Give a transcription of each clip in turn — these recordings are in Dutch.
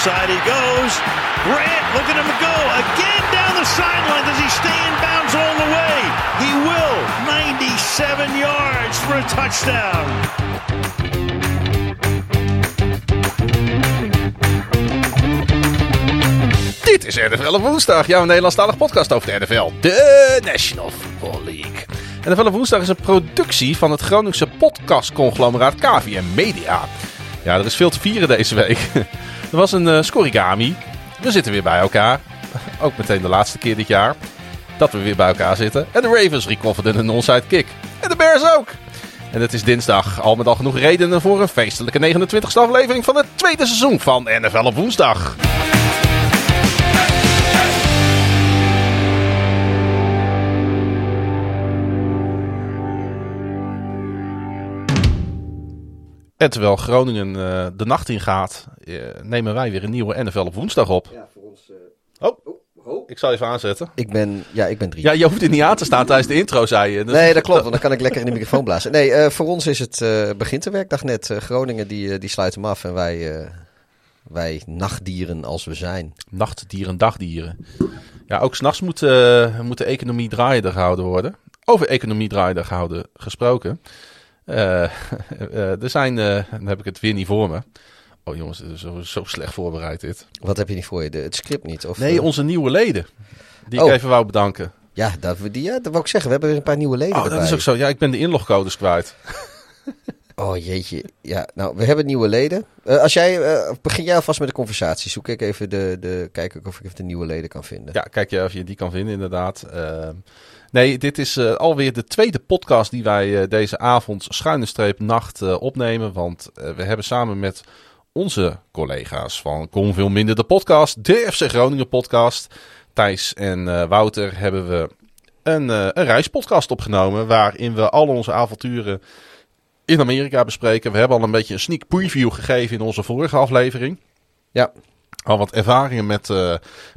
Side he goes. Grant, look at him go. Again down the sideline. Does he stay in bounds all the way? He will. 97 yards for a touchdown. Dit is NFL op woensdag, jouw Nederlandstalige podcast over de NFL, de National Football League. NFL op woensdag is een productie van het Groningse podcastconglomeraat KVM Media. Ja, er is veel te vieren deze week. Er was een uh, scorigami. We zitten weer bij elkaar. Ook meteen de laatste keer dit jaar dat we weer bij elkaar zitten. En de Ravens recoverden een onside kick. En de Bears ook. En het is dinsdag, al met al genoeg redenen voor een feestelijke 29e aflevering van het tweede seizoen van NFL op woensdag. En terwijl Groningen uh, de nacht ingaat, uh, nemen wij weer een nieuwe NFL op woensdag op. Ja, voor ons. Uh... Oh. oh. Ik zal even aanzetten. Ik ben, ja, ik ben drie. Ja, je hoeft het niet aan te staan tijdens de intro, zei je. Dus nee, dat klopt, want dan kan ik lekker in de microfoon blazen. Nee, voor ons is het begint de werkdag net. Groningen die, die sluit hem af en wij, wij nachtdieren als we zijn. Nachtdieren, dagdieren. Ja, ook s'nachts moet, moet de economie draaiende gehouden worden. Over economie draaiende gehouden gesproken. Uh, uh, er zijn, uh, dan heb ik het weer niet voor me. Oh jongens, zo, zo slecht voorbereid dit. Wat heb je niet voor je? De, het script niet? Of, nee, onze nieuwe leden. Die oh. ik even wou bedanken. Ja dat, die, ja, dat wou ik zeggen. We hebben weer een paar nieuwe leden oh, erbij. dat is ook zo. Ja, ik ben de inlogcodes kwijt. oh jeetje. Ja, nou, we hebben nieuwe leden. als jij, begin jij alvast met de conversatie. Zoek ik even de, de, kijk ik of ik even de nieuwe leden kan vinden. Ja, kijk je of je die kan vinden inderdaad. Nee, dit is uh, alweer de tweede podcast die wij uh, deze avond schuine streep nacht uh, opnemen. Want we hebben samen met onze collega's van Kom Veel Minder de podcast, de FC Groningen podcast, Thijs en Wouter, hebben we een, een reispodcast opgenomen. Waarin we al onze avonturen in Amerika bespreken. We hebben al een beetje een sneak preview gegeven in onze vorige aflevering. Ja. Al wat ervaringen met,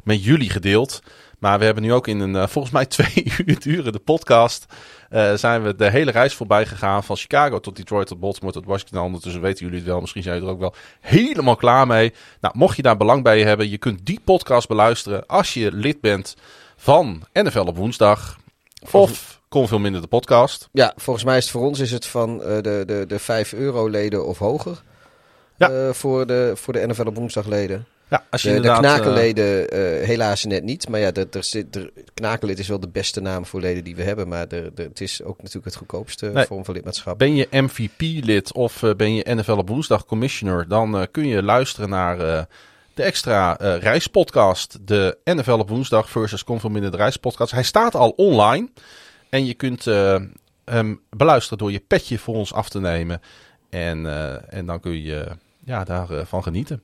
met jullie gedeeld. Maar we hebben nu ook in een uh, volgens mij twee uur durende podcast. Uh, zijn we de hele reis voorbij gegaan. Van Chicago tot Detroit tot Baltimore tot Washington. Ondertussen weten jullie het wel. Misschien zijn jullie er ook wel helemaal klaar mee. Nou, mocht je daar belang bij hebben. Je kunt die podcast beluisteren als je lid bent van NFL op woensdag. Of kom veel minder de podcast. Ja, volgens mij is het voor ons is het van uh, de, de, de 5 euro leden of hoger. Ja. voor, de, voor de NFL op woensdag leden. Ja, als je de, de knakenleden uh, helaas net niet. Maar ja, de, er zit, de, knakenlid is wel de beste naam voor leden die we hebben. Maar de, de, het is ook natuurlijk het goedkoopste nee, vorm van lidmaatschap. Ben je MVP-lid of uh, ben je NFL op woensdag commissioner... dan uh, kun je luisteren naar de extra reispodcast. De NFL op woensdag versus Conform de reispodcast. Hij staat al online. En je kunt hem beluisteren door je petje voor ons af te nemen. En, en dan kun je ja, daarvan genieten.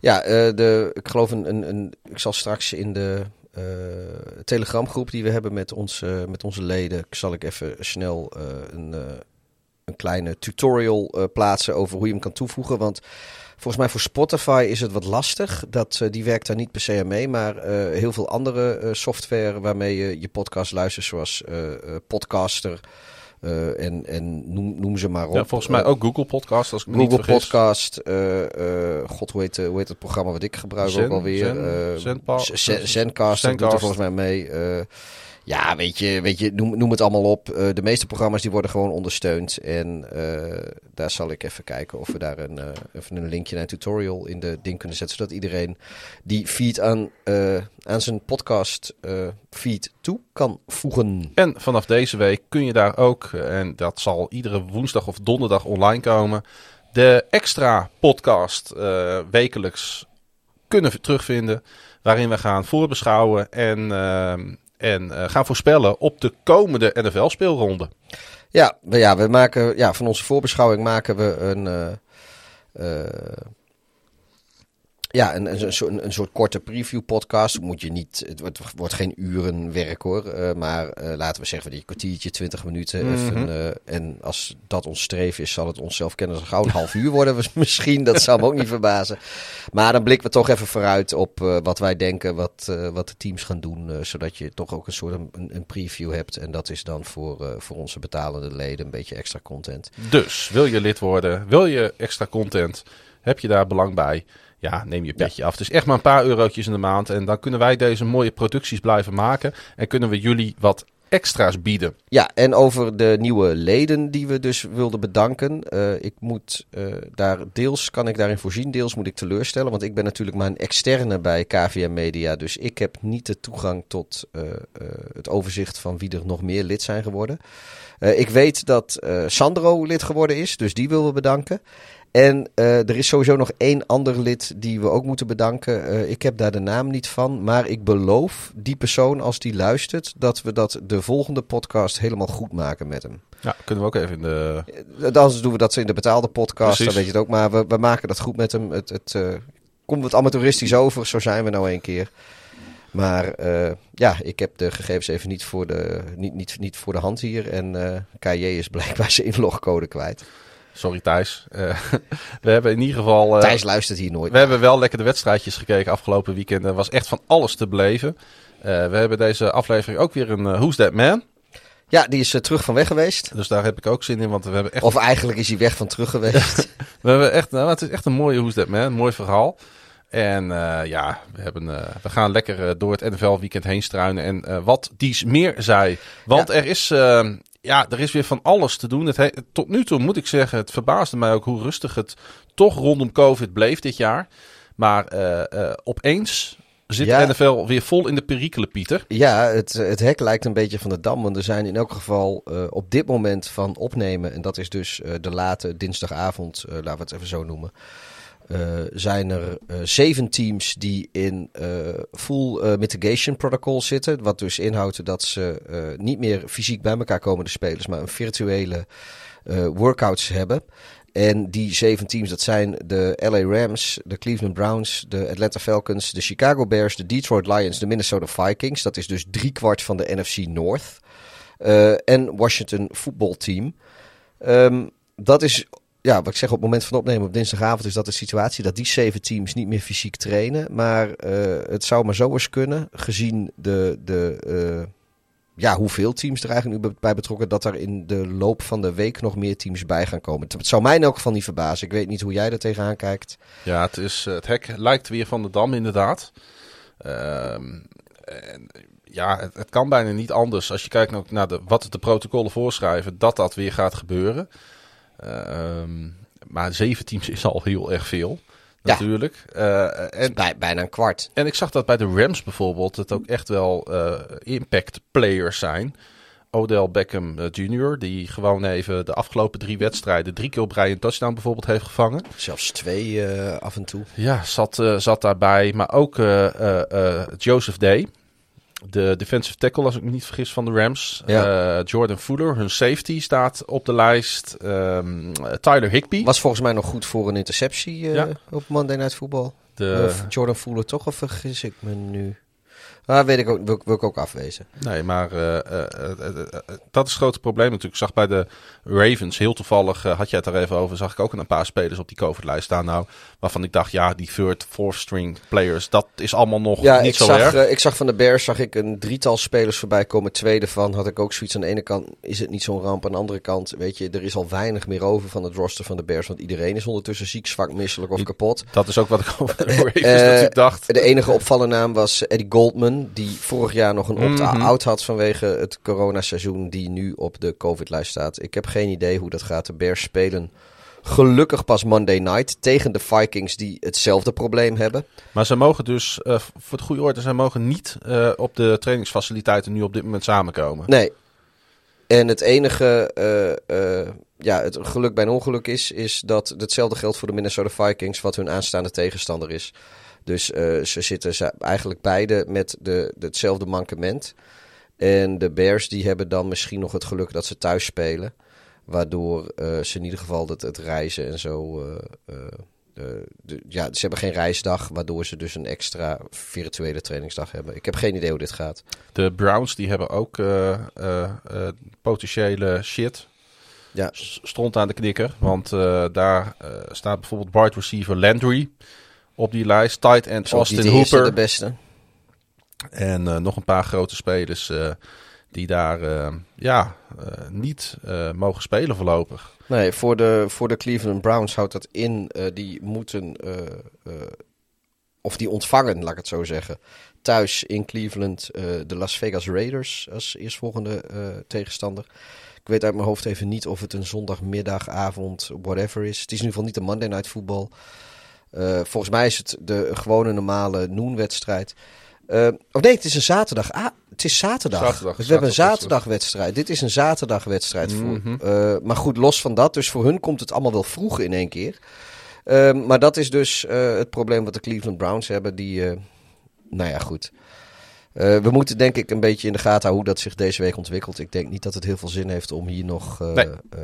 Ja, uh, de, ik geloof een, een, Ik zal straks in de uh, telegramgroep die we hebben met, uh, met onze leden. Zal ik even snel een, een kleine tutorial plaatsen over hoe je hem kan toevoegen. Want volgens mij voor Spotify is het wat lastig. Dat, die werkt daar niet per se aan mee. Maar heel veel andere software waarmee je je podcast luistert, zoals Podcaster. Uh, en, en noem, noem, ze maar op. Ja, volgens mij ook Google Podcast, als ik me Google niet vergis. Podcast. Uh, God, hoe heet, hoe heet het programma wat ik gebruik Zen, ook alweer? Zen, Zencast, dat doet er volgens mij mee. Ja, weet je, weet je noem, noem het allemaal op. de meeste programma's die worden gewoon ondersteund. En daar zal ik even kijken of we daar een, even een linkje naar een tutorial in de ding kunnen zetten. Zodat iedereen die feed aan, aan zijn podcast feed toe kan voegen. En vanaf deze week kun je daar ook, en dat zal iedere woensdag of donderdag online komen, de extra podcast wekelijks kunnen terugvinden. Waarin we gaan voorbeschouwen en, uh, En eh, gaan voorspellen op de komende NFL-speelronde. Ja, ja, we maken, ja, van onze voorbeschouwing maken we een, eh, eh, ja, een, een, een, soort- korte preview podcast. Moet je niet, het wordt, wordt geen uren werk hoor. eh, maar eh, laten we zeggen, die kwartiertje, twintig minuten. even, eh, en als dat ons streef is, zal het onszelf kennen gauw een half uur worden. Misschien, dat zou me ook niet verbazen. Maar dan blikken we toch even vooruit op wat wij denken, wat, wat de teams gaan doen. zodat je toch ook een soort een, een preview hebt. En dat is dan voor, voor onze betalende leden een beetje extra content. Dus wil je lid worden, wil je extra content, heb je daar belang bij? Ja, neem je petje af. Is echt maar een paar eurotjes in de maand. En dan kunnen wij deze mooie producties blijven maken. En kunnen we jullie wat extra's bieden. Ja, en over de nieuwe leden die we dus wilden bedanken. Eh, ik moet eh, daar deels kan ik daarin voorzien, deels moet ik teleurstellen. Want ik ben natuurlijk maar een externe bij KVM Media. Dus ik heb niet de toegang tot eh, het overzicht van wie er nog meer lid zijn geworden. Ik weet dat Sandro lid geworden is, dus die willen we bedanken. En eh, er is sowieso nog één ander lid die we ook moeten bedanken. Eh, ik heb daar de naam niet van, maar ik beloof die persoon als die luistert dat we dat de volgende podcast helemaal goed maken met hem. Ja, kunnen we ook even in de... Eh, Anders doen we dat in de betaalde podcast, Precies. dan weet je het ook. Maar we, we maken dat goed met hem. Het, het komt wat amateuristisch over, zo zijn we nou een keer. Maar ja, ik heb de gegevens even niet voor de, niet, niet, niet voor de hand hier. En KJ is blijkbaar zijn inlogcode kwijt. Sorry Thijs. Eh, we hebben in ieder geval... eh, Thijs luistert hier nooit. We hebben wel lekker de wedstrijdjes gekeken afgelopen weekend. Er was echt van alles te beleven. Eh, we hebben deze aflevering ook weer een Who's That Man. Ja, die is terug van weg geweest. Dus daar heb ik ook zin in, want we hebben echt, Of eigenlijk is hij weg van terug geweest. we hebben echt nou, het is echt een mooie Who's That Man, een mooi verhaal. En ja, we, hebben, we gaan lekker door het NFL-weekend heen struinen. En wat Dies meer zei. Want Ja. er, is, ja, er is weer van alles te doen. Het he- tot nu toe moet ik zeggen, het verbaasde mij ook hoe rustig het toch rondom COVID bleef dit jaar. Maar eh, eh, opeens zit Ja. de NFL weer vol in de perikelen, Pieter. Ja, het, het hek lijkt een beetje van de dam. Want er zijn in elk geval eh, op dit moment van opnemen, en dat is dus de late dinsdagavond, laten we het even zo noemen. Eh, zijn er eh, zeven teams die in eh, full mitigation protocol zitten. Wat dus inhoudt dat ze niet meer fysiek bij elkaar komen, de spelers, maar een virtuele workouts hebben. En die zeven teams, dat zijn de LA Rams, de Cleveland Browns, de Atlanta Falcons, de Chicago Bears, de Detroit Lions, de Minnesota Vikings. Dat is dus driekwart van de NFC North. En Washington Football Team. Ehm, dat is, ja, wat ik zeg op het moment van opnemen op dinsdagavond, is dat de situatie dat die zeven teams niet meer fysiek trainen. Maar eh, het zou maar zo eens kunnen, gezien de, de, eh, ja, hoeveel teams er eigenlijk nu bij betrokken, dat er in de loop van de week nog meer teams bij gaan komen. Het zou mij in elk geval niet verbazen. Ik weet niet hoe jij er tegenaan kijkt. Ja, het, is, het hek lijkt weer van de dam inderdaad. Ehm, en, ja, het, het kan bijna niet anders als je kijkt naar de, wat de protocollen voorschrijven, dat dat weer gaat gebeuren. Ehm, maar zeven teams is al heel erg veel, natuurlijk. Eh, en, bij, bijna een kwart. en ik zag dat bij de Rams bijvoorbeeld, het ook echt wel eh, impact players zijn. Odell Beckham eh, Jr., die gewoon even de afgelopen drie wedstrijden drie keer op rij een touchdown bijvoorbeeld heeft gevangen. Zelfs twee eh, af en toe. Ja, zat, eh, zat daarbij. Maar ook eh, eh, eh, Joseph Day. De defensive tackle, als ik me niet vergis, van de Rams. Ja. Eh, Jordan Fuller, hun safety, staat op de lijst. Ehm, Tyler Higby. Was volgens mij nog goed voor een interceptie eh, Ja. op Monday Night Football. De, Of Jordan Fuller toch, of vergis ik me nu? Ah, weet ik ook, wil, ik- wil ik ook afwezen. nee, maar eh, eh, eh, dat is het grote probleem natuurlijk. Ik zag bij de Ravens, heel toevallig had jij het er even over, zag ik ook een paar spelers op die COVID-lijst staan. Nou, waarvan ik dacht, ja, die third, fourth string players, dat is allemaal nog Ja, niet zo zag, erg. ik zag van de Bears zag ik een drietal spelers voorbij komen. Tweede van had ik ook zoiets. Aan de ene kant is het niet zo'n ramp. Aan de andere kant, weet je, er is al weinig meer over van het roster van de Bears. Want iedereen is ondertussen ziek, zwak, misselijk of kapot. Dat is ook wat ik over de Ravens dacht. De enige opvallende naam was Eddie Goldman, die vorig jaar nog een Mhm. opt-out had vanwege het coronaseizoen, die nu op de COVID-lijst staat. Ik heb geen idee hoe dat gaat. De Bears spelen gelukkig pas Monday night tegen de Vikings, die hetzelfde probleem hebben. Maar ze mogen dus, eh, voor het goede orde, ze mogen niet eh, op de trainingsfaciliteiten nu op dit moment samenkomen. Nee. En het enige eh, ja, het geluk bij een ongeluk is, is dat hetzelfde geldt voor de Minnesota Vikings, wat hun aanstaande tegenstander is. Dus eh, ze zitten ze- eigenlijk beide met de, de- hetzelfde mankement. En de Bears die hebben dan misschien nog het geluk dat ze thuis spelen. Waardoor eh, ze in ieder geval het, het reizen en zo. eh, de- ja, ze hebben geen reisdag, waardoor ze dus een extra virtuele trainingsdag hebben. Ik heb geen idee hoe dit gaat. De Browns die hebben ook potentiële shit. Ja. Stond aan de knikker. Want daar staat bijvoorbeeld wide receiver Landry op die lijst. Tight end Austin de eerste, Hooper. de beste. En eh, nog een paar grote spelers eh, die daar eh, ja, niet mogen spelen voorlopig. Nee, voor de, voor de Cleveland Browns houdt dat in. die moeten, of die ontvangen, laat ik het zo zeggen, thuis in Cleveland de Las Vegas Raiders als eerstvolgende tegenstander. Ik weet uit mijn hoofd even niet of het een zondagmiddag, avond, whatever is. Het is in ieder geval niet een Monday Night Football. Eh, volgens mij is het de gewone normale noonwedstrijd. Eh of nee, het is een zaterdag. Ah, het is zaterdag. Zaterdag, Dus we hebben een zaterdag. zaterdagwedstrijd. Dit is een zaterdagwedstrijd. Mhm. voor, eh, maar goed, los van dat. Dus voor hun komt het allemaal wel vroeg in één keer. Maar dat is dus het probleem wat de Cleveland Browns hebben. Die, nou ja, goed. Eh, we moeten denk ik een beetje in de gaten houden hoe dat zich deze week ontwikkelt. Ik denk niet dat het heel veel zin heeft om hier nog... eh, Nee. eh,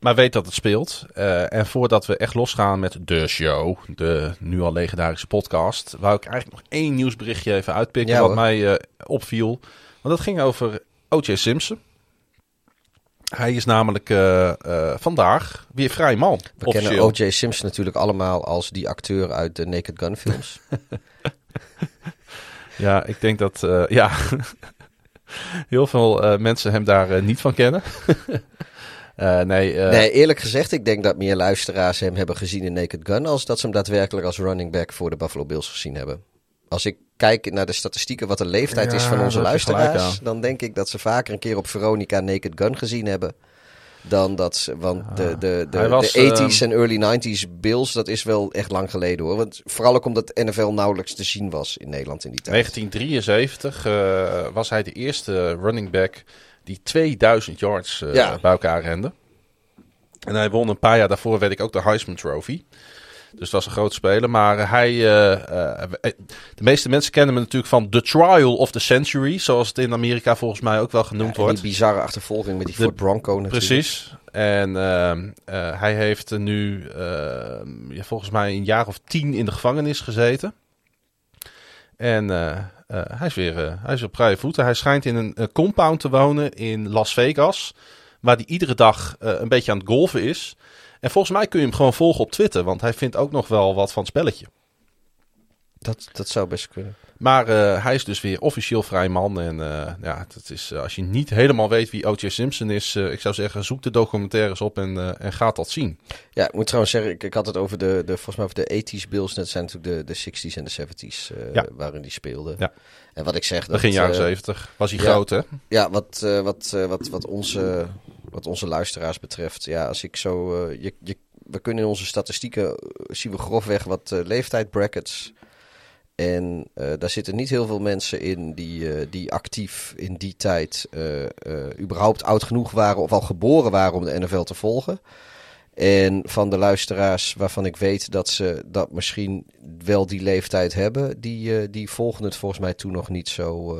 Maar weet dat het speelt. En voordat we echt losgaan met de show, de nu al legendarische podcast, wou ik eigenlijk nog één nieuwsberichtje even uitpikken Ja, wat hoor. mij opviel. Want dat ging over O.J. Simpson. Hij is namelijk vandaag weer vrij man. we officieel. kennen O.J. Simpson natuurlijk allemaal als die acteur uit de Naked Gun films. Ja, ik denk dat eh, ja, heel veel eh, mensen hem daar eh, niet van kennen. Eh, nee, eh, nee, eerlijk gezegd, ik denk dat meer luisteraars hem hebben gezien in Naked Gun... als dat ze hem daadwerkelijk als running back voor de Buffalo Bills gezien hebben. Als ik kijk naar de statistieken wat de leeftijd is van onze luisteraars... dan denk ik dat ze vaker een keer op Veronica Naked Gun gezien hebben... dan dat ze... Want de, de, de, was, de 80s ehm, en early 90s Bills, dat is wel echt lang geleden hoor. Want vooral ook omdat NFL nauwelijks te zien was in Nederland in die tijd. 1973 eh, was hij de eerste running back die 2000 yards eh, Ja. bij elkaar rende. En hij won een paar jaar daarvoor, weet ik, ook de Heisman Trophy. Dus dat was een groot speler. Maar hij, eh, eh, de meeste mensen kennen hem natuurlijk van The Trial of the Century. Zoals het in Amerika volgens mij ook wel genoemd En wordt. die bizarre achtervolging met die De- Ford Bronco natuurlijk. Precies. En ehm, eh, hij heeft nu ehm, ja, volgens mij een jaar of tien in de gevangenis gezeten. En eh, eh, hij, is weer, eh, hij is op vrije voeten. Hij schijnt in een, eh, compound te wonen in Las Vegas. Waar hij iedere dag eh, een beetje aan het golven is. En volgens mij kun je hem gewoon volgen op Twitter. Want hij vindt ook nog wel wat van het spelletje. Dat, dat zou best kunnen. Maar eh, hij is dus weer officieel vrij man. En eh, ja, het is, eh, als je niet helemaal weet wie O.J. Simpson is, ik zou zeggen, zoek de documentaires op en, en ga dat zien. Ja, ik moet trouwens zeggen, ik, ik had het over de, de, volgens mij over de 80s Bills. Dat zijn natuurlijk de, de 60s en de 70s eh, Ja. waarin die speelden. Ja. En wat ik zeg... Dat, Begin jaren eh, 70 was hij ja. groot, hè? Ja, wat, wat, wat, wat, onze, wat onze luisteraars betreft. Ja, als ik zo... eh, je, we kunnen in onze statistieken eh, zien we grofweg wat eh, leeftijdbrackets. En eh, daar zitten niet heel veel mensen in die, die actief in die tijd überhaupt oud genoeg waren of al geboren waren om de NFL te volgen. En van de luisteraars waarvan ik weet dat ze dat misschien wel die leeftijd hebben, die, die volgen het volgens mij toen nog niet zo.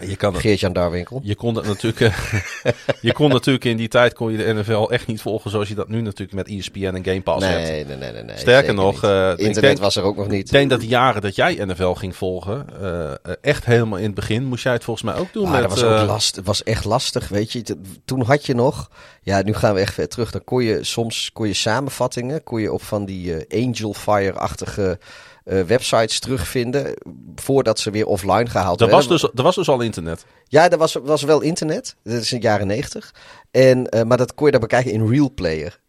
Je, kan het, Geert-Jan Darwinkel. je, kon het natuurlijk, eh, je kon natuurlijk in die tijd kon je de NFL echt niet volgen zoals je dat nu natuurlijk met ESPN en Game Pass hebt. Nee, nee, nee, nee, nee. Sterker nog, eh, ik internet denk- was er ook nog Ik niet. denk dat de jaren dat jij NFL ging volgen, eh, echt helemaal in het begin, moest jij het volgens mij ook doen. Maar met, dat was ook last, het was echt lastig, weet je. Toen had je nog, ja, nu gaan we echt ver terug. Dan kon je soms kon je samenvattingen, kon je op van die Angel Fire-achtige eh, websites terugvinden, voordat ze weer offline gehaald er, werden. was dus, er was dus al internet. Ja, er was, was wel internet. Dat is in de jaren negentig. En, eh, maar dat kon je dan bekijken in Real Player.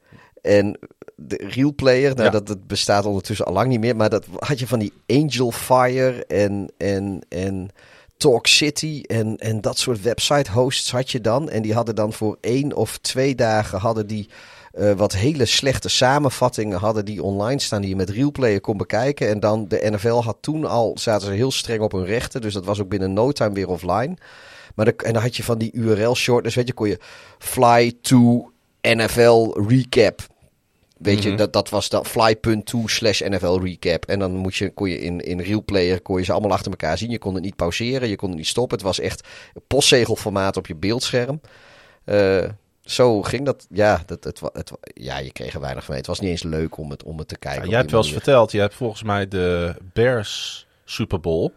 En de Real Player, nou, Ja. dat, dat bestaat ondertussen al lang niet meer. Maar dat had je van die Angel Fire en, en, en Talk City en, en dat soort website hosts had je dan. En die hadden dan voor één of twee dagen hadden die eh, wat hele slechte samenvattingen hadden die online staan die je met Real Player kon bekijken. En dan de NFL had toen al, zaten ze heel streng op hun rechten. Dus dat was ook binnen no time weer offline. Maar dan, en dan had je van die URL short. Dus weet je, kon je fly to NFL recap. Weet je, Mhm. dat, dat was dat fly.to slash NFL recap. En dan moet je, kon je in, in real player kon je ze allemaal achter elkaar zien. Je kon het niet pauzeren, je kon het niet stoppen. Het was echt postzegelformaat op je beeldscherm. Eh, zo ging dat. Ja, dat, het, het, ja, je kreeg er weinig van. mee. Het was niet eens leuk om het, om het te kijken. Ja, op jij hebt wel eens verteld, je hebt volgens mij de Bears Super Bowl.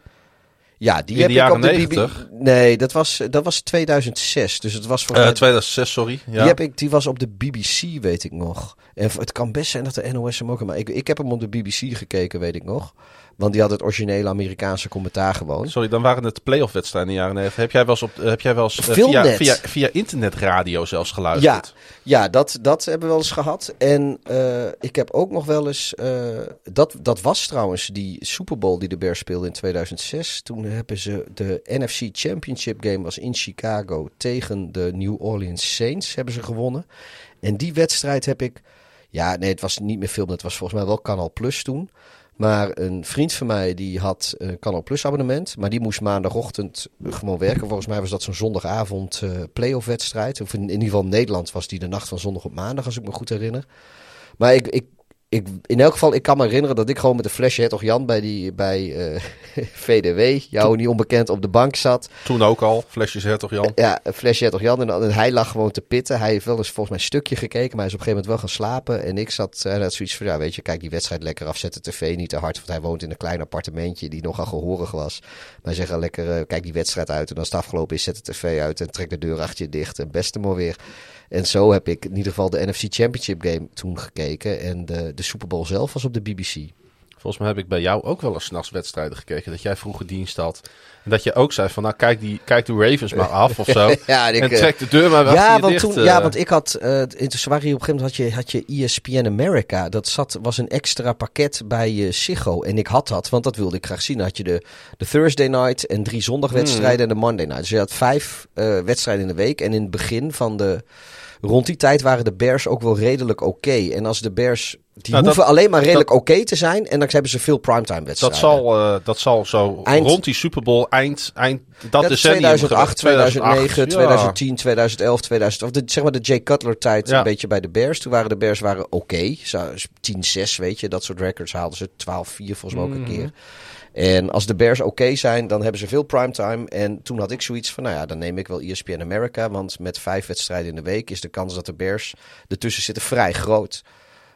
Ja, die in heb de ik jaren op de 90? BB... Nee, dat was, dat was 2006. Dus het was Eh mij 2006, sorry. Ja. Die, heb ik, die was op de BBC, weet ik nog. En het kan best zijn dat de NOS hem ook... Maar ik, ik heb hem op de BBC gekeken, weet ik nog. Want die had het originele Amerikaanse commentaar gewoon. Sorry, dan waren het playoff wedstrijden in de jaren 90. Heb jij wel eens, op, heb jij wel eens eh, via, via, via internetradio zelfs Ja, geluisterd? ja dat, dat hebben we wel eens gehad. En eh, ik heb ook nog wel eens... eh, dat, dat was trouwens die Super Bowl die de Bears speelde in 2006. Toen hebben ze de NFC Championship game was in Chicago tegen de New Orleans Saints hebben ze gewonnen. En die wedstrijd heb ik... Ja, nee, het was niet meer film. Het was volgens mij wel Canal Plus toen. Maar een vriend van mij die had een Canal Plus abonnement. Maar die moest maandagochtend gewoon werken. Volgens mij was dat zo'n zondagavond eh playoff wedstrijd. Of in, in ieder geval Nederland was die de nacht van zondag op maandag, als ik me goed herinner. Maar ik, ik, ik, in elk geval, ik kan me herinneren dat ik gewoon met een flesje Hertog Jan bij, die, bij eh, VDW, jou niet onbekend, op de bank zat. Toen ook al, flesjes Hertog Jan. Ja, een flesje Hertog Jan. En, en hij lag gewoon te pitten. Hij heeft wel eens volgens mij een stukje gekeken, maar hij is op een gegeven moment wel gaan slapen. En ik zat, hij had zoiets van, ja weet je, kijk die wedstrijd lekker af, zet de tv niet te hard. Want hij woont in een klein appartementje die nogal gehoorig was. Maar zegt, lekker, eh, kijk die wedstrijd uit. En als het afgelopen is, zet de tv uit en trek de deur achter je dicht. En beste maar weer. En zo heb ik in ieder geval de NFC Championship game toen gekeken. En de, de Super Bowl zelf was op de BBC. Volgens mij heb ik bij jou ook wel eens nachts wedstrijden gekeken. Dat jij vroeger dienst had. Dat je ook zei van, nou kijk, die, kijk de Ravens maar af of zo. Ja, en ik, en eh, trek de deur maar achter Ja want, dicht. toen, eh. ja, want ik had. eh in Zwari op een gegeven moment had je, had je ESPN America. Dat zat, was een extra pakket bij eh Ziggo. En ik had dat, want dat wilde ik graag zien. Dan had je de, de Thursday night en drie zondagwedstrijden en de Monday night. Dus je had vijf eh, wedstrijden in de week. En in het begin van de. Rond die tijd waren de Bears ook wel redelijk oké. En als de Bears. Die Nou, hoeven dat- alleen maar redelijk oké te zijn. En dan hebben ze veel primetime dat wedstrijden. zal, eh, dat zal zo Eind- rond die Super Bowl eind, eind dat decennium 2008, geweest. 2009, ja. 2010, 2011, 2012. De, zeg maar de Jay Cutler tijd Ja. een beetje bij de Bears. Toen waren de Bears waren oké. Zo, 10-6 weet je. Dat soort records haalden ze. 12-4 volgens mij ook Mm. een keer. En als de Bears oké zijn, dan hebben ze veel primetime. En toen had ik zoiets van, nou ja, dan neem ik wel ESPN America. Want met vijf wedstrijden in de week is de kans dat de Bears ertussen zitten vrij groot.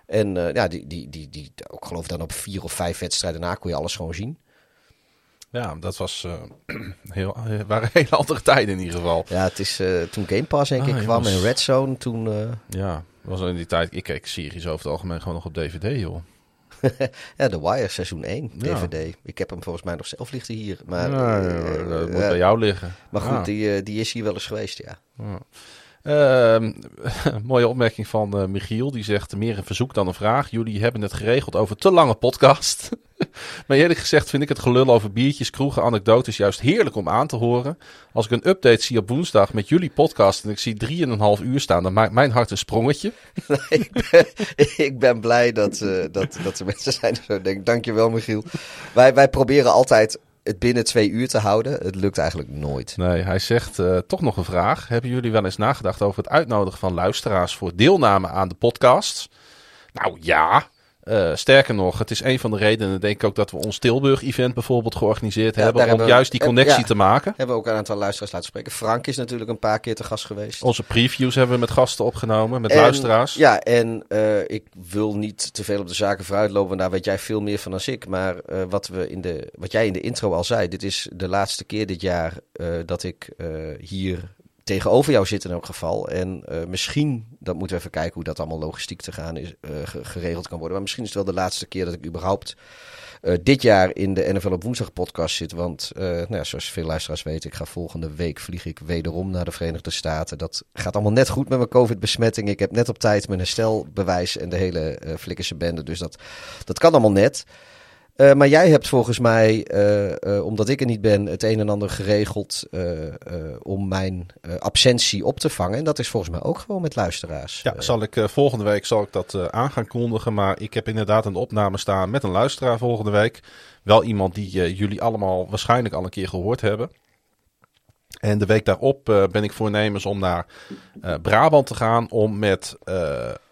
En eh, ja, die, die, die, die, ook geloof ik dan op vier of vijf wedstrijden na kon je alles gewoon zien. Ja, dat was, eh, heel, eh, waren hele andere tijden in ieder geval. Ja, het is toen Game Pass denk ik Ah, kwam jongens. en Red Zone toen... eh, Ja, was in die tijd. Ik keek series over het algemeen gewoon nog op DVD, joh. Ja, The Wire seizoen 1 Ja. DVD. Ik heb hem volgens mij nog zelf liggen hier. Maar, Ja, ja, dat moet bij jou liggen. maar goed, die, die is hier wel eens geweest, ja. Ehm, mooie opmerking van eh, Michiel. Die zegt meer een verzoek dan een vraag. Jullie hebben het geregeld over te lange podcast. maar eerlijk gezegd vind ik het gelul over biertjes, kroegen, anekdotes juist heerlijk om aan te horen. Als ik een update zie op woensdag met jullie podcast en ik zie drieënhalf uur staan, dan maakt mijn hart een sprongetje. ik, ben, ik ben blij dat, dat, dat er mensen zijn die zo denken. Dankjewel, Michiel. Wij, wij proberen altijd het binnen twee uur te houden. Het lukt eigenlijk nooit. Nee, hij zegt eh, toch nog een vraag. Hebben jullie wel eens nagedacht over het uitnodigen van luisteraars voor deelname aan de podcast? Nou ja. Eh, sterker nog, het is een van de redenen, denk ik ook, dat we ons Tilburg-event bijvoorbeeld georganiseerd Ja, hebben. Om hebben juist die connectie ja. te maken. Hebben we ook een aantal luisteraars laten spreken. Frank is natuurlijk een paar keer te gast geweest. Onze previews hebben we met gasten opgenomen, met En- luisteraars. Ja, en eh, ik wil niet te veel op de zaken vooruitlopen, daar weet jij veel meer van dan ik. Maar eh, wat, we in de, wat jij in de intro al zei, dit is de laatste keer dit jaar dat ik hier tegenover jou zit in elk geval. En eh, misschien, dat moeten we even kijken hoe dat allemaal logistiek te gaan is, eh, ge- geregeld kan worden. Maar misschien is het wel de laatste keer dat ik überhaupt eh, dit jaar in de NFL op woensdag podcast zit. Want nou ja, zoals veel luisteraars weten, ik ga volgende week vlieg ik wederom naar de Verenigde Staten. Dat gaat allemaal net goed met mijn COVID-besmetting. Ik heb net op tijd mijn herstelbewijs en de hele flikkerse bende. Dus dat, dat kan allemaal net. Eh, maar jij hebt volgens mij, eh, eh, omdat ik er niet ben, het een en ander geregeld om mijn absentie op te vangen. En dat is volgens mij ook gewoon met luisteraars. Ja, zal ik, volgende week zal ik dat aan gaan kondigen. Maar ik heb inderdaad een opname staan met een luisteraar volgende week. Wel iemand die jullie allemaal waarschijnlijk al een keer gehoord hebben. En de week daarop ben ik voornemens om naar Brabant te gaan. Om met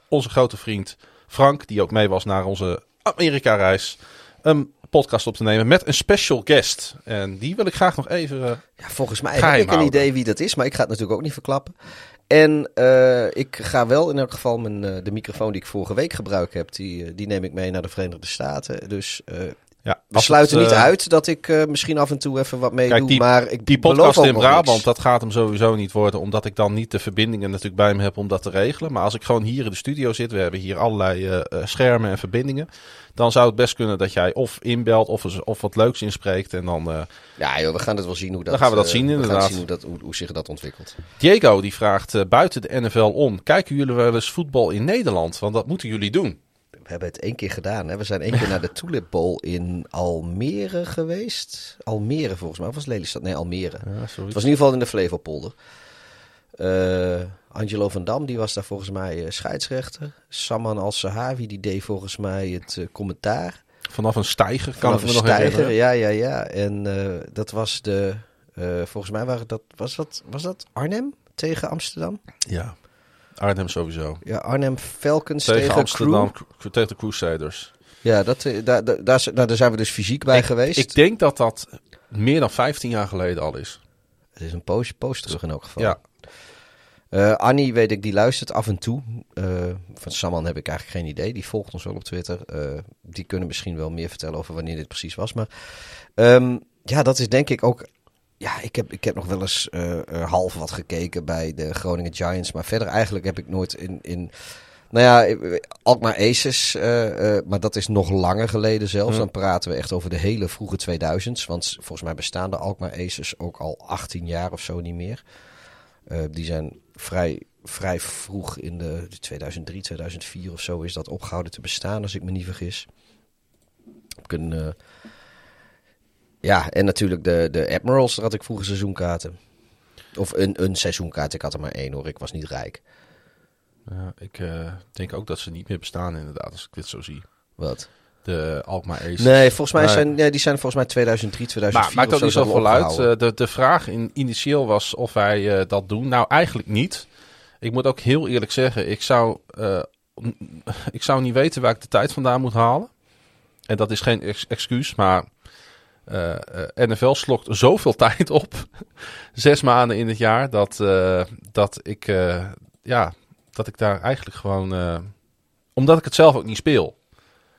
onze grote vriend Frank, die ook mee was naar onze Amerika-reis, een podcast op te nemen met een special guest. En die wil ik graag nog even... eh, Ja, volgens mij heb ik een idee wie dat is, maar ik ga het natuurlijk ook niet verklappen. En eh, ik ga wel in elk geval mijn, eh, de microfoon die ik vorige week gebruikt heb, die, die neem ik mee naar de Verenigde Staten. Dus ja, we sluiten het, niet eh, uit dat ik eh, misschien af en toe even wat meedoe, Kijk, die- maar ik Die podcast in Brabant, niks. dat gaat hem sowieso niet worden, omdat ik dan niet de verbindingen natuurlijk bij hem heb om dat te regelen. Maar als ik gewoon hier in de studio zit, we hebben hier allerlei eh, schermen en verbindingen, dan zou het best kunnen dat jij of inbelt of, of wat leuks inspreekt. En dan Ja joh, we gaan het wel zien hoe dat, Dan gaan we dat zien, we gaan inderdaad. zien hoe, dat, hoe, hoe zich dat ontwikkelt. Diego die vraagt buiten de NFL om, kijken jullie wel eens voetbal in Nederland? Want dat moeten jullie doen. We hebben het één keer gedaan. Hè? We zijn één keer naar de Tulip Bowl in Almere geweest. Almere volgens mij. Of was Lelystad? Nee, Almere. Ja, Het was in ieder geval in de Flevopolder. Eh, Angelo van Dam, die was daar volgens mij eh, scheidsrechter. Saman Al-Sahawi, die deed volgens mij het eh, commentaar. Vanaf een stijger kan Vanaf ik een me nog steiger, herinneren. ja, ja, ja. En dat was de... volgens mij waren dat, was dat... Was dat Arnhem tegen Amsterdam? Ja, Arnhem sowieso. Ja, Arnhem Falcons tegen, Tegen Amsterdam, Crew. Tegen de Crusaders. Ja, dat, eh, daar, daar, daar, zijn we dus fysiek bij geweest. Ik denk dat dat meer dan 15 jaar geleden al is. Het is een poos, poos terug in elk geval. Ja, Eh, Annie, weet ik, die luistert af en toe. Eh, van Saman heb ik eigenlijk geen idee. Die volgt ons wel op Twitter. Die kunnen misschien wel meer vertellen over wanneer dit precies was. Maar ehm, ja, dat is denk ik ook... Ja, ik heb, ik heb nog wel eens eh, eh, half wat gekeken bij de Groningen Giants. Maar verder eigenlijk heb ik nooit in... in nou ja, eh, Alkmaar Aces, maar dat is nog langer geleden zelfs. Ja. Dan praten we echt over de hele vroege 2000s. Want volgens mij bestaan de Alkmaar Aces ook al 18 jaar of zo niet meer. Die zijn vrij, vrij vroeg in de 2003, 2004 of zo is dat opgehouden te bestaan, als ik me niet vergis. Heb ik een, eh, ja, en natuurlijk de, de Admirals, daar had ik vroeger seizoenkaarten. Of een, een seizoenkaart, ik had er maar één hoor, ik was niet rijk. Ja, ik eh, denk ook dat ze niet meer bestaan inderdaad, als ik dit zo zie. Wat? De Alkmaar Aces. Nee, volgens mij zijn, ja, die zijn volgens mij 2003, Maar 2004 maakt ook niet zoveel uit. Eh, de, de vraag in, initieel was of wij eh, dat doen. Nou, eigenlijk niet. Ik moet ook heel eerlijk zeggen, ik zou, ik zou niet weten waar ik de tijd vandaan moet halen. En dat is geen ex- excuus, maar eh, eh, NFL slokt zoveel tijd op. Zes maanden in het jaar, dat, eh, dat, ik, ja, dat ik daar eigenlijk gewoon... omdat ik het zelf ook niet speel.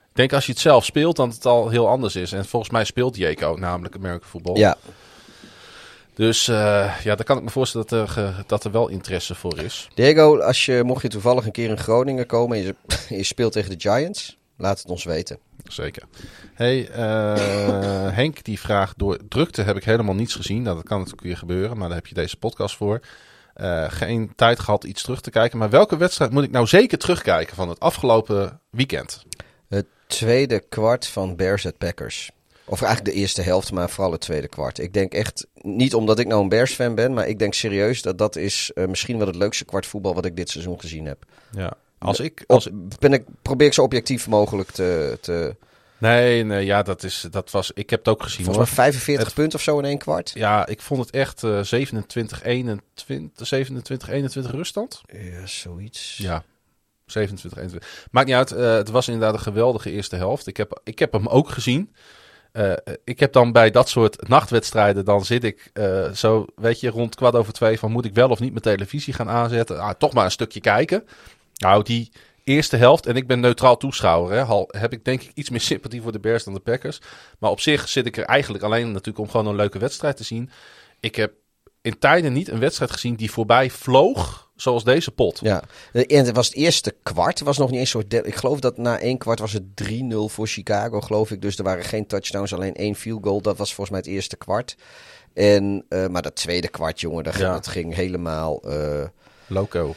Ik denk als je het zelf speelt, dan het al heel anders is. En volgens mij speelt Jeko namelijk American voetbal. ja, Dus ja, daar kan ik me voorstellen dat er, dat er wel interesse voor is. Diego, als je, mocht je toevallig een keer in Groningen komen en je, je speelt tegen de Giants, laat het ons weten. Zeker. Hey, eh, Henk die vraagt, door drukte heb ik helemaal niets gezien. Nou, dat kan natuurlijk weer gebeuren, maar daar heb je deze podcast voor. Eh, geen tijd gehad iets terug te kijken. Maar welke wedstrijd moet ik nou zeker terugkijken van het afgelopen weekend? Het tweede kwart van Bears at Packers. Of eigenlijk de eerste helft, maar vooral het tweede kwart. Ik denk echt, niet omdat ik nou een Bears fan ben, maar ik denk serieus dat dat is eh, misschien wel het leukste kwart voetbal wat ik dit seizoen gezien heb. Ja. Als ik, als, ben ik, probeer ik zo objectief mogelijk te... te nee, nee, ja, dat, is, dat was, ik heb het ook gezien volgens mij 45 Het- punten of zo in één kwart. Ja, ik vond het echt eh 27, 21, 27, 21 ruststand. Ja, zoiets. Ja, 27, 21. Maakt niet uit. eh, het was inderdaad een geweldige eerste helft. Ik heb, ik heb hem ook gezien. Eh, ik heb dan bij dat soort nachtwedstrijden, dan zit ik eh, zo, weet je, rond kwart over twee van moet ik wel of niet mijn televisie gaan aanzetten. Ah, toch maar een stukje kijken. Nou, die eerste helft, en ik ben neutraal toeschouwer, hè, al heb ik denk ik iets meer sympathie voor de Bears dan de Packers. Maar op zich zit ik er eigenlijk alleen natuurlijk om gewoon een leuke wedstrijd te zien. Ik heb in tijden niet een wedstrijd gezien die voorbij vloog, zoals deze pot. Ja, en het was het eerste kwart. was nog niet eens soort. Ik geloof dat na één kwart was het 3-0 voor Chicago, geloof ik. Dus er waren geen touchdowns, alleen één field goal. Dat was volgens mij het eerste kwart. En, eh, maar dat tweede kwart, jongen, dat, Ja. dat ging helemaal. eh, Loco.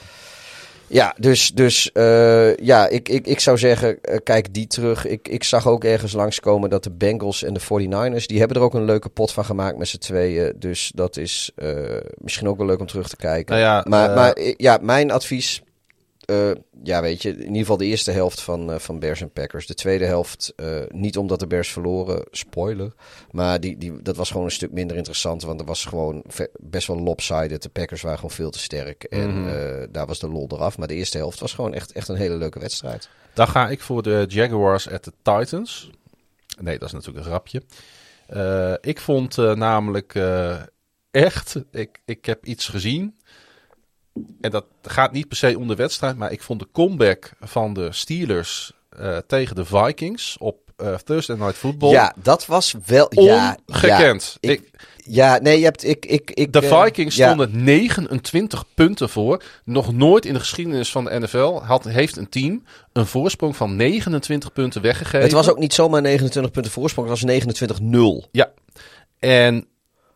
Ja, dus, dus eh, ja, ik, ik, ik zou zeggen, eh, kijk die terug. Ik, ik zag ook ergens langskomen dat de Bengals en de 49ers, die hebben er ook een leuke pot van gemaakt met z'n tweeën. Dus dat is eh, misschien ook wel leuk om terug te kijken. Nou ja, maar, maar ja, mijn advies, eh, ja, weet je, in ieder geval de eerste helft van, eh, van Bears en Packers. De tweede helft, eh, niet omdat de Bears verloren, spoiler. Maar die, die, dat was gewoon een stuk minder interessant, want er was gewoon best wel lopsided. De Packers waren gewoon veel te sterk en eh, daar was de lol eraf. Maar de eerste helft was gewoon echt, echt een hele leuke wedstrijd. Dan ga ik voor de Jaguars at the Titans. Nee, dat is natuurlijk een grapje. Ik vond namelijk echt, ik, ik heb iets gezien. En dat gaat niet per se om de wedstrijd, maar ik vond de comeback van de Steelers eh, tegen de Vikings op eh, Thursday Night Football Ja, dat was wel... Ja, ongekend. Ja, ik, Ik- ja, nee, je hebt... Ik, ik, ik, de eh, Vikings ja. stonden 29 punten voor. Nog nooit in de geschiedenis van de NFL had, heeft een team een voorsprong van 29 punten weggegeven. Het was ook niet zomaar 29 punten voorsprong, het was 29-0. Ja. En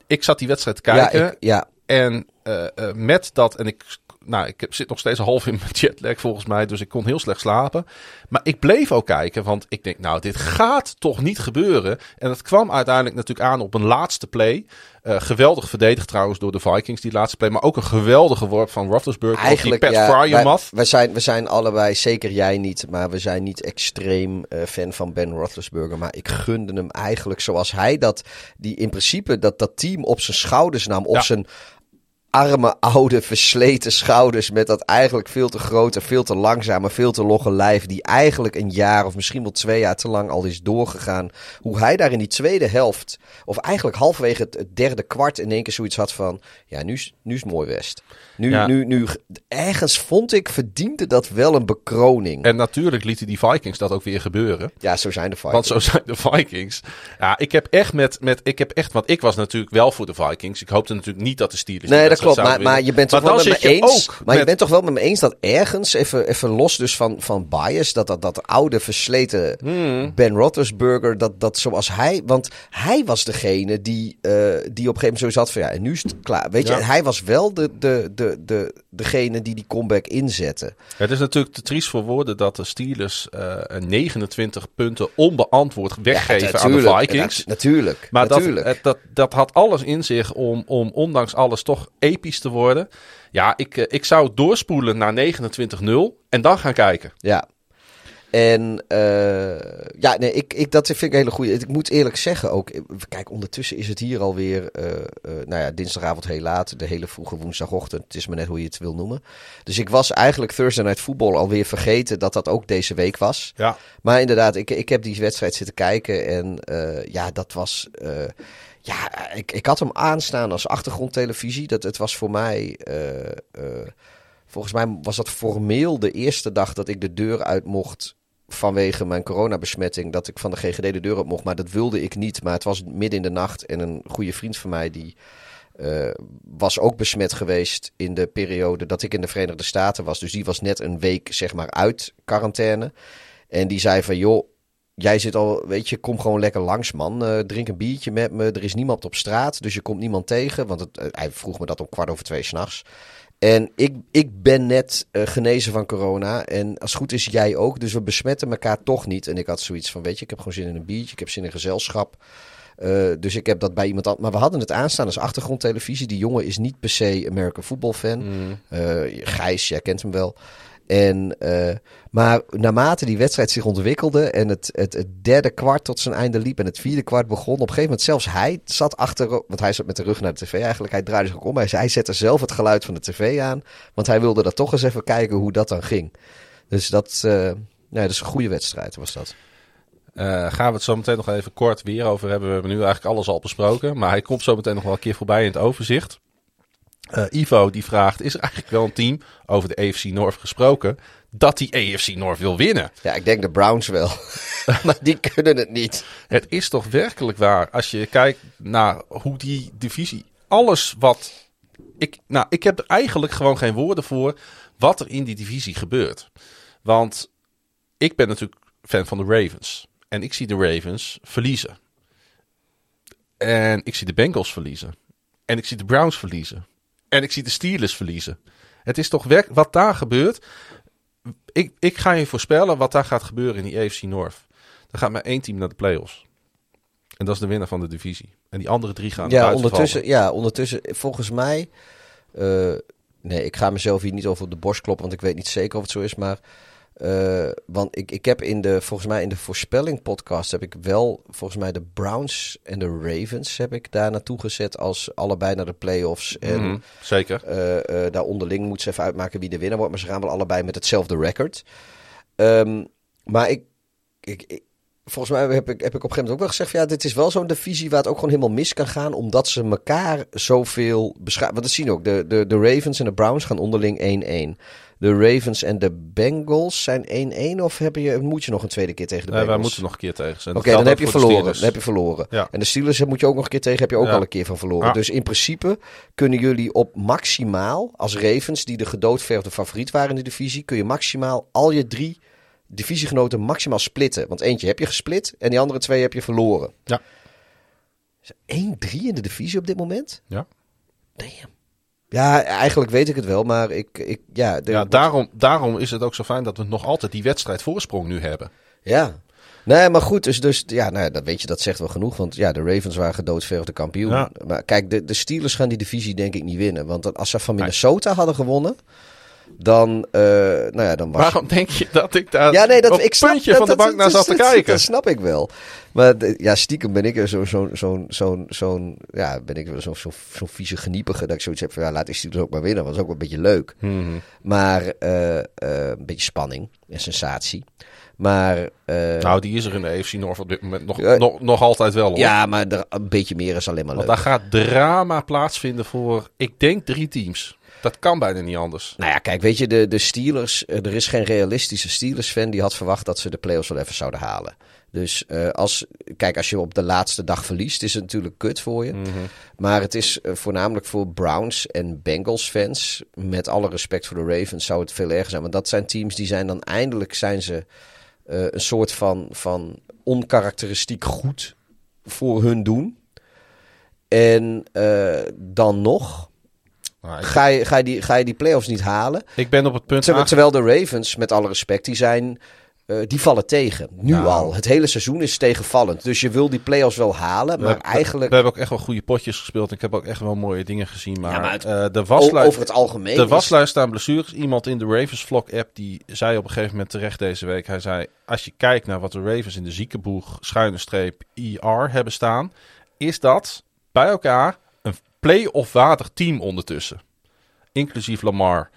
ik zat die wedstrijd te Ja, kijken. ik, ja, En eh, met dat, en ik, nou, ik zit nog steeds half in mijn jetlag volgens mij, dus ik kon heel slecht slapen. Maar ik bleef ook kijken, want ik denk, nou, dit gaat toch niet gebeuren. En het kwam uiteindelijk natuurlijk aan op een laatste play. Eh, geweldig verdedigd trouwens door de Vikings, die laatste play. Maar ook een geweldige worp van Roethlisberger op die Eigenlijk, Pat ja, wij, wij, zijn, we zijn allebei, zeker jij niet, maar we zijn niet extreem fan van Ben Roethlisberger. Maar ik gunde hem eigenlijk zoals hij dat, die in principe dat, dat team op zijn schouders nam, op Ja. zijn arme, oude, versleten schouders met dat eigenlijk veel te grote, veel te langzame, veel te logge lijf, die eigenlijk een jaar of misschien wel twee jaar te lang al is doorgegaan. Hoe hij daar in die tweede helft, of eigenlijk halverwege het, derde kwart in één keer zoiets had van, ja, nu nu is het mooi West. Nu, Ja. nu, nu, ergens vond ik, verdiende dat wel een bekroning. En natuurlijk lieten die Vikings dat ook weer gebeuren. ja, zo zijn de Vikings. Want zo zijn de Vikings. Ja, ik heb echt met, met ik heb echt, want ik was natuurlijk wel voor de Vikings. Ik hoopte natuurlijk niet dat de Steelers. Nee, dat klopt. Maar, maar je bent toch wel met me eens. maar je bent toch wel met me eens dat ergens, even, even los dus van, van bias, dat, dat dat oude versleten Hmm. Ben Roethlisberger, dat, dat zoals hij, want hij was degene die, eh, die op een gegeven moment zo zat van ja, en nu is het klaar. Weet Ja. je, hij was wel de, de, de, de, degene die die comeback inzette. Het is natuurlijk te triest voor woorden dat de Steelers eh, een 29 punten onbeantwoord weggeven aan de Vikings. nat- natuurlijk. Maar dat, natuurlijk. het- dat, dat had alles in zich om, om ondanks alles toch episch te worden. Ja, ik, eh, ik zou doorspoelen naar 29-0 en dan gaan kijken. Ja. En eh, ja, nee, ik, ik, dat vind ik een hele goede. Ik moet eerlijk zeggen ook. Kijk, ondertussen is het hier alweer. eh nou ja, dinsdagavond heel laat. De hele vroege woensdagochtend. Het is maar net hoe je het wil noemen. Dus ik was eigenlijk Thursday Night Football alweer vergeten dat dat ook deze week was. Ja, Maar inderdaad, ik, ik heb die wedstrijd zitten kijken. En ja, dat was. ja, ik, ik had hem aanstaan als achtergrondtelevisie. Dat, het was voor mij. volgens mij was dat formeel de eerste dag dat ik de deur uit mocht. Vanwege mijn coronabesmetting. Dat ik van de GGD de deur uit mocht. Maar dat wilde ik niet. Maar het was midden in de nacht. En een goede vriend van mij die. eh, was ook besmet geweest in de periode dat ik in de Verenigde Staten was. Dus die was net een week zeg maar uit quarantaine. En die zei van, joh, jij zit al, weet je, kom gewoon lekker langs, man. Eh, drink een biertje met me. Er is niemand op straat, dus je komt niemand tegen. Want het, eh, hij vroeg me dat om kwart over twee s'nachts. En ik, ik ben net eh, genezen van corona. En als het goed is, jij ook. Dus we besmetten elkaar toch niet. En ik had zoiets van, weet je, ik heb gewoon zin in een biertje. Ik heb zin in gezelschap. Eh, dus ik heb dat bij iemand anders. Maar we hadden het aanstaan als achtergrondtelevisie. Die jongen is niet per se American football fan. Eh, Gijs, jij kent hem wel. En, eh, maar naarmate die wedstrijd zich ontwikkelde en het, het, derde kwart tot zijn einde liep en het vierde kwart begon, op een gegeven moment zelfs hij zat achter, want hij zat met de rug naar de tv eigenlijk, hij draaide zich ook om, hij, hij zette zelf het geluid van de tv aan, want hij wilde dat toch eens even kijken hoe dat dan ging. Dus dat, eh, nee, dat is een goede wedstrijd was dat. Eh, gaan we het zo meteen nog even kort weer over hebben. We hebben nu eigenlijk alles al besproken. Maar hij komt zo meteen nog wel een keer voorbij in het overzicht. Eh, Ivo die vraagt, is er eigenlijk wel een team over de AFC North gesproken... dat die AFC North wil winnen? Ja, ik denk de Browns wel, maar die kunnen het niet. Het is toch werkelijk waar als je kijkt naar hoe die divisie... Alles wat... Ik, nou, ik heb er eigenlijk gewoon geen woorden voor wat er in die divisie gebeurt. Want ik ben natuurlijk fan van de Ravens. En ik zie de Ravens verliezen. En ik zie de Bengals verliezen. En ik zie de Browns verliezen. En ik zie de Steelers verliezen. Het is toch werk wat daar gebeurt. Ik, ik ga je voorspellen wat daar gaat gebeuren in die AFC North. Er gaat maar één team naar de playoffs. En dat is de winnaar van de divisie. En die andere drie gaan Ja, ondertussen, vallen. ja, ondertussen, volgens mij, eh, nee, ik ga mezelf hier niet over op de borst kloppen, want ik weet niet zeker of het zo is. Maar eh, want ik, ik heb in de, volgens mij in de voorspelling podcast heb ik wel, volgens mij de Browns en de Ravens heb ik daar naartoe gezet als allebei naar de playoffs. En Mhm, zeker. eh, eh, daar onderling moet ze even uitmaken wie de winnaar wordt. Maar ze gaan wel allebei met hetzelfde record. Ehm, maar ik, ik, ik- volgens mij heb ik, heb ik op een gegeven moment ook wel gezegd... van, ja, dit is wel zo'n divisie waar het ook gewoon helemaal mis kan gaan... omdat ze elkaar zoveel beschamen. Want dat zien we ook. De, de, de Ravens en de Browns gaan onderling 1-1. De Ravens en de Bengals zijn 1-1 of heb je, moet je nog een tweede keer tegen de Nee, wij moeten nog een keer tegen ze. Oké, dan heb je verloren. Dan heb je verloren. Ja. En de Steelers moet je ook nog een keer tegen, heb je ook Ja. al een keer van verloren. Ja. Dus in principe kunnen jullie op maximaal, als Ravens, die de gedoodverfde favoriet waren in de divisie, kun je maximaal al je drie divisiegenoten maximaal splitten. Want eentje heb je gesplit en die andere twee heb je verloren. Ja. Is er 1-3 in de divisie op dit moment? Ja. Damn. Ja, eigenlijk weet ik het wel, maar ik, ik ja, de- Ja, daarom, daarom is het ook zo fijn dat we nog altijd die wedstrijd voorsprong nu hebben. Ja. Nee, maar goed, dus, dus ja, nou, ja, dat weet je, dat zegt wel genoeg. Want ja, de Ravens waren gedoodverfde kampioen. Ja. Maar kijk, de, de Steelers gaan die divisie denk ik niet winnen. Want als ze van Minnesota hadden gewonnen, dan, eh, nou ja, dan was... Waarom denk je dat ik daar ja, nee, dat, op ik snap, puntje dat, van de bank naar zat te kijken? Dat snap ik wel. Maar ja, stiekem ben ik zo'n, zo'n, zo'n, zo'n, zo'n, ja, ben ik wel zo'n, zo'n, zo'n vieze geniepige dat ik zoiets heb van, ja, laat die Steelers ook maar winnen. want Dat is ook wel een beetje leuk. Mhm. Maar eh, eh, een beetje spanning en sensatie. Maar Nou, die is er in de AFC North op dit moment nog, nog, nog altijd wel. Hoor. Ja, maar er, een beetje meer is alleen maar Want leuk. daar gaat drama plaatsvinden voor, ik denk, drie teams. Dat kan bijna niet anders. Nou ja, kijk, weet je, de, de Steelers, eh, er is geen realistische Steelers-fan die had verwacht dat ze de playoffs wel even zouden halen. Dus eh, als, kijk, als je op de laatste dag verliest, is het natuurlijk kut voor je. Mhm. Maar het is eh, voornamelijk voor Browns en Bengals fans. Met alle respect voor de Ravens zou het veel erger zijn. Want dat zijn teams die zijn dan eindelijk zijn ze een soort van, van onkarakteristiek goed voor hun doen. En dan nog Nou, ik, ga je, ga, je die, ga je die playoffs niet halen. ik ben op het punt Terwijl, aange- terwijl de Ravens, met alle respect, die zijn... eh, die vallen tegen. Nu Nou. al. Het hele seizoen is tegenvallend. Dus je wil die playoffs wel halen. we Maar hebben- eigenlijk... We hebben ook echt wel goede potjes gespeeld. Ik heb ook echt wel mooie dingen gezien. Maar, Ja, maar het- eh, de waslijst... over het algemeen. De is- waslijst aan blessures. Iemand in de Ravens Vlog app die zei op een gegeven moment terecht deze week. Hij zei, als je kijkt naar wat de Ravens in de ziekenboeg schuine streep IR hebben staan. Is dat bij elkaar play-off waardig team ondertussen. Inclusief Lamar.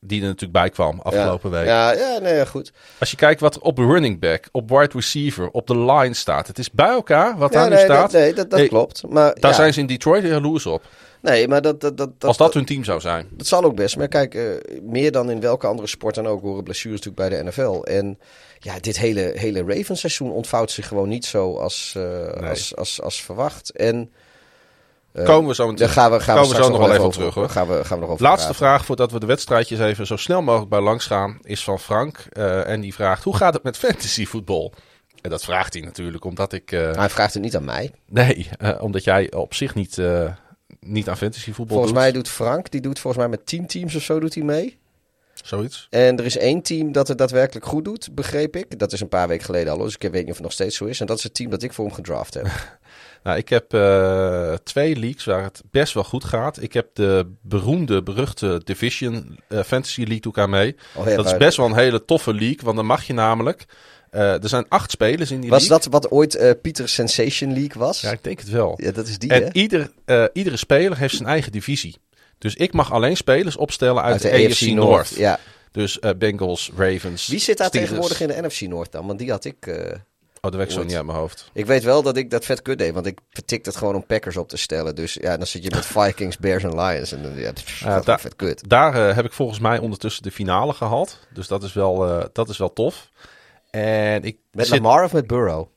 Die er natuurlijk bij kwam afgelopen ja. week. Ja, ja, nee, ja, goed. Als je kijkt wat er op running back, op wide receiver, op de line staat. Het is bij elkaar wat daar nu nee, staat. dat, nee, dat, dat Hey, klopt. Maar, Daar zijn ze in Detroit jaloers op. Nee, maar dat, dat, dat, als dat hun team zou zijn. dat zal ook best. Maar kijk, eh, meer dan in welke andere sport dan ook horen blessures natuurlijk bij de NFL. En ja, dit hele, hele Ravens seizoen ontvouwt zich gewoon niet zo als, eh, Nee. als, als, als verwacht. En Komen we zo meteen. daar gaan we, gaan we komen we straks zo nog wel even op terug, hoor. Gaan we, gaan we nog over Laatste praten. vraag voordat we de wedstrijdjes even zo snel mogelijk bij langs gaan, is van Frank. Eh, en die vraagt: hoe gaat het met fantasy voetbal? En dat vraagt hij natuurlijk omdat ik. eh, Hij vraagt het niet aan mij. nee, eh, omdat jij op zich niet, eh, niet aan fantasy voetbal Volgens doet. mij doet Frank, die doet volgens mij met tien teams of zo doet hij mee. Zoiets. En er is één team dat het daadwerkelijk goed doet, begreep ik. Dat is een paar weken geleden al, dus ik weet niet of het nog steeds zo is. En dat is het team dat ik voor hem gedraft heb. Nou, ik heb eh, twee leagues waar het best wel goed gaat. Ik heb de beroemde, beruchte Division eh, Fantasy League doe ik aan mee. Oh, dat is best wel een hele toffe league, want dan mag je namelijk. eh, er zijn acht spelers in die Was league. dat wat ooit Pieter Sensation League was? Ja, ik denk het wel. Ja, dat is die, En hè? ieder, iedere speler heeft zijn eigen divisie. Dus ik mag alleen spelers opstellen uit, de, AFC North. Ja. Dus Bengals, Ravens. Wie zit daar Steelers. tegenwoordig in de NFC North dan? Want die had ik... Oh, dat weet ik zo niet uit mijn hoofd. Ik weet wel dat ik dat vet kut deed, want ik vertikte het gewoon om Packers op te stellen. Dus ja, dan zit je met Vikings, Bears en Lions. En dan, ja, dat is vet kut. Daar eh, heb ik volgens mij ondertussen de finale gehad. Dus dat is wel, eh, dat is wel tof. En ik Met zit, Lamar of met Burrow?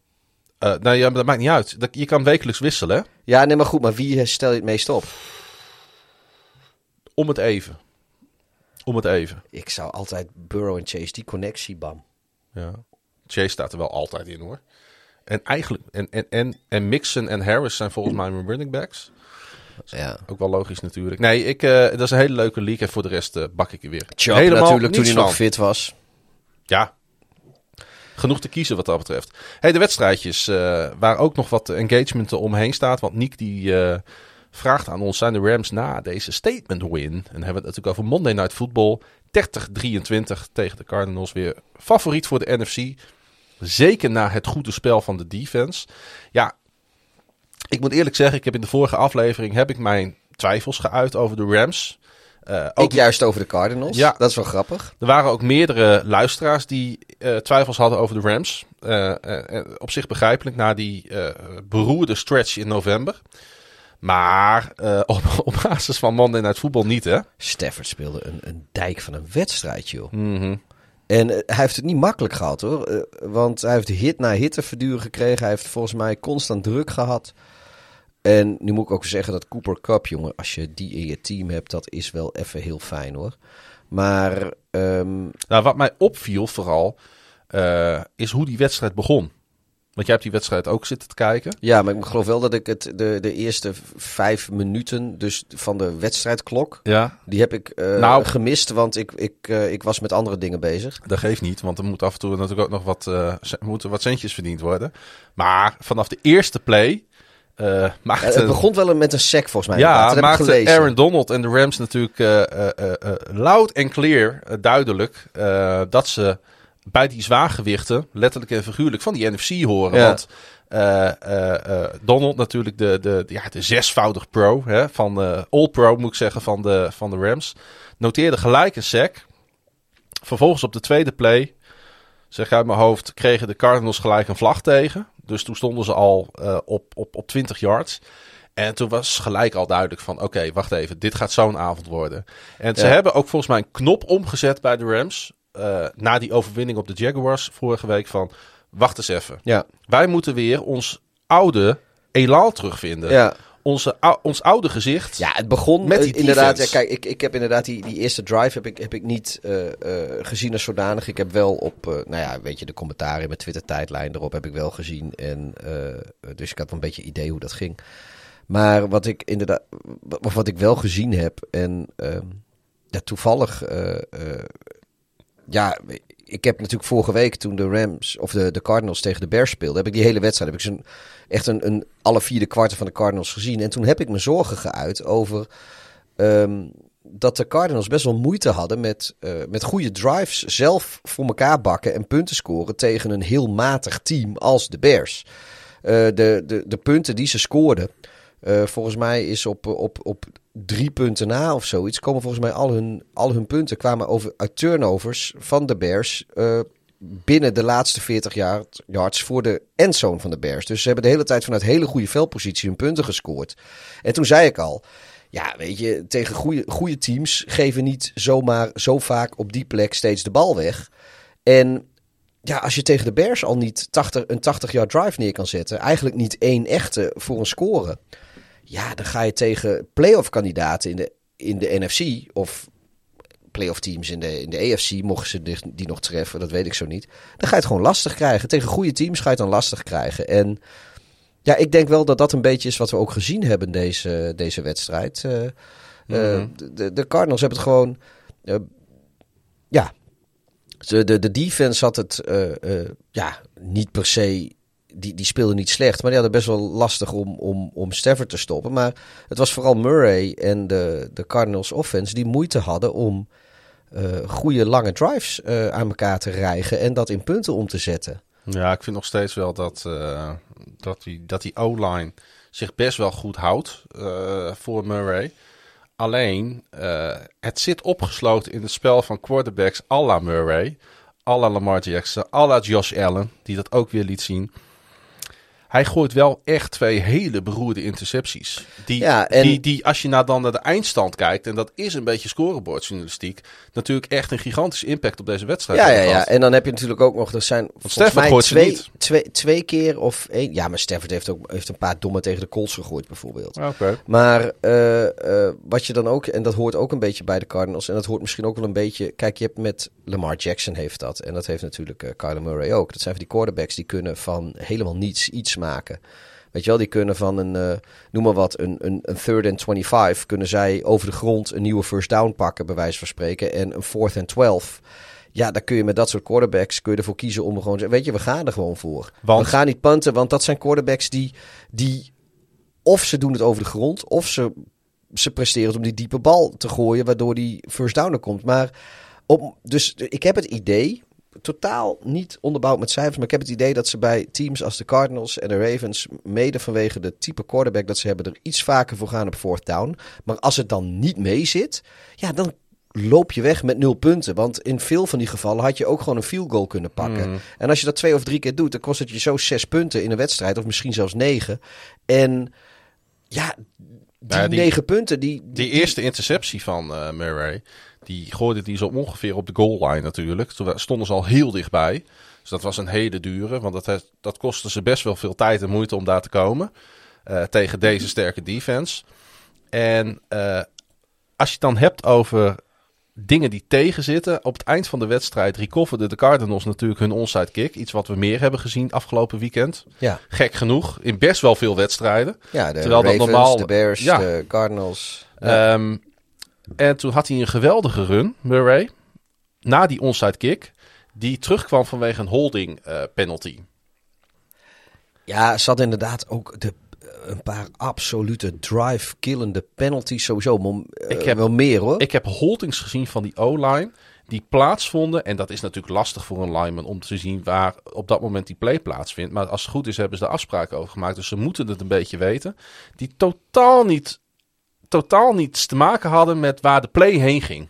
eh, nou ja, maar dat maakt niet uit. Dat, je kan wekelijks wisselen. Ja, nee, maar goed, maar wie stel je het meest op? Om het even. Om het even. Ik zou altijd Burrow en Chase, die connectie, bam. Ja. Chase staat er wel altijd in hoor. En eigenlijk, en, en, en, en Mixon en Harris zijn volgens mij mijn running backs. Ja. Ook wel logisch natuurlijk. Nee, ik, eh, dat is een hele leuke league. En voor de rest eh, bak ik er weer. Chubb Helemaal natuurlijk, toen hij nog fit was. Ja. Genoeg te kiezen wat dat betreft. Hey, de wedstrijdjes, eh, waar ook nog wat engagement omheen staat. Want Niek die vraagt aan ons: zijn de Rams na deze statement win? En hebben we het natuurlijk over Monday Night Football. 30-23 tegen de Cardinals. Weer favoriet voor de NFC. Zeker na het goede spel van de defense. Ja, ik moet eerlijk zeggen, ik heb in de vorige aflevering heb ik mijn twijfels geuit over de Rams. Uh, ook ik juist over de Cardinals. Ja, dat is wel grappig. Er waren ook meerdere luisteraars die uh, twijfels hadden over de Rams. Uh, op zich begrijpelijk na die beroerde stretch in november. Maar op, op, basis van Monday Night Football niet, hè? Stafford speelde een, een dijk van een wedstrijd, joh. Mm En hij heeft het niet makkelijk gehad, hoor. want hij heeft hit na hit te verduren gekregen. Hij heeft volgens mij constant druk gehad. En nu moet ik ook zeggen dat Cooper Cup, jongen, als je die in je team hebt, dat is wel even heel fijn hoor. Maar. Um... Nou, wat mij opviel vooral, is hoe die wedstrijd begon. Want jij hebt die wedstrijd ook zitten te kijken. Ja, maar ik geloof wel dat ik het de, de eerste vijf minuten dus van de wedstrijdklok, ja. die heb ik uh, nou, gemist, want ik, ik, uh, ik was met andere dingen bezig. Dat geeft niet, want er moet af en toe natuurlijk ook nog wat, uh, moeten wat centjes verdiend worden. Maar vanaf de eerste play uh, het begon wel met een sec volgens mij. Ja, maakte Aaron Donald en de Rams natuurlijk loud en clear duidelijk dat ze bij die zwaargewichten, letterlijk en figuurlijk, van die NFC horen. Ja. Want Donald natuurlijk de, de, ja, de zesvoudig pro, hè, van de All-Pro moet ik zeggen, van de, van de Rams. Noteerde gelijk een sec. Vervolgens op de tweede play, zeg uit mijn hoofd, kregen de Cardinals gelijk een vlag tegen. Dus toen stonden ze al op, op, op 20 yards. En toen was gelijk al duidelijk van... oké, wacht even, dit gaat zo'n avond worden. En ze hebben ook volgens mij een knop omgezet bij de Rams... Uh, na die overwinning op de Jaguars vorige week van... wacht eens even. Ja. Wij moeten weer ons oude elan terugvinden. Ja onze, ons oude gezicht. Ja, het begon met die inderdaad. Ja, kijk, ik, ik heb inderdaad die, die eerste drive heb ik, heb ik niet uh, uh, gezien als zodanig. Ik heb wel op, uh, nou ja, weet je, de commentaren in mijn Twitter-tijdlijn erop heb ik wel gezien. En, dus ik had een beetje idee hoe dat ging. Maar wat ik inderdaad, wat, wat ik wel gezien heb en ehm, ja, toevallig, ja, ik heb natuurlijk vorige week toen de Rams of de, de Cardinals tegen de Bears speelden, heb ik die hele wedstrijd, heb ik zo'n echt een, een alle vier kwarten van de Cardinals gezien. En toen heb ik me zorgen geuit over um, dat de Cardinals best wel moeite hadden met, uh, met goede drives zelf voor elkaar bakken en punten scoren tegen een heel matig team als de Bears. Uh, de, de, de punten die ze scoorden, uh, volgens mij is op, op, op drie punten na of zoiets, komen volgens mij al hun, al hun punten kwamen over, uit turnovers van de Bears binnen de laatste 40 yards voor de endzone van de Bears. Dus ze hebben de hele tijd vanuit hele goede veldpositie hun punten gescoord. En toen zei ik al, ja, weet je, tegen goede, goede teams geven niet zomaar zo vaak op die plek steeds de bal weg. En ja, als je tegen de Bears al niet 80, een 80-yard drive neer kan zetten, eigenlijk niet één echte voor een score. Ja, dan ga je tegen playoff kandidaten in de, in de NFC of playoff teams in de, in de AFC, mochten ze die, die nog treffen, dat weet ik zo niet. Dan ga je het gewoon lastig krijgen. Tegen goede teams ga je het dan lastig krijgen. En ja, ik denk wel dat dat een beetje is wat we ook gezien hebben deze, deze wedstrijd. Uh, uh, de, de Cardinals hebben het gewoon. Uh, ja. De, de, de defense had het ja, niet per se die, die speelde niet slecht. Maar die hadden best wel lastig om, om, om Stafford te stoppen. Maar het was vooral Murray en de, de Cardinals offense die moeite hadden om uh, goede lange drives uh, aan elkaar te rijgen en dat in punten om te zetten. Ja, ik vind nog steeds wel dat, uh, dat die, dat die O-line zich best wel goed houdt voor Murray. Alleen, het zit opgesloten in het spel van quarterbacks à la Murray, à la Lamar Jackson, à la Josh Allen, die dat ook weer liet zien. Hij gooit wel echt twee hele beroerde intercepties. Die, ja, en... die, die, als je nou dan naar de eindstand kijkt, en dat is een beetje scorebordjournalistiek, natuurlijk echt een gigantische impact op deze wedstrijd. Ja, ja, ja. en dan heb je natuurlijk ook nog, er zijn volgens mij twee, twee, twee keer of één. Ja, maar Stafford heeft ook heeft een paar domme tegen de Colts gegooid bijvoorbeeld. Oké. Maar uh, uh, wat je dan ook, en dat hoort ook een beetje bij de Cardinals, en dat hoort misschien ook wel een beetje, kijk, je hebt met Lamar Jackson heeft dat, en dat heeft natuurlijk uh, Kyler Murray ook. Dat zijn van die quarterbacks die kunnen van helemaal niets iets maken. Weet je wel, die kunnen van een, uh, noem maar wat, een, een, een third and 25, kunnen zij over de grond een nieuwe first down pakken, bij wijze van spreken. En een fourth and 12. Ja, daar kun je met dat soort quarterbacks kun je ervoor kiezen om gewoon, weet je, we gaan er gewoon voor. We gaan niet punten, want dat zijn quarterbacks die, die of ze doen het over de grond, of ze, ze presteren om die diepe bal te gooien, waardoor die first down er komt. Maar op, dus ik heb het idee, totaal niet onderbouwd met cijfers, maar ik heb het idee dat ze bij teams als de Cardinals en de Ravens, mede vanwege de type quarterback dat ze hebben, er iets vaker voor gaan op fourth down. Maar als het dan niet mee zit, ja, dan loop je weg met nul punten. Want in veel van die gevallen had je ook gewoon een field goal kunnen pakken. Mhm. En als je dat twee of drie keer doet, dan kost het je zo zes punten in een wedstrijd. Of misschien zelfs negen. En ja, die, Ja, die- negen punten, die... Die eerste interceptie van eh, Murray, die gooide die zo ongeveer op de goal line natuurlijk. Toen stonden ze al heel dichtbij. Dus dat was een hele dure, want dat, dat kostte ze best wel veel tijd en moeite om daar te komen. eh, tegen deze sterke defense. En eh, als je het dan hebt over dingen die tegenzitten. Op het eind van de wedstrijd recoverden de Cardinals natuurlijk hun onside kick. Iets wat we meer hebben gezien afgelopen weekend. Ja, Gek genoeg, in best wel veel wedstrijden. ja de Terwijl dat normaal- de Bears, Ja. de Cardinals. Ja. Ehm, en toen had hij een geweldige run, Murray. Na die onside kick. Die terugkwam vanwege een holding eh, penalty. Ja, ze hadden inderdaad ook de, een paar absolute drive-killende penalties sowieso. Mom, Ik eh, heb- wel meer hoor. Ik heb holdings gezien van die O-line. Die plaatsvonden. En dat is natuurlijk lastig voor een lineman om te zien waar op dat moment die play plaatsvindt. Maar als het goed is, hebben ze de afspraken over gemaakt. Dus ze moeten het een beetje weten. Die totaal niet, totaal niets te maken hadden met waar de play heen ging.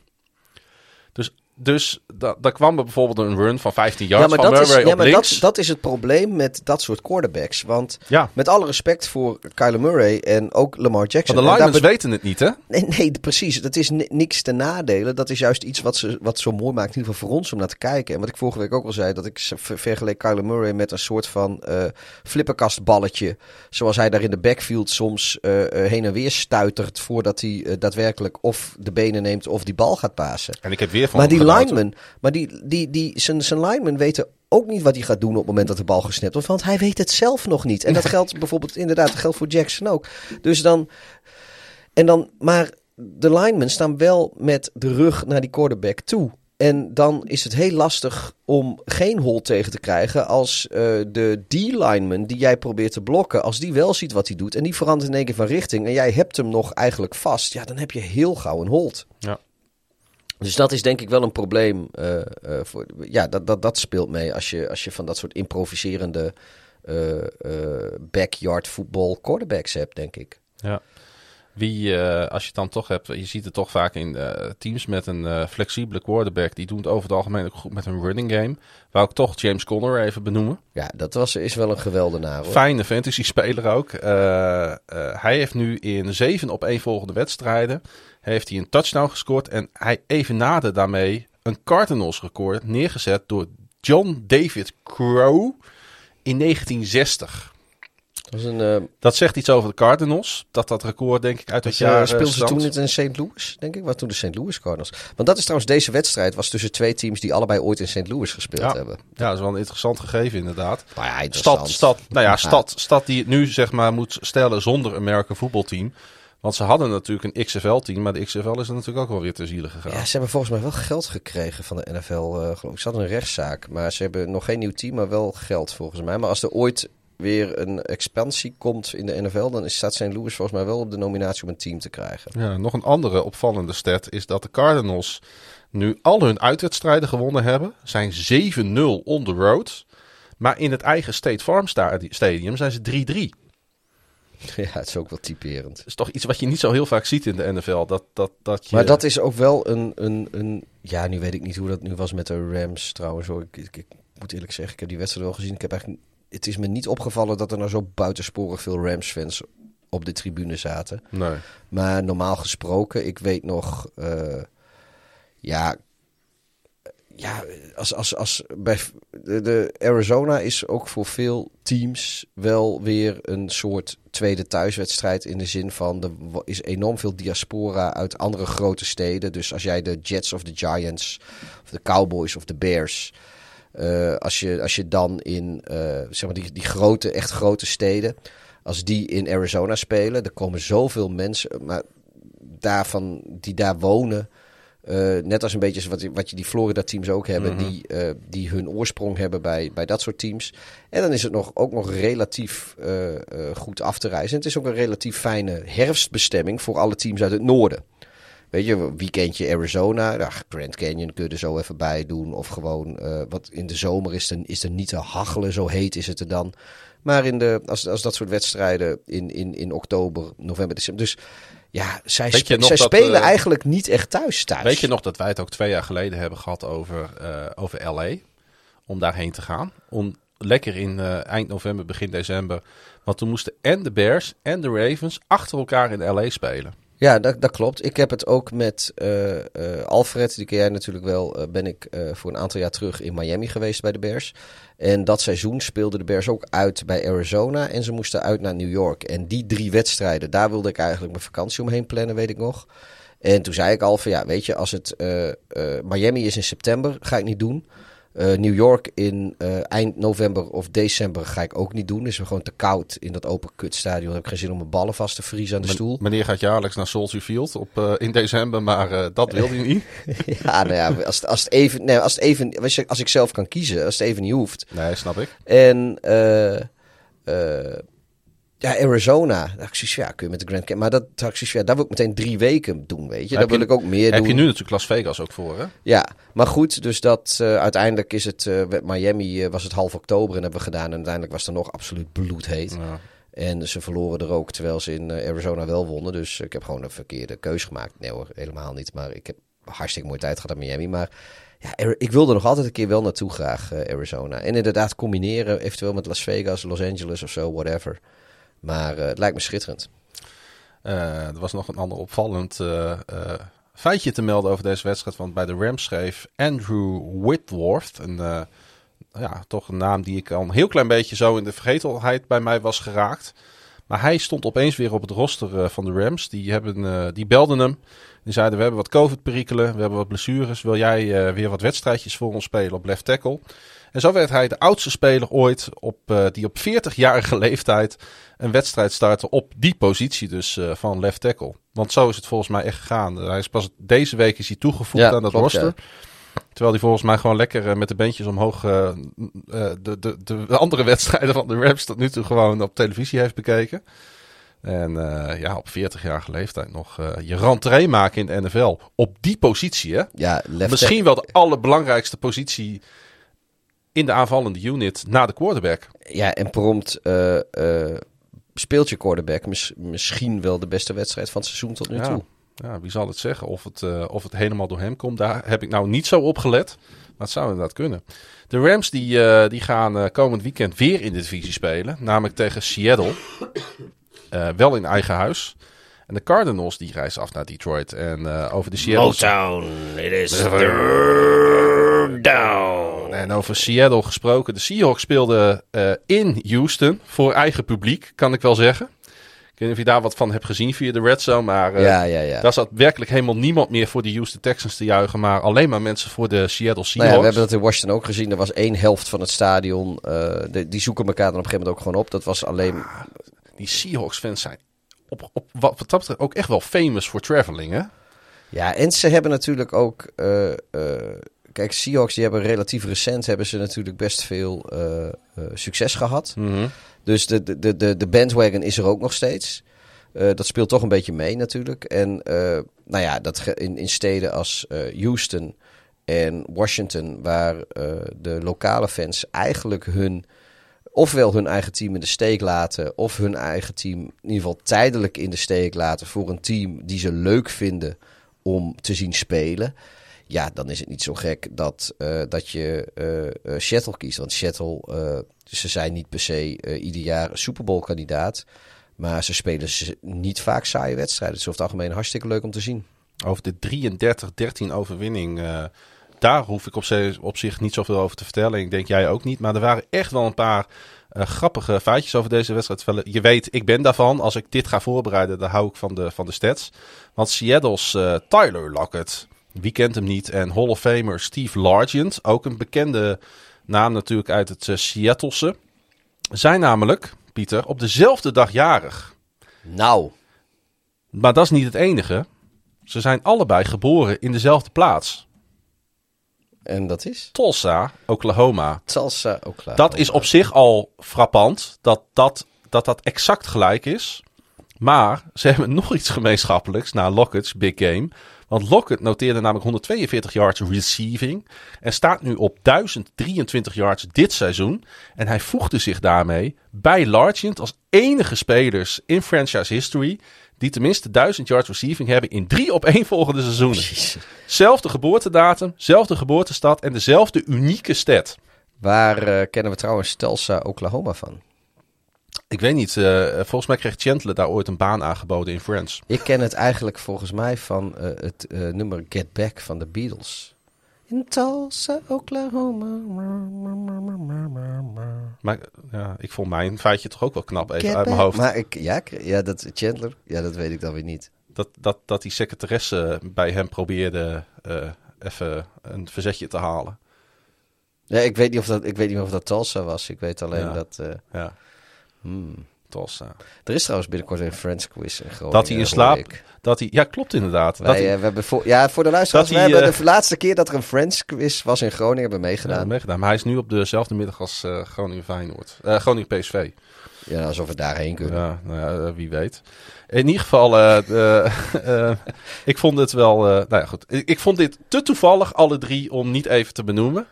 Dus, da, daar kwam er bijvoorbeeld een run van 15 yards ja, maar, van dat is, Murray ja, op maar dat, dat is het probleem met dat soort quarterbacks. Want ja, met alle respect voor Kyler Murray en ook Lamar Jackson. van de be- weten het niet, hè? Nee, nee, precies. Dat is ni- niks te nadelen. Dat is juist iets wat, ze, wat zo mooi maakt, in ieder geval voor ons om naar te kijken. En wat ik vorige week ook al zei, dat ik ver- vergeleek Kyler Murray met een soort van eh flipperkastballetje. Zoals hij daar in de backfield soms eh, eh, heen en weer stuitert voordat hij daadwerkelijk of de benen neemt of die bal gaat pasen. En ik heb weer van Linemen, maar die, die, die, zijn, zijn linemen weten ook niet wat hij gaat doen op het moment dat de bal gesnapt wordt. Want hij weet het zelf nog niet. En dat geldt bijvoorbeeld inderdaad, dat geldt voor Jackson ook. Dus dan, en dan, maar de linemen staan wel met de rug naar die quarterback toe. En dan is het heel lastig om geen hol tegen te krijgen als eh, de D-lineman die jij probeert te blokken, als die wel ziet wat hij doet en die verandert in één keer van richting en jij hebt hem nog eigenlijk vast, ja, dan heb je heel gauw een hold. Ja. Dus dat is denk ik wel een probleem. eh, eh, voor, ja, dat, dat, dat speelt mee als je, als je van dat soort improviserende eh, backyard voetbal quarterbacks hebt, denk ik. Ja. Wie, als je het dan toch hebt, je ziet het toch vaak in teams met een flexibele quarterback. Die doen het over het algemeen ook goed met een running game. Wou ik toch James Conner even benoemen. Ja, dat was, is wel een geweldenaar hoor. Fijne fantasy speler ook. Hij heeft nu in zeven op één volgende wedstrijden heeft hij een touchdown gescoord. En hij evenaarde daarmee een Cardinals record neergezet door John David Crow in 1960. Dat was een, eh, Dat zegt iets over de Cardinals. Dat dat record denk ik uit het was, jaar eh, eh, speelden ze toen niet in St. Louis, denk ik? Was toen de St. Louis Cardinals. Want dat is trouwens, deze wedstrijd was tussen twee teams die allebei ooit in St. Louis gespeeld Ja. hebben. Ja, dat is wel een interessant gegeven inderdaad. Maar ja, interessant. Stad, stad, nou ja, Ja. stad, stad die het nu zeg maar moet stellen zonder American voetbalteam. Want ze hadden natuurlijk een XFL-team, maar de XFL is er natuurlijk ook wel weer ter ziele gegaan. Ja, ze hebben volgens mij wel geld gekregen van de NFL. eh, geloof ik. Ze hadden een rechtszaak, maar ze hebben nog geen nieuw team, maar wel geld volgens mij. Maar als er ooit weer een expansie komt in de NFL, dan is- staat St. Louis volgens mij wel op de nominatie om een team te krijgen. Ja, nog een andere opvallende stat is dat de Cardinals nu al hun uitwedstrijden gewonnen hebben. Zijn 7-0 on the road. Maar in het eigen State Farm sta- Stadium zijn ze 3-3. Ja, het is ook wel typerend. Dat is toch iets wat je niet zo heel vaak ziet in de NFL. Dat, dat, dat je... Maar dat is ook wel een, een, een... Ja, nu weet ik niet hoe dat nu was met de Rams trouwens. Hoor. Ik, ik, ik moet eerlijk zeggen, ik heb die wedstrijd wel gezien. Ik heb eigenlijk, het is me niet opgevallen dat er nou zo buitensporig veel Rams-fans op de tribune zaten. Nee. Maar normaal gesproken, ik weet nog, eh, ja, ja, als, als, als bij de, de Arizona is ook voor veel teams wel weer een soort tweede thuiswedstrijd in de zin van er is enorm veel diaspora uit andere grote steden. Dus als jij de Jets of de Giants of de Cowboys of de Bears, eh, als, je, als je dan in eh, zeg maar die, die grote, echt grote steden, als die in Arizona spelen, er komen zoveel mensen, maar daarvan die daar wonen, Eh, net als een beetje wat, je- wat je die Florida-teams ook hebben, Mhm. die, eh, die hun oorsprong hebben bij, bij dat soort teams. En dan is het nog, ook nog relatief eh, goed af te reizen. En het is ook een relatief fijne herfstbestemming voor alle teams uit het noorden. Weet je, weekendje Arizona, ach, Grand Canyon kun je er zo even bij doen. Of gewoon, wat in de zomer is er, is er niet te hachelen, zo heet is het er dan. Maar in de, als, als dat soort wedstrijden in, in, in oktober, november, december. Dus ja, zij, spe- dat, spelen eh, eigenlijk niet echt thuis thuis. Weet je nog dat wij het ook twee jaar geleden hebben gehad over, eh, over LA? Om daarheen te gaan. Om lekker in eh, eind november, begin december. Want toen moesten en de Bears en de Ravens achter elkaar in LA spelen. Ja, dat, dat klopt. Ik heb het ook met eh, eh, Alfred, die ken jij natuurlijk wel, eh, ben ik voor een aantal jaar terug in Miami geweest bij de Bears. En dat seizoen speelden de Bears ook uit bij Arizona en ze moesten uit naar New York. En die drie wedstrijden, daar wilde ik eigenlijk mijn vakantie omheen plannen, weet ik nog. En toen zei ik al van, ja, weet je, als het Miami is in september, ga ik niet doen. Eh, New York in eh, eind november of december ga ik ook niet doen. Is me gewoon te koud in dat open kutstadion. Dan heb ik geen zin om mijn ballen vast te vriezen aan de stoel. Meneer gaat jaarlijks naar Soldier Field op, eh, in december, maar dat wilde hij niet. Ja, nou ja, als, als het even, nee, als het even, als, ik zelf kan kiezen, als het even niet hoeft. Nee, snap ik. En eh, ja, Arizona, dacht ja, kun je met de Grand Canyon, maar dat dacht ja, daar wil ik meteen drie weken doen, weet je. Heb Daar wil ik ook meer Heb doen. je nu natuurlijk Las Vegas ook voor, hè? Ja, maar goed, dus dat eh, uiteindelijk is het, eh, met Miami eh, was het half oktober en hebben we gedaan en uiteindelijk was er nog absoluut bloedheet. Ja. En ze verloren er ook, terwijl ze in eh, Arizona wel wonnen. Dus ik heb gewoon een verkeerde keus gemaakt. Nee hoor, helemaal niet. Maar ik heb hartstikke mooie tijd gehad in Miami. Maar ja, ik wilde nog altijd een keer wel naartoe graag, eh, Arizona. En inderdaad combineren, eventueel met Las Vegas, Los Angeles of zo, whatever. Maar eh, het lijkt me schitterend. Eh, er was nog een ander opvallend eh, feitje te melden over deze wedstrijd. Want bij de Rams schreef Andrew Whitworth, een, ja, toch een naam die ik al een heel klein beetje zo in de vergetelheid bij mij was geraakt. Maar hij stond opeens weer op het roster van de Rams. Die, hebben, die belden hem. Die zeiden, we hebben wat COVID-perikelen, we hebben wat blessures. Wil jij weer wat wedstrijdjes voor ons spelen op left tackle? En zo werd hij de oudste speler ooit op, eh, die op 40-jarige leeftijd een wedstrijd startte op die positie dus eh, van left tackle. Want zo is het volgens mij echt gegaan. hij is pas deze week is hij toegevoegd Ja, aan dat klopt, roster. Terwijl hij volgens mij gewoon lekker eh, met de beentjes omhoog de, de, de andere wedstrijden van de Rams tot nu toe gewoon op televisie heeft bekeken. En ja, op 40-jarige leeftijd nog eh, je rentree maken in de NFL. Op die positie, hè? Ja, Misschien wel de allerbelangrijkste positie in de aanvallende unit na de quarterback. Ja, en prompt eh, eh, speelt je quarterback mis- misschien wel de beste wedstrijd van het seizoen tot nu Ja. toe. Ja, wie zal het zeggen? Of het, eh, of het helemaal door hem komt, daar heb ik nou niet zo op gelet. Maar het zou inderdaad kunnen. De Rams die, eh, die gaan eh, komend weekend weer in de divisie spelen. Namelijk tegen Seattle. Eh, wel in eigen huis. En de Cardinals die reizen af naar Detroit. En eh, over de Seattle... Motown, it is down. En over Seattle gesproken. De Seahawks speelden eh, in Houston voor eigen publiek, kan ik wel zeggen. Ik weet niet of je daar wat van hebt gezien via de Red Zone. Maar eh, Ja, ja, ja. daar zat werkelijk helemaal niemand meer voor de Houston Texans te juichen. Maar alleen maar mensen voor de Seattle Seahawks. Nou ja, we hebben dat in Washington ook gezien. Er was één helft van het stadion. eh, de- die zoeken elkaar dan op een gegeven moment ook gewoon op. Dat was alleen. Die Seahawks fans zijn op, op, wat, wat dat betreft ook echt wel famous voor traveling. Hè? Ja, en ze hebben natuurlijk ook. Kijk, Seahawks die hebben relatief recent hebben ze natuurlijk best veel eh, eh, succes gehad. Dus de, de, de- de, bandwagon is er ook nog steeds. Eh, dat speelt toch een beetje mee natuurlijk. En nou ja, dat in, in steden als Houston en Washington, waar de lokale fans eigenlijk hun ofwel hun eigen team in de steek laten, of hun eigen team in ieder geval tijdelijk in de steek laten voor een team die ze leuk vinden om te zien spelen. Ja, dan is het niet zo gek dat, eh, dat je eh eh, Seattle kiest. Want Seattle, eh, ze zijn niet per se ieder jaar Super Bowl kandidaat. Maar ze spelen niet vaak saaie wedstrijden. Het is over het algemeen hartstikke leuk om te zien. Over de 33-13 overwinning. daar hoef ik op, zich niet zoveel over te vertellen. Ik denk jij ook niet. Maar er waren echt wel een paar grappige feitjes over deze wedstrijd. Je weet, ik ben daarvan. Als ik dit ga voorbereiden, dan hou ik van de, van de stats. Want Seattle's Tyler Lockett, wie kent hem niet? En Hall of Famer Steve Largent, ook een bekende naam natuurlijk uit het eh, Seattlese. Zijn namelijk, Pieter, op dezelfde dag jarig. Nou, Maar dat is niet het enige. Ze zijn allebei geboren in dezelfde plaats. En dat is? Tulsa, Oklahoma. Salsa Oklahoma. Dat is op zich al frappant, dat dat, dat dat exact gelijk is. Maar ze hebben nog iets gemeenschappelijks na Lockett's Big Game. Want Lockett noteerde namelijk 142 yards receiving. En staat nu op 1023 yards dit seizoen. En hij voegde zich daarmee bij Largent als enige spelers in franchise history. die tenminste 1000 yards receiving hebben in drie opeenvolgende seizoenen. Jezus. Zelfde geboortedatum, zelfde geboortestad en dezelfde unieke stat. Waar eh, kennen we trouwens Tulsa Oklahoma van? Ik weet niet, eh, volgens mij kreeg Chandler daar ooit een baan aangeboden in Friends. Ik ken het eigenlijk volgens mij van eh, het eh, nummer Get Back van de Beatles. In Tulsa, Oklahoma. Maar ja, ik vond mijn feitje toch ook wel knap, even Get uit mijn hoofd. Maar ik, ja, ja, dat Chandler, ja, dat weet ik dan weer niet. Dat, dat, dat die secretaresse bij hem probeerde even een verzetje te halen. Ja, ik weet niet of dat, ik weet niet of dat Tulsa was. Ik weet alleen Ja. dat. Ja, hmm. Tulsa. Er is trouwens binnenkort een Friends quiz in Groningen. Dat hij in slaap... Dat hij, ja, klopt inderdaad. dat Wij, hij, eh, we hebben voor, ja, voor de luisteraars. We hij, hebben eh, de laatste keer dat er een Friends quiz was in Groningen hebben ja, meegedaan. meegedaan. Maar hij is nu op dezelfde middag als eh, Groningen Feyenoord. Eh, Groningen PSV. Ja, alsof we daarheen kunnen. Ja, nou ja, wie weet. In ieder geval, ik vond het wel. nou ja, goed. Ik, ik vond dit te toevallig, alle drie, om niet even te benoemen.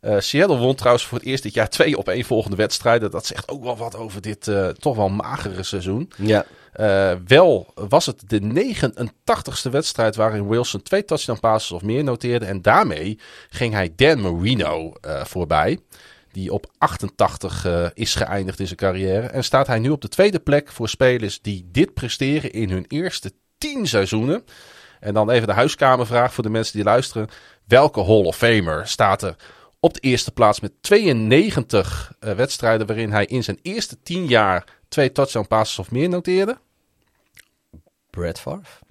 Eh, Seattle won trouwens voor het eerst dit jaar twee opeenvolgende wedstrijden. Dat zegt ook wel wat over dit eh, toch wel magere seizoen. Ja. Eh, wel was het de 89ste wedstrijd waarin Wilson twee touchdown passes of meer noteerde. En daarmee ging hij Dan Marino voorbij. Die op 88 eh, is geëindigd in zijn carrière. En staat hij nu op de tweede plek voor spelers die dit presteren in hun eerste 10 seizoenen. En dan even de huiskamervraag voor de mensen die luisteren. Welke Hall of Famer staat er op de eerste plaats met 92 eh, wedstrijden waarin hij in zijn eerste 10 jaar twee touchdown passes of meer noteerde? Brad Favre?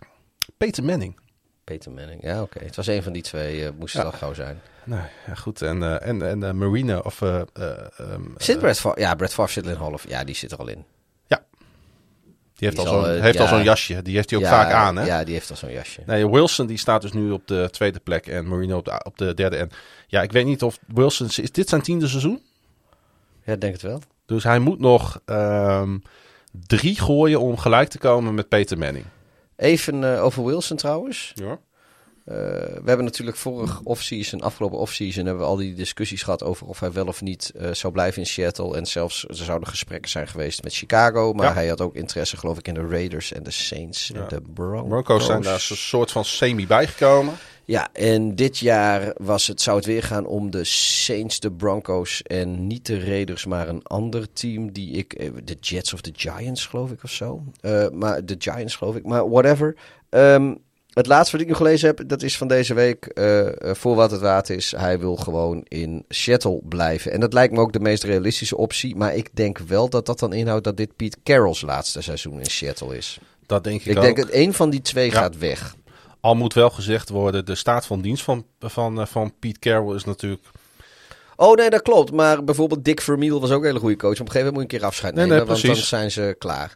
Peter Manning. Peter Manning. Ja, oké. Het was een van die twee. eh moest het Ja. al gauw zijn. Nou ja, goed. En, eh, en, en Marino of... ehm, Zit Brad Favre? Ja, Brad Favre zit er in half. Ja, die zit er al in. die heeft die al zo'n heeft al ja. zo'n jasje. Die heeft hij ook ja, vaak aan, hè? Ja, die heeft al zo'n jasje. Nee, Wilson die staat dus nu op de tweede plek en Marino op de, op de derde. En ja, ik weet niet of Wilson... Is dit zijn tiende seizoen? Ja, ik denk het wel. Dus hij moet nog ehm, drie gooien om gelijk te komen met Peter Manning. Even eh, over Wilson trouwens. Ja. Eh, we hebben natuurlijk vorig offseason, afgelopen offseason, hebben we al die discussies gehad over of hij wel of niet eh, zou blijven in Seattle. En zelfs er zouden gesprekken zijn geweest met Chicago. Maar Ja. hij had ook interesse, geloof ik, in de Raiders en de Saints en de Broncos. Broncos zijn daar een soort van semi bijgekomen. Ja, en dit jaar was het, zou het weer gaan om de Saints, de Broncos en niet de Raiders, maar een ander team die ik, eh, de Jets of de Giants geloof ik of zo. Eh, maar de Giants geloof ik, maar whatever. Ehm, het laatste wat ik nog gelezen heb, dat is van deze week, eh, voor wat het waard is, hij wil gewoon in Seattle blijven. En dat lijkt me ook de meest realistische optie, maar ik denk wel dat dat dan inhoudt dat dit Pete Carroll's laatste seizoen in Seattle is. Dat denk ik, Ik ook. denk dat één van die twee Ja. gaat weg. Al moet wel gezegd worden, de staat van dienst van, van, eh, van Pete Carroll is natuurlijk... Oh nee, dat klopt. Maar bijvoorbeeld Dick Vermeil was ook een hele goede coach. Op een gegeven moment moet je een keer afscheid nemen, nee, want dan zijn ze klaar.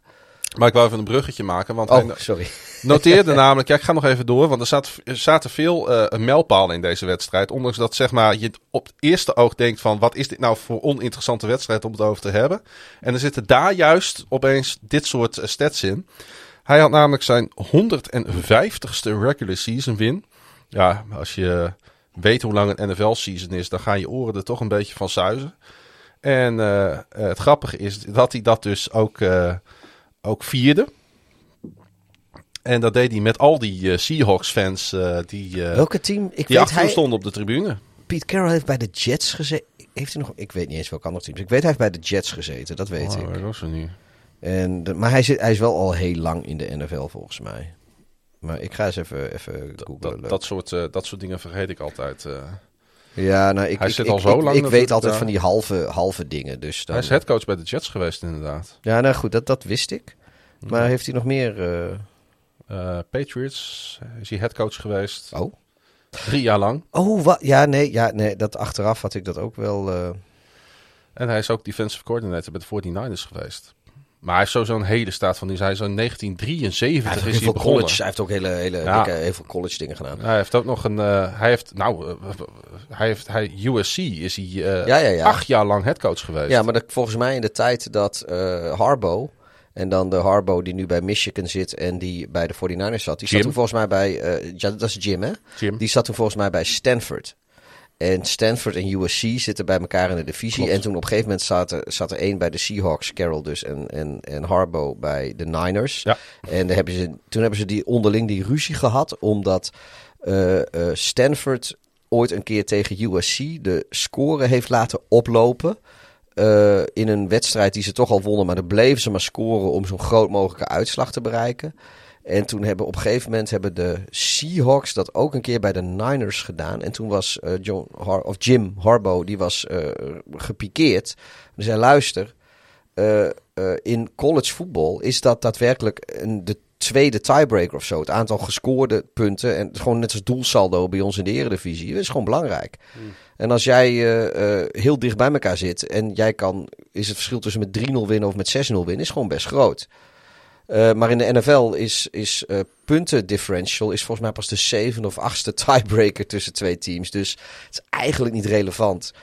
Maar ik wou even een bruggetje maken, want Oh, hij sorry. noteerde namelijk... Ja, ik ga nog even door, want er, zat, er zaten veel eh mijlpalen in deze wedstrijd. Ondanks dat zeg maar, je op het eerste oog denkt van... wat is dit nou voor oninteressante wedstrijd om het over te hebben? En er zitten daar juist opeens dit soort eh, stats in. Hij had namelijk zijn 150ste regular season win. Ja, als je weet hoe lang een NFL-season is... dan gaan je oren er toch een beetje van zuizen. En eh, het grappige is dat hij dat dus ook, eh, ook vierde. En dat deed hij met al die eh, Seahawks-fans die, Welke team? Ik die weet hij. stonden op de tribune. Pete Carroll heeft bij de Jets gezeten. Heeft hij nog? Ik weet niet eens welke andere teams. Ik weet hij heeft bij de Jets gezeten. Dat weet Oh, ik. dat was er niet. En de, maar hij, zit, hij is wel al heel lang in de NFL volgens mij. Maar ik ga eens even, even googlen. Dat, dat, soort, eh, dat soort dingen vergeet ik altijd. eh. ja, nou, ik, hij ik, zit ik- al zo ik- lang Ik, natuurlijk weet altijd daar. van die halve, halve dingen. Dus dan, Hij is headcoach bij de Jets geweest inderdaad. Ja, nou goed, dat, dat wist ik. Maar heeft hij nog meer? eh, Eh, Patriots eh, is hij headcoach geweest. Oh. Drie jaar lang. Oh, wat? Ja, nee, ja, nee, dat achteraf had ik dat ook wel. eh, En hij is ook defensive coordinator bij de 49ers geweest. Maar hij heeft sowieso een hele staat van dienst. Hij is in 1973 Hij heeft, is hij begonnen. college, hij heeft ook hele, hele, Ja. dikke- heel veel college dingen gedaan. Hij heeft ook nog een. eh, hij heeft. Nou, eh, hij heeft. Hij, USC is hij eh, Ja, ja, ja. acht jaar lang headcoach geweest. Ja, maar dat, volgens mij in de tijd dat eh Harbo... En dan de Harbo die nu bij Michigan zit en die bij de 49ers zat. Die Jim. zat toen volgens mij bij... eh, ja, dat is Jim, hè? Jim. Die zat toen volgens mij bij Stanford. En Stanford en USC zitten bij elkaar in de divisie. Klopt. En toen op een gegeven moment zat er, zat er één bij de Seahawks, Carroll dus, en, en, en Harbo bij de Niners. Ja. En daar hebben ze, toen hebben ze die onderling die ruzie gehad, omdat eh, eh, Stanford ooit een keer tegen USC de score heeft laten oplopen. eh, in een wedstrijd die ze toch al wonnen, maar dan bleven ze maar scoren om zo'n groot mogelijke uitslag te bereiken. En toen hebben op een gegeven moment hebben de Seahawks dat ook een keer bij de Niners gedaan. En toen was eh, John Har of Jim Harbaugh, die was eh, gepikeerd. Hij zei, luister, eh, in college voetbal is dat daadwerkelijk een, de tweede tiebreaker of zo. Het aantal gescoorde punten en gewoon net als doelsaldo bij ons in de eredivisie. Dat is gewoon belangrijk. En als jij heel dicht bij elkaar zit en jij kan, is het verschil tussen met 3-0 winnen of met 6-0 winnen, is gewoon best groot. Eh, maar in de NFL is, is eh, punten differential is volgens mij pas de zevende of achtste tiebreaker tussen twee teams. Dus het is eigenlijk niet relevant.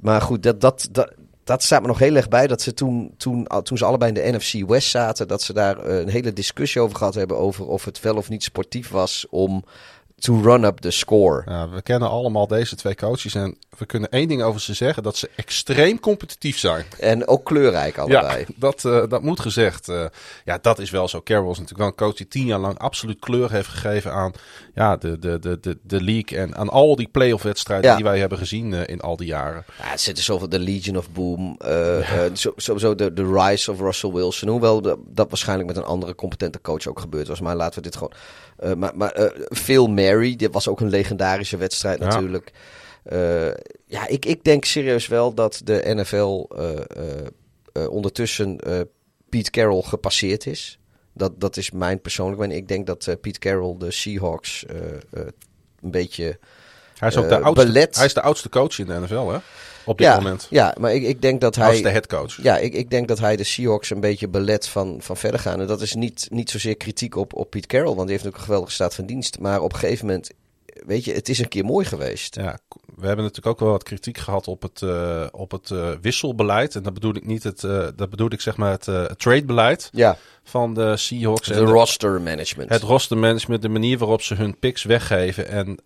Maar goed, dat, dat, dat, dat staat me nog heel erg bij. Dat ze toen, toen, toen ze allebei in de NFC West zaten, dat ze daar eh, een hele discussie over gehad hebben. Over of het wel of niet sportief was om to run up the score. Ja, we kennen allemaal deze twee coaches en we kunnen één ding over ze zeggen: dat ze extreem competitief zijn. En ook kleurrijk allebei. Ja, dat, eh, dat moet gezegd. Eh, ja, dat is wel zo. Carroll is natuurlijk wel een coach die tien jaar lang absoluut kleur heeft gegeven aan ja, de, de, de, de, de league en aan al die playoff wedstrijden Ja. die wij hebben gezien eh, in al die jaren. Ja, het zit er zoveel de Legion of Boom. zo- sowieso de, de rise of Russell Wilson. Hoewel dat, dat waarschijnlijk met een andere competente coach ook gebeurd was. Maar laten we dit gewoon. maar maar Phil Mary, dit was ook een legendarische wedstrijd natuurlijk. Ja, ik, ik denk serieus wel dat de NFL eh, eh, eh, ondertussen eh Pete Carroll gepasseerd is. Dat, dat is mijn persoonlijk mening. Ik denk dat eh, Pete Carroll de Seahawks eh, eh, een beetje Hij is ook Eh, de, oudste, belet. hij is de oudste coach in de NFL, hè? Op dit ja, moment. Ja, maar ik, ik denk dat Hij hij. de headcoach. Ja, ik, ik denk dat hij de Seahawks een beetje belet van, van verder gaan. En dat is niet, niet zozeer kritiek op, op Pete Carroll, want die heeft natuurlijk een geweldige staat van dienst. Maar op een gegeven moment, weet je, het is een keer mooi geweest. Ja, we hebben natuurlijk ook wel wat kritiek gehad op het, eh, op het eh, wisselbeleid. En dat bedoel ik niet het, eh, dat bedoel ik zeg maar het tradebeleid Ja, van de Seahawks. de en de- roster management. het rostermanagement, de manier waarop ze hun picks weggeven. En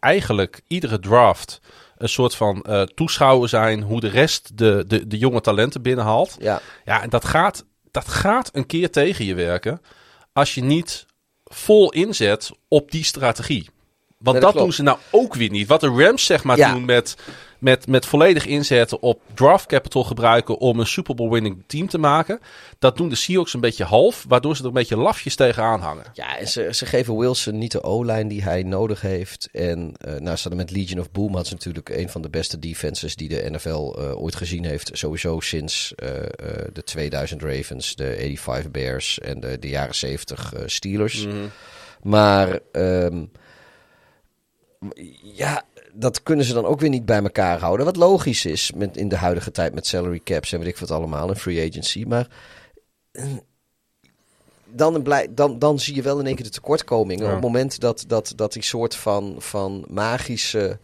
eigenlijk iedere draft een soort van toeschouwer zijn hoe de rest de, de, de jonge talenten binnenhaalt. ja, Ja, en dat gaat, dat gaat een keer tegen je werken als je niet vol inzet op die strategie. Want dat dat doen ze nou ook weer niet. Wat de Rams zeg maar Ja. doen met, met, met volledig inzetten op draft capital gebruiken om een Super Bowl winning team te maken. Dat doen de Seahawks een beetje half, waardoor ze er een beetje lafjes tegenaan hangen. ja en ze, ze geven Wilson niet de O-lijn die hij nodig heeft. En eh nou, ze met Legion of Boom had ze natuurlijk een van de beste defenses die de NFL eh, ooit gezien heeft. Sowieso sinds eh, de 2000 Ravens, de 85 Bears en de, de jaren 70 eh, Steelers. Maar ehm, ja, dat kunnen ze dan ook weer niet bij elkaar houden. Wat logisch is met, in de huidige tijd met salary caps en weet ik wat allemaal, en free agency. Maar eh, dan, blij, dan, dan zie je wel in één keer de tekortkomingen. Ja. Op het moment dat, dat, dat die soort van, van magische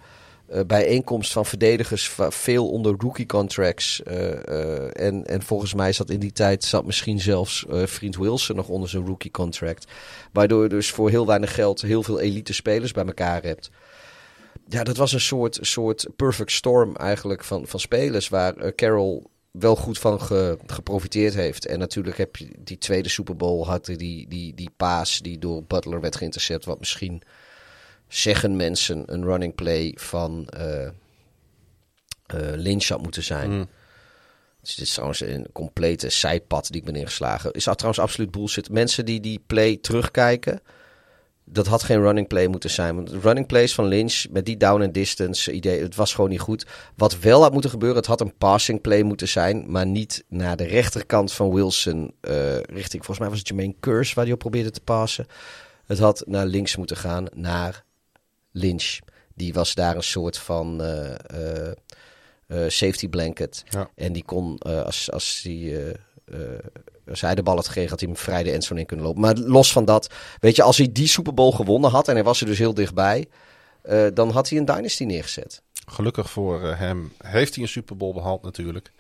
eh, bijeenkomst van verdedigers veel onder rookie contracts. eh, en, en volgens mij zat in die tijd zat misschien zelfs vriend Wilson nog onder zijn rookie contract. Waardoor je dus voor heel weinig geld heel veel elite spelers bij elkaar hebt. Ja, dat was een soort, soort perfect storm eigenlijk van, van spelers waar eh, Carroll wel goed van ge- geprofiteerd heeft. En natuurlijk heb je die tweede Super Bowl had die, die, die paas die door Butler werd geïntercept. Wat misschien zeggen mensen een running play van eh, Lynch had moeten zijn. Mm. Dus dit is trouwens een complete zijpad die ik ben ingeslagen. Is dat trouwens absoluut bullshit. Mensen die die play terugkijken, dat had geen running play moeten zijn. Want de running plays van Lynch met die down and distance idee, het was gewoon niet goed. Wat wel had moeten gebeuren, het had een passing play moeten zijn, maar niet naar de rechterkant van Wilson eh, richting, volgens mij was het Jermaine Curse waar hij op probeerde te passen. Het had naar links moeten gaan, naar Lynch. Die was daar een soort van eh, eh, eh, safety blanket. Ja. En die kon, eh, als, als die eh, eh, Als hij de bal had gekregen, had hij hem vrij de endzone in kunnen lopen. Maar los van dat, weet je, als hij die Super Bowl gewonnen had en hij was er dus heel dichtbij, eh, dan had hij een dynasty neergezet. Gelukkig voor eh, hem heeft hij een Super Bowl behaald natuurlijk.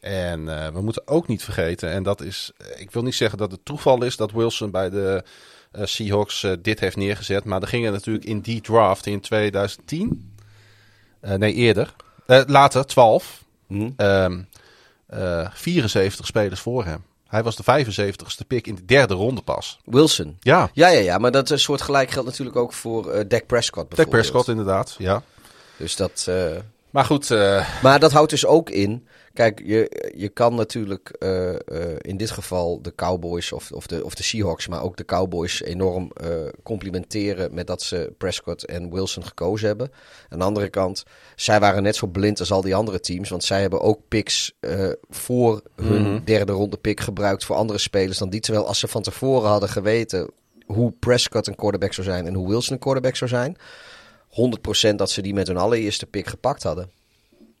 En eh, we moeten ook niet vergeten, en dat is, eh, ik wil niet zeggen dat het toeval is dat Wilson bij de eh, Seahawks eh, dit heeft neergezet. Maar er gingen natuurlijk in die draft in 2010, eh, nee eerder, eh, later 12, Hm? ehm, eh, 74 spelers voor hem. Hij was de 75ste pick in de derde ronde pas. Wilson. Ja, Ja, ja, ja, maar dat eh, soort gelijk geldt natuurlijk ook voor eh Dak Prescott Dak bijvoorbeeld. Prescott inderdaad, ja. Dus dat... eh, Maar goed, Maar dat houdt dus ook in. Kijk, je, je kan natuurlijk eh, eh, in dit geval de Cowboys of, of, de, of de Seahawks, maar ook de Cowboys enorm eh, complimenteren met dat ze Prescott en Wilson gekozen hebben. Aan de andere kant, zij waren net zo blind als al die andere teams, want zij hebben ook picks voor hun Mhm. derde ronde pick gebruikt voor andere spelers dan die. Terwijl als ze van tevoren hadden geweten hoe Prescott een quarterback zou zijn en hoe Wilson een quarterback zou zijn, 100% dat ze die met hun allereerste pick gepakt hadden.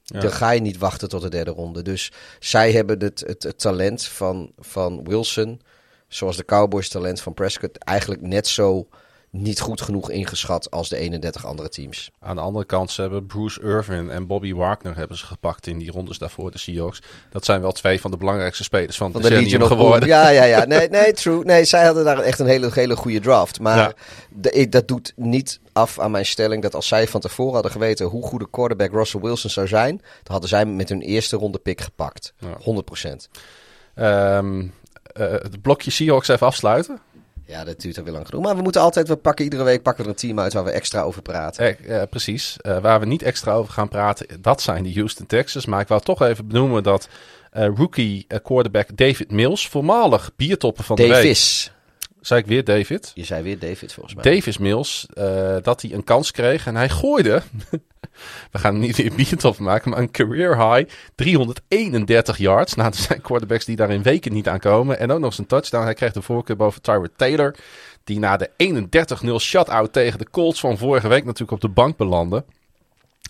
Dan ga je niet wachten tot de derde ronde. Dus zij hebben het, het, het talent van, van Wilson, zoals de Cowboys talent van Prescott, eigenlijk net zo niet goed genoeg ingeschat als de 31 andere teams. Aan de andere kant, ze hebben Bruce Irvin en Bobby Wagner hebben ze gepakt in die rondes daarvoor, de Seahawks. Dat zijn wel twee van de belangrijkste spelers van, de Legion geworden. Ja, ja, ja. Nee, nee, true. Nee, zij hadden daar echt een hele, hele goede draft. Maar Ja. de- ik- dat doet niet af aan mijn stelling dat als zij van tevoren hadden geweten hoe goede quarterback Russell Wilson zou zijn, dan hadden zij met hun eerste ronde pick gepakt. Ja. 100%. Ehm, eh, het blokje Seahawks even afsluiten. Ja, dat duurt er weer lang genoeg. Maar we moeten altijd, we pakken iedere week pakken we er een team uit waar we extra over praten. Eh, eh, precies. Eh, waar we niet extra over gaan praten, dat zijn de Houston Texans. Maar ik wou toch even benoemen dat eh, rookie quarterback David Mills, voormalig biertopper van de week. Zei ik weer David? Je zei weer David volgens mij. Davis Mills, eh, dat hij een kans kreeg en hij gooide, we gaan hem niet weer biertop maken, maar een career high 331 yards. Nou, er zijn quarterbacks die daar in weken niet aankomen. En ook nog eens een touchdown. Hij kreeg de voorkeur boven Tyrod Taylor, die na de 31-0 shutout tegen de Colts van vorige week natuurlijk op de bank belandde.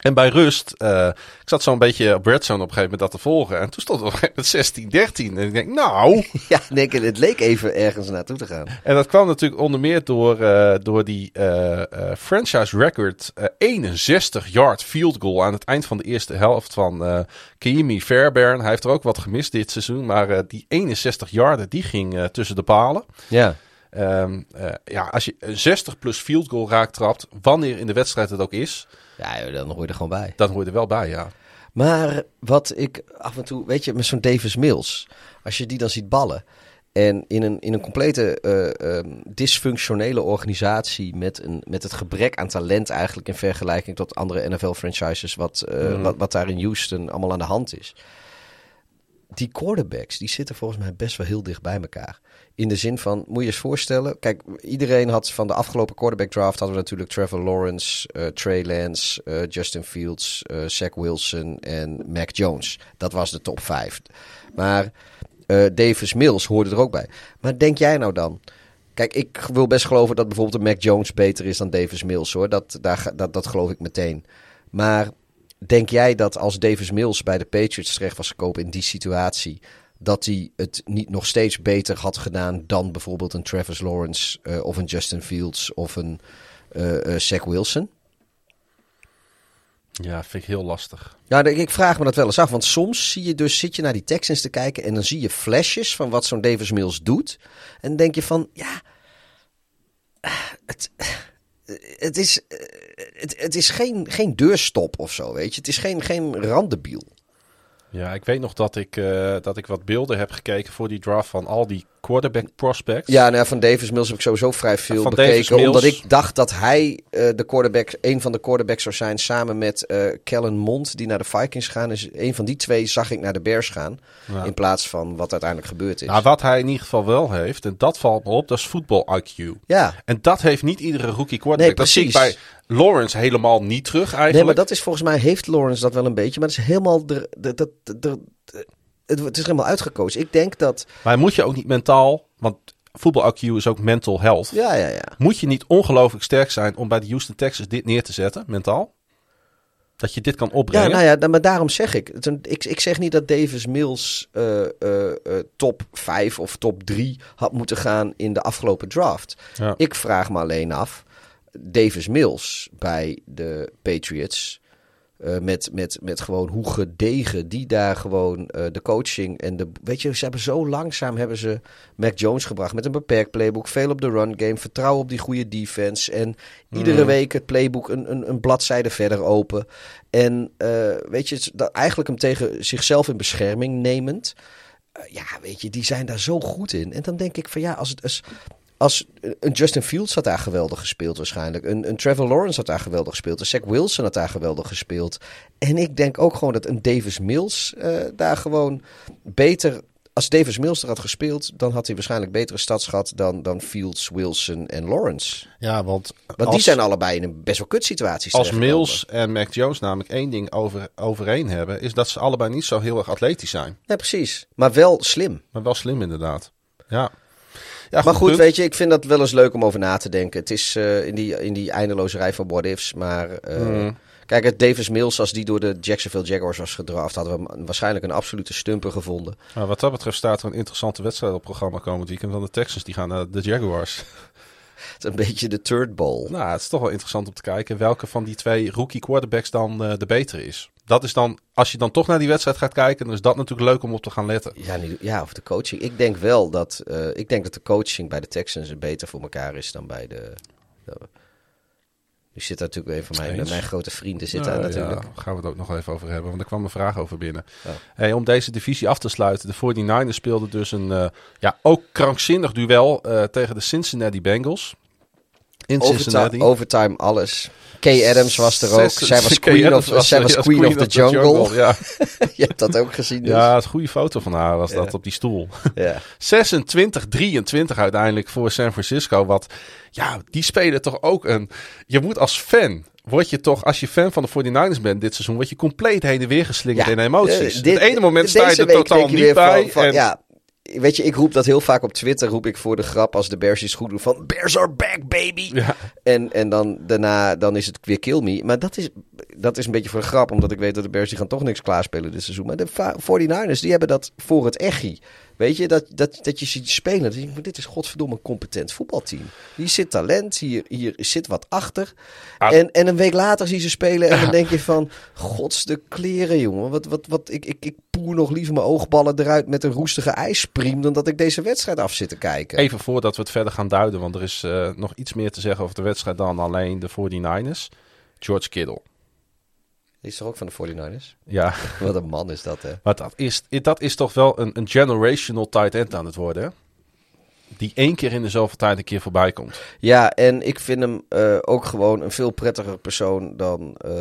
En bij rust, eh, ik zat zo'n beetje op Redzone op een gegeven moment dat te volgen. En toen stond het op een gegeven moment 16-13. En ik denk, nou, Ja, denk, ik, het leek even ergens naartoe te gaan. en dat kwam natuurlijk onder meer door, eh, door die eh, franchise record eh, 61 yard field goal aan het eind van de eerste helft van eh Kiemi Fairbairn. Hij heeft er ook wat gemist dit seizoen, maar die 61 yarden die ging tussen de palen. Ja. Ehm, eh, ja, als je een 60 plus field goal raakt trapt, wanneer in de wedstrijd het ook is, Ja, dan hoor je er gewoon bij. dan hoor je er wel bij, ja. Maar wat ik af en toe, weet je, met zo'n Davis Mills, als je die dan ziet ballen. En in een, in een complete eh, ehm, dysfunctionele organisatie met, een, met het gebrek aan talent eigenlijk in vergelijking tot andere NFL-franchises, wat, eh, Mhm. wat, wat daar in Houston allemaal aan de hand is. Die quarterbacks, die zitten volgens mij best wel heel dicht bij elkaar. In de zin van, moet je eens voorstellen, kijk, iedereen had van de afgelopen quarterback draft hadden we natuurlijk Trevor Lawrence, eh, Trey Lance, eh, Justin Fields, eh Zach Wilson en Mac Jones. Dat was de top 5. Maar Davis Mills hoorde er ook bij. Maar denk jij nou dan? Kijk, ik wil best geloven dat bijvoorbeeld een Mac Jones beter is dan Davis Mills hoor. Dat, daar, dat, dat geloof ik meteen. Maar denk jij dat als Davis Mills bij de Patriots terecht was gekomen in die situatie, dat hij het niet nog steeds beter had gedaan dan bijvoorbeeld een Travis Lawrence eh, of een Justin Fields of een eh, Zach Wilson? Ja, vind ik heel lastig. Ja, ik ik vraag me dat wel eens af. Want soms zie je dus, zit je naar die Texans te kijken en dan zie je flashes van wat zo'n Davis Mills doet. En dan denk je van, ja, het, het is, het, het is geen, geen deurstop of zo, weet je. Het is geen, geen randebiel. Ja, ik weet nog dat ik, eh, dat ik wat beelden heb gekeken voor die draft van al die quarterback prospects. Ja, nou, ja, van Davis Mills heb ik sowieso vrij veel Van bekeken. Mills. Omdat ik dacht dat hij eh, de quarterback, een van de quarterbacks zou zijn. Samen met eh Kellen Mond, die naar de Vikings gaan. Dus een van die twee zag ik naar de Bears gaan. Ja. In plaats van wat uiteindelijk gebeurd is. Nou, wat hij in ieder geval wel heeft, en dat valt me op, dat is voetbal IQ. ja, En dat heeft niet iedere rookie quarterback. Nee, dat zie ik bij precies. Lawrence helemaal niet terug eigenlijk. Nee, maar dat is volgens mij heeft Lawrence dat wel een beetje. Maar het is helemaal. De, de, de, de, de- het, het is helemaal uitgekozen. Ik denk dat. Maar moet je ook niet mentaal, want voetbal IQ is ook mental health. Ja, ja, ja. Moet je niet ongelooflijk sterk zijn om bij de Houston Texans dit neer te zetten, mentaal? Dat je dit kan Ja, opbrengen. nou ja, maar daarom zeg ik. Ik, ik zeg niet dat Davis Mills eh, eh, eh, top 5 of top 3 had moeten gaan in de afgelopen draft. Ja. Ik vraag me alleen af, Davis Mills bij de Patriots. Eh, met, met, met gewoon hoe gedegen die daar gewoon eh, de coaching en de. Weet je, ze hebben zo langzaam hebben ze Mac Jones gebracht met een beperkt playbook. Veel op de run game. Vertrouwen op die goede defense. En iedere Mm. week het playbook een, een, een bladzijde verder open. En eh, weet je, dat eigenlijk hem tegen zichzelf in bescherming nemend. Ja, weet je, die zijn daar zo goed in. En dan denk ik van ja, als het. Als, als een Justin Fields had daar geweldig gespeeld waarschijnlijk. Een, een Trevor Lawrence had daar geweldig gespeeld. Een Zach Wilson had daar geweldig gespeeld. En ik denk ook gewoon dat een Davis Mills eh, daar gewoon beter... Als Davis Mills er had gespeeld, dan had hij waarschijnlijk betere stats gehad dan, dan Fields, Wilson en Lawrence. Ja, want, Want als, die zijn allebei in een best wel kut situatie. als Mills en Mac Jones namelijk één ding over, overeen hebben, is dat ze allebei niet zo heel erg atletisch zijn. Ja, precies. Maar wel slim. Maar wel slim inderdaad. Ja. Ja Maar goed, punt. weet je, ik vind dat wel eens leuk om over na te denken. Het is eh, in, die, in die eindeloze rij van what-ifs. Maar eh, Mm. kijk, het Davis Mills, als die door de Jacksonville Jaguars was gedraft, hadden we waarschijnlijk een absolute stumper gevonden. Maar wat dat betreft staat er een interessante wedstrijd op programma komend weekend. Want de Texans die gaan naar de Jaguars. Het is een beetje de third bowl. Nou, het is toch wel interessant om te kijken welke van die twee rookie quarterbacks dan eh, de betere is. Dat is dan, als je dan toch naar die wedstrijd gaat kijken, dan is dat natuurlijk leuk om op te gaan letten. Ja, niet, ja, of de coaching. Ik denk wel dat, eh, ik denk dat de coaching bij de Texans beter voor elkaar is dan bij de... de nu zit daar natuurlijk een van mijn, Eens. mijn grote vrienden zit Nou, daar natuurlijk. Ja, gaan we het ook nog even over hebben, want er kwam een vraag over binnen. Hey, om deze divisie af te sluiten, de 49ers speelden dus een eh, ja, ook krankzinnig duel eh, tegen de Cincinnati Bengals. In. Overtime, overtime, alles. Kay Adams was er ook. Zij was queen, Adams of, zij was ja, queen, of the jungle. Ja, Je hebt dat ook gezien dus. ja, het goede foto van haar was dat op die stoel. ja. 26-23 uiteindelijk voor San Francisco. Wat, ja, die spelen toch ook een... Je moet als fan, word je toch, als je fan van de 49ers bent dit seizoen, word je compleet heen en weer geslingerd in emoties. eh, dit- het ene moment sta je er totaal niet bij. van, en, ja, weet je, ik roep dat heel vaak op Twitter, roep ik voor de grap als de Bears iets goed doen van Bears are back, baby. Ja. En, en dan daarna dan is het weer kill me. Maar dat is, dat is een beetje voor de grap, omdat ik weet dat de Bears die gaan toch niks klaarspelen dit seizoen. Maar de va- 49ers, die hebben dat voor het echi. Weet je, dat, dat, dat je ziet spelen. Dat je denkt, maar dit is godverdomme een competent voetbalteam. Hier zit talent, hier, hier zit wat achter. Ah. En, en een week later zie je ze spelen en dan denk je van... Gods de kleren, jongen. Wat, wat, wat, ik, ik, ik poer nog liever mijn oogballen eruit met een roestige ijspriem... dan dat ik deze wedstrijd af zit te kijken. Even voordat we het verder gaan duiden, want er is eh, nog iets meer te zeggen over de wedstrijd dan alleen de 49ers. George Kittle. Die is toch ook van de 49ers? Ja, Wat een man is dat, hè? maar dat is, dat is toch wel een, een generational tight end aan het worden, hè? Die één keer in de zoveel tijd een keer voorbij komt. Ja, en ik vind hem eh, ook gewoon een veel prettiger persoon dan, eh,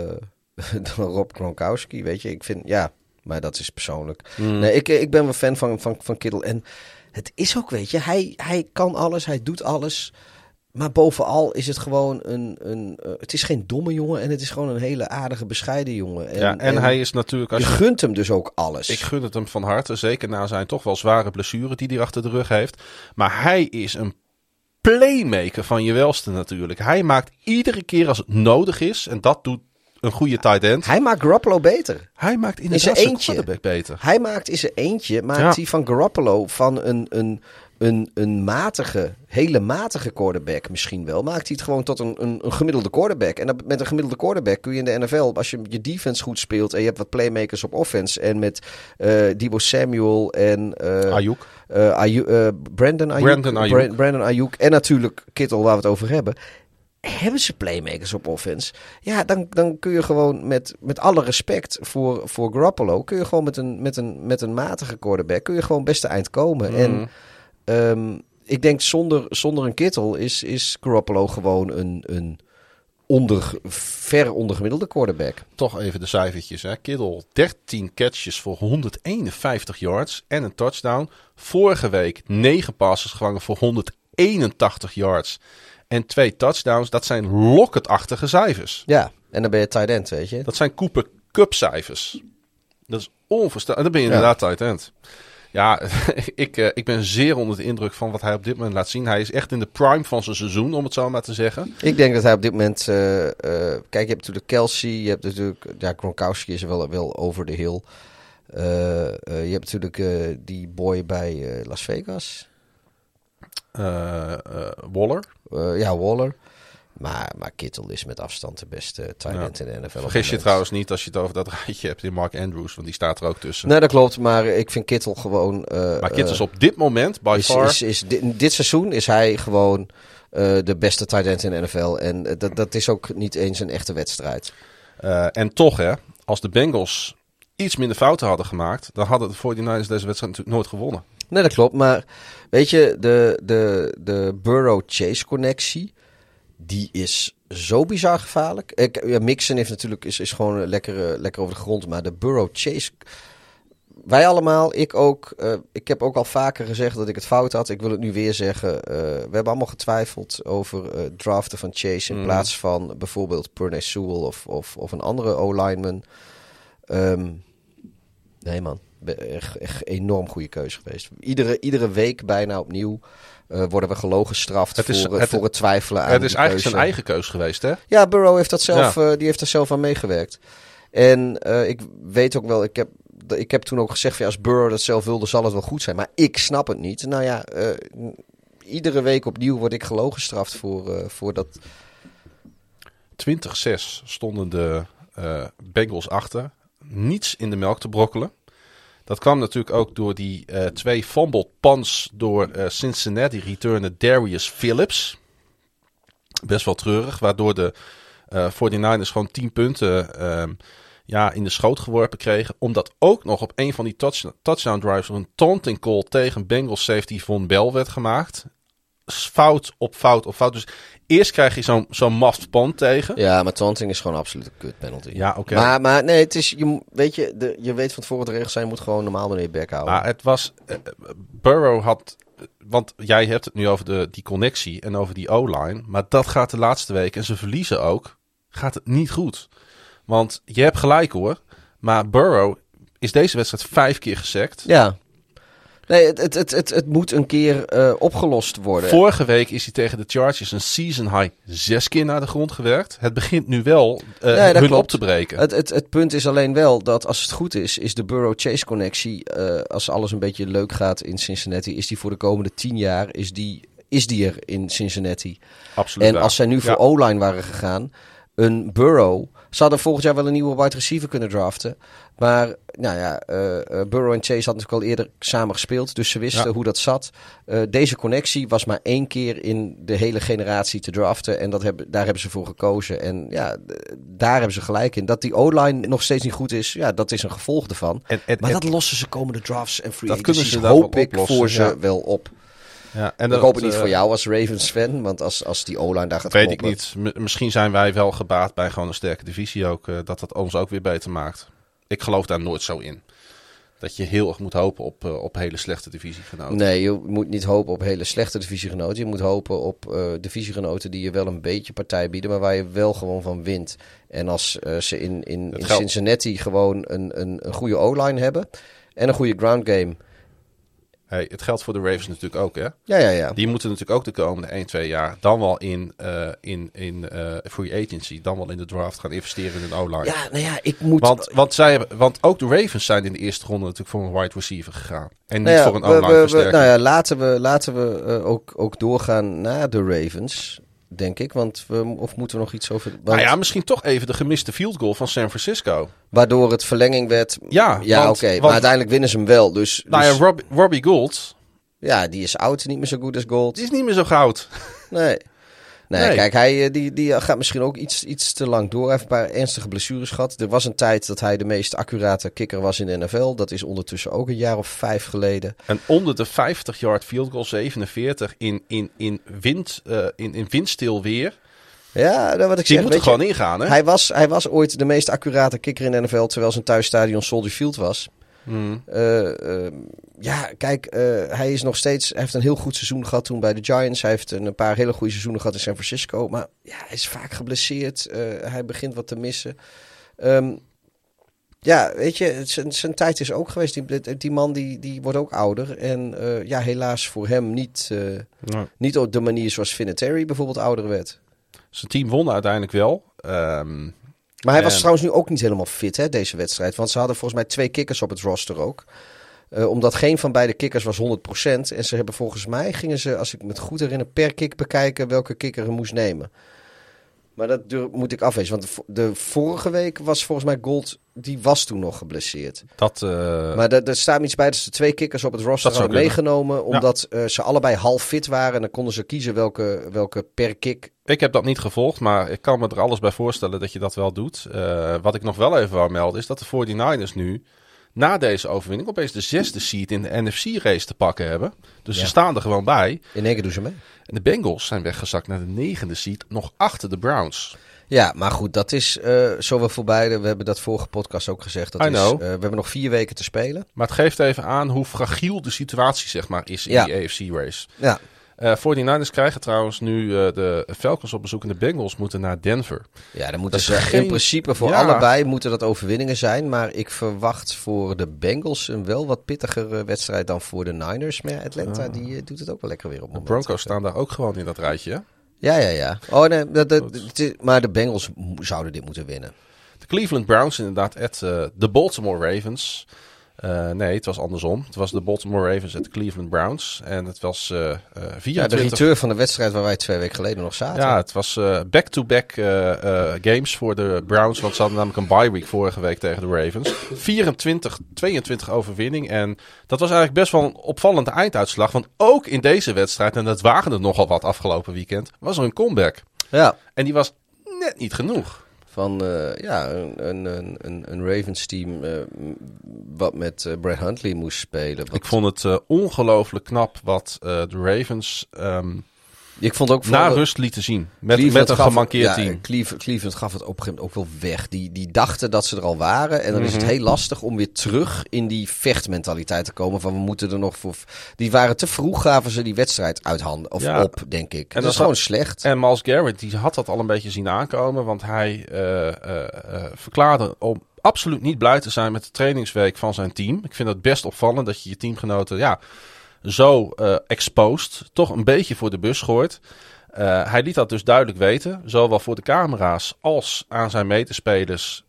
dan Rob Gronkowski, weet je. Ik vind, ja, maar dat is persoonlijk. Mm. Nee, ik, ik ben wel fan van, van, van Kittle. En het is ook, weet je, hij, hij kan alles, hij doet alles. Maar bovenal is het gewoon een, een eh, het is geen domme jongen en het is gewoon een hele aardige, bescheiden jongen. En, ja, en, hij is natuurlijk, als je je, gunt hem dus ook alles. ik gun het hem van harte, zeker na zijn toch wel zware blessure die hij achter de rug heeft. Maar hij is een playmaker van je welste natuurlijk. Hij maakt iedere keer als het nodig is, en dat doet een goede tight end. Hij maakt Garoppolo beter. Hij maakt inderdaad zijn zijn eentje. beter. Hij maakt in zijn eentje, maakt Ja. hij van Garoppolo van een, een, een, een matige, hele matige quarterback misschien wel. Maakt hij het gewoon tot een, een, een gemiddelde quarterback. En dat, met een gemiddelde quarterback kun je in de NFL, als je je defense goed speelt en je hebt wat playmakers op offense. En met eh Debo Samuel en eh Ayuk. eh, Brandon Ayuk. Brandon Ayuk. Bra- Brandon Ayuk. En natuurlijk Kittle, waar we het over hebben. Hebben ze playmakers op offense? Ja, dan, dan kun je gewoon met, met alle respect voor, voor Garoppolo... kun je gewoon met een, met, een, met een matige quarterback... kun je gewoon beste eind komen. Mhm. En ehm, ik denk zonder, zonder een Kittle is, is Garoppolo gewoon een, een onder, ver ondergemiddelde quarterback. Toch even de cijfertjes. Hè. Kittle 13 catches voor 151 yards en een touchdown. Vorige week 9 passes gevangen voor 181 yards en twee touchdowns. Dat zijn locketachtige cijfers. Ja, en dan ben je tight end, weet je. Dat zijn Cooper Cup cijfers. Dat is onvoorstelbaar. En dan ben je inderdaad tight end. Ja, ik, eh, ik ben zeer onder de indruk van wat hij op dit moment laat zien. Hij is echt in de prime van zijn seizoen, om het zo maar te zeggen. Ik denk dat hij op dit moment... eh, eh, kijk, je hebt natuurlijk Kelsey. Je hebt natuurlijk... Ja, Gronkowski is wel, wel over de hill. Je hebt natuurlijk die boy bij Las Vegas. Waller. Ja, Waller. Maar, maar Kittel is met afstand de beste tight end in de NFL. Vergis je trouwens niet als je het over dat rijtje hebt in Mark Andrews, want die staat er ook tussen. Nee, dat klopt. Maar ik vind Kittel gewoon... eh, maar Kit is eh, op dit moment, by is, far, is, is, dit, dit seizoen is hij gewoon eh, de beste tight end in de NFL. En dat, dat is ook niet eens een echte wedstrijd. En toch, hè, als de Bengals iets minder fouten hadden gemaakt, dan hadden de 49ers deze wedstrijd natuurlijk nooit gewonnen. Nee, dat klopt. Maar weet je, de, de, de Burrow-Chase-connectie, die is zo bizar gevaarlijk. Ik, ja, Mixon heeft natuurlijk, is, is gewoon lekker, eh, lekker over de grond. Maar de Burrow-Chase... Wij allemaal, ik ook. eh, ik heb ook al vaker gezegd dat ik het fout had. Ik wil het nu weer zeggen. eh, we hebben allemaal getwijfeld over draften van Chase... in Mhm. plaats van bijvoorbeeld Pernay Sewell of, of, of een andere O-lineman. Ehm, nee man, echt, echt enorm goede keuze geweest. Iedere, iedere week bijna opnieuw eh, worden we gelogen gestraft Het is- voor, eh, het- voor het twijfelen aan het is eigenlijk keuze. zijn eigen keus geweest, hè? Ja, Burrow heeft dat zelf, eh, die heeft daar zelf aan meegewerkt. En ik weet ook wel, ik heb, ik heb toen ook gezegd, van, ja, als Burrow dat zelf wilde, zal het wel goed zijn. Maar ik snap het niet. Nou ja, iedere week opnieuw word ik gelogen gestraft voor, voor dat. 20-6 stonden de Bengals achter. Niets in de melk te brokkelen. Dat kwam natuurlijk ook door die eh, twee fumbled punts door eh, Cincinnati returner Darius Phillips. Best wel treurig, waardoor de eh 49ers gewoon 10 punten ehm, ja, in de schoot geworpen kregen. Omdat ook nog op een van die touch- touchdown drives een taunting call tegen Bengals safety Von Bell werd gemaakt. Fout op fout op fout. Dus eerst krijg je zo'n zo'n punt tegen. Ja, maar taunting is gewoon absoluut een kut penalty. Ja, oké. Maar, maar nee, het is, je, weet je, de, je weet van tevoren de regels zijn, je moet gewoon normaal naar je bek houden. Maar het was. eh, Burrow had. Want jij hebt het nu over de, die connectie en over die O-line. Maar dat gaat de laatste week, en ze verliezen ook. Gaat het niet goed. Want je hebt gelijk hoor. Maar Burrow is deze wedstrijd vijf keer gesekt. Ja. Nee, het, het, het, het, het moet een keer eh, opgelost worden. Vorige week is hij tegen de Chargers een season high zes keer naar de grond gewerkt. Het begint nu wel eh Nee, hun op te breken. Het, het, het punt is alleen wel dat als het goed is, is de Burrow-Chase-connectie, eh, als alles een beetje leuk gaat in Cincinnati, is die voor de komende tien jaar, is die, is die er in Cincinnati. Absoluut. En waar. als zij nu voor Ja. O-line waren gegaan, een Burrow, ze hadden volgend jaar wel een nieuwe wide receiver kunnen draften. Maar nou ja, eh, eh, Burrow en Chase hadden natuurlijk al eerder samen gespeeld, dus ze wisten Ja. hoe dat zat. Eh, deze connectie was maar één keer in de hele generatie te draften en dat hebben, daar hebben ze voor gekozen. En ja, daar hebben ze gelijk in. Dat die O-line nog steeds niet goed is, ja, dat is een gevolg ervan. En, en, Maar en- dat lossen ze komende drafts en free Dat kunnen ze hoop ik oplossen, voor ze ja. wel op. ja, en Ik hoop het niet eh, voor jou als Ravens fan, want als, als die O-line daar gaat Weet ik niet. M- misschien zijn wij wel gebaat bij gewoon een sterke divisie ook. eh, dat dat ons ook weer beter maakt. Ik geloof daar nooit zo in. Dat je heel erg moet hopen op, eh, op hele slechte divisiegenoten. Nee, je moet niet hopen op hele slechte divisiegenoten. Je moet hopen op divisiegenoten die je wel een beetje partij bieden, maar waar je wel gewoon van wint. En als ze in, in, in Cincinnati gewoon een, een, een goede O-line hebben en een goede ground game. Hey, het geldt voor de Ravens natuurlijk ook. Hè? Ja, ja, ja. Die moeten natuurlijk ook de komende 1, 2 jaar dan wel in, eh, in, in eh, free agency, dan wel in de draft gaan investeren in een O-line. Ja, nou ja, ik moet... Want, want, zij hebben, want ook de Ravens zijn in de eerste ronde natuurlijk voor een wide receiver gegaan. En niet Nou ja, voor een O-line. Nou ja, laten we, laten we eh, ook, ook doorgaan naar de Ravens, denk ik. Want we, of moeten we nog iets over... Want, nou ja, misschien toch even de gemiste field goal van San Francisco. Waardoor het verlenging werd. Ja, Ja, oké. Maar uiteindelijk winnen ze hem wel. Dus, Nou dus- ja, Rob, Robbie Gould, ja, die is oud, niet meer zo goed als Gold. die is niet meer zo goud. Nee. Nee, Nee. kijk, hij eh, die, die gaat misschien ook iets, iets te lang door. Hij heeft een paar ernstige blessures gehad. Er was een tijd dat hij de meest accurate kikker was in de NFL. Dat is ondertussen ook een jaar of vijf geleden. En onder de 50 yard field goal 47 in, in, in, wind, eh, in, in windstil weer. Ja, nou, wat ik Die zeg, moet er gewoon ingaan, hè? hij, was, hij was ooit de meest accurate kikker in de NFL, terwijl zijn thuisstadion Soldier Field was. Hmm. Eh, eh, ja, kijk, eh, hij is nog steeds. Hij heeft een heel goed seizoen gehad toen bij de Giants. Hij heeft een paar hele goede seizoenen gehad in San Francisco. Maar ja, hij is vaak geblesseerd. Eh, hij begint wat te missen. Ehm, Ja, weet je, zijn, zijn tijd is ook geweest. Die, die man die, die wordt ook ouder. En ja, helaas voor hem niet, niet op de manier zoals Vinatieri bijvoorbeeld ouder werd. Zijn team won uiteindelijk wel. Ehm, Maar hij was En- trouwens nu ook niet helemaal fit, hè, deze wedstrijd. Want ze hadden volgens mij twee kikkers op het roster ook. Eh, omdat geen van beide kikkers was 100%. En ze hebben volgens mij, gingen ze, als ik me het goed herinner, per kick bekijken welke kikker er moest nemen. Maar dat moet ik afwezen. Want de, vo- de vorige week was volgens mij Gold, die was toen nog geblesseerd. dat, eh, Maar er, er staat iets bij dat ze twee kikkers op het roster hadden meegenomen. Ja. Omdat eh, ze allebei half fit waren. En dan konden ze kiezen welke, welke per kick. Ik heb dat niet gevolgd, maar ik kan me er alles bij voorstellen dat je dat wel doet. Eh, wat ik nog wel even wou melden is dat de 49ers nu na deze overwinning opeens de zesde seed in de NFC-race te pakken hebben. Dus ze staan er gewoon bij. In één keer doen ze mee. En de Bengals zijn weggezakt naar de negende seed, nog achter de Browns. Ja, maar goed, dat is eh zo wel voorbij. We hebben dat vorige podcast ook gezegd. Dat I is, know. eh, we hebben nog vier weken te spelen. Maar het geeft even aan hoe fragiel de situatie zeg maar, is in Ja. die AFC-race. Ja, Eh 49ers krijgen trouwens nu eh, de Falcons op bezoek en de Bengals moeten naar Denver. ja dan moeten Dat ze geen- in principe voor Ja. allebei moeten dat overwinningen zijn. Maar ik verwacht voor de Bengals een wel wat pittigere wedstrijd dan voor de Niners. Maar Atlanta die eh, doet het ook wel lekker weer op Ah. De. Broncos staan daar ook gewoon in dat rijtje. Ja, ja, ja. Oh nee, dat, dat, maar de Bengals zouden dit moeten winnen. De Cleveland Browns inderdaad at de Baltimore Ravens. Eh, nee, het was andersom. Het was de Baltimore Ravens at de Cleveland Browns. En het was eh eh Ja, de 24... return van de wedstrijd waar wij twee weken geleden nog zaten. Ja, het was eh, back-to-back eh, games voor de Browns. Want ze hadden namelijk een bye week vorige week tegen de Ravens. 24, 22 overwinning. En dat was eigenlijk best wel een opvallende einduitslag. Want ook in deze wedstrijd, en dat waren er nogal wat afgelopen weekend, was er een comeback. ja. En die was net niet genoeg. Van eh, ja, een, een, een, een- Ravens team eh, wat met eh, Brad Huntley moest spelen. Wat- Ik vond het ongelooflijk knap wat de Ravens ehm, ik vond ook na rust lieten zien. Met, Cleveland met een gemankeerd team. Cleve- Cleveland gaf het op een gegeven moment ook wel weg. Die, die dachten dat ze er al waren. En dan is Mhm. het heel lastig om weer terug in die vechtmentaliteit te komen. Van we moeten er nog voor. Die waren te vroeg, gaven ze die wedstrijd uit handen. Of Ja. op, denk ik. En dat dat is had- gewoon slecht. En Miles Garrett die had dat al een beetje zien aankomen. Want hij eh, verklaarde om absoluut niet blij te zijn met de trainingsweek van zijn team. Ik vind het best opvallend dat je je teamgenoten ja, zo eh, exposed, toch een beetje voor de bus gooit. Eh, hij liet dat dus duidelijk weten, zowel voor de camera's als aan zijn medespelers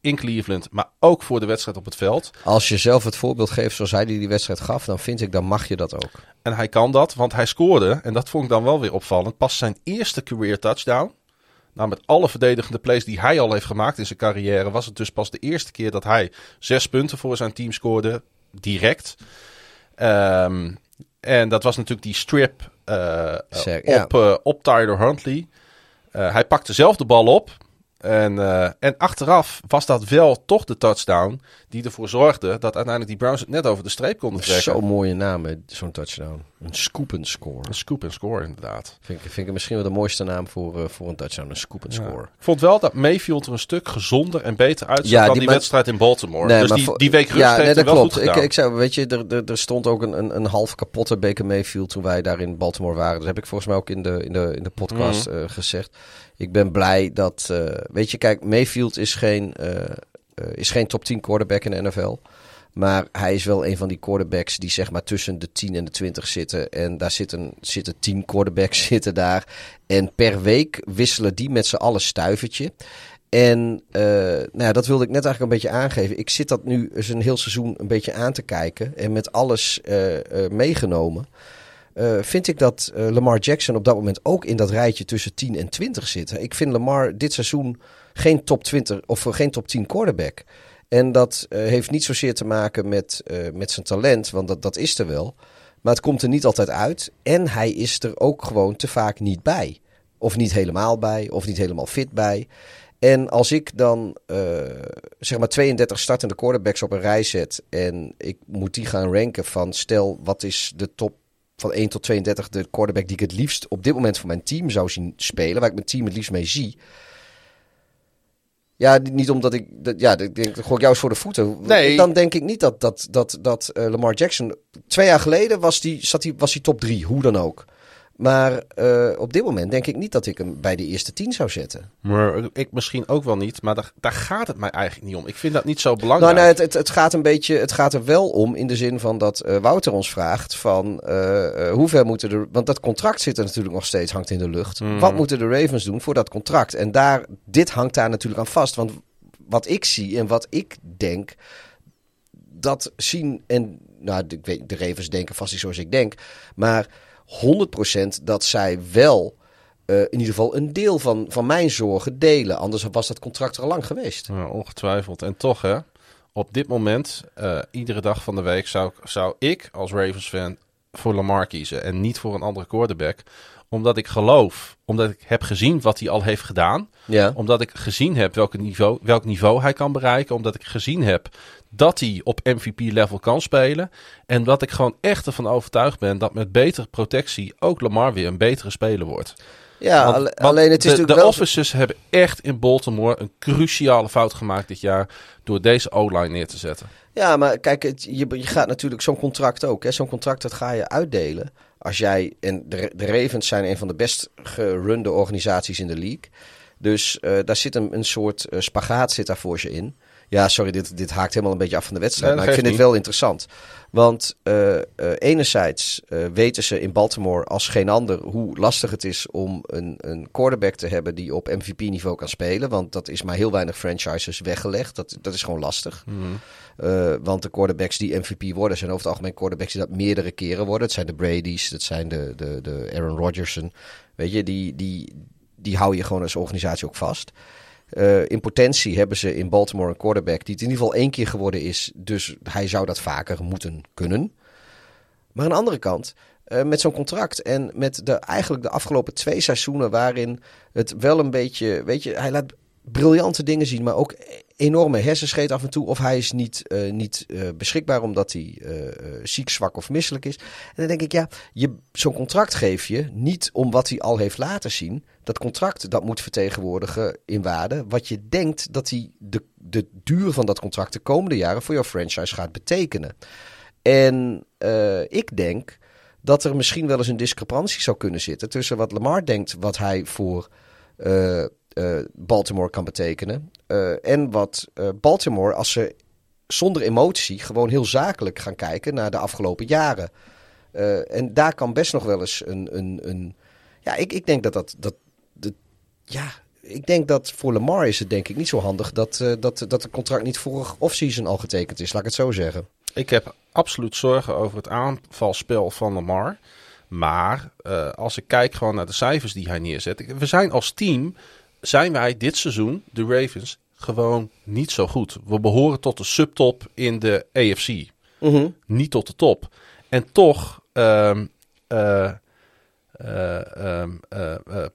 in Cleveland, maar ook voor de wedstrijd op het veld. Als je zelf het voorbeeld geeft zoals hij die, die wedstrijd gaf, dan vind ik, dan mag je dat ook. En hij kan dat, want hij scoorde, en dat vond ik dan wel weer opvallend, pas zijn eerste career touchdown. Nou, met alle verdedigende plays die hij al heeft gemaakt in zijn carrière, was het dus pas de eerste keer dat hij zes punten voor zijn team scoorde, direct. Ehm, en dat was natuurlijk die strip eh, Zeg, ja. op, eh, op Tyler Huntley. Eh, hij pakte zelf de bal op. En, eh, en achteraf was dat wel toch de touchdown die ervoor zorgde dat uiteindelijk die Browns het net over de streep konden trekken. Zo'n mooie naam, zo'n touchdown. Een scoop and score. Een scoop score inderdaad. Vind ik, vind ik misschien wel de mooiste naam voor, eh, voor een touchdown. Een scoop and Ja. score. Ik vond wel dat Mayfield er een stuk gezonder en beter uitzag Ja, dan die wedstrijd in Baltimore. Nee, dus maar die, die week rust ja, nee, dat wel klopt. goed Ik, ik zei, weet je, er, er, er stond ook een, een, een half kapotte Baker Mayfield toen wij daar in Baltimore waren. Dat heb ik volgens mij ook in de, in de, in de podcast Mhm. eh, gezegd. Ik ben blij dat, eh, weet je, kijk, Mayfield is geen, eh, eh, is geen top 10 quarterback in de NFL. Maar hij is wel een van die quarterbacks die zeg maar tussen de 10 en de 20 zitten. En daar zitten, zitten 10 quarterbacks zitten daar. En per week wisselen die met z'n allen stuivertje. En nou ja, dat wilde ik net eigenlijk een beetje aangeven. Ik zit dat nu eens een heel seizoen een beetje aan te kijken. En met alles meegenomen. Eh, vind ik dat eh, Lamar Jackson op dat moment ook in dat rijtje tussen 10 en 20 zit. Ik vind Lamar dit seizoen geen top 20 of eh, geen top 10 quarterback. En dat heeft niet zozeer te maken met, met zijn talent, want dat, dat is er wel. Maar het komt er niet altijd uit. En hij is er ook gewoon te vaak niet bij. Of niet helemaal bij, of niet helemaal fit bij. En als ik dan zeg maar 32 startende quarterbacks op een rij zet. en ik moet die gaan ranken van stel wat is de top van 1 tot 32 de quarterback die ik het liefst op dit moment voor mijn team zou zien spelen. waar ik mijn team het liefst mee zie. Ja, niet omdat ik. dat- Ja, ik denk, dat gooi ik jou eens voor de voeten. Nee. Dan denk ik niet dat, dat, dat, dat eh, Lamar Jackson. Twee jaar geleden was die, zat die, was die top drie, hoe dan ook. Maar uh, op dit moment denk ik niet dat ik hem bij de eerste tien zou zetten. Maar ik misschien ook wel niet. Maar daar, daar gaat het mij eigenlijk niet om. Ik vind dat niet zo belangrijk. Nou, nee, het, het, het, gaat een beetje. Het gaat er wel om in de zin van dat uh, Wouter ons vraagt: van uh, hoe ver moeten de. Want dat contract zit er natuurlijk nog steeds, hangt in de lucht. Mm. Wat moeten de Ravens doen voor dat contract? En daar, dit hangt daar natuurlijk aan vast. Want wat ik zie en wat ik denk. Dat zien en. Nou, de, de Ravens denken vast niet zoals ik denk. Maar 100% dat zij wel uh, in ieder geval een deel van, van mijn zorgen delen. Anders was dat contract er al lang geweest. Ja, ongetwijfeld. En toch, hè, op dit moment, uh, iedere dag van de week, zou, zou ik als Ravens-fan voor Lamar kiezen en niet voor een andere quarterback omdat ik geloof, omdat ik heb gezien wat hij al heeft gedaan. Ja. Omdat ik gezien heb welk niveau, welk niveau hij kan bereiken. Omdat ik gezien heb dat hij op MVP-level kan spelen. En dat ik gewoon echt ervan overtuigd ben dat met betere protectie ook Lamar weer een betere speler wordt. Ja, want, alleen het is de, natuurlijk de wel... officers hebben echt in Baltimore een cruciale fout gemaakt dit jaar door deze O-line neer te zetten. Ja, maar kijk, het, je, je gaat natuurlijk zo'n contract ook. Zo'n contract dat ga je uitdelen. Als jij, en de, de Ravens zijn een van de best gerunde organisaties in de league. Dus uh, daar zit een, een soort uh, spagaat zit daar voor je in. Ja, sorry, dit, dit haakt helemaal een beetje af van de wedstrijd. Nee, maar ik vind niet. het wel interessant. Want uh, enerzijds weten ze in Baltimore als geen ander hoe lastig het is om een, een quarterback te hebben die op MVP-niveau kan spelen. Want dat is maar heel weinig franchises weggelegd. Dat, dat is gewoon lastig. Mm. Uh, want de quarterbacks die MVP worden zijn over het algemeen quarterbacks die dat meerdere keren worden. Het zijn de Brady's, dat zijn de, de, de Aaron Rodgersen. Weet je, die, die, die hou je gewoon als organisatie ook vast. Uh, in potentie hebben ze in Baltimore een quarterback die het in ieder geval één keer geworden is. Dus hij zou dat vaker moeten kunnen. Maar aan de andere kant, uh, met zo'n contract en met de, eigenlijk de afgelopen twee seizoenen waarin het wel een beetje, weet je, hij laat briljante dingen zien, maar ook enorme hersenscheet af en toe. Of hij is niet, uh, niet uh, beschikbaar omdat hij uh, ziek, zwak of misselijk is. En dan denk ik, ja, zo'n contract geef je niet om wat hij al heeft laten zien. Dat contract dat moet vertegenwoordigen in waarde wat je denkt dat hij de, de duur van dat contract de komende jaren voor jouw franchise gaat betekenen. En ik denk dat er misschien wel eens een discrepantie zou kunnen zitten tussen wat Lamar denkt wat hij voor Baltimore kan betekenen. Uh, en wat uh, Baltimore, als ze zonder emotie gewoon heel zakelijk gaan kijken naar de afgelopen jaren. en daar kan best nog wel eens een. een, een ja, ik, ik denk dat dat. dat, dat ja, ik denk dat voor Lamar is het denk ik niet zo handig dat, dat, dat het contract niet vorig offseason al getekend is, laat ik het zo zeggen. Ik heb absoluut zorgen over het aanvalspel van Lamar. Maar als ik kijk gewoon naar de cijfers die hij neerzet. We zijn als team zijn wij dit seizoen, de Ravens, gewoon niet zo goed. We behoren tot de subtop in de AFC. Mm -hmm. Niet tot de top. En toch um, uh, uh, um,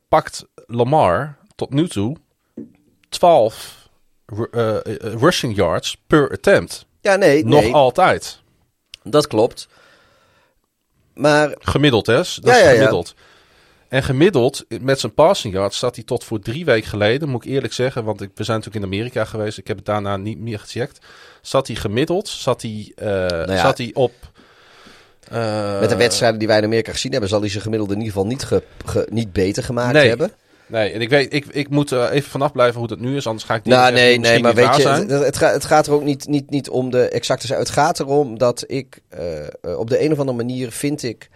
pakt Lamar tot nu toe 12 rushing yards per attempt. Ja, nee. Nog nee. altijd. Dat klopt. Maar... Gemiddeld, hè? Dat ja, is ja, gemiddeld. Ja. En gemiddeld, met zijn passing yards, zat hij tot voor drie weken geleden, moet ik eerlijk zeggen, want ik, we zijn natuurlijk in Amerika geweest, ik heb het daarna niet meer gecheckt. Zat hij gemiddeld, zat hij, uh, nou ja, zat hij op... Uh, met de wedstrijden die wij in Amerika gezien hebben, zal hij zijn gemiddelde in ieder geval niet, ge, ge, niet beter gemaakt nee. hebben. Nee, en ik weet, ik, ik moet uh, even vanaf blijven hoe dat nu is, anders ga ik niet. Nou, nee, nee, maar weet je, het, het, gaat, het gaat er ook niet, niet, niet om de exacte. Het gaat erom dat ik op de een of andere manier vind ik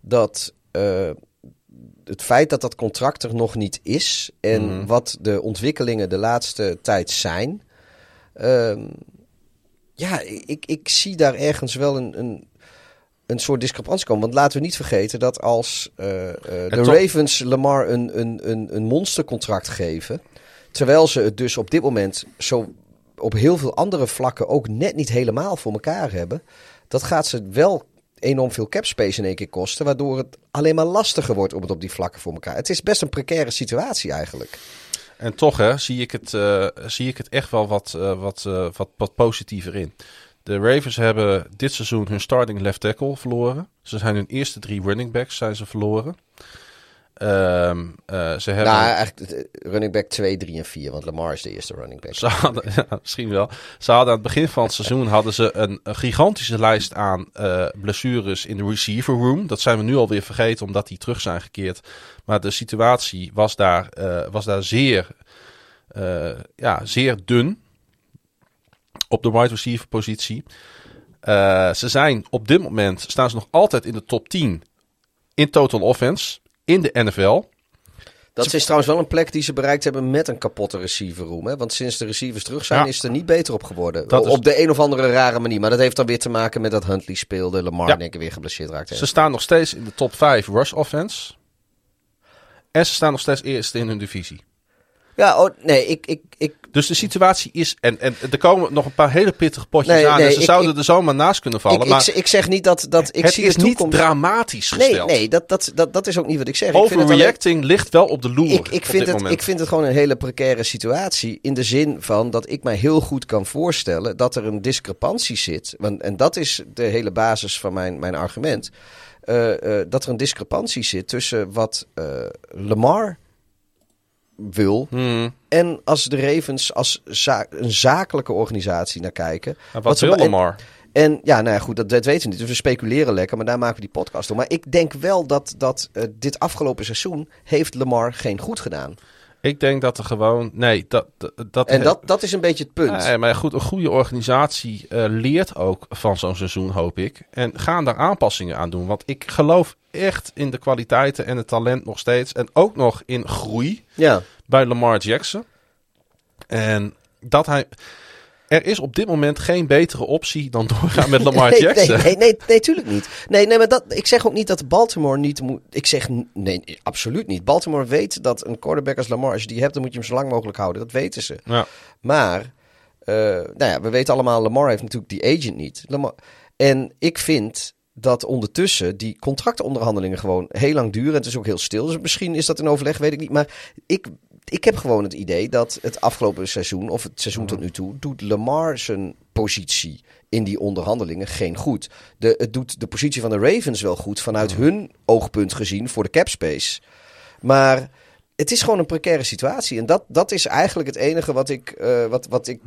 dat het feit dat dat contract er nog niet is en Mhm. mm. wat de ontwikkelingen de laatste tijd zijn. Um, ja, ik, ik zie daar ergens wel een, een, een soort discrepantie komen. Want laten we niet vergeten dat als uh, uh, de Ravens Lamar een, een, een, een monstercontract geven, terwijl ze het dus op dit moment zo op heel veel andere vlakken ook net niet helemaal voor elkaar hebben, dat gaat ze wel enorm veel cap space in één keer kosten, waardoor het alleen maar lastiger wordt om het op die vlakken voor elkaar. Het is best een precaire situatie eigenlijk. En toch hè, zie, ik het, uh, zie ik het echt wel wat, uh, wat, uh, wat, wat positiever in. De Ravens hebben dit seizoen hun starting left tackle verloren. Ze zijn hun eerste drie running backs zijn ze verloren. Eh, ze hebben... Nou, eigenlijk eh, running back 2, 3 en 4. Want Lamar is de eerste running back. Ze hadden, ja, misschien wel. Ze hadden aan het begin van het seizoen hadden ze een, een gigantische lijst aan eh, blessures in de receiver room. Dat zijn we nu alweer vergeten omdat die terug zijn gekeerd. Maar de situatie was daar, was daar zeer, ja, zeer dun op de wide receiver positie. Ze zijn op dit moment staan ze nog altijd in de top 10 in total offense in de NFL. Dat is trouwens wel een plek die ze bereikt hebben met een kapotte receiver room. Hè? Want sinds de receivers terug zijn, Ja. is het er niet beter op geworden. Dat is- Op de een of andere rare manier. Maar dat heeft dan weer te maken met dat Huntley speelde. Lamar Ja. één keer weer geblesseerd raakte. Ze staan nog steeds in de top 5 rush offense. En ze staan nog steeds eerst in hun divisie. Ja, oh, nee, ik, ik, ik, Dus de situatie is. En, en er komen nog een paar hele pittige potjes Nee, aan. nee, en ze ik- zouden ik- er zomaar naast kunnen vallen. ik, maar ik, ik zeg niet dat, dat ik het zie is de niet dramatisch Nee, gesteld. nee dat, dat, dat, dat is ook niet wat ik zeg. Ik vind het alleen- Overreacting ligt wel op de loer. Ik, ik, vind het, moment. ik vind het gewoon een hele precaire situatie. In de zin van dat ik mij heel goed kan voorstellen dat er een discrepantie zit. Want, en dat is de hele basis van mijn, mijn argument. eh, eh, dat er een discrepantie zit tussen wat eh, Lamar wil. Hmm. En als de Ravens als za- een zakelijke organisatie naar kijken. Maar wat wil en- Lamar? En ja, nou ja, goed, dat, dat weten we niet. Dus we speculeren lekker, maar daar maken we die podcast om. Maar ik denk wel dat, dat eh, dit afgelopen seizoen heeft Lamar geen goed gedaan. Ik denk dat er gewoon. Nee, dat. dat, En dat, dat is een beetje het punt. Nee, maar goed, een goede organisatie eh, leert ook van zo'n seizoen, hoop ik. En gaan daar aanpassingen aan doen. Want ik geloof echt in de kwaliteiten en het talent nog steeds. En ook nog in groei Ja, bij Lamar Jackson. En dat hij. Er is op dit moment geen betere optie dan doorgaan met Lamar nee, Jackson. Nee, nee, nee, nee, tuurlijk niet. Nee, nee, maar dat, ik zeg ook niet dat Baltimore niet moet. Ik zeg nee, absoluut niet. Baltimore weet dat een quarterback als Lamar, als je die hebt, dan moet je hem zo lang mogelijk houden. Dat weten ze. Ja. Maar, eh, nou ja, we weten allemaal, Lamar heeft natuurlijk die agent niet. Lamar, en ik vind dat ondertussen die contractonderhandelingen gewoon heel lang duren. Het is ook heel stil. Dus misschien is dat in overleg, weet ik niet. Maar ik, ik heb gewoon het idee dat het afgelopen seizoen, of het seizoen tot nu toe, doet Lamar zijn positie in die onderhandelingen geen goed. De, het doet de positie van de Ravens wel goed vanuit hun oogpunt gezien voor de cap space. Maar het is gewoon een precaire situatie. En dat, dat is eigenlijk het enige wat ik, eh, wat, wat ik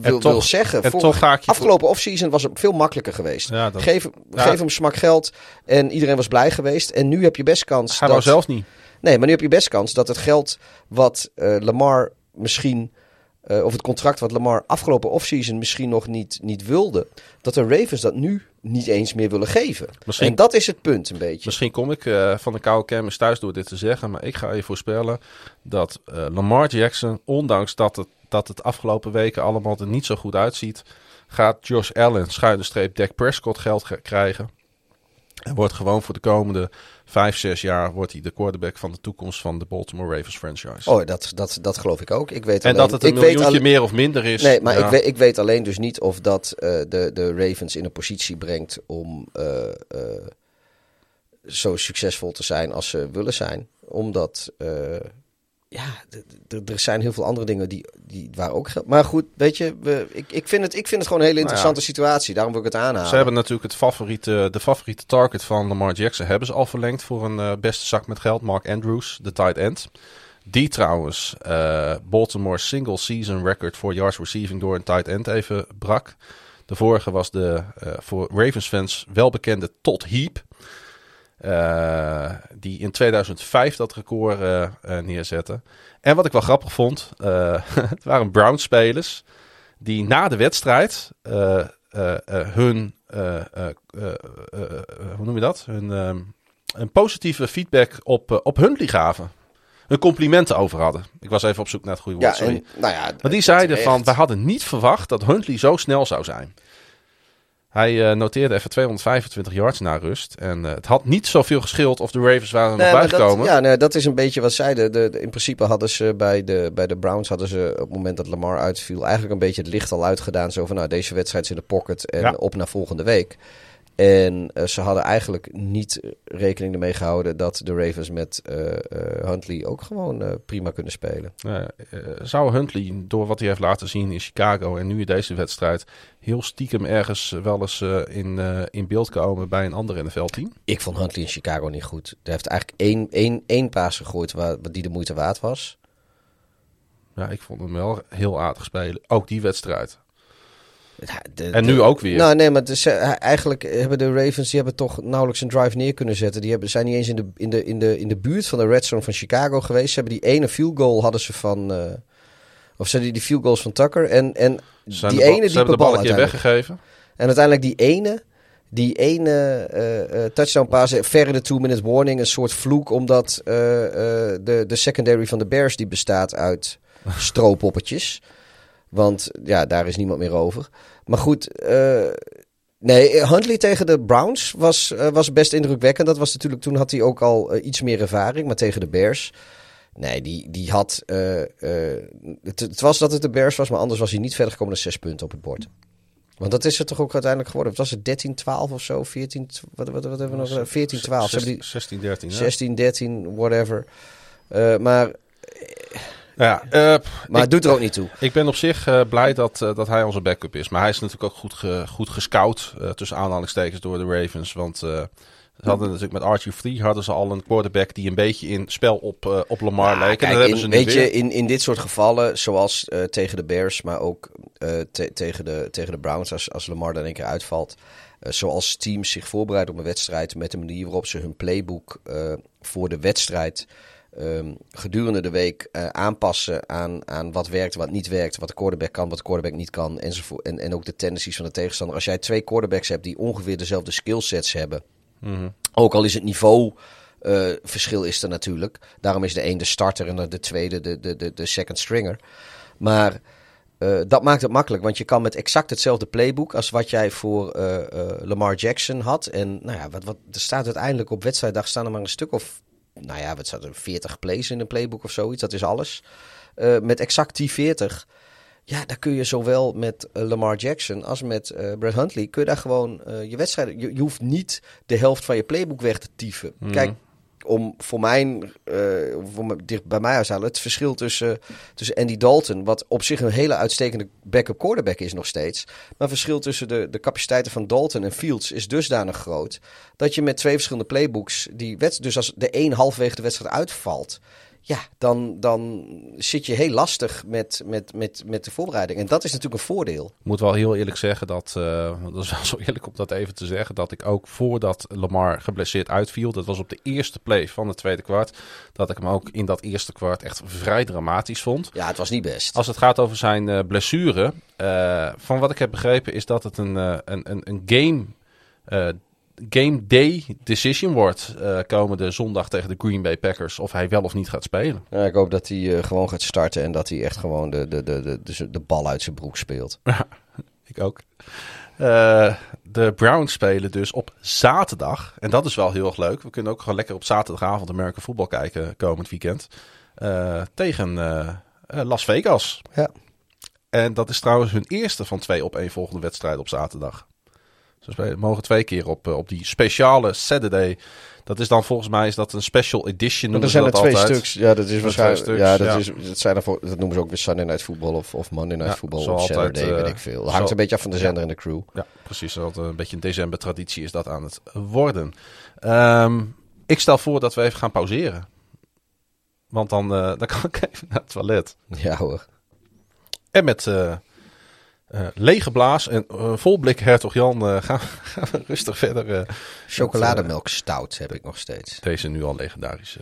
wil, toch- wil zeggen. en Voor- toch ga ik afgelopen offseason was het veel makkelijker geweest. Ja, dat- geef ja. geef hem smak geld en iedereen was blij geweest. En nu heb je best kans Hij dat... wou zelf niet. Nee, maar nu heb je best kans dat het geld wat eh, Lamar misschien... eh, of het contract wat Lamar afgelopen offseason misschien nog niet, niet wilde... dat de Ravens dat nu niet eens meer willen geven. Misschien- En dat is het punt een beetje. Misschien kom ik eh, van de koude kermis thuis door dit te zeggen. Maar ik ga je voorspellen dat Lamar Jackson, ondanks dat het, dat het afgelopen weken allemaal er niet zo goed uitziet, gaat Josh Allen, schuine streep, Dak Prescott geld ge- krijgen. En wordt gewoon voor de komende vijf, zes jaar wordt hij de quarterback van de toekomst van de Baltimore Ravens franchise. Oh, dat, dat, dat geloof ik ook. Ik weet en alleen, dat het een ik miljoentje alleen- meer of minder is. Nee, maar ja. ik, weet, ik weet alleen dus niet of dat eh, de, de Ravens in een positie brengt om eh, eh, zo succesvol te zijn als ze willen zijn. Omdat, ja, er zijn heel veel andere dingen die, die waar ook geld. Maar goed, weet je, we, ik, ik, vind het, ik vind het gewoon een hele interessante situatie. Daarom wil ik het aanhalen. Ze hebben natuurlijk het favoriete, de favoriete target van Lamar Jackson hebben ze al verlengd voor een eh, beste zak met geld. Mark Andrews, de tight end. Die trouwens eh, Baltimore single season record voor yards receiving door een tight end even brak. De vorige was de eh, voor Ravens fans welbekende Todd Heap. Eh, die in 2005 dat record eh, eh, neerzette. En wat ik wel grappig vond, het waren Browns spelers die na de wedstrijd hun, hoe noem je dat? Hun ehm, een positieve feedback op, op Huntley gaven. Hun complimenten over hadden. Ik was even op zoek naar het goede woord, ja, sorry. en, nou ja, Maar die zeiden terecht. van, we hadden niet verwacht dat Huntley zo snel zou zijn. Hij eh, noteerde even 225 yards na rust. En eh, het had niet zoveel geschild of de Ravens waren er Nee, nog bijgekomen. ja, nee, dat is een beetje wat zeiden. De, de- in principe hadden ze bij de, bij de Browns hadden ze op het moment dat Lamar uitviel eigenlijk een beetje het licht al uitgedaan. Zo van nou deze wedstrijd is in de pocket en Ja. op naar volgende week. En eh, ze hadden eigenlijk niet rekening ermee gehouden dat de Ravens met eh, eh, Huntley ook gewoon eh, prima kunnen spelen. Eh, eh, zou Huntley, door wat hij heeft laten zien in Chicago en nu in deze wedstrijd, heel stiekem ergens wel eens eh, in, eh, in beeld komen bij een ander NFL-team? Ik vond Huntley in Chicago niet goed. Hij heeft eigenlijk één, één, één paas gegooid waar, die de moeite waard was. Ja, ik vond hem wel heel aardig spelen. Ook die wedstrijd. De- En nu ook weer. Nou, nee, maar is, eh, eigenlijk hebben de Ravens die hebben toch nauwelijks een drive neer kunnen zetten. Die hebben, zijn niet eens in de, in, de, in, de, in de buurt van de red zone van Chicago geweest. Ze hebben die ene field goal hadden ze van. eh, of ze die, die field goals van Tucker. En, en zijn die de ene diepe de bal een weggegeven. En uiteindelijk die ene, die ene eh, eh, touchdown pass, ver in de two minute warning, een soort vloek, omdat de, de secondary van de Bears die bestaat uit strooppoppetjes. Want ja, daar is niemand meer over. Maar goed, eh, nee, Huntley tegen de Browns was, eh, was best indrukwekkend. Dat was natuurlijk, toen had hij ook al eh, iets meer ervaring, maar tegen de Bears... Nee, die, die had. het, het was dat het de Bears was, maar anders was hij niet verder gekomen dan zes punten op het bord. Want dat is het toch ook uiteindelijk geworden. Was het 13, 12 of zo? 14, wat, wat, wat hebben we nog? 14, 12. Ze hebben die 16, 13. hè? 16, 13, whatever. Maar Ja, eh, maar ik, het doet er ook niet toe. ik ben op zich eh, blij dat, eh, dat hij onze backup is. Maar hij is natuurlijk ook goed, ge, goed gescout. tussen aanhalingstekens door de Ravens. Want ze hadden natuurlijk met Archie Free hadden ze al een quarterback die een beetje in spel op, op Lamar Ja, leek. En dat hebben in- ze weet je, in, in dit soort gevallen, zoals tegen de Bears, maar ook te- tegen, de, tegen de Browns, als, als Lamar dan een keer uitvalt. zoals teams zich voorbereiden op een wedstrijd met de manier waarop ze hun playbook voor de wedstrijd ehm, gedurende de week eh, aanpassen aan, aan wat werkt, wat niet werkt, wat de quarterback kan, wat de quarterback niet kan, enzovoort. En, en ook de tendencies van de tegenstander. Als jij twee quarterbacks hebt die ongeveer dezelfde skillsets hebben, Mhm. ook al is het niveau eh, verschil is er natuurlijk. Daarom is de een de starter en de tweede de, de, de, de second stringer. Maar eh, dat maakt het makkelijk, want je kan met exact hetzelfde playbook als wat jij voor Lamar Jackson had. En nou ja, wat, wat, er staat uiteindelijk op wedstrijddag staan er maar een stuk of, nou ja, wat staat er, 40 plays in een playbook of zoiets. Dat is alles. Eh, met exact die 40. Ja, dan kun je zowel met eh, Lamar Jackson als met eh Brad Huntley... kun je daar gewoon je wedstrijden... Je, je hoeft niet de helft van je playbook weg te tyfen. Kijk, om voor mijn... eh, voor me, dicht bij mij huis halen... het verschil tussen, tussen Andy Dalton... wat op zich een hele uitstekende backup quarterback is nog steeds... maar het verschil tussen de, de capaciteiten van Dalton en Fields... is dusdanig groot... dat je met twee verschillende playbooks... Die wed dus als de een halfwege de wedstrijd uitvalt... Ja, dan, dan zit je heel lastig met, met, met, met de voorbereiding. En dat is natuurlijk een voordeel. Ik moet wel heel eerlijk zeggen dat, eh, dat is wel zo eerlijk om dat even te zeggen, dat ik ook voordat Lamar geblesseerd uitviel, dat was op de eerste play van het tweede kwart, dat ik hem ook in dat eerste kwart echt vrij dramatisch vond. Ja, het was niet best. Als het gaat over zijn eh, blessure, eh, van wat ik heb begrepen is dat het een, een, een, een game, game day decision wordt eh, komende zondag tegen de Green Bay Packers of hij wel of niet gaat spelen. Ja, ik hoop dat hij eh, gewoon gaat starten en dat hij echt gewoon de, de, de, de, de, de bal uit zijn broek speelt. Ik ook. Eh, de Browns spelen dus op zaterdag. En dat is wel heel erg leuk. We kunnen ook gewoon lekker op zaterdagavond American voetbal kijken komend weekend. tegen Las Vegas. Ja. En dat is trouwens hun eerste van twee op één volgende wedstrijden op zaterdag. Spelen- mogen twee keer op, eh, op die speciale Saturday. Dat is dan volgens mij is dat een special edition. Maar er zijn er dat twee altijd. stuks. Ja, dat is waarschijnlijk. stuks, ja, dat, ja. Is, dat, zijn er voor, dat noemen ze ook weer Sunday Night Football of, of Monday Night Ja, Football of altijd, Saturday, eh, weet ik veel. zo- Hangt een beetje af van de zender en de crew. Ja, precies. Dat een beetje een december traditie is dat aan het worden. Ehm, ik stel voor dat we even gaan pauzeren. Want dan, eh, dan kan ik even naar het toilet. Ja hoor. En met eh, lege blaas en eh, vol blik Hertog Jan eh, gaan, gaan we rustig verder. Chocolademelk stout heb ik nog steeds. deze nu al legendarische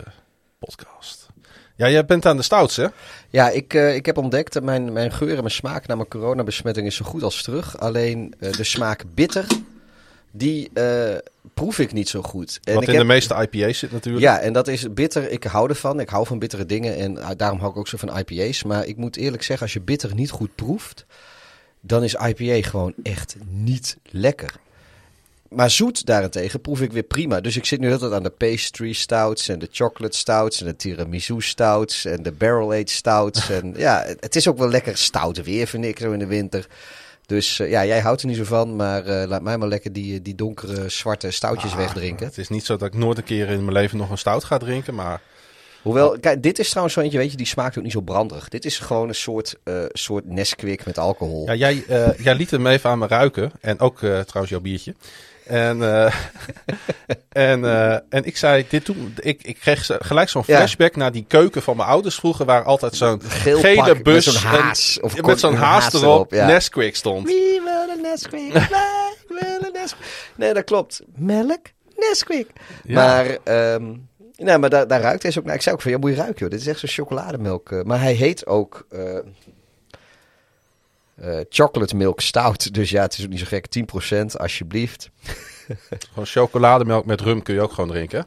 podcast. Ja, jij bent aan de stouts, hè? Ja, ik, ik heb ontdekt dat mijn, mijn geur en mijn smaak na mijn coronabesmetting is zo goed als terug. Alleen de smaak bitter, die proef ik niet zo goed. En Wat ik in heb- de meeste IPA's zit natuurlijk. Ja, en dat is bitter. Ik hou ervan. Ik hou van bittere dingen. En uh, daarom hou ik ook zo van IPA's. Maar ik moet eerlijk zeggen, als je bitter niet goed proeft, dan is IPA gewoon echt niet lekker. Maar zoet daarentegen proef ik weer prima. Dus ik zit nu altijd aan de pastry stouts en de chocolate stouts en de tiramisu stouts en de barrel aged stouts. en ja, het, is ook wel lekker stout weer, vind ik, zo in de winter. Dus eh, ja, jij houdt er niet zo van, maar eh, laat mij maar lekker die, die donkere zwarte stoutjes wegdrinken. Het is niet zo dat ik nooit een keer in mijn leven nog een stout ga drinken, maar... Hoewel, kijk, dit is trouwens zo eentje, weet je, die smaakt ook niet zo branderig. Dit is gewoon een soort, eh soort Nesquik met alcohol. Ja, jij, eh, jij liet hem even aan me ruiken. En ook eh, trouwens jouw biertje. En, en, en ik zei, dit toen, ik, ik kreeg gelijk zo'n Ja. flashback naar die keuken van mijn ouders vroeger, waar altijd zo'n gele pak met bus zo'n haas, en- of met zo'n haas, haas erop, ja. Nesquik stond. Wie wil een Nesquik? Wij willen Nesquik. Nee, dat klopt. Melk? Nesquik. Ja. Maar, ehm, nee, maar daar, daar ruikt hij ook naar. Ik zei ook van, ja, moet je ruiken, joh. Dit is echt zo'n chocolademelk. eh, maar hij heet ook eh, eh, chocolate milk stout. Dus ja, het is ook niet zo gek. 10% alsjeblieft. Gewoon chocolademelk met rum kun je ook gewoon drinken.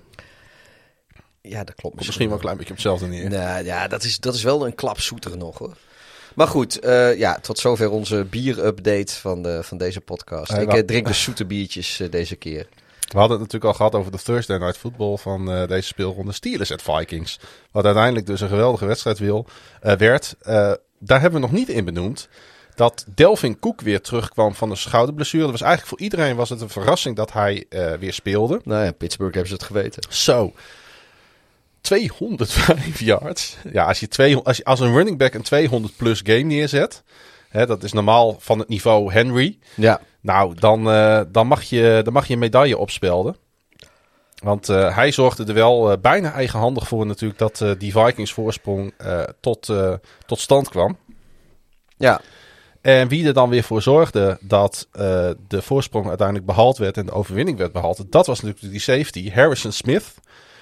Ja, dat klopt. Misschien wel een klein beetje op hetzelfde neer. Nou ja, dat is, dat is wel een klap zoeter nog hoor. Maar goed, eh, ja, tot zover onze bier-update van, de, van deze podcast. Ik drink de zoete biertjes deze keer. We hadden het natuurlijk al gehad over de Thursday Night Football van eh, deze speelronde Steelers at Vikings. Wat uiteindelijk dus een geweldige wedstrijd wil, eh, werd. Eh, daar hebben we nog niet in benoemd dat Delvin Cook weer terugkwam van de schouderblessure. Dat was eigenlijk voor iedereen was het een verrassing dat hij weer speelde. Nou ja, in Pittsburgh hebben ze het geweten. Zo. 205 yards. Ja, als je, 200, als je als een running back een 200 plus game neerzet. Hè, dat is normaal van het niveau Henry. Ja, Nou, dan, eh, dan, mag, je, dan mag je een medaille opspelden. Want eh, hij zorgde er wel eh, bijna eigenhandig voor natuurlijk dat die Vikings voorsprong tot, tot stand kwam. ja. En wie er dan weer voor zorgde dat de voorsprong uiteindelijk behaald werd en de overwinning werd behaald, dat was natuurlijk die safety, Harrison Smith.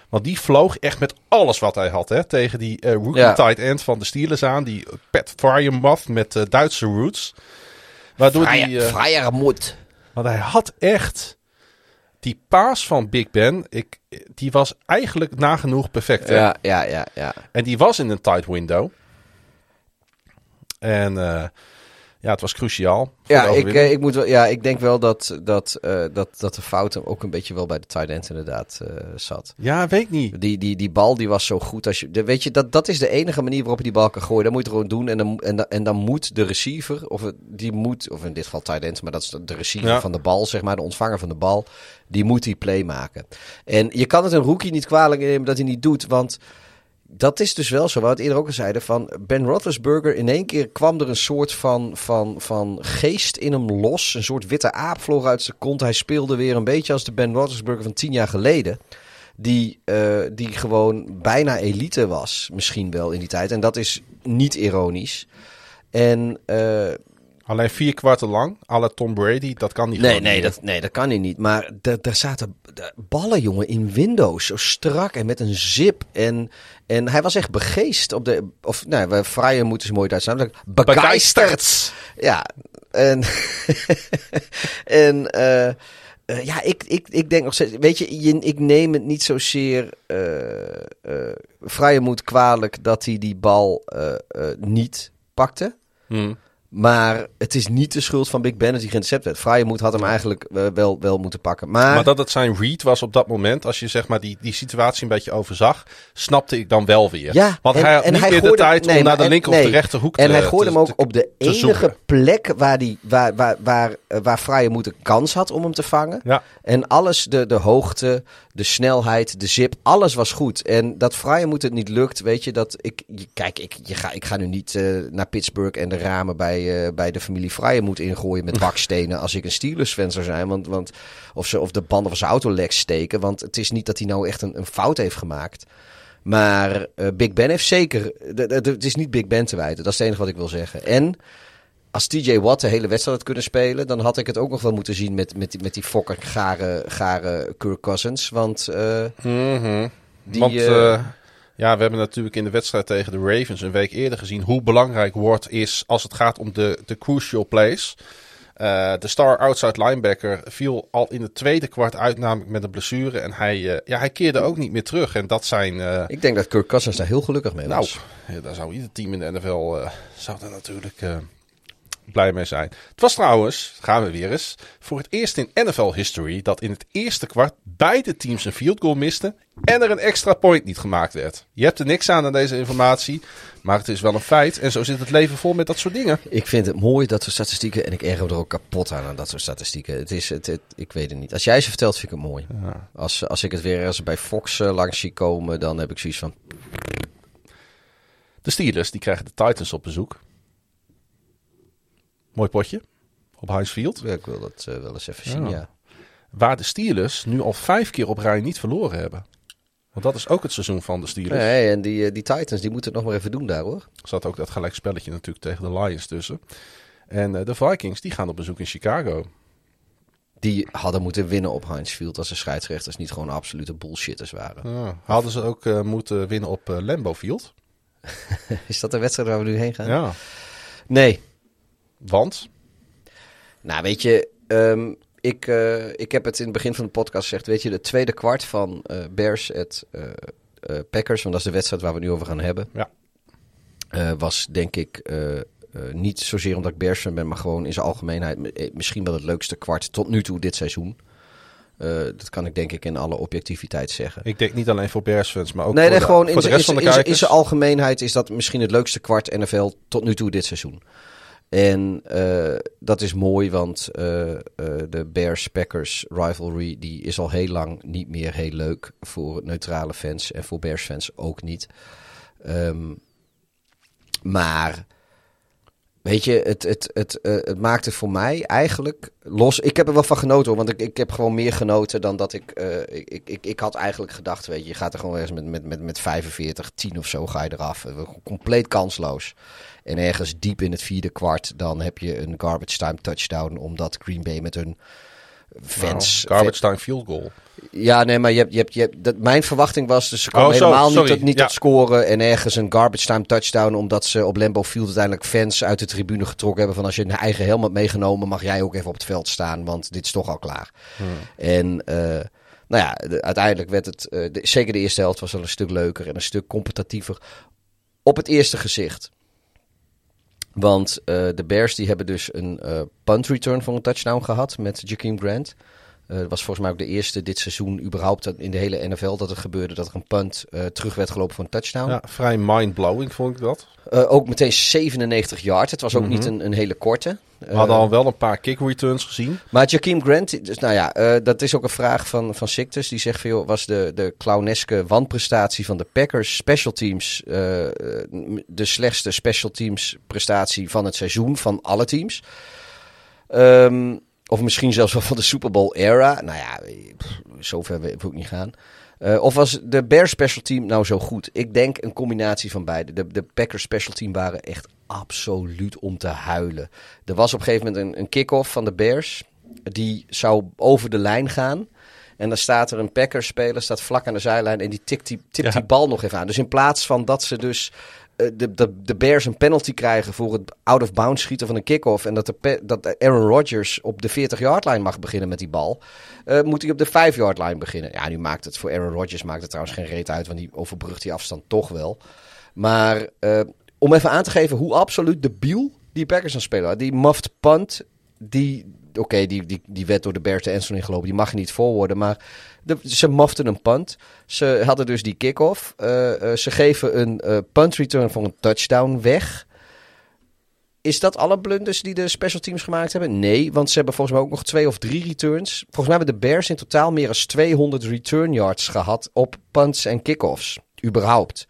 Want die vloog echt met alles wat hij had hè, tegen die rookie Ja. tight end van de Steelers aan. Die Pat Fryermuth met Duitse roots. Waardoor die, eh, Vrijer moet. want hij had echt die paas van Big Ben. Ik, die was eigenlijk nagenoeg perfect. Hè? Ja, ja, ja, ja. En die was in een tight window. En eh, ja, het was cruciaal. Ja ik, eh, ik moet wel, ja, ik denk wel dat, dat, eh, dat, dat de fout hem ook een beetje wel bij de tight end inderdaad eh, zat. Ja, weet ik niet. Die, die, die bal die was zo goed. Als je, de, weet je, dat, dat is de enige manier waarop je die bal kan gooien. Dat moet je het gewoon doen. En dan, en, dan- en dan moet de receiver, of die moet, of in dit geval tight end, maar dat is de receiver Ja. van de bal, zeg maar, de ontvanger van de bal. Die moet die play maken. En je kan het een rookie niet kwalijk nemen dat hij niet doet, want dat is dus wel zo. Wat we het eerder ook al zeiden. Van Ben Roethlisberger. In één keer kwam er een soort van, van, van geest in hem los. Een soort witte aap vloog uit zijn kont. Hij speelde weer een beetje als de Ben Roethlisberger van tien jaar geleden. Die, eh, die gewoon bijna elite was. Misschien wel in die tijd. En dat is niet ironisch. En eh, Alleen vier kwarten lang, la Tom Brady, dat kan niet. Nee, nee meer. dat, nee, dat kan hij niet. Maar da- daar zaten ballen, jongen, in Windows. Zo strak en met een zip. En, en hij was echt begeest op de... Of, nou, we vrije moeten ze mooi Duits naam Begeisterd. Ja, en... en... eh, eh, ja, ik, ik, ik denk nog steeds... Weet je, je- ik neem het niet zozeer... vrije moet kwalijk dat hij die bal niet pakte. Hm. Maar het is niet de schuld van Big Ben dat hij geïntercept werd. Vrijmoed had hem eigenlijk eh, wel, wel moeten pakken. Maar, Maar dat het zijn read was op dat moment, als je zeg maar die, die situatie een beetje overzag, snapte ik dan wel weer. ja, Want en- hij had en niet hij meer de tijd nee, om naar de linker nee. of de rechterhoek te En hij gooide te- hem ook te- op de te enige zoeken. plek waar, die, waar, waar, waar, waar Vrijmoed een kans had om hem te vangen. Ja. En alles, de, de hoogte, de snelheid, de zip, alles was goed. En dat Vrijmoed het niet lukt, weet je, dat ik... Kijk, ik, je ga, ik ga nu niet eh, naar Pittsburgh en de ramen bij, eh, bij de familie Vrijmoed ingooien met bakstenen als ik een Steelers-fan zou zijn. Want, want, of, ze, of de banden van zijn auto lek steken. Want het is niet dat hij nou echt een, een fout heeft gemaakt. Maar eh, Big Ben heeft zeker... Het is niet Big Ben te wijten, dat is het enige wat ik wil zeggen. En als TJ Watt de hele wedstrijd had kunnen spelen... dan had ik het ook nog wel moeten zien met, met, die- met die fokker gare, gare Kirk Cousins. Want Mhm. die... Want eh, eh, ja, we hebben natuurlijk in de wedstrijd tegen de Ravens een week eerder gezien hoe belangrijk Ward is als het gaat om de, de crucial plays. De star outside linebacker viel al in het tweede kwart uit, namelijk met een blessure. En hij, ja, hij keerde ook niet meer terug. En dat zijn. ik denk dat Kirk Cousins daar heel gelukkig mee nou, was. ja, daar zou ieder team in de NFL. zou daar natuurlijk. Blij mee zijn. Het was trouwens, gaan we weer eens, voor het eerst in NFL history dat in het eerste kwart beide teams een field goal misten en er een extra point niet gemaakt werd. Je hebt er niks aan aan deze informatie, maar het is wel een feit en zo zit het leven vol met dat soort dingen. Ik vind het mooi, dat soort statistieken. En ik erger me er ook kapot aan, aan dat soort statistieken. Het is, het, het- ik weet het niet. Als jij ze vertelt, vind ik het mooi. Als, als ik het weer ergens bij Fox eh, langs zie komen, dan heb ik zoiets van... De Steelers die krijgen de Titans op bezoek. Mooi potje op Heinz Field. ja, Ik wil dat eh, wel eens even zien, ja. Waar de Steelers nu al vijf keer op rij niet verloren hebben. Want dat is ook het seizoen van de Steelers. Nee, en die, eh, die Titans, die moeten het nog maar even doen daar, hoor. Er zat ook dat gelijk spelletje natuurlijk tegen de Lions tussen. En eh, de Vikings die gaan op bezoek in Chicago. Die hadden moeten winnen op Heinz Field als de scheidsrechters niet gewoon absolute bullshitters waren. Ja, hadden ze ook moeten winnen op eh, Lambeau Field. Is dat de wedstrijd waar we nu heen gaan? Ja. Nee. Want? Nou, weet je, ehm, ik, eh, ik heb het in het begin van de podcast gezegd. Weet je, de tweede kwart van eh, Bears at eh, Packers, want dat is de wedstrijd waar we het nu over gaan hebben. Ja. was denk ik niet zozeer omdat ik Bears ben, maar gewoon in zijn algemeenheid misschien wel het leukste kwart tot nu toe dit seizoen. Dat kan ik denk ik in alle objectiviteit zeggen. Ik denk niet alleen voor Bears fans, maar ook nee, voor, nee, de, gewoon voor in de rest in van de zijn- in kijkers. zijn algemeenheid is dat misschien het leukste kwart NFL tot nu toe dit seizoen. En eh, dat is mooi, want eh, eh, de Bears-Packers rivalry die is al heel lang niet meer heel leuk voor neutrale fans en voor Bears-fans ook niet. Ehm, maar weet je, het, het, het, eh, het maakte voor mij eigenlijk los. Ik heb er wel van genoten hoor, want ik, ik heb gewoon meer genoten dan dat ik, eh, ik, ik, ik. Had eigenlijk gedacht, weet je, je gaat er gewoon ergens met, met, met, met 45, 10 of zo ga je eraf. Eh, Compleet kansloos. En ergens diep in het vierde kwart, dan heb je een garbage time touchdown, omdat Green Bay met hun fans. Garbage time field goal. Ja, nee, maar je hebt, je hebt, je hebt, dat, mijn verwachting was, dus ze kwamen Oh, helemaal sorry. niet, tot, niet Ja. tot scoren. En ergens een garbage time touchdown, omdat ze op Lambeau Field uiteindelijk fans uit de tribune getrokken hebben. Van als je een eigen helm hebt meegenomen, mag jij ook even op het veld staan, want dit is toch al klaar. En eh, nou ja, de- uiteindelijk werd het, eh, de- zeker de eerste helft was wel een stuk leuker en een stuk competitiever. Op het eerste gezicht. Want eh, de Bears die hebben dus een eh, punt return voor een touchdown gehad met Jakeem Grant. Eh, Het was volgens mij ook de eerste dit seizoen überhaupt in de hele NFL dat het gebeurde dat er een punt eh, terug werd gelopen voor een touchdown. Ja, vrij mind-blowing vond ik dat. Eh, ook meteen 97 yard. Het was ook niet een, een hele korte. We hadden al wel een paar kick returns gezien. Maar Jakeem Grant, dus nou ja, dat is ook een vraag van, van Sictus. Die zegt van, joh, was de, de clowneske wanprestatie van de Packers special teams de slechtste special teams prestatie van het seizoen van alle teams? Ehm, of misschien zelfs wel van de Super Bowl era. Nou ja, pff, zover wil ik ook niet gaan. Eh, of was de Bears special team nou zo goed? Ik denk een combinatie van beide. De, de Packers special team waren echt absoluut om te huilen. Er was op een gegeven moment een, een kick-off van de Bears. Die zou over de lijn gaan. En dan staat er een Packers speler, staat vlak aan de zijlijn en die tikt die, tipt Ja. die bal nog even aan. Dus in plaats van dat ze dus de, de, de Bears een penalty krijgen voor het out-of-bounds schieten van een kick-off. En dat, de, dat Aaron Rodgers op de 40-yard line mag beginnen met die bal. eh, moet hij op de 5-yard line beginnen. Ja, nu maakt het voor Aaron Rodgers maakt het trouwens geen reet uit, want die overbrugt die afstand toch wel. Maar eh, om even aan te geven hoe absoluut debiel die Packers aan spelen. Die muffed punt, die... Oké, die, die, die werd door de Bears de endzone ingelopen. Die mag je niet voorwoorden. Maar de, ze maften een punt. Ze hadden dus die kick-off. Eh, eh, ze geven een eh, punt return voor een touchdown weg. Is dat alle blunders die de special teams gemaakt hebben? Nee, want ze hebben volgens mij ook nog twee of drie returns. Volgens mij hebben de Bears in totaal meer dan 200 return yards gehad op punts en kickoffs. Überhaupt.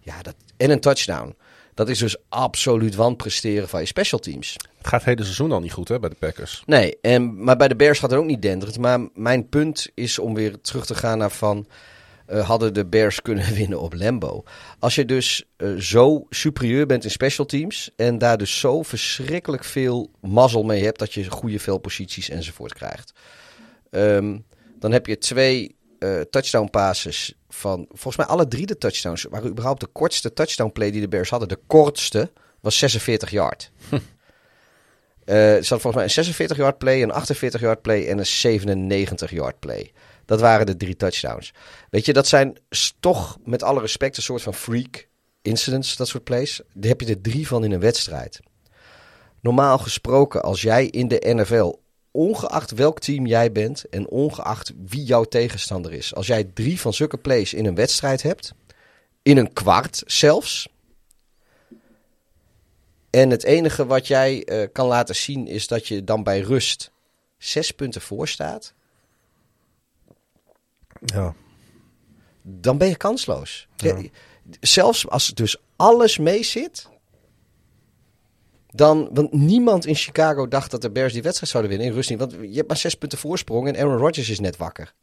Ja, dat, en een touchdown. Dat is dus absoluut wanpresteren van je special teams. Het gaat het hele seizoen al niet goed hè, bij de Packers. Nee, en, maar bij de Bears gaat het ook niet denderend. Maar mijn punt is om weer terug te gaan naar van... eh, hadden de Bears kunnen winnen op Lambo. Als je dus eh, zo superieur bent in special teams... en daar dus zo verschrikkelijk veel mazzel mee hebt... dat je goede veldposities enzovoort krijgt... Ehm, dan heb je twee eh, touchdown passes van... Volgens mij alle drie de touchdowns waren überhaupt de kortste touchdown play die de Bears hadden. De kortste was 46 yard. Eh, er zat volgens mij een 46 yard play, een 48 yard play en een 97 yard play. Dat waren de drie touchdowns. Weet je, dat zijn toch met alle respect een soort van freak incidents, dat soort plays. Daar heb je er drie van in een wedstrijd. normaal gesproken, als jij in de NFL, ongeacht welk team jij bent en ongeacht wie jouw tegenstander is, als jij drie van zulke plays in een wedstrijd hebt, in een kwart zelfs. En het enige wat jij eh, kan laten zien is dat je dan bij rust zes punten voor staat. Ja. dan ben je kansloos. Ja, Zelfs als dus alles mee zit. Dan, want niemand in Chicago dacht dat de Bears die wedstrijd zouden winnen in rust niet. Want je hebt maar zes punten voorsprong en Aaron Rodgers is net wakker.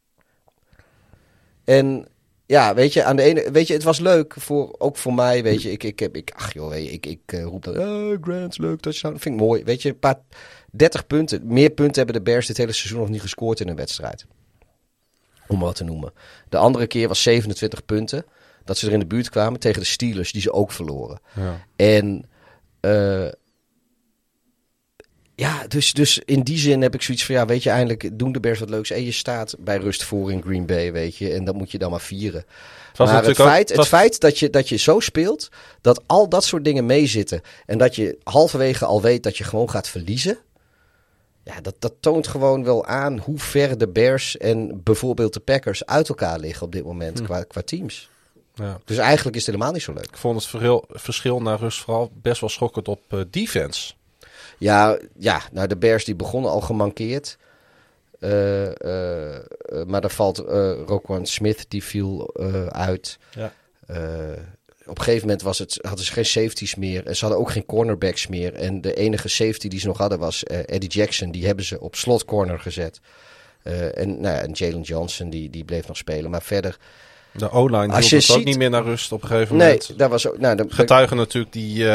En ja, weet je, aan de ene, weet je, het was leuk voor, ook voor mij, weet je, ik, ik heb, ik, ach joh, weet je, ik, ik eh, roep dat, uh, Grant, leuk, dat vind ik mooi, weet je, een paar, 30 punten, meer punten hebben de Bears dit hele seizoen nog niet gescoord in een wedstrijd. Om wat te noemen. De andere keer was 27 punten, dat ze er in de buurt kwamen tegen de Steelers, die ze ook verloren. Ja. En eh, ja, dus, dus in die zin heb ik zoiets van, ja, weet je, eindelijk doen de Bears wat leuks. En je staat bij rust voor in Green Bay, weet je. En dat moet je dan maar vieren. was maar het ook- feit, het het feit dat, je, dat je zo speelt, dat al dat soort dingen meezitten. En dat je halverwege al weet dat je gewoon gaat verliezen. Ja, dat, dat toont gewoon wel aan hoe ver de Bears en bijvoorbeeld de Packers uit elkaar liggen op dit moment qua, qua teams. Ja. Dus eigenlijk is het helemaal niet zo leuk. Ik vond het verschil, verschil naar rust vooral best wel schokkend op eh, defense. Ja, ja, nou de Bears die begonnen al gemankeerd. Eh, eh, eh, maar daar valt Roquan Smith, die viel uit. Ja. Op een gegeven moment was het, hadden ze geen safeties meer. En ze hadden ook geen cornerbacks meer. En de enige safety die ze nog hadden was Eddie Jackson. Die hebben ze op slot corner gezet. En nou ja, en Jalen Johnson, die, die bleef nog spelen. Maar verder... De O-line Als hield het ook ziet- niet meer naar rust op een gegeven Nee, moment. daar was ook... Nou, de, Getuigen natuurlijk die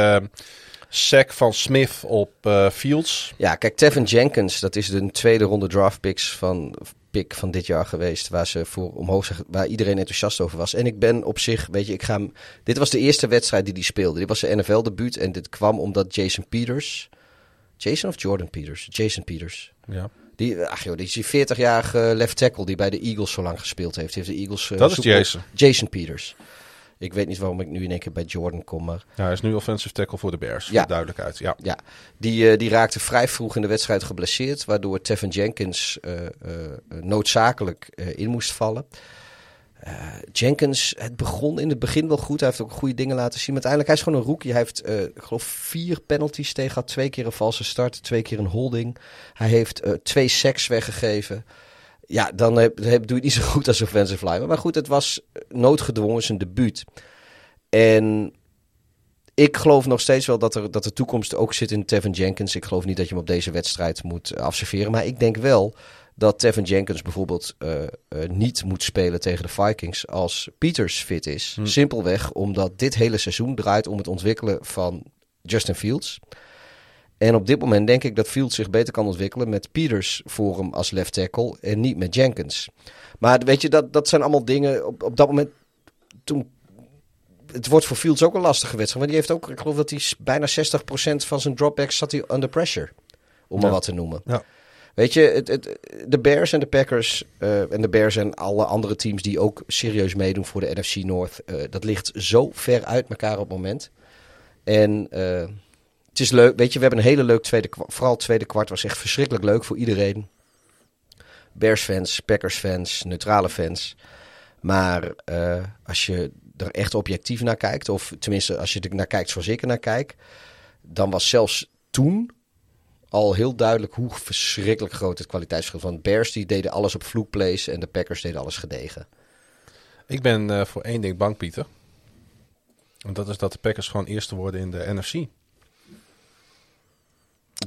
sack van Smith op eh, Fields. Ja, kijk, Tevin Jenkins, dat is de tweede ronde draft picks van, pick van dit jaar geweest. Waar ze voor omhoog waar iedereen enthousiast over was. En ik ben op zich, weet je, ik ga hem. Dit was de eerste wedstrijd die hij speelde. Dit was zijn NFL-debuut. En dit kwam omdat Jason Peters. Jason of Jordan Peters? Jason Peters. Ja. Die, ach joh, die is die 40-jarige left tackle die bij de Eagles zo lang gespeeld heeft. Die heeft de Eagles. eh, Dat is Jason. Jason Peters. Ik weet niet waarom ik nu in één keer bij Jordan kom, maar Ja, hij is nu offensive tackle voor de Bears. Ja. Ja. Duidelijkheid. Ja. Ja, die, eh, die raakte vrij vroeg in de wedstrijd geblesseerd, waardoor Tevin Jenkins eh, eh, noodzakelijk in moest vallen. Jenkins, het begon in het begin wel goed. Hij heeft ook goede dingen laten zien. Maar uiteindelijk, hij is gewoon een rookie. Hij heeft, ik geloof, vier penalties tegen gehad. Twee keer een valse start, twee keer een holding. Hij heeft twee sacks weggegeven. Ja, dan heb, heb, doe je het niet zo goed als offensive lineman. Maar goed, het was noodgedwongen zijn debuut. En ik geloof nog steeds wel dat, er, dat de toekomst ook zit in Tevin Jenkins. Ik geloof niet dat je hem op deze wedstrijd moet eh, afserveren. Maar ik denk wel dat Tevin Jenkins bijvoorbeeld eh, eh, niet moet spelen tegen de Vikings als Peters fit is. Simpelweg omdat dit hele seizoen draait om het ontwikkelen van Justin Fields. En op dit moment denk ik dat Fields zich beter kan ontwikkelen met Peters voor hem als left tackle en niet met Jenkins. Maar weet je, dat, dat zijn allemaal dingen op, op dat moment toen het wordt voor Fields ook een lastige wedstrijd. Want die heeft ook, ik geloof dat hij bijna 60% van zijn dropbacks zat hij under pressure. Om maar Ja. wat te noemen. Ja. Weet je, het, het, de Bears en de Packers eh, en de Bears en alle andere teams die ook serieus meedoen voor de NFC North. eh, dat ligt zo ver uit elkaar op het moment. En eh, het is leuk, weet je, we hebben een hele leuk tweede kwart. Vooral het tweede kwart was echt verschrikkelijk leuk voor iedereen. Bears fans, Packers fans, neutrale fans. Maar eh, als je er echt objectief naar kijkt, of tenminste als je er naar kijkt zoals ik naar kijk, dan was zelfs toen al heel duidelijk hoe verschrikkelijk groot het kwaliteitsverschil was. Want Bears die deden alles op vloekplays en de Packers deden alles gedegen. Ik ben eh, voor één ding bang, Pieter. En dat is dat de Packers gewoon eerste worden in de NFC.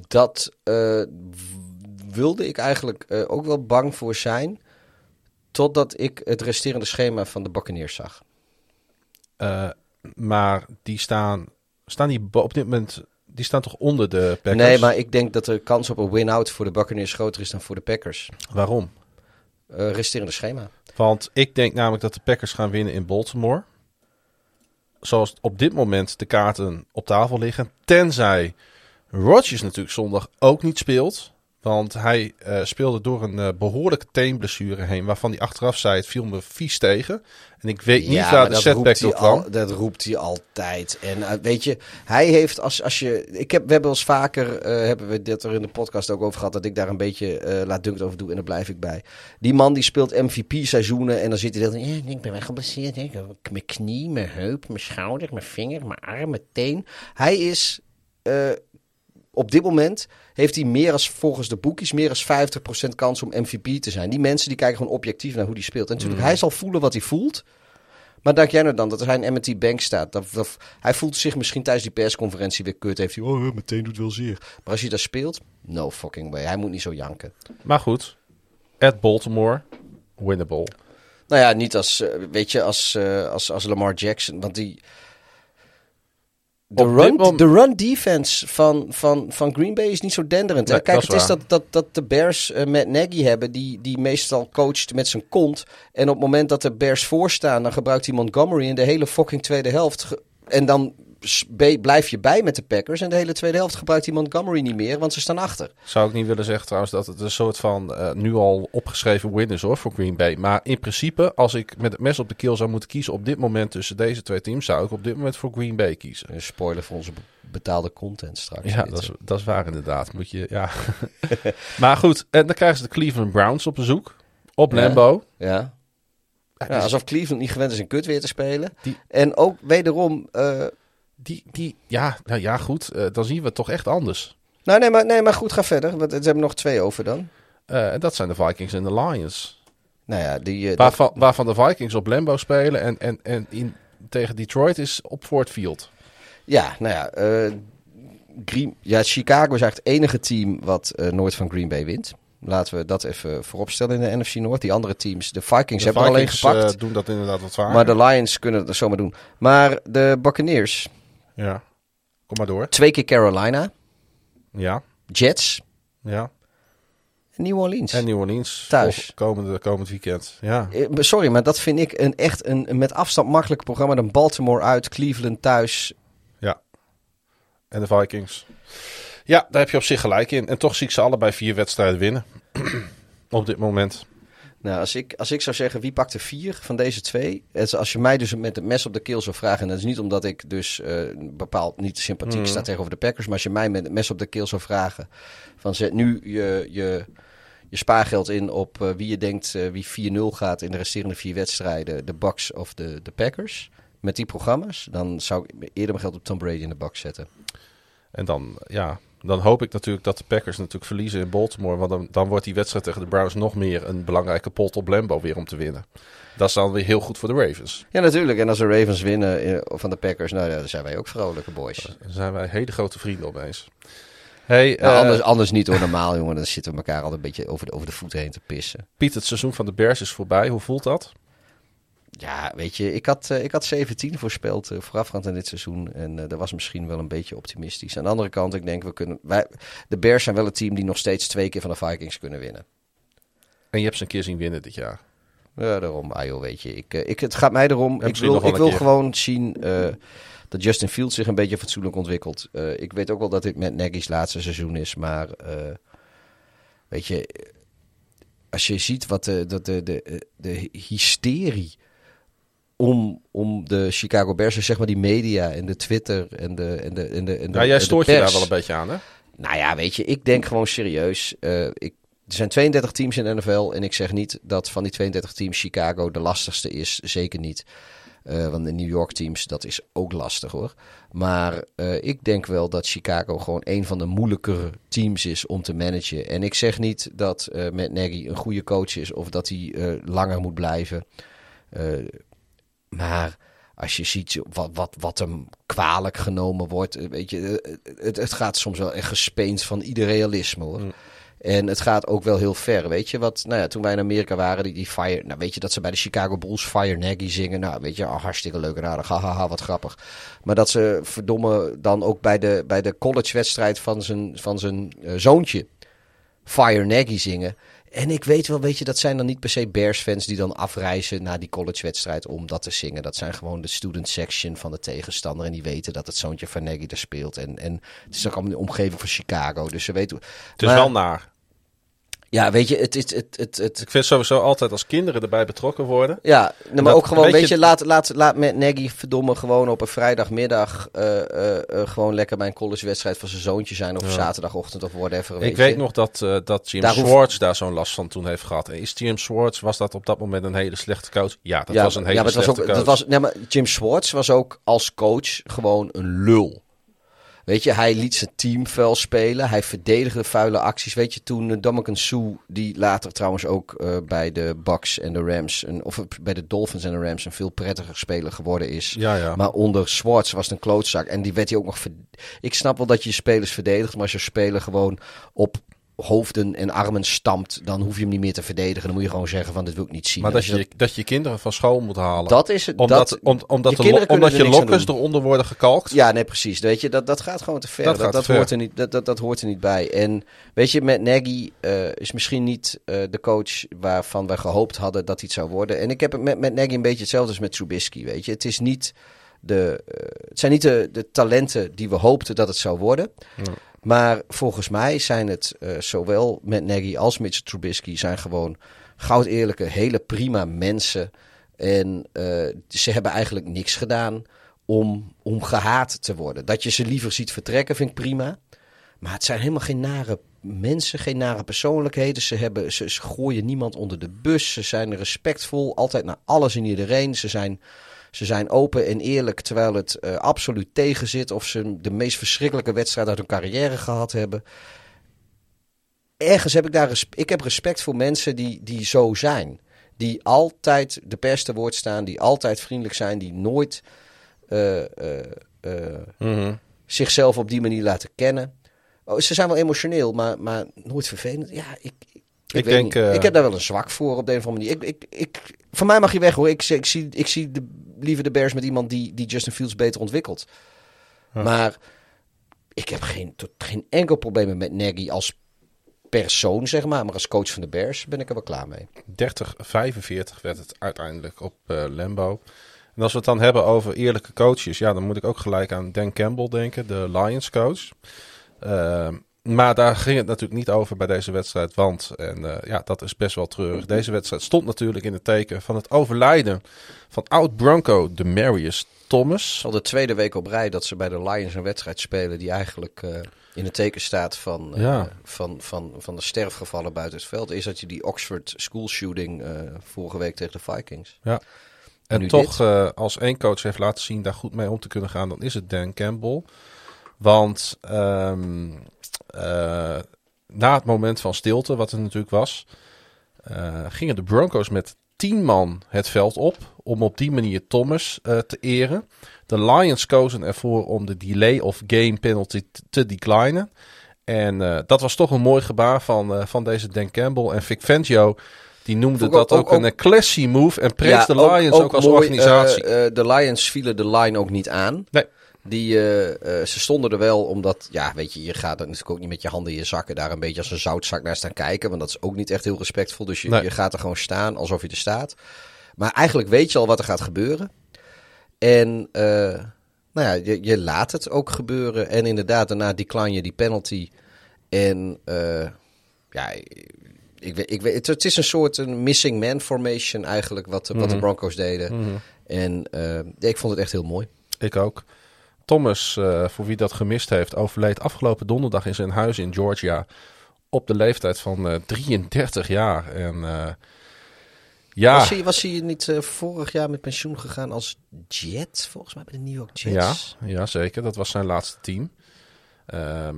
Dat eh, wilde ik eigenlijk eh, ook wel bang voor zijn, totdat ik het resterende schema van de Buccaneers zag. Eh, maar die staan, staan die op dit moment, die staan toch onder de Packers? Nee, maar ik denk dat de kans op een win-out voor de Buccaneers groter is dan voor de Packers. Waarom? Resterende schema. Want ik denk namelijk dat de Packers gaan winnen in Baltimore. Zoals op dit moment de kaarten op tafel liggen. Tenzij Rodgers natuurlijk zondag ook niet speelt. Want hij eh, speelde door een eh, behoorlijke teenblessure heen. Waarvan hij achteraf zei: het viel me vies tegen. En ik weet niet Ja, waar de setback door kwam. al- Dat roept hij altijd. En eh, weet je, hij heeft als, als je. Ik heb, we hebben ons vaker. hebben we dit er in de podcast ook over gehad. Dat ik daar een beetje laat dunkt over doe. En daar blijf ik bij. Die man die speelt MVP-seizoenen. En dan zit hij dat. Ja, ik ben wel geblesseerd. hè. Mijn knie, mijn heup, mijn schouder, mijn vinger, mijn arm, mijn teen. Hij is. Op dit moment heeft hij meer als volgens de boekjes meer als 50% kans om MVP te zijn. Die mensen die kijken gewoon objectief naar hoe hij speelt. En natuurlijk, hij zal voelen wat hij voelt. Maar denk jij nou dan dat hij in MT Bank staat? Dat, dat- hij voelt zich misschien tijdens die persconferentie weer kut. Heeft hij, oh, meteen doet wel zeer. Maar als hij daar speelt, no fucking way. Hij moet niet zo janken. Maar goed, at Baltimore, winnable. Nou ja, niet als, eh, weet je, als, eh, als, als Lamar Jackson. Want die... De run, de run defense van, van, van Green Bay is niet zo denderend. Nee, Kijk, is het is dat, dat, dat de Bears eh, met Nagy hebben, die, die meestal coacht met zijn kont. En op het moment dat de Bears voorstaan, dan gebruikt hij Montgomery in de hele fucking tweede helft. En dan blijf je bij met de Packers. En de hele tweede helft gebruikt hij Montgomery niet meer, want ze staan achter. Zou ik niet willen zeggen trouwens dat het een soort van eh, nu al opgeschreven win is hoor voor Green Bay. Maar in principe, als ik met het mes op de keel zou moeten kiezen op dit moment tussen deze twee teams, zou ik op dit moment voor Green Bay kiezen. Een spoiler voor onze be- betaalde content straks. Ja, dat is, eh. dat is waar inderdaad. Moet je, ja. maar goed, en dan krijgen ze de Cleveland Browns op bezoek. Op Ja. Lambeau. Ja. Ja, dus- alsof Cleveland niet gewend is een kut weer te spelen. Die- En ook wederom... eh, Die, die, ja, nou ja, goed. eh, dan zien we het toch echt anders. nou, nee maar, nee, maar goed, ga verder. Want er hebben nog twee over dan. Eh, en dat zijn de Vikings en de Lions. Nou ja, die... dat- Waarvan, de Vikings op Lambeau spelen en, en, en in, tegen Detroit is op Ford Field. ja, nou ja, eh, Green, ja, Chicago is eigenlijk het enige team wat nooit van Green Bay wint. Laten we dat even vooropstellen in de NFC Noord. Die andere teams, de Vikings De hebben alleen gepakt. doen dat inderdaad wat vaker. maar de Lions kunnen het zomaar doen. Maar de Buccaneers, Ja, kom maar door. twee keer Carolina, Ja, Jets ja. en New Orleans. En New Orleans. Thuis. Komende, komend weekend. Ja. Eh, Sorry, maar dat vind ik een echt een, een met afstand makkelijker programma dan Baltimore uit, Cleveland thuis. ja. En de Vikings. Ja, daar heb je op zich gelijk in. En toch zie ik ze allebei vier wedstrijden winnen. op dit moment. Nou, als ik, als ik zou zeggen wie pakt er vier van deze twee. het Als je mij dus met het mes op de keel zou vragen. En dat is niet omdat ik dus eh, bepaald niet sympathiek sta tegenover de Packers. Maar als je mij met het mes op de keel zou vragen. Van zet nu je, je, je spaargeld in op eh, wie je denkt eh, wie 4-0 gaat in de resterende vier wedstrijden. De Bucks of de, de Packers. Met die programma's. Dan zou ik eerder mijn geld op Tom Brady in de Bucks zetten. En dan, ja, dan hoop ik natuurlijk dat de Packers natuurlijk verliezen in Baltimore. Want dan, dan wordt die wedstrijd tegen de Browns nog meer een belangrijke pot op Lambeau weer om te winnen. Dat is dan weer heel goed voor de Ravens. Ja, natuurlijk. En als de Ravens winnen eh, van de Packers, nou ja, dan zijn wij ook vrolijke boys. Daar zijn wij hele grote vrienden opeens. Hey, Nou, eh, anders, anders niet hoor, normaal jongen. Dan zitten we elkaar altijd een beetje over de, over de voeten heen te pissen. Piet, het seizoen van de Bears is voorbij. Hoe voelt dat? Ja, weet je, ik had, eh, ik had 17 voorspeld eh, voorafgaand aan dit seizoen. En eh, dat was misschien wel een beetje optimistisch. Aan de andere kant, ik denk, we kunnen, wij, de Bears zijn wel een team die nog steeds twee keer van de Vikings kunnen winnen. En je hebt ze een keer zien winnen dit jaar. Ja, daarom, ah joh, weet je. Ik, ik, het gaat mij erom, ik wil, ik wil keer. gewoon zien dat Justin Fields zich een beetje fatsoenlijk ontwikkelt. Ik weet ook wel dat dit met Nagy's laatste seizoen is, maar weet je, als je ziet wat de, de, de, de, de hysterie om, om de Chicago Bears, is, zeg maar die media en de Twitter en de en de en de, en de Ja, jij de stoort je daar wel een beetje aan, hè? Nou ja, weet je, ik denk gewoon serieus. eh, ik, er zijn 32 teams in de NFL en ik zeg niet dat van die 32 teams Chicago de lastigste is. Zeker niet. Eh, want de New York teams, dat is ook lastig hoor. Maar eh, ik denk wel dat Chicago gewoon een van de moeilijkere teams is om te managen. En ik zeg niet dat eh Matt Nagy een goede coach is of dat hij langer moet blijven. Eh, maar als je ziet wat, wat, wat hem kwalijk genomen wordt, eh, weet je, eh, het, het gaat soms wel echt gespeend van ieder realisme hoor. En het gaat ook wel heel ver, weet je. Wat, nou ja, toen wij in Amerika waren, die, die Fire, nou weet je dat ze bij de Chicago Bulls Fire Nagy zingen. Nou, weet je, oh, hartstikke leuk en aardig, hahaha, wat grappig. Maar dat ze verdomme dan ook bij de, bij de college-wedstrijd van zijn, van zijn eh, zoontje Fire Nagy zingen. En ik weet wel, weet je, dat zijn dan niet per se Bears-fans die dan afreizen naar die college-wedstrijd om dat te zingen. Dat zijn gewoon de student section van de tegenstander. En die weten dat het zoontje van Nagy er speelt. En, en het is ook allemaal de omgeving van Chicago. Dus ze weten. Het is Maar- wel naar. Ja, weet je, het is het, het, het, Ik vind sowieso altijd als kinderen erbij betrokken worden. Ja, nee, maar Dat- ook gewoon, weet je- laat, laat, laat met Nagy verdomme gewoon op een vrijdagmiddag eh, eh, eh, gewoon lekker bij een collegewedstrijd van zijn zoontje zijn. Of Ja. zaterdagochtend of whatever. Weet Ik weet nog dat, dat Jim Daar Schwartz daar zo'n last van toen heeft gehad. En is Jim Schwartz, was dat op dat moment een hele slechte coach? Ja, dat was een hele ja, maar het was slechte ook, coach. dat was, nee, maar Jim Schwartz was ook als coach gewoon een lul. Weet je, hij liet zijn team vuil spelen. Hij verdedigde vuile acties. Weet je, toen uh, Sue, die later trouwens ook eh, bij de Bucks en de Rams, een, of bij de Dolphins en de Rams een veel prettiger speler geworden is. Ja, ja. Maar onder Schwartz was het een klootzak. En die werd hij ook nog. Ik snap wel dat je je spelers verdedigt. Maar als je speler gewoon op hoofden en armen stampt. dan hoef je hem niet meer te verdedigen. Dan moet je gewoon zeggen: van dit wil ik niet zien. maar dat je, dat je kinderen van school moet halen. dat is het. omdat dat, om- omdat, je de omdat je lokkers eronder worden gekalkt. Ja, nee, precies. Weet je, dat, dat gaat gewoon te ver. Dat Dat, ver. hoort er niet, dat, dat, dat hoort er niet bij. En weet je, met Nagy eh, is misschien niet eh, de coach waarvan we gehoopt hadden dat hij het zou worden. En ik heb het met, met Nagy een beetje hetzelfde als met Trubisky. Weet je, het, is niet de, eh, het zijn niet de, de talenten die we hoopten dat het zou worden. Ja. Maar volgens mij zijn het eh, zowel met Nagy als Mitchell Trubisky zijn gewoon goud eerlijke, hele prima mensen. En eh, ze hebben eigenlijk niks gedaan om, om gehaat te worden. Dat je ze liever ziet vertrekken vind ik prima. Maar het zijn helemaal geen nare mensen, geen nare persoonlijkheden. Ze, hebben, ze, ze gooien niemand onder de bus. Ze zijn respectvol, altijd naar alles en iedereen. Ze zijn, ze zijn open en eerlijk terwijl het eh, absoluut tegen zit. Of ze de meest verschrikkelijke wedstrijd uit hun carrière gehad hebben. Ergens heb ik daar ik heb respect voor mensen die, die zo zijn. Die altijd de pers te woord staan, die altijd vriendelijk zijn, die nooit eh, eh, Mhm. zichzelf op die manier laten kennen. Oh, ze zijn wel emotioneel, maar, maar nooit vervelend. Ja, ik, ik, denk, ik heb daar wel een zwak voor op de een of andere manier. Ik, ik, ik, voor mij mag je weg hoor. Ik, ik zie, ik zie de, liever de Bears met iemand die, die Justin Fields beter ontwikkelt. Ja. Maar ik heb geen, tot, geen enkel probleem met Nagy als persoon, zeg maar. Maar als coach van de Bears ben ik er wel klaar mee. 30-45 werd het uiteindelijk op eh Lambo. En als we het dan hebben over eerlijke coaches, ja, dan moet ik ook gelijk aan Dan Campbell denken, de Lions coach. Ehm, maar daar ging het natuurlijk niet over bij deze wedstrijd, want, en eh, ja, dat is best wel treurig. Deze wedstrijd stond natuurlijk in het teken van het overlijden van oud-Bronco Demarius Thomas. Het is al de tweede week op rij dat ze bij de Lions een wedstrijd spelen die eigenlijk eh, in het teken staat van, eh, Ja. van, van, van de sterfgevallen buiten het veld. Is dat je die Oxford school shooting vorige week tegen de Vikings. Ja. En toch, als één coach heeft laten zien daar goed mee om te kunnen gaan, dan is het Dan Campbell. Want ehm, eh, na het moment van stilte, wat er natuurlijk was, eh, gingen de Broncos met tien man het veld op om op die manier Thomas eh, te eren. De Lions kozen ervoor om de delay of game penalty te declinen. En dat was toch een mooi gebaar van, van deze Dan Campbell. En Vic Fangio, die noemde dat ook- ook, ook- een classy move. En prees de Lions ook, als mooi, organisatie. de Lions vielen de line ook niet aan. Nee. Die, eh, eh, ze stonden er wel omdat, ja, weet je, je gaat natuurlijk ook niet met je handen in je zakken daar een beetje als een zoutzak naar staan kijken. Want dat is ook niet echt heel respectvol. Dus je, Nee. je gaat er gewoon staan alsof je er staat. Maar eigenlijk weet je al wat er gaat gebeuren. En, eh, nou ja, je, je laat het ook gebeuren. En inderdaad, daarna decline je die penalty. En, ja, ik weet, ik het, het is een soort een missing man formation eigenlijk, wat, de- wat de Mhm. Broncos deden. Mhm. En ik vond het echt heel mooi. Ik ook. Thomas, eh, voor wie dat gemist heeft, overleed afgelopen donderdag in zijn huis in Georgia. Op de leeftijd van eh, 33 jaar. En eh, ja, Was, hij, was hij niet eh, vorig jaar met pensioen gegaan als Jet, volgens mij bij de New York Jets? ja, zeker. Dat was zijn laatste team. Ehm,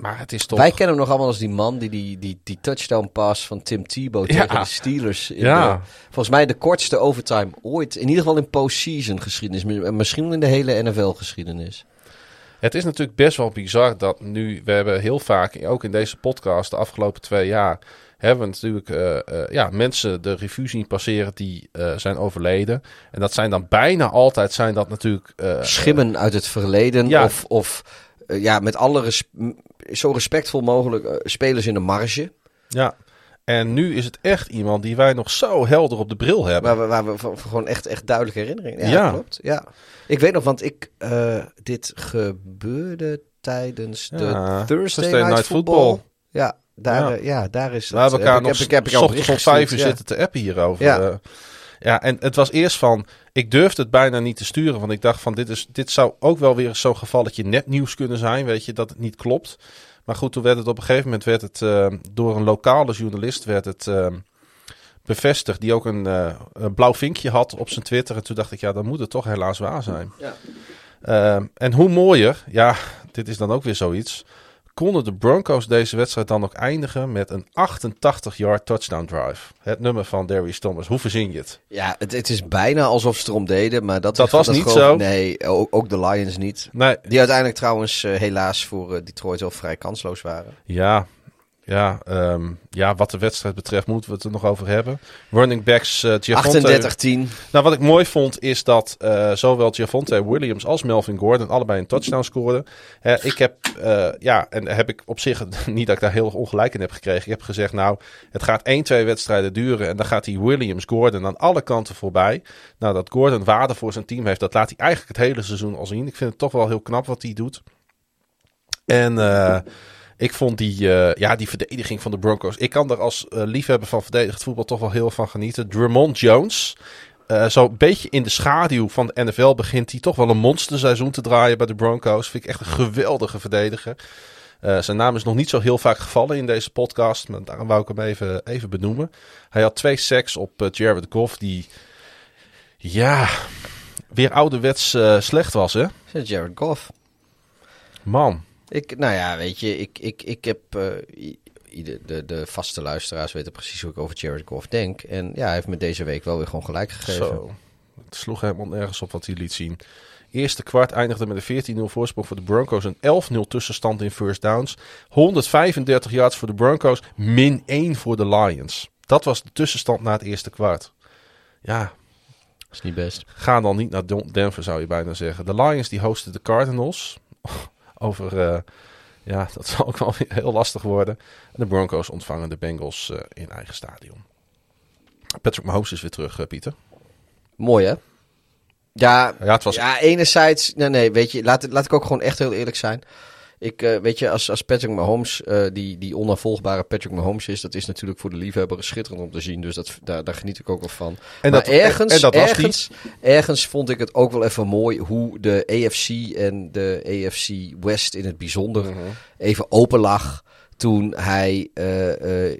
maar het is toch... Wij kennen hem nog allemaal als die man die die, die, die touchdown pass van Tim Tebow Ja. tegen de Steelers. In Ja. de- volgens mij de kortste overtime ooit. In ieder geval in postseason geschiedenis. En Misschien in de hele NFL geschiedenis. Het is natuurlijk best wel bizar dat nu, we hebben heel vaak, ook in deze podcast de afgelopen twee jaar, hebben we natuurlijk eh, eh, ja, mensen de revue zien passeren die eh, zijn overleden. En dat zijn dan bijna altijd, zijn dat natuurlijk... Schimmen uit het verleden. ja. Of, of ja, met alle res- zo respectvol mogelijk eh, spelers in de marge. Ja, en nu is het echt iemand die wij nog zo helder op de bril hebben. Waar we, waar we van- van gewoon echt, echt duidelijke herinneringen. Ja, Ja. klopt. Ja. Ik weet nog, want ik, eh, dit gebeurde tijdens de Thursday, Thursday Night, Night Football. Football. Ja, Daar, Ja. eh, ja. daar is het. We hebben elkaar heb nog ik, heb, ik, heb ik om vijf uur zitten te appen hierover. Ja. Ja. Ja, en het was eerst van... Ik durfde het bijna niet te sturen. Want ik dacht van, dit, is, dit zou ook wel weer zo'n gevalletje nepnieuws kunnen zijn. Weet je, dat het niet klopt. Maar goed, toen werd het op een gegeven moment... Werd het, eh, door een lokale journalist werd het eh, bevestigd. Die ook een, eh, een blauw vinkje had op zijn Twitter. En toen dacht ik, ja, dan moet het toch helaas waar zijn. Ja. Ehm, en hoe mooier, ja, dit is dan ook weer zoiets. Konden de Broncos deze wedstrijd dan ook eindigen met een 88-yard touchdown drive? Het nummer van Darius Thomas. Hoe verzin je het? Ja, het, het is bijna alsof ze erom deden, maar dat, Dat was niet zo. Nee, ook, ook de Lions niet. Nee, Die uiteindelijk trouwens eh, helaas voor eh, Detroit wel vrij kansloos waren. ja, ja, ehm, ja, wat de wedstrijd betreft moeten we het er nog over hebben. Running backs uh, 38-10. Nou, wat ik mooi vond is dat eh, zowel Javonte Williams als Melvin Gordon allebei een touchdown scoorden. Eh, ik heb, eh, ja, en heb ik op zich niet dat ik daar heel ongelijk in heb gekregen. Ik heb gezegd, nou, het gaat 1, 2 wedstrijden duren en dan gaat die Williams Gordon aan alle kanten voorbij. Nou, dat Gordon waarde voor zijn team heeft, dat laat hij eigenlijk het hele seizoen al zien. Ik vind het toch wel heel knap wat hij doet. En eh, ik vond die, eh, ja, die verdediging van de Broncos. Ik kan er als eh, liefhebber van verdedigd voetbal toch wel heel van genieten. Drummond Jones. Uh, Zo'n beetje in de schaduw van de NFL begint hij toch wel een monsterseizoen te draaien bij de Broncos. Vind ik echt een geweldige verdediger. Uh, zijn naam is nog niet zo heel vaak gevallen in deze podcast, maar daarom wou ik hem even, even benoemen. Hij had twee sacks op uh, Jared Goff, die ja, weer ouderwets uh, slecht was, hè? Jared Goff. Man. Ik, nou ja, weet je, ik, ik, ik heb... uh, de, de, de, vaste luisteraars weten precies hoe ik over Jared Goff denk. En ja, hij heeft me deze week wel weer gewoon gelijk gegeven. Zo. Het sloeg helemaal nergens op wat hij liet zien. Eerste kwart eindigde met een 14-0 voorsprong voor de Broncos. Een 11-0 tussenstand in first downs. 135 yards voor de Broncos. Min 1 voor de Lions. Dat was de tussenstand na het eerste kwart. Ja. is niet best. Ga dan niet naar Denver, zou je bijna zeggen. De Lions die hosten de Cardinals. Over... Uh, ja, dat zal ook wel weer heel lastig worden. En de Broncos ontvangen de Bengals uh, in eigen stadion. Patrick Mahomes is weer terug, uh, Pieter. Mooi, hè? Ja, ja, het was... ja enerzijds... Nee, nee, weet je, laat, laat ik ook gewoon echt heel eerlijk zijn. Ik, uh, weet je, als, als Patrick Mahomes, uh, die, die onafvolgbare Patrick Mahomes is, dat is natuurlijk voor de liefhebber schitterend om te zien. Dus dat, daar, daar geniet ik ook wel van. En maar dat, ergens, en dat was ergens, ergens vond ik het ook wel even mooi hoe de AFC en de AFC West in het bijzonder Mhm. even open lag toen hij uh,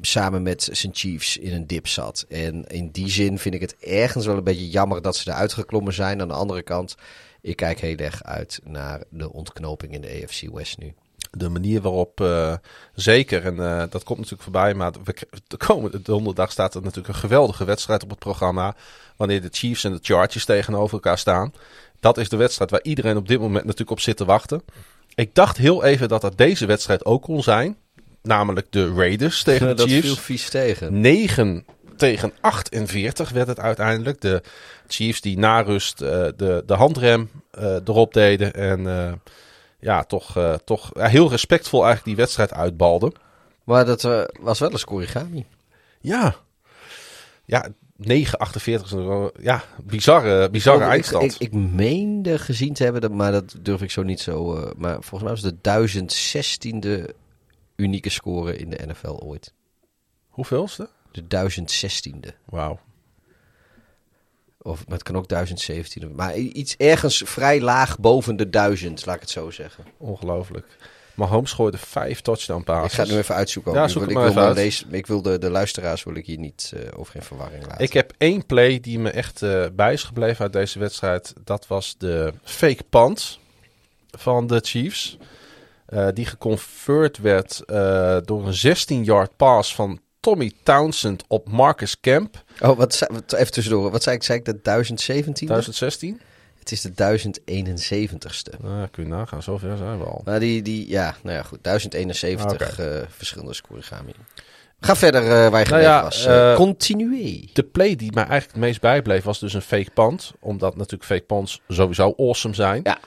samen met zijn Chiefs in een dip zat. En in die zin vind ik het ergens wel een beetje jammer dat ze eruit geklommen zijn. Aan de andere kant, ik kijk heel erg uit naar de ontknoping in de AFC West nu. De manier waarop, uh, zeker, en uh, dat komt natuurlijk voorbij, maar we, de komende donderdag staat er natuurlijk een geweldige wedstrijd op het programma. Wanneer de Chiefs en de Chargers tegenover elkaar staan. Dat is de wedstrijd waar iedereen op dit moment natuurlijk op zit te wachten. Ik dacht heel even dat dat deze wedstrijd ook kon zijn. Namelijk de Raiders tegen ja, de Chiefs. Dat viel vies tegen. 9 tegen 48 werd het uiteindelijk. De Chiefs die na rust uh, de, de handrem uh, erop deden. En uh, ja, toch, toch heel respectvol eigenlijk die wedstrijd uitbalden. Maar dat was wel een scorigami. Ja. Ja, 9-48 is een ja, bizarre, bizarre ik, eindstand. Ik, ik, meende gezien te hebben, maar dat durf ik zo niet zo. Uh, maar volgens mij was het de 1016e unieke score in de NFL ooit. Hoeveelste? De 1016e. Wauw. Of maar het kan ook 1017. Maar iets ergens vrij laag boven de 1000, laat ik het zo zeggen. Ongelooflijk. Mahomes gooide vijf touchdown passes. Ik ga het nu even uitzoeken. Ja, zoek ik wil, maar ik even wil, uit. deze, ik wil de, de luisteraars wil ik hier niet uh, over in verwarring laten. Ik heb één play die me echt uh, bij is gebleven uit deze wedstrijd. Dat was de fake punt van de Chiefs. Uh, die geconfirmed werd door een 16-yard pass van Tommy Townsend op Marcus Kemp. Oh, wat, wat even tussendoor. Wat zei ik? Zei ik de 1017? 1016? Het is de 1071ste. Nou, kun je nagaan, zover zijn we al. Maar die, die ja, nou ja, goed. 1071 okay. uh, verschillende scorigami. Ga verder uh, waar je nou ja, was. Uh, Continué. De play die mij eigenlijk het meest bijbleef was dus een fake punt. Omdat natuurlijk fake punts sowieso awesome zijn. Ja.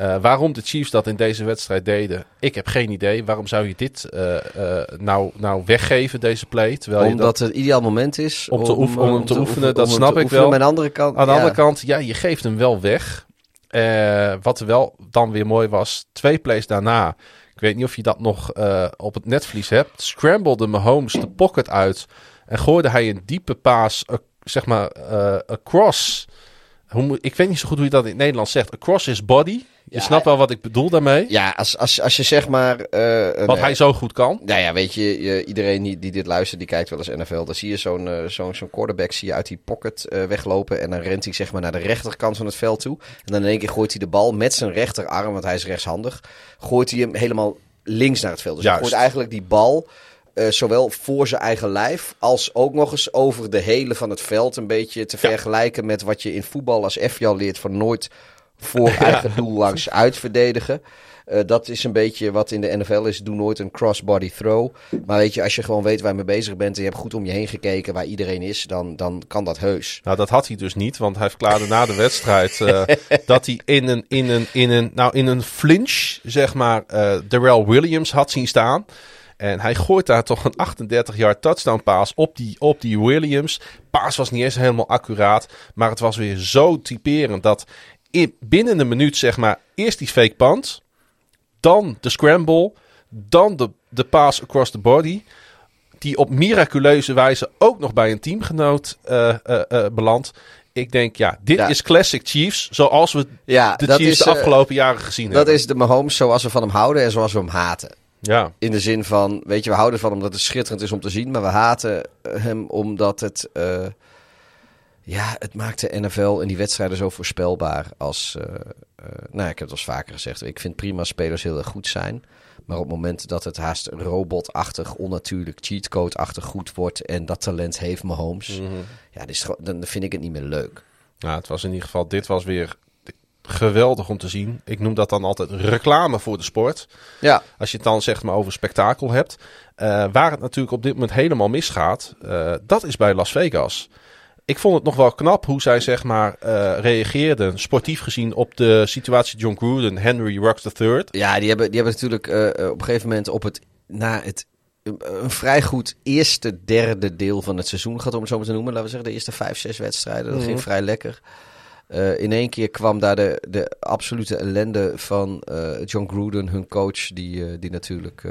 Uh, waarom de Chiefs dat in deze wedstrijd deden, ik heb geen idee. Waarom zou je dit uh, uh, nou, nou weggeven, deze play? Terwijl Omdat je dat, het ideaal moment is om, te om, oefenen, om, om te oefenen, dat snap ik wel. Aan de andere kant, aan de ja. andere kant, ja, je geeft hem wel weg. wat wel dan weer mooi was, twee plays daarna Ik weet niet of je dat nog eh, op het netvlies hebt. Scramblede Mahomes de pocket uit. En gooide hij een diepe paas, eh, zeg maar, eh, across. Hoe, ik weet niet zo goed hoe je dat in het Nederlands zegt. Across his body. Je Ja, snapt wel wat ik bedoel daarmee. Ja, als, als, als je zeg maar... eh, Wat hij zo goed kan. Nou ja, weet je, je- iedereen die, die dit luistert, die kijkt wel eens NFL. Dan zie je zo'n eh, zo'n zo'n quarterback zie je uit die pocket eh, weglopen. En dan rent hij zeg maar naar de rechterkant van het veld toe. En dan in één keer gooit hij de bal met zijn rechterarm, want hij is rechtshandig. Gooit hij hem helemaal links naar het veld. Dus hij Juist. gooit eigenlijk die bal eh, zowel voor zijn eigen lijf als ook nog eens over de hele van het veld. Een beetje te vergelijken met wat je in voetbal als F al leert van nooit voor eigen doel langs uitverdedigen. Eh, dat is een beetje wat in de NFL is. Doe nooit een crossbody throw. Maar weet je, als je gewoon weet waar je mee bezig bent en je hebt goed om je heen gekeken waar iedereen is, dan, dan kan dat heus. Nou, dat had hij dus niet, want hij verklaarde na de wedstrijd eh, dat hij in een, in, een, in, een, nou, in een flinch, zeg maar, eh Darrell Williams had zien staan. En hij gooit daar toch een 38-yard touchdown paas op die, op die Williams. Paas was niet eens helemaal accuraat, maar het was weer zo typerend dat binnen een minuut, zeg maar, eerst die fake punt, dan de scramble, dan de, de pass across the body die op miraculeuze wijze ook nog bij een teamgenoot eh, belandt. Ik denk, ja, dit Ja. is classic Chiefs zoals we Ja, de dat Chiefs is, de afgelopen jaren gezien Dat hebben. is de Mahomes zoals we van hem houden en zoals we hem haten. Ja, In de zin van, weet je, we houden van hem omdat het schitterend is om te zien. Maar we haten hem omdat het, ja, het maakt de NFL en die wedstrijden zo voorspelbaar. Als, eh, nou, ik heb het al eens vaker gezegd. Ik vind prima spelers heel erg goed zijn. Maar op het moment dat het haast robotachtig, onnatuurlijk, cheatcode-achtig goed wordt. En dat talent heeft Mahomes. Ja, dit is, gewoon- dan vind ik het niet meer leuk. nou, het was in ieder geval, dit was weer geweldig om te zien. Ik noem dat dan altijd reclame voor de sport. Ja, Als je het dan zeg maar over spektakel hebt. Eh, waar het natuurlijk op dit moment helemaal misgaat, dat is bij Las Vegas. Ik vond het nog wel knap hoe zij zeg maar eh, reageerden, sportief gezien, op de situatie John Gruden, Henry Ruggs III. Ja, die hebben, die hebben natuurlijk eh, eh, op een gegeven moment op het, na het een, vrij goed eerste derde deel van het seizoen gehad, om het zo maar te noemen. Laten we zeggen, de eerste vijf, zes wedstrijden. Dat ging vrij lekker. In één keer kwam daar de, de absolute ellende van John Gruden, hun coach, die, die natuurlijk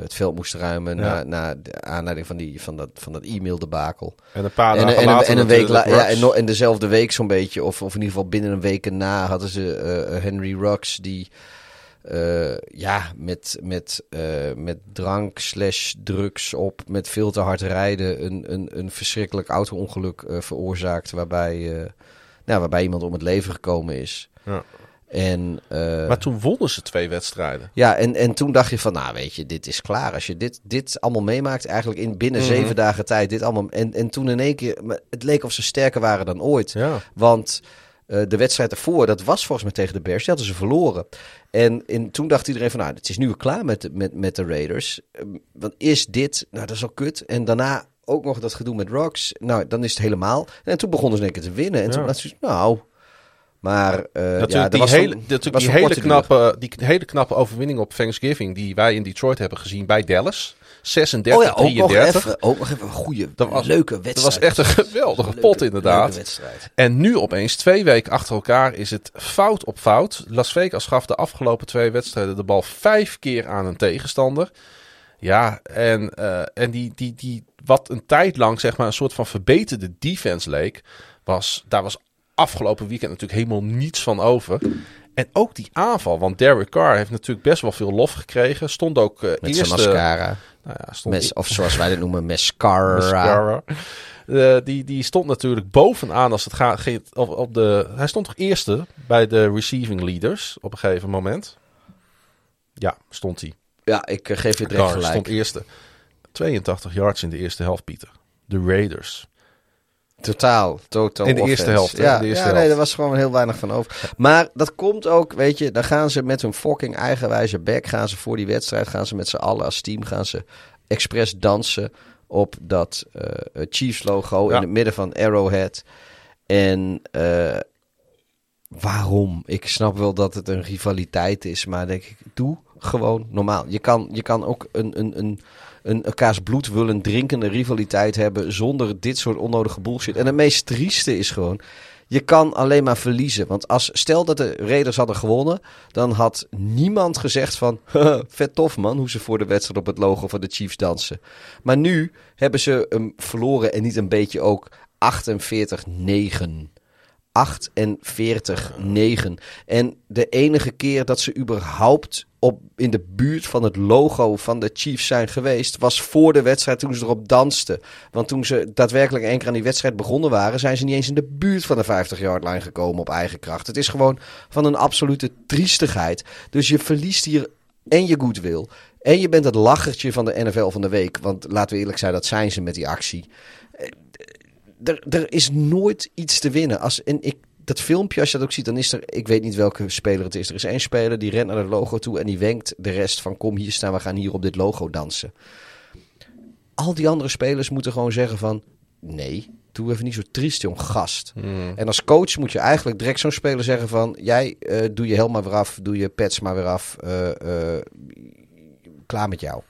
het veld moest ruimen Ja. na, na de aanleiding van, die, van, dat, van dat e-mail debakel. En een paar En, dagen en, later en een week la, ja, en, Ruggs. no- en dezelfde week zo'n beetje, of, of in ieder geval binnen een week na, hadden ze eh, Henry Ruggs die eh, ja, met, met, eh, met drank slash drugs op, met veel te hard rijden, een, een, een verschrikkelijk auto-ongeluk eh, veroorzaakt waarbij, eh, nou, waarbij iemand om het leven gekomen is. Ja. En, eh, Maar toen wonnen ze twee wedstrijden. ja, en, en toen dacht je van, nou weet je, dit is klaar. Als je dit, dit allemaal meemaakt, eigenlijk in binnen Mhm. zeven dagen tijd, dit allemaal. En, en toen in één keer, het leek of ze sterker waren dan ooit. Ja. Want eh, de wedstrijd ervoor, dat was volgens mij tegen de Bears, die hadden ze verloren. En, en toen dacht iedereen van, nou, het is nu weer klaar met, de- met, met de Raiders. Eh, Want is dit, nou dat is al kut. En daarna ook nog dat gedoe met Rocks. Nou, dan is het helemaal. En toen begonnen ze in één keer te winnen. En Ja. toen dacht ze, nou... Maar eh Natuurlijk dat die, hele, natuurlijk die, hele knappe, die hele knappe overwinning op Thanksgiving die wij in Detroit hebben gezien bij Dallas. 36, Oh ja, ook nog 33. even, ook nog even een goede, Dat was- leuke Dat wedstrijd. was echt een geweldige Leuke- pot inderdaad. En nu opeens, twee weken achter elkaar, is het fout op fout. Las Vegas gaf de afgelopen twee wedstrijden de bal vijf keer aan een tegenstander. Ja, en, eh, en die, die, die, wat een tijd lang zeg maar een soort van verbeterde defense leek, was, daar was afgelopen weekend natuurlijk helemaal niets van over. En ook die aanval, want Derek Carr heeft natuurlijk best wel veel lof gekregen. Stond ook eh Met zijn eerste... mascara. Nou ja, stond Mes, of zoals wij dat noemen, mascara. Mascara. Eh, die, die stond natuurlijk bovenaan als het gaat ging op, op de. Hij stond toch eerste bij de receiving leaders op een gegeven moment. Ja, stond hij. Ja, ik eh, geef je direct Carr gelijk. stond eerste. 82 yards in de eerste helft, Pieter. De Raiders. Totaal, totaal. In de eerste helft? Ja, de eerste ja nee, er was gewoon heel weinig van over. Maar dat komt ook, weet je, dan gaan ze met hun fucking eigenwijze back, gaan ze voor die wedstrijd, gaan ze met z'n allen als team, gaan ze expres dansen op dat eh, Chiefs logo Ja. in het midden van Arrowhead. En eh, waarom? Ik snap wel dat het een rivaliteit is, maar denk ik, doe gewoon normaal. Je kan, je kan ook een, een, een, een elkaars bloed willen drinkende rivaliteit hebben zonder dit soort onnodige bullshit. En het meest trieste is gewoon, je kan alleen maar verliezen. Want als, stel dat de Raiders hadden gewonnen, dan had niemand gezegd van... vet tof man, hoe ze voor de wedstrijd op het logo van de Chiefs dansen. Maar nu hebben ze hem verloren en niet een beetje ook 48-9. 48-9. En de enige keer dat ze überhaupt op, in de buurt van het logo van de Chiefs zijn geweest, was voor de wedstrijd toen ze erop dansten. Want toen ze daadwerkelijk één keer aan die wedstrijd begonnen waren, zijn ze niet eens in de buurt van de 50-yard line gekomen op eigen kracht. Het is gewoon van een absolute triestigheid. Dus je verliest hier en je goodwill. En je bent het lachertje van de NFL van de week. Want laten we eerlijk zijn, dat zijn ze met die actie. Eh, Er, er is nooit iets te winnen. Als, en ik, dat filmpje, als je dat ook ziet, dan is er... Ik weet niet welke speler het is. Er is één speler die rent naar het logo toe en die wenkt de rest van... Kom hier staan, we gaan hier op dit logo dansen. Al die andere spelers moeten gewoon zeggen van... Nee, doe even niet zo triest, jong gast. En als coach moet je eigenlijk direct zo'n speler zeggen van... Jij, eh, doe je helm maar weer af, doe je pets maar weer af. eh, eh, klaar met jou.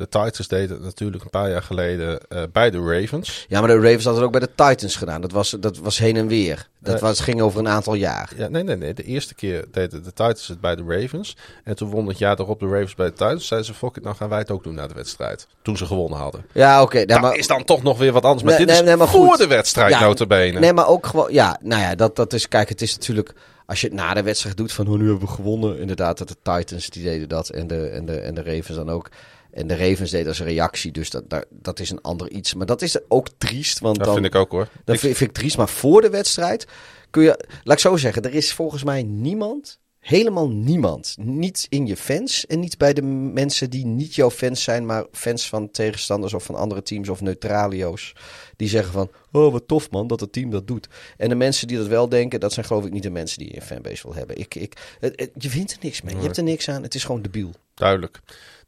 De Titans deden het natuurlijk een paar jaar geleden eh, bij de Ravens. Ja, maar de Ravens hadden het ook bij de Titans gedaan. Dat was, dat was heen en weer. Dat Eh, was, ging over een aantal jaar. Ja, nee, nee, nee. De eerste keer deden de Titans het bij de Ravens. En toen won het jaar erop de Ravens bij de Titans. Zeiden ze, fuck it, nou gaan wij het ook doen na de wedstrijd. Toen ze gewonnen hadden. Ja, oké. nou, dat maar- is dan toch nog weer wat anders. Maar Nee, dit nee, is nee, maar voor goed. de wedstrijd, Ja, notabene. Nee, maar ook gewoon... Ja, nou ja, dat, dat is... Kijk, het is natuurlijk... Als je het na de wedstrijd doet van... Oh, nu hebben we gewonnen. Inderdaad, dat de Titans die deden dat. En de, en de, en de Ravens dan ook. En de Ravens deden als een reactie. Dus dat, dat, dat is een ander iets. Maar dat is ook triest. Want dat dan, vind ik ook hoor. Dat Ik- vind, vind ik triest. Maar voor de wedstrijd kun je... Laat ik zo zeggen. Er is volgens mij niemand... Helemaal niemand. Niet in je fans. En niet bij de mensen die niet jouw fans zijn. Maar fans van tegenstanders of van andere teams of neutralio's. Die zeggen van... Oh, wat tof man dat het team dat doet. En de mensen die dat wel denken... Dat zijn geloof ik niet de mensen die je een fanbase wil hebben. Ik, ik, het- het- je vindt er niks mee. Je hebt er niks aan. Het is gewoon debiel. Duidelijk.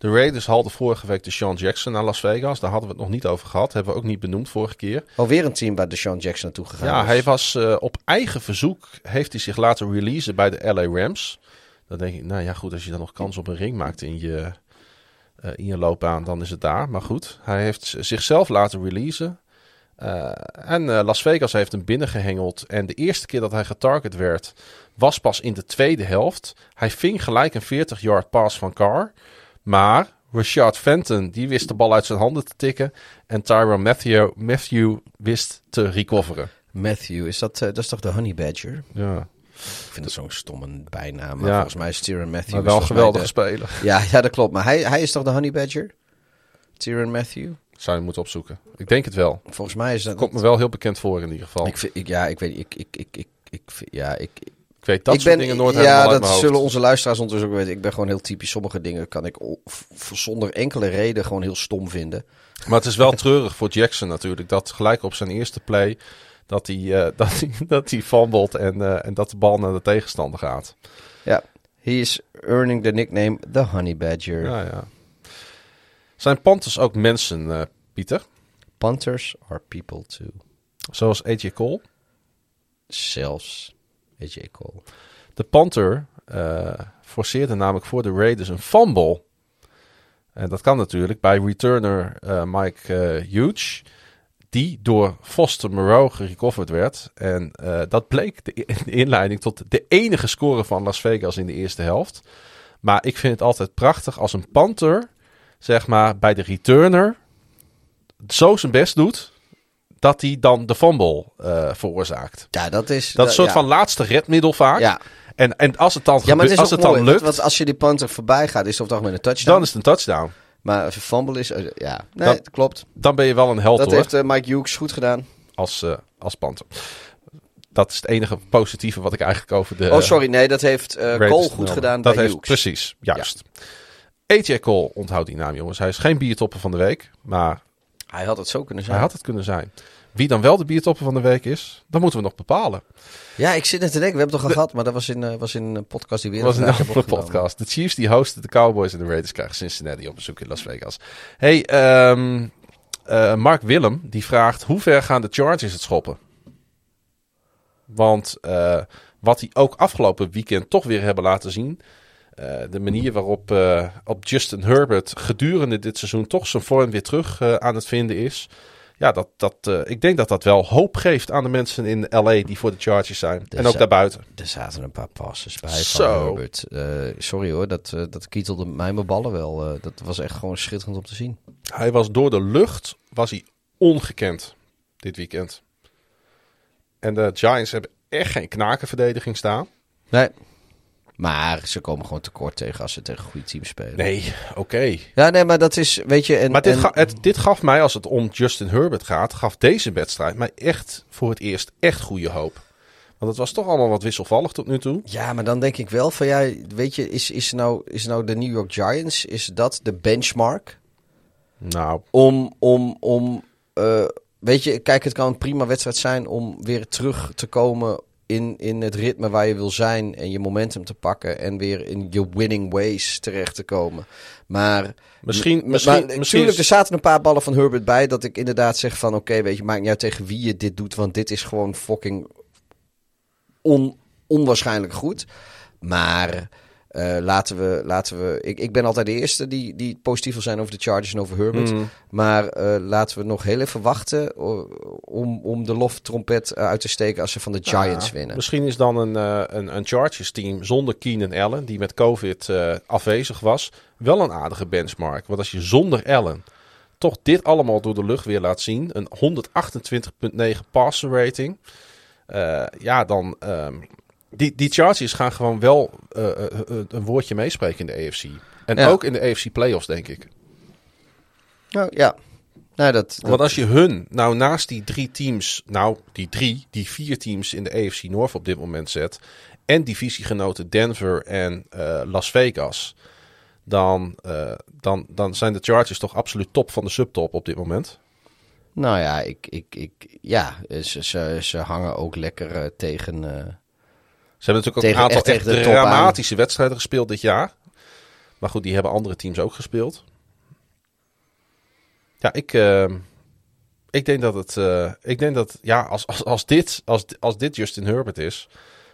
De Raiders haalden vorige week de Sean Jackson naar Las Vegas. Daar hadden we het nog niet over gehad. Hebben we ook niet benoemd vorige keer. Alweer een team waar Deshaun Jackson naartoe gegaan Ja, is. hij was eh, op eigen verzoek, heeft hij zich laten releasen bij de LA Rams. Dan denk ik, nou ja goed, als je dan nog kans op een ring maakt in je, eh, in je loopbaan, dan is het daar. Maar goed, hij heeft zichzelf laten releasen. Eh, en Las Vegas heeft hem binnengehengeld. En de eerste keer dat hij getarget werd, was pas in de tweede helft. Hij ving gelijk een 40-yard pass van Carr. Maar Rashad Fenton, die wist de bal uit zijn handen te tikken. En Tyron Matthew, Matthew wist te recoveren. Matthew, is dat, eh, dat is toch de Honey Badger? Ja, Ik vind het zo'n stomme bijnaam. Maar Ja. volgens mij is Tyrann Matthew... maar wel een geweldige de- speler. Ja, ja, dat klopt. Maar hij, hij is toch de Honey Badger? Tyrann Matthew? Zou je moeten opzoeken. Ik denk het wel. Volgens mij is dat... Komt me wel heel bekend voor in ieder geval. Ik vind, ik, ja, ik weet ik, ik, ik, ik, ja, ik, weet dat ik soort ben, dingen nooit ja, helemaal uit dat zullen onze luisteraars ondertussen ook weten. Ik ben gewoon heel typisch. Sommige dingen kan ik zonder enkele reden gewoon heel stom vinden. Maar het is wel treurig voor Jackson natuurlijk. Dat gelijk op zijn eerste play... dat hij, eh, dat hij, dat hij fumbled en, eh, en dat de bal naar de tegenstander gaat. Ja, he is earning the nickname the Honey Badger. Ja, ja. Zijn Panthers ook mensen, eh, Pieter? Panthers are people too. Zoals AJ Cole? Zelfs De Panther eh, forceerde namelijk voor de Raiders een fumble. En dat kan natuurlijk bij returner eh, Mike eh Hughes. Die door Foster Moreau gerecoverd werd. En dat bleek de, de inleiding tot de enige score van Las Vegas in de eerste helft. Maar ik vind het altijd prachtig als een Panther, zeg maar, bij de returner zo zijn best doet. Dat hij dan de fumble eh, veroorzaakt. Ja, dat is... Dat een soort ja. van laatste redmiddel vaak. Ja. En, en als het dan, Ja, maar het is als het dan lukt, Want als je die punter voorbij gaat, is het het algemeen een touchdown. dan is het een touchdown. Maar als je fumble is, eh, ja. Nee, Dat- klopt. Dan ben je wel een held Dat hoor, heeft eh, Mike Hughes goed gedaan. als, eh als Panther. Dat is het enige positieve wat ik eigenlijk over de oh, sorry. Nee, dat heeft Cole goed gedaan Dat bij heeft, Hughes. Precies, juist. AJ Cole, onthoud die naam jongens. Hij is geen biertopper van de week, maar Hij had het zo kunnen zijn. hij had het kunnen zijn. Wie dan wel de biertopper van de week is, dat moeten we nog bepalen. Ja, ik zit net te denken. We hebben het toch al gehad, maar dat was in, eh, was in een podcast die we Dat was een andere podcast. De Chiefs die hosten de Cowboys en de Raiders krijgen Cincinnati op bezoek in Las Vegas. Hey, ehm, eh, Mark Willem die vraagt hoe ver gaan de Chargers het schoppen? Want eh, wat die ook afgelopen weekend toch weer hebben laten zien. Eh, de manier waarop eh, op Justin Herbert gedurende dit seizoen toch zijn vorm weer terug eh, aan het vinden is. ja, dat, dat, ik denk dat dat wel hoop geeft aan de mensen in LA die voor de Chargers zijn. En ook daarbuiten. Er zaten een paar passes bij Zo. van Herbert. Sorry hoor, dat, dat kietelde mij mijn ballen wel. Dat was echt gewoon schitterend om te zien. Hij was door de lucht was hij ongekend dit weekend. En de Giants hebben echt geen knakenverdediging staan. Nee. Maar ze komen gewoon tekort tegen als ze tegen goede teams spelen. Nee, oké. Ja, nee, maar dat is, weet je... En, Maar dit, en- ga- het, dit gaf mij, als het om Justin Herbert gaat, gaf deze wedstrijd mij echt voor het eerst echt goede hoop. Want het was toch allemaal wat wisselvallig tot nu toe. Ja, maar dan denk ik wel van, ja, weet je, is, is, nou, is nou de New York Giants, is dat de benchmark Nou, om, om, om eh, weet je, kijk, het kan een prima wedstrijd zijn om weer terug te komen in, in het ritme waar je wil zijn en je momentum te pakken en weer in je winning ways terecht te komen. Maar Misschien- misschien- maar, misschien tuurlijk, er zaten een paar ballen van Herbert bij dat ik inderdaad zeg van, oké, weet je, maakt niet uit tegen wie je dit doet, want dit is gewoon fucking on, onwaarschijnlijk goed. Maar eh, laten we, laten we ik, ik ben altijd de eerste die, die positief wil zijn over de Chargers en over Herbert. Mm. Maar eh, laten we nog heel even wachten om, om de loftrompet eh, uit te steken als ze van de Giants Ja, winnen. Misschien is dan een, eh, een, een Chargers team zonder Keenan Allen, die met COVID eh, afwezig was, wel een aardige benchmark. Want als je zonder Allen toch dit allemaal door de lucht weer laat zien, een 128,9 passer rating, eh, ja, dan... ehm, die, die Chargers gaan gewoon wel eh, eh, eh, een woordje meespreken in de AFC. En Ja. ook in de AFC playoffs, denk ik. Nou, ja. Nou, dat, dat- Want als je hun nou naast die drie teams, nou die drie, die vier teams in de AFC North op dit moment zet, en divisiegenoten Denver en Las Vegas, dan, dan, dan zijn de Chargers toch absoluut top van de subtop op dit moment. nou ja, ik, ik, ik, ja ze, ze, ze hangen ook lekker tegen... Ze hebben natuurlijk ook Tegen- een aantal echt dramatische wedstrijden gespeeld dit jaar. Maar goed, die hebben andere teams ook gespeeld. Ja, ik, eh, ik denk dat het. eh, ik denk dat. Ja, als, als, als, dit, als, als dit Justin Herbert is.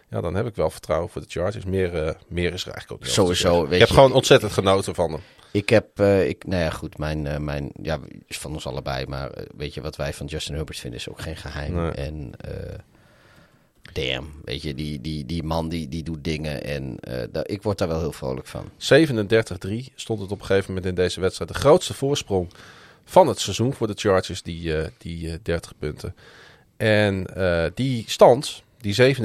Ja, dan heb ik wel vertrouwen voor de Chargers. Meer, eh, meer is er eigenlijk ook niet. Sowieso, weet Ik heb je- gewoon ontzettend genoten van hem. Ik heb, ik, nou ja, goed, mijn, mijn, ja, is van ons allebei, maar weet je wat wij van Justin Herbert vinden is ook geen geheim. Nee. En damn, weet je, die, die, die man die, die doet dingen en eh, ik word daar wel heel vrolijk van. 37-3 stond het op een gegeven moment in deze wedstrijd. De grootste voorsprong van het seizoen voor de Chargers, die, eh, die eh, 30 punten. En eh, die stand, die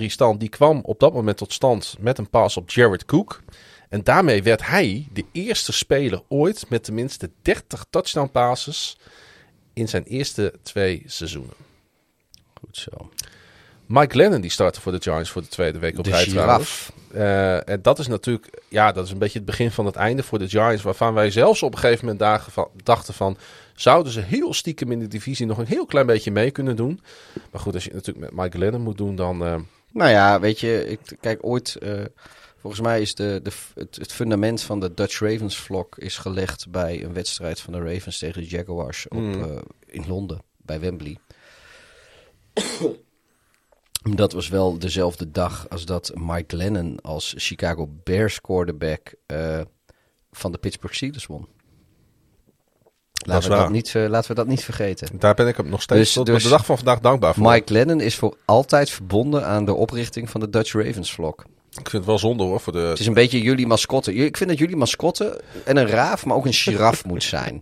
37-3 stand, die kwam op dat moment tot stand met een pass op Jared Cook. En daarmee werd hij de eerste speler ooit met tenminste 30 touchdown passes in zijn eerste twee seizoenen. Goed zo. Mike Lennon die startte voor de Giants voor de tweede week op rij trouwens. Eh, en dat is natuurlijk, ja, dat is een beetje het begin van het einde voor de Giants. Waarvan wij zelfs op een gegeven moment dagen van, dachten van, zouden ze heel stiekem in de divisie nog een heel klein beetje mee kunnen doen. Maar goed, als je het natuurlijk met Mike Lennon moet doen, dan... eh, Nou ja, weet je, ik, kijk, ooit, eh, volgens mij is de, de, het, het fundament van de Dutch Ravens vlog is gelegd bij een wedstrijd van de Ravens tegen de Jaguars op, Mm. eh, in Londen, bij Wembley. Dat was wel dezelfde dag als dat Mike Lennon als Chicago Bears quarterback eh, van de Pittsburgh Steelers won. Laten we, waar. dat niet, eh, laten we dat niet vergeten. daar ben ik hem nog steeds Dus- tot dus de dag van vandaag dankbaar voor. Mike Lennon is voor altijd verbonden aan de oprichting van de Dutch Ravens vlog. Ik vind het wel zonde hoor, voor de... Het is een beetje jullie mascotte. Ik vind dat jullie mascotte en een raaf, maar ook een giraf moet zijn.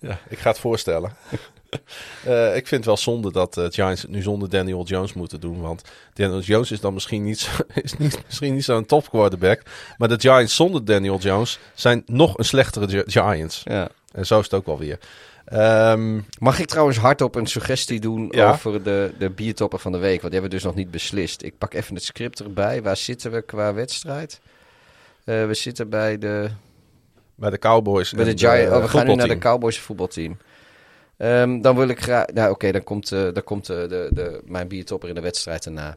Ja, ik ga het voorstellen. Eh, ik vind het wel zonde dat de Giants het nu zonder Daniel Jones moeten doen. Want Daniel Jones is dan misschien niet, zo- is niet, misschien niet zo'n top quarterback. Maar de Giants zonder Daniel Jones zijn nog een slechtere Gi- Giants. Ja. En zo is het ook wel weer. Ehm, Mag ik trouwens hardop een suggestie doen Ja. over de, de biertopper van de week? Want die hebben we dus nog niet beslist. Ik pak even het script erbij. Waar zitten we qua wedstrijd? Eh, we zitten bij de, bij de Cowboys. bij de Giants. Oh, we gaan nu naar de. Cowboys voetbalteam. Ehm, dan wil ik graag... Nou oké, dan komt, eh, dan komt eh, de, de, mijn biertopper in de wedstrijd erna.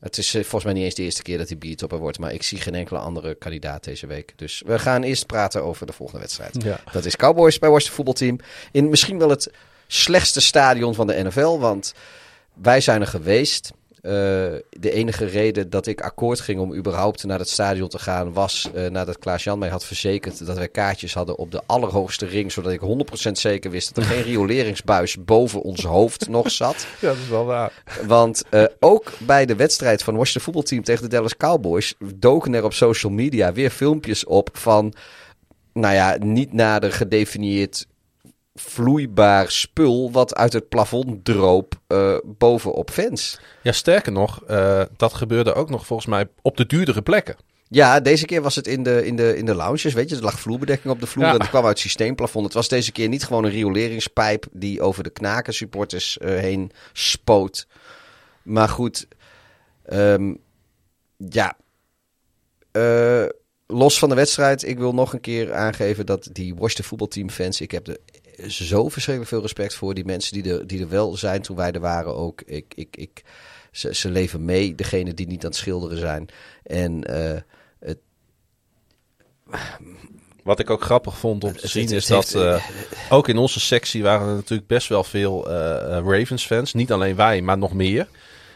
Het is eh, volgens mij niet eens de eerste keer dat hij biertopper wordt. Maar ik zie geen enkele andere kandidaat deze week. Dus we gaan eerst praten over de volgende wedstrijd. Ja. Dat is Cowboys bij Washington voetbalteam. In misschien wel het slechtste stadion van de NFL. Want wij zijn er geweest. Eh, de enige reden dat ik akkoord ging om überhaupt naar het stadion te gaan... was uh, nadat Klaas-Jan mij had verzekerd dat wij kaartjes hadden op de allerhoogste ring... zodat ik 100% zeker wist dat er geen rioleringsbuis boven ons hoofd nog zat. Ja, dat is wel waar. Want uh, ook bij de wedstrijd van Washington voetbalteam tegen de Dallas Cowboys... doken er op social media weer filmpjes op van... nou ja, niet nader gedefinieerd vloeibaar spul wat uit het plafond droop uh, bovenop fans. Ja, sterker nog, uh, dat gebeurde ook nog volgens mij op de duurdere plekken. Ja, deze keer was het in de, in de, in de lounges, weet je. Er lag vloerbedekking op de vloer ja. en dat kwam uit het systeemplafond. Het was deze keer niet gewoon een rioleringspijp die over de knaken supporters uh, heen spoot. Maar goed, um, ja... Uh, los van de wedstrijd, ik wil nog een keer aangeven dat die Washington voetbalteamfans, ik heb er zo verschrikkelijk veel respect voor. Die mensen die er, die er wel zijn toen wij er waren ook. Ik, ik, ik, ze, ze leven mee, degene die niet aan het schilderen zijn. En uh, het... Wat ik ook grappig vond om te zien is dat uh, ook in onze sectie waren er natuurlijk best wel veel uh, Ravens fans. Niet alleen wij, maar nog meer.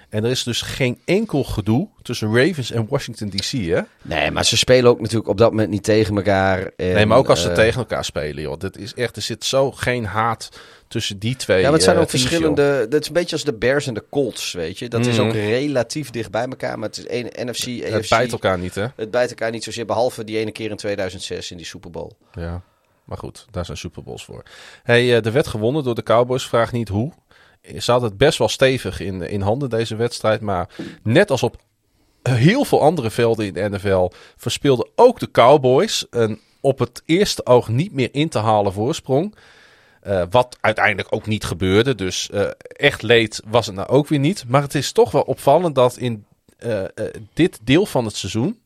En er is dus geen enkel gedoe tussen Ravens en Washington DC, hè? Nee, maar ze spelen ook natuurlijk op dat moment niet tegen elkaar. En, nee, maar ook als ze uh, tegen elkaar spelen, joh. Dat is echt, er zit zo geen haat tussen die twee. Ja, maar het zijn uh, ook verschillende. Dat is een beetje als de Bears en de Colts, weet je. Dat mm. is ook relatief dicht bij elkaar, maar het is een NFC. Het bijt elkaar niet, hè? Het bijt elkaar niet zozeer, behalve die ene keer in 2006 in die Super Bowl. Ja. Maar goed, daar zijn Super Bowls voor. Hey, uh, er werd gewonnen door de Cowboys. Vraag niet hoe had het best wel stevig in, in handen deze wedstrijd. Maar net als op heel veel andere velden in de NFL verspeelden ook de Cowboys een op het eerste oog niet meer in te halen voorsprong. Uh, wat uiteindelijk ook niet gebeurde. Dus uh, echt leed was het nou ook weer niet. Maar het is toch wel opvallend dat in uh, dit deel van het seizoen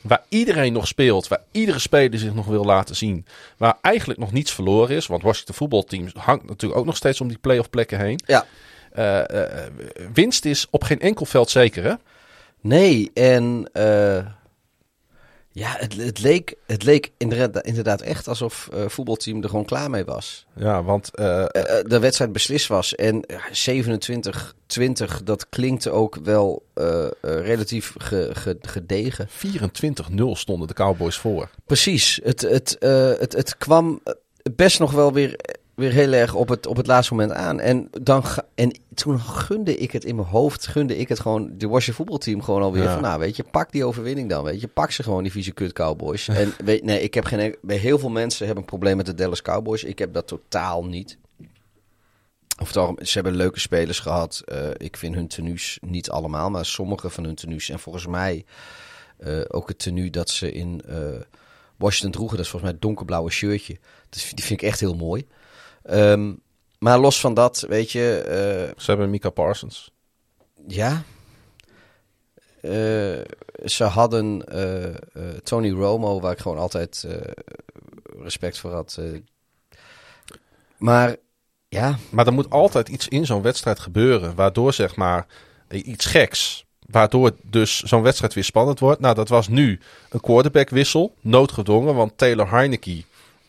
waar iedereen nog speelt, waar iedere speler zich nog wil laten zien, waar eigenlijk nog niets verloren is, want Washington voetbalteam hangt natuurlijk ook nog steeds om die playoff plekken heen. Ja. Uh, uh, winst is op geen enkel veld zeker, hè? Nee, en uh, ja, het, het, leek, het leek inderdaad, inderdaad echt alsof uh, voetbalteam er gewoon klaar mee was. Ja, want uh, uh, de wedstrijd beslist was. En 27-20, dat klinkt ook wel relatief ge, ge, gedegen. 24-0 stonden de Cowboys voor. Precies. Het, het, het, het kwam best nog wel weer weer heel erg op het, op het laatste moment aan. En, dan en toen gunde ik het in mijn hoofd, gunde ik het gewoon, de Washington voetbalteam gewoon alweer ja. van, nou weet je, pak die overwinning dan, weet je. Pak ze gewoon, die vieze kut Cowboys. en weet, nee, ik heb geen, bij heel veel mensen hebben een probleem met de Dallas Cowboys. Ik heb dat totaal niet. Of toch, ze hebben leuke spelers gehad. Uh, ik vind hun tenues niet allemaal, maar sommige van hun tenues. En volgens mij uh, ook het tenue dat ze in uh, Washington droegen, dat is volgens mij het donkerblauwe shirtje. Dus die vind ik echt heel mooi. Um, maar los van dat, weet je... Uh, Ze hebben Mika Parsons. Ja. Uh, ze hadden uh, Tony Romo, waar ik gewoon altijd respect voor had. maar ja... Maar er moet altijd iets in zo'n wedstrijd gebeuren, waardoor zeg maar iets geks... Waardoor dus zo'n wedstrijd weer spannend wordt. Nou, dat was nu een quarterbackwissel. Noodgedwongen, want Taylor Heineke,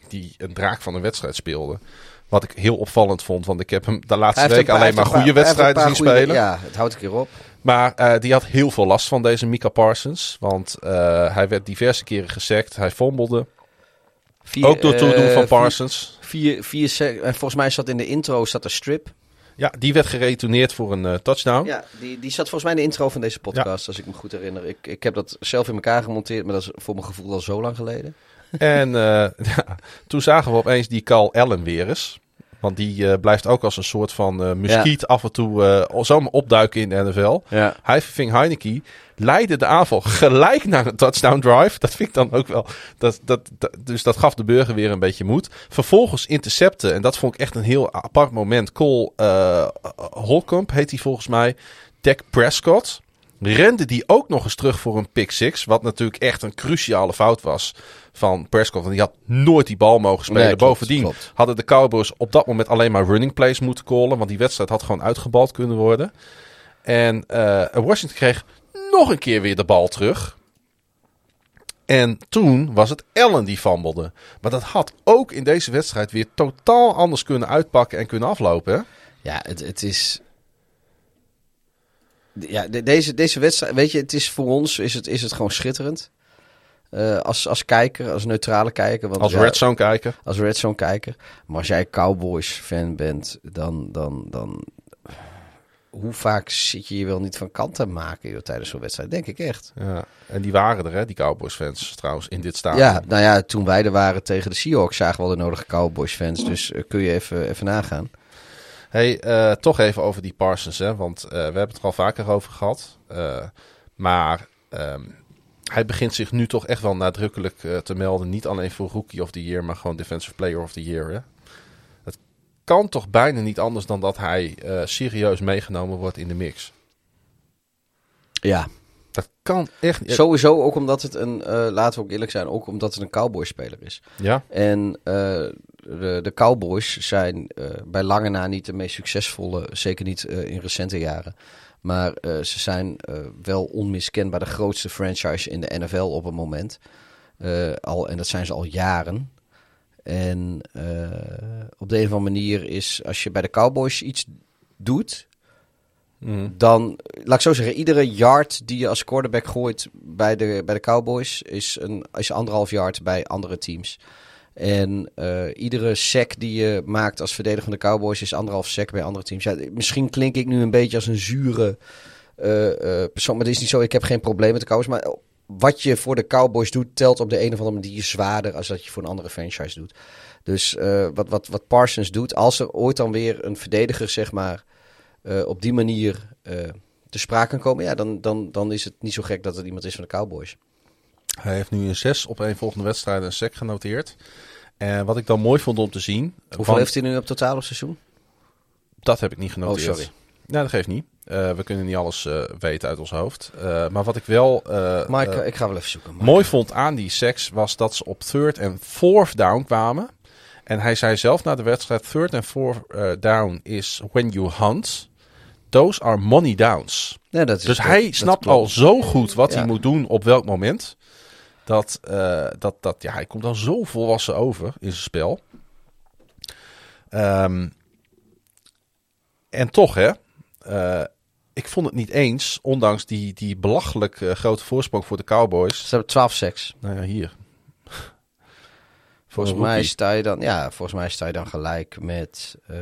die een draak van een wedstrijd speelde... Wat ik heel opvallend vond, want ik heb hem de laatste week alleen maar goede wedstrijden zien spelen. Ja, het houdt een keer op. Maar uh, die had heel veel last van deze Mika Parsons. Want uh, hij werd diverse keren gesekt. Hij fombelde. Vier, Ook door toedoen uh, van Parsons. Vier, vier, vier, volgens mij zat in de intro zat er strip. Ja, die werd geretourneerd voor een uh, touchdown. Ja, die, die zat volgens mij in de intro van deze podcast, ja. als ik me goed herinner. Ik, ik heb dat zelf in elkaar gemonteerd, maar dat is voor mijn gevoel al zo lang geleden. En uh, ja, toen zagen we opeens die Carl Allen weer eens. Want die uh, blijft ook als een soort van uh, muskiet ja. af en toe uh, zomaar opduiken in de NFL. Ja. Hij verving Heineke, leidde de aanval gelijk naar een touchdown drive. Dat vind ik dan ook wel. Dat, dat, dat, dus dat gaf de burger weer een beetje moed. Vervolgens intercepten, en dat vond ik echt een heel apart moment. Cole Holcomb heet hij volgens mij. Dak Prescott rende die ook nog eens terug voor een pick six. Wat natuurlijk echt een cruciale fout was van Prescott. Want die had nooit die bal mogen spelen. Nee, klopt, Bovendien klopt. hadden de Cowboys op dat moment alleen maar running plays moeten callen. Want die wedstrijd had gewoon uitgebald kunnen worden. En uh, Washington kreeg nog een keer weer de bal terug. En toen was het Allen die fambelde. Maar dat had ook in deze wedstrijd weer totaal anders kunnen uitpakken en kunnen aflopen. Hè? Ja, het, het is Ja, de- deze, deze wedstrijd, weet je, het is voor ons is het, is het gewoon schitterend. Eh, als, als kijker, als neutrale kijker. Want Als ja, Red Zone kijker. als Red Zone kijker. Maar als jij Cowboys fan bent, dan, dan, dan hoe vaak zit je je wel niet van kant te maken joh, tijdens zo'n wedstrijd? Denk ik echt. Ja. En die waren er, hè, die Cowboys fans trouwens, in dit stadion. Ja, nou ja, toen wij er waren tegen de Seahawks zagen we al de nodige Cowboys fans. Dus eh, kun je even, even nagaan. Hey, eh, toch even over die Parsons, hè? want we hebben het er al vaker over gehad. Eh, maar ehm, hij begint zich nu toch echt wel nadrukkelijk eh, te melden. Niet alleen voor Rookie of the Year, maar gewoon Defensive Player of the Year. Hè? Het kan toch bijna niet anders dan dat hij eh, serieus meegenomen wordt in de mix. Ja, Dat kan echt niet. sowieso ook omdat het een, eh, laten we ook eerlijk zijn, ook omdat het een Cowboys-speler is. Ja, En de, de Cowboys zijn bij lange na niet de meest succesvolle, zeker niet in recente jaren. Maar eh, ze zijn eh, wel onmiskenbaar de grootste franchise in de NFL op het moment. Eh, al, en dat zijn ze al jaren. En op de een of andere manier is, als je bij de Cowboys iets doet, Mhm. dan, laat ik zo zeggen, iedere yard die je als quarterback gooit bij de, bij de Cowboys is, een, is anderhalf yard bij andere teams. En eh, iedere sack die je maakt als verdediger van de Cowboys is anderhalf sack bij andere teams. Ja, misschien klink ik nu een beetje als een zure eh, eh, persoon, maar dat is niet zo. Ik heb geen probleem met de Cowboys, maar wat je voor de Cowboys doet, telt op de een of andere manier zwaarder als dat je voor een andere franchise doet. Dus wat, wat, wat Parsons doet, als er ooit dan weer een verdediger, zeg maar, op die manier te sprake kan komen, ja, dan, dan, dan is het niet zo gek dat het iemand is van de Cowboys. Hij heeft nu in zes op een volgende wedstrijden een sec genoteerd. En wat ik dan mooi vond om te zien... Hoeveel heeft hij nu op totaal op seizoen? Dat heb ik niet genoteerd. Oh, sorry. Ja, dat geeft niet. Eh, we kunnen niet alles eh, weten uit ons hoofd. Eh, maar wat ik wel Maar ik, ga wel even zoeken. Mike. mooi vond aan die seks was dat ze op third en fourth down kwamen. En hij zei zelf na de wedstrijd: third en fourth down is when you hunt. Those are money downs. Nee, dat is, Dus dat- hij snapt al zo goed wat Ja. hij moet doen op welk moment. Dat, eh, dat, dat ja, hij komt dan zo volwassen over in zijn spel. Ehm, en toch, hè. eh, ik vond het niet eens, ondanks die, die belachelijk eh, grote voorsprong voor de Cowboys. Ze hebben 12 seks. Nou ja, hier. Volgens mij sta je dan, ja, volgens mij sta je dan gelijk met. eh,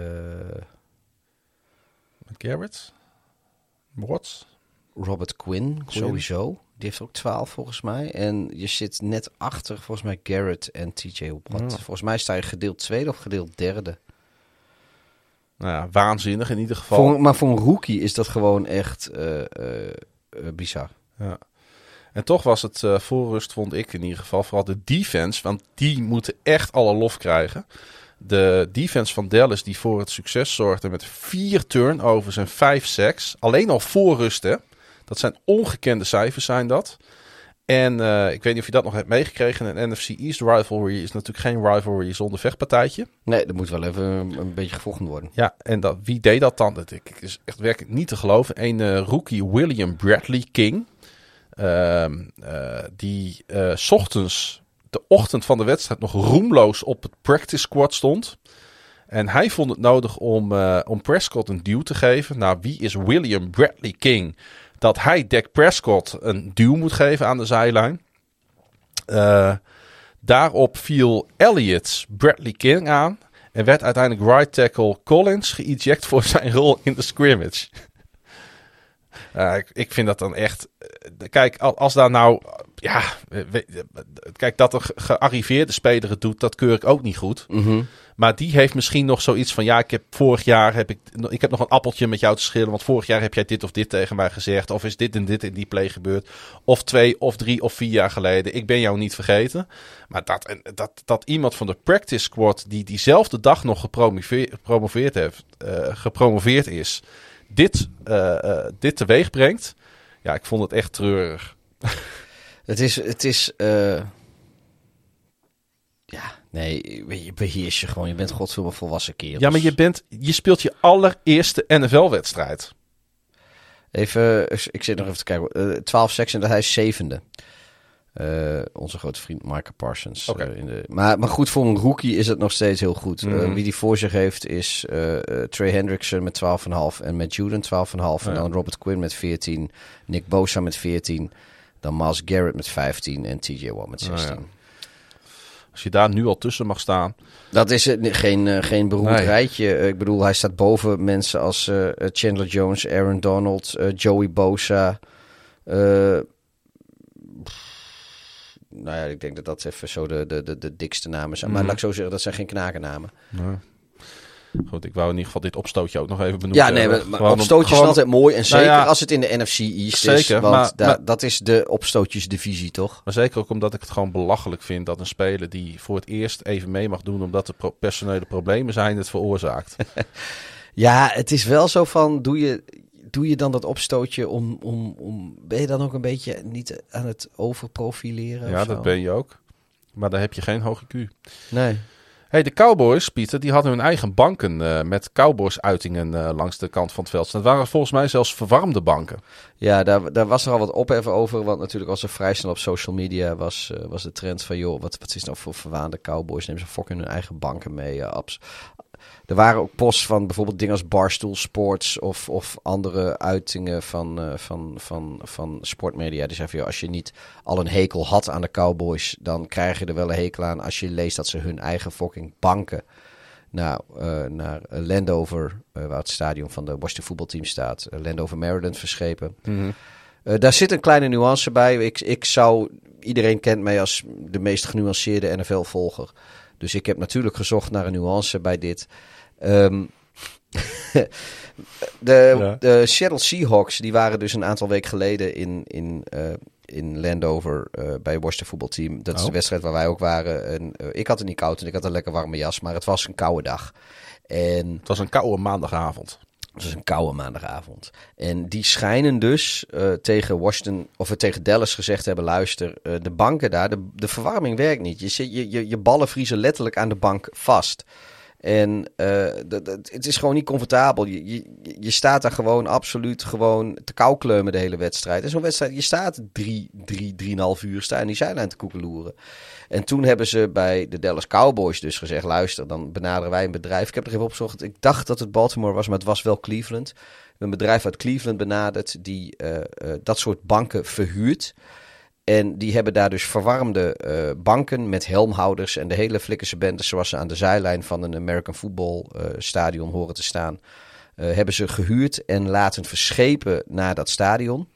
Met Garrett. Watts. Robert Quinn, Quinn. sowieso. Die heeft ook 12 volgens mij. En je zit net achter volgens mij Garrett en TJ Watt. Ja. Volgens mij sta je gedeeld tweede of gedeeld derde. Nou ja, waanzinnig in ieder geval. Voor, maar voor een rookie is dat gewoon echt eh, bizar. Ja. En toch was het eh voor rust, vond ik in ieder geval, vooral de defense. Want die moeten echt alle lof krijgen. De defense van Dallas die voor het succes zorgde met vier turnovers en vijf sacks. Alleen al voor rust, hè. Dat zijn ongekende cijfers, zijn dat. En eh, ik weet niet of je dat nog hebt meegekregen. Een NFC East rivalry is natuurlijk geen rivalry zonder vechtpartijtje. Nee, dat moet wel even een, beetje gevochten worden. Ja, en dat, wie deed dat dan? Dat is echt werkelijk niet te geloven. Een eh, rookie William Bradley King. Ehm, eh, die 's ochtends, de ochtend van de wedstrijd, nog roemloos op het practice squad stond. En hij vond het nodig om, om Prescott een duw te geven. Nou, wie is William Bradley King? Dat hij Dak Prescott een duw moet geven aan de zijlijn. Eh, daarop viel Elliott Bradley King aan. En werd uiteindelijk right tackle Collins geëject voor zijn rol in de scrimmage. Uh, ik, vind dat dan echt. uh, kijk, als daar nou. Ja, kijk, dat een gearriveerde speler het doet, dat keur ik ook niet goed. Mm. Maar die heeft misschien nog zoiets van: ja, ik heb vorig jaar heb ik, ik heb nog een appeltje met jou te schillen. Want vorig jaar heb jij dit of dit tegen mij gezegd. Of is dit en dit in die play gebeurd. Of twee of drie of vier jaar geleden. Ik ben jou niet vergeten. Maar dat, dat, dat iemand van de practice squad, die diezelfde dag nog gepromoveerd, heeft, uh, gepromoveerd is, dit, uh, uh, dit teweeg brengt. Ja, ik vond het echt treurig. Het is. Het is. Ja, nee, je beheers je gewoon. Je bent godverdomme volwassen kerels. Ja, maar je, bent, je speelt je allereerste NFL-wedstrijd. Even, ik zit nog even te kijken. Uh, 12 seks en hij is zevende. Eh, onze grote vriend Michael Parsons. Oké. eh, in de... maar, maar goed, voor een rookie is het nog steeds heel goed. Eh, Mhm. wie die voor zich heeft is Trey Hendrickson met 12,5 en met Juden 12,5. En dan Robert Quinn met 14, Nick Bosa met 14, dan Miles Garrett met 15 en TJ Watt met Nou 16. ja. Als je daar nu al tussen mag staan. Dat is geen, eh, geen beroerd Nee. rijtje. Eh, ik bedoel, hij staat boven mensen als eh, Chandler Jones, Aaron Donald, Joey Bosa. Nou ja, ik denk dat dat even zo de, de, de, de dikste namen zijn. Maar Mhm. laat ik zo zeggen, dat zijn geen knakennamen. Goed, ik wou in ieder geval dit opstootje ook nog even benoemen. Ja, nee, maar, maar Gewoon om- opstootjes zijn gewoon- altijd mooi. En zeker ja. als het in de NFC East is. Zeker, Want maar- da- maar- dat is de opstootjesdivisie, toch? Maar zeker ook omdat ik het gewoon belachelijk vind dat een speler die voor het eerst even mee mag doen omdat er pro- personele problemen zijn, het veroorzaakt. Ja, het is wel zo van, doe je, doe je dan dat opstootje om, om, om... Ben je dan ook een beetje niet aan het overprofileren? ja, dat ben je ook. Maar daar heb je geen hoge Q. Nee. Hey, de Cowboys, Pieter, die hadden hun eigen banken eh, met Cowboys-uitingen eh, langs de kant van het veld. Dat waren volgens mij zelfs verwarmde banken. Ja, daar, daar was er al wat ophef over. Want natuurlijk was er vrij snel op social media was, eh, was de trend van... joh, wat, wat is nou voor verwaande cowboys? Nemen ze fucking hun eigen banken mee. Abs. Er waren ook posts van bijvoorbeeld dingen als Barstool Sports... of, of andere uitingen van, eh, van, van, van sportmedia. Die joh, als je niet al een hekel had aan de cowboys... dan krijg je er wel een hekel aan als je leest dat ze hun eigen fucking banken... Nou, naar Landover, eh, waar het stadion van de Washington voetbalteam staat. Landover, Maryland verschrepen. Eh, daar zit een kleine nuance bij. Ik, ik zou, iedereen kent mij als de meest genuanceerde NFL-volger. Dus ik heb natuurlijk gezocht naar een nuance bij dit. Ehm, de, Ja. de Seattle Seahawks, die waren dus een aantal weken geleden in, in, eh, in Landover eh, bij het Washington voetbalteam. Dat is Oh. de wedstrijd waar wij ook waren. En, eh, ik had het niet koud en ik had een lekker warme jas, maar het was een koude dag. En Het was een koude maandagavond. het was een koude maandagavond. En die schijnen dus tegen Washington, of tegen Dallas gezegd hebben: luister, de banken daar, de, de verwarming werkt niet. Je, zit, je, je, je ballen vriezen letterlijk aan de bank vast. En eh, dat- het is gewoon niet comfortabel. Je, je, je staat daar gewoon absoluut gewoon te koukleumen de hele wedstrijd. En zo'n wedstrijd, je staat drie, drie, drieënhalf uur staan die zijlijn te koekeloeren. En toen hebben ze bij de Dallas Cowboys dus gezegd: luister, dan benaderen wij een bedrijf. Ik heb er even opgezocht. Ik dacht dat het Baltimore was, maar het was wel Cleveland. Een bedrijf uit Cleveland benaderd die eh, eh, dat soort banken verhuurt. En die hebben daar dus verwarmde eh, banken met helmhouders en de hele flikkerse bende zoals ze aan de zijlijn van een American Football eh, stadion horen te staan. eh, hebben ze gehuurd en laten verschepen naar dat stadion.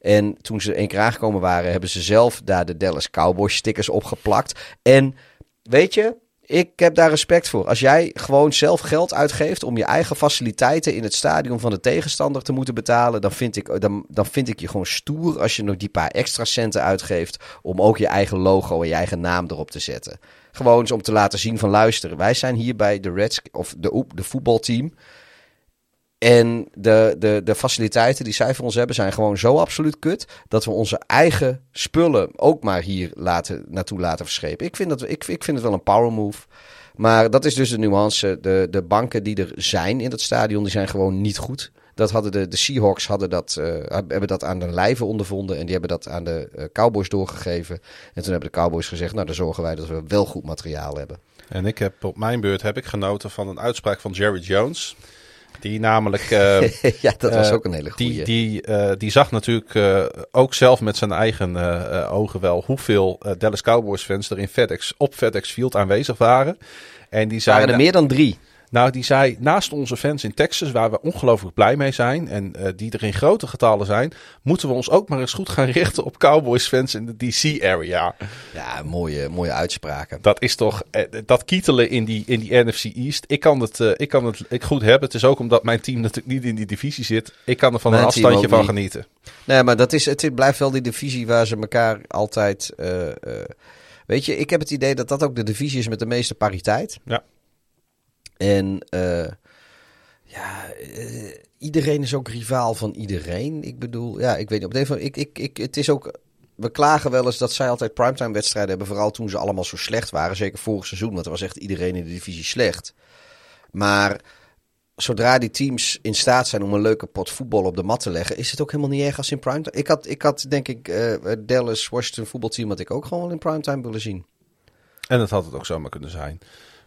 En toen ze één keer aangekomen waren, hebben ze zelf daar de Dallas Cowboys stickers opgeplakt. En weet je, ik heb daar respect voor. Als jij gewoon zelf geld uitgeeft om je eigen faciliteiten in het stadion van de tegenstander te moeten betalen, dan vind ik, dan, dan vind ik je gewoon stoer als je nog die paar extra centen uitgeeft om ook je eigen logo en je eigen naam erop te zetten. Gewoon om te laten zien van luisteren, wij zijn hier bij de Reds of de, de voetbalteam. En de, de, de faciliteiten die zij voor ons hebben zijn gewoon zo absoluut kut. Dat we onze eigen spullen ook maar hier laten, naartoe laten verschepen. Ik vind, dat, ik, ik vind het wel een power move. Maar dat is dus de nuance. De, de banken die er zijn in het stadion, die zijn gewoon niet goed. Dat hadden de, de Seahawks hadden dat, eh, hebben dat aan de lijve ondervonden. En die hebben dat aan de eh, Cowboys doorgegeven. En toen hebben de Cowboys gezegd, nou dan zorgen wij dat we wel goed materiaal hebben. En ik heb op mijn beurt heb ik genoten van een uitspraak van Jerry Jones. Die namelijk. eh, ja, dat was Eh, ook een hele goede. Die, die, eh, die zag natuurlijk ook zelf met zijn eigen ogen wel hoeveel Dallas Cowboys fans er in FedEx, op FedEx Field aanwezig waren. En die waren er meer dan drie. Nou, die zei naast onze fans in Texas, waar we ongelooflijk blij mee zijn en eh, die er in grote getallen zijn, moeten we ons ook maar eens goed gaan richten op Cowboys fans in de DC area. Ja, mooie, mooie uitspraken. Dat is toch, eh, dat kietelen in die, in die NFC East. Ik kan, het, eh, ik kan het ik goed hebben. Het is ook omdat mijn team natuurlijk niet in die divisie zit. Ik kan er van Mijn een afstandje van niet. genieten. Nee, maar dat is, het blijft wel die divisie waar ze elkaar altijd. weet je, ik heb het idee dat dat ook de divisie is met de meeste pariteit. Ja. En eh, ja, eh, iedereen is ook rivaal van iedereen. Ik bedoel, ja, ik weet niet. Op de andere- ik, ik, ik, het is ook. We klagen wel eens dat zij altijd primetime wedstrijden hebben. Vooral toen ze allemaal zo slecht waren. Zeker vorig seizoen. Want er was echt iedereen in de divisie slecht. Maar zodra die teams in staat zijn om een leuke pot voetbal op de mat te leggen, is het ook helemaal niet erg als in primetime. Ik had, ik had denk ik, eh, Dallas Washington voetbalteam had ik ook gewoon wel in primetime willen zien. En dat had het ook zomaar kunnen zijn.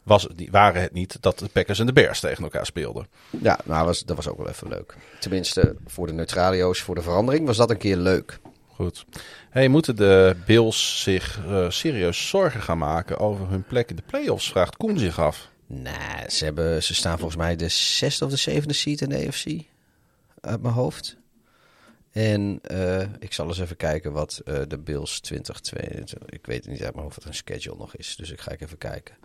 Was niet, waren het niet dat de Packers en de Bears tegen elkaar speelden. Ja, nou, was, dat was ook wel even leuk. Tenminste, voor de neutralio's, voor de verandering, was dat een keer leuk. Goed. Hey, moeten de Bills zich eh, serieus zorgen gaan maken over hun plek in de playoffs? Vraagt Koen zich af. Nee, ze, hebben, ze staan volgens mij de zesde of de zevende seat in de AFC. Uit mijn hoofd. En eh, ik zal eens even kijken wat eh, de Bills 2022... Ik weet niet uit mijn hoofd wat hun schedule nog is. Dus ik ga even kijken.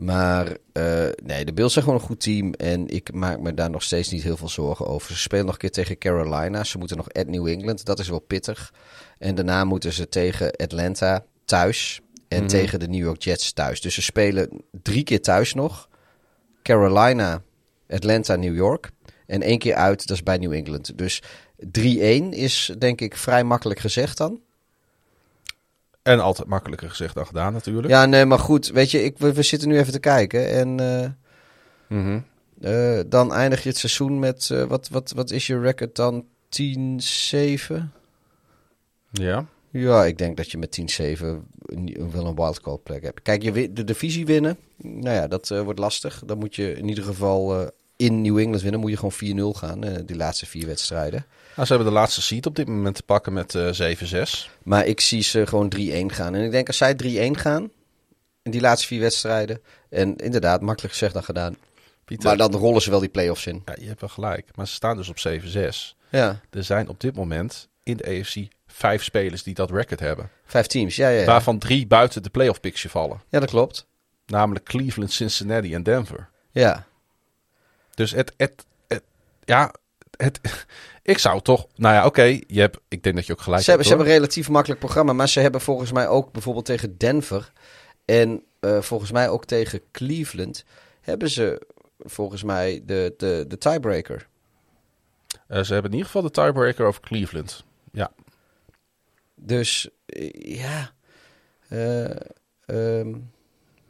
Maar eh, nee, de Bills zijn gewoon een goed team. En ik maak me daar nog steeds niet heel veel zorgen over. Ze spelen nog een keer tegen Carolina. Ze moeten nog at New England. Dat is wel pittig. En daarna moeten ze tegen Atlanta thuis. En tegen de New York Jets thuis. Dus ze spelen drie keer thuis nog. Carolina, Atlanta, New York. En één keer uit, dat is bij New England. Dus 3-1 is denk ik vrij makkelijk gezegd dan. En altijd makkelijker gezegd dan gedaan natuurlijk. Ja, nee, maar goed. Weet je, ik, we, we zitten nu even te kijken. En eh, Mhm. eh, dan eindig je het seizoen met... eh, wat, wat, wat is je record dan? 10-7? ja. Ja, ik denk dat je met 10-7 een- wel een wildcard plek hebt. Kijk, je de divisie winnen, nou ja, dat wordt lastig. Dan moet je in ieder geval in New England winnen. Moet je gewoon 4-0 gaan, die laatste vier wedstrijden. Nou, ze hebben de laatste seat op dit moment te pakken met eh 7-6. Maar ik zie ze gewoon 3-1 gaan. En ik denk als zij 3-1 gaan, in die laatste vier wedstrijden... En inderdaad, makkelijk gezegd dan gedaan. Pieter, Maar dan rollen ze wel die play-offs in. ja, je hebt wel gelijk. Maar ze staan dus op 7-6. Ja, Er zijn op dit moment in de AFC vijf spelers die dat record hebben. vijf teams. Ja, ja, ja. Waarvan drie buiten de playoff picture vallen. ja dat klopt. Namelijk Cleveland, Cincinnati en Denver. Ja. Dus het, het, het ja, het, ik zou toch, nou ja, oké, je hebt, ik denk dat je ook gelijk Ze hebben, ze hebt. hebben een relatief makkelijk programma, maar ze hebben volgens mij ook bijvoorbeeld tegen Denver en eh, volgens mij ook tegen Cleveland hebben ze volgens mij de, de, de tiebreaker. Eh, ze hebben in ieder geval de tiebreaker over Cleveland. Ja, Dus eh, ja. Ehm,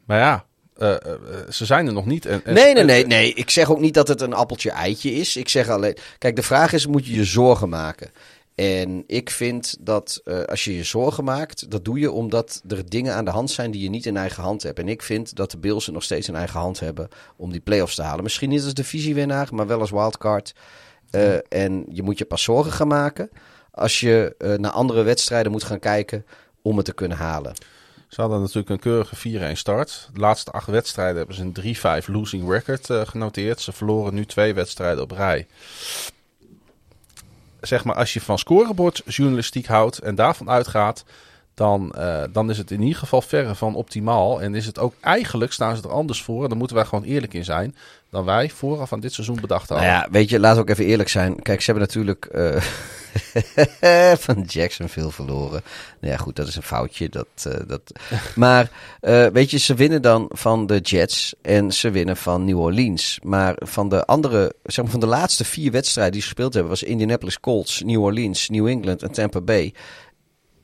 maar ja, eh, eh, eh, ze zijn er nog niet. En, en- nee, nee, nee, nee. Ik zeg ook niet dat het een appeltje-eitje is. Ik zeg alleen. Kijk, de vraag is: moet je je zorgen maken? En ik vind dat als je je zorgen maakt, dat doe je omdat er dingen aan de hand zijn die je niet in eigen hand hebt. En ik vind dat de Bills het nog steeds in eigen hand hebben om die playoffs te halen. Misschien niet als divisiewinnaar, maar wel als wildcard. En je moet je pas zorgen gaan maken als je naar andere wedstrijden moet gaan kijken om het te kunnen halen. Ze hadden natuurlijk een keurige 4-1 start. De laatste acht wedstrijden hebben ze een 3-5 losing record eh, genoteerd. Ze verloren nu twee wedstrijden op rij. Zeg maar, als je van scorebordjournalistiek houdt en daarvan uitgaat, dan, eh, dan is het in ieder geval verre van optimaal. En is het ook eigenlijk, staan ze er anders voor, en daar moeten wij gewoon eerlijk in zijn, dan wij vooraf aan dit seizoen bedacht hadden. Nou ja, weet je, laten we ook even eerlijk zijn. Kijk, ze hebben natuurlijk eh, van Jacksonville verloren. Nou ja, goed, dat is een foutje. Dat, eh, dat... Maar weet je, ze winnen dan van de Jets en ze winnen van New Orleans. Maar van de andere, zeg maar van de laatste vier wedstrijden die ze gespeeld hebben, was Indianapolis Colts, New Orleans, New England en Tampa Bay.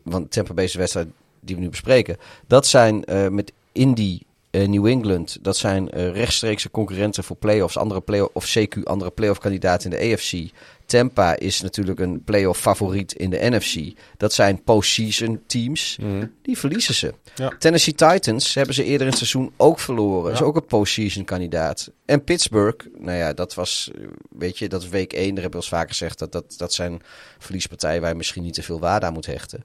Want Tampa Bay is de wedstrijd die we nu bespreken. Dat zijn eh, met Indy eh, New England, dat zijn eh, rechtstreekse concurrenten voor playoffs, andere play of CQ, andere playoff kandidaten in de AFC. Tampa is natuurlijk een playoff favoriet in de NFC. Dat zijn postseason teams. Die verliezen ze. Ja. Tennessee Titans hebben ze eerder in het seizoen ook verloren. Ja. Is ook een postseason kandidaat. En Pittsburgh, nou ja, dat was, weet je, dat is week 1. Daar hebben we eens vaker gezegd dat, dat dat zijn verliespartijen waar je misschien niet te veel waarde aan moet hechten.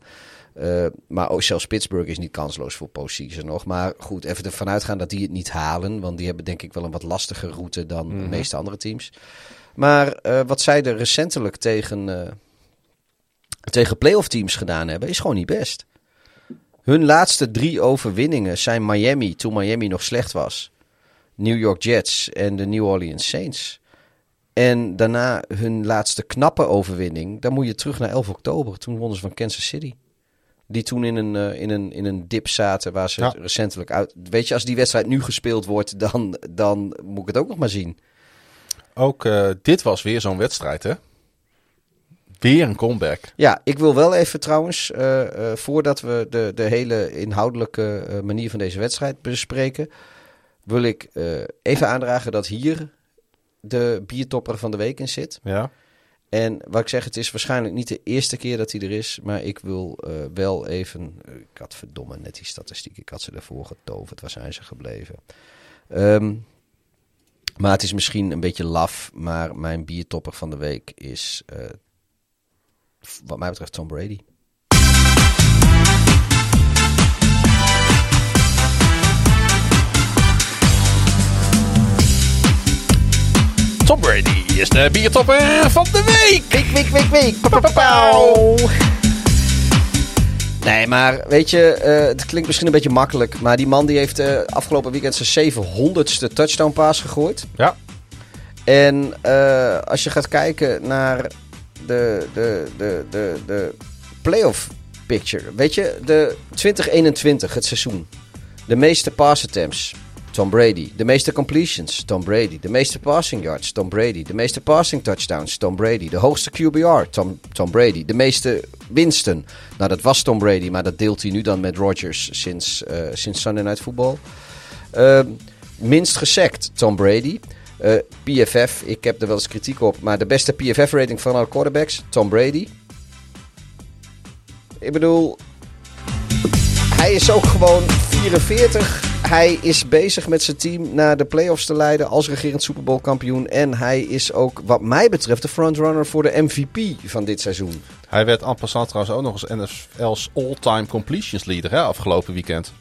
Eh, maar ook zelfs Pittsburgh is niet kansloos voor postseason nog. Maar goed, even ervan uitgaan dat die het niet halen. Want die hebben denk ik wel een wat lastiger route dan de meeste andere teams. Maar eh, wat zij er recentelijk tegen, eh, tegen playoff teams gedaan hebben, is gewoon niet best. Hun laatste drie overwinningen zijn Miami, toen Miami nog slecht was. New York Jets en de New Orleans Saints. En daarna hun laatste knappe overwinning, dan moet je terug naar 11 oktober. Toen wonnen ze van Kansas City. Die toen in een, eh, in een, in een dip zaten waar ze Ja. recentelijk uit... Weet je, als die wedstrijd nu gespeeld wordt, dan, dan moet ik het ook nog maar zien. Ook eh, dit was weer zo'n wedstrijd, hè? Weer een comeback. Ja, ik wil wel even trouwens, eh, voordat we de, de hele inhoudelijke manier van deze wedstrijd bespreken, wil ik even aandragen dat hier de biertopper van de week in zit. Ja. En wat ik zeg, het is waarschijnlijk niet de eerste keer dat hij er is. Maar ik wil eh, wel even... ik had verdomme net die statistiek. Ik had ze ervoor getoverd. Waar zijn ze gebleven? Ehm, maar het is misschien een beetje laf. Maar mijn biertopper van de week is... eh, wat mij betreft Tom Brady. Tom Brady is de biertopper van de week. Week, week, week, week. Pa, pa, pa, pauw. Nee, maar weet je, eh, het klinkt misschien een beetje makkelijk. Maar die man die heeft eh, afgelopen weekend zijn 700ste touchdown pass gegooid. Ja. En eh, als je gaat kijken naar de, de, de, de, de playoff picture. Weet je, de 2021, het seizoen. De meeste pass attempts, Tom Brady. De meeste completions, Tom Brady. De meeste passing yards, Tom Brady. De meeste passing touchdowns, Tom Brady. De hoogste QBR, Tom, Tom Brady. De meeste winsten. Nou, dat was Tom Brady, maar dat deelt hij nu dan met Rodgers sinds, eh, sinds Sunday Night Football. Ehm, minst gesackt, Tom Brady. Eh, PFF, ik heb er wel eens kritiek op, maar de beste PFF-rating van alle quarterbacks, Tom Brady. Ik bedoel, hij is ook gewoon 44. Hij is bezig met zijn team naar de playoffs te leiden als regerend Super Bowl kampioen. En hij is ook, wat mij betreft, de frontrunner voor de MVP van dit seizoen. Hij werd en passant trouwens ook nog eens NFL's all-time completions leader hè, afgelopen weekend.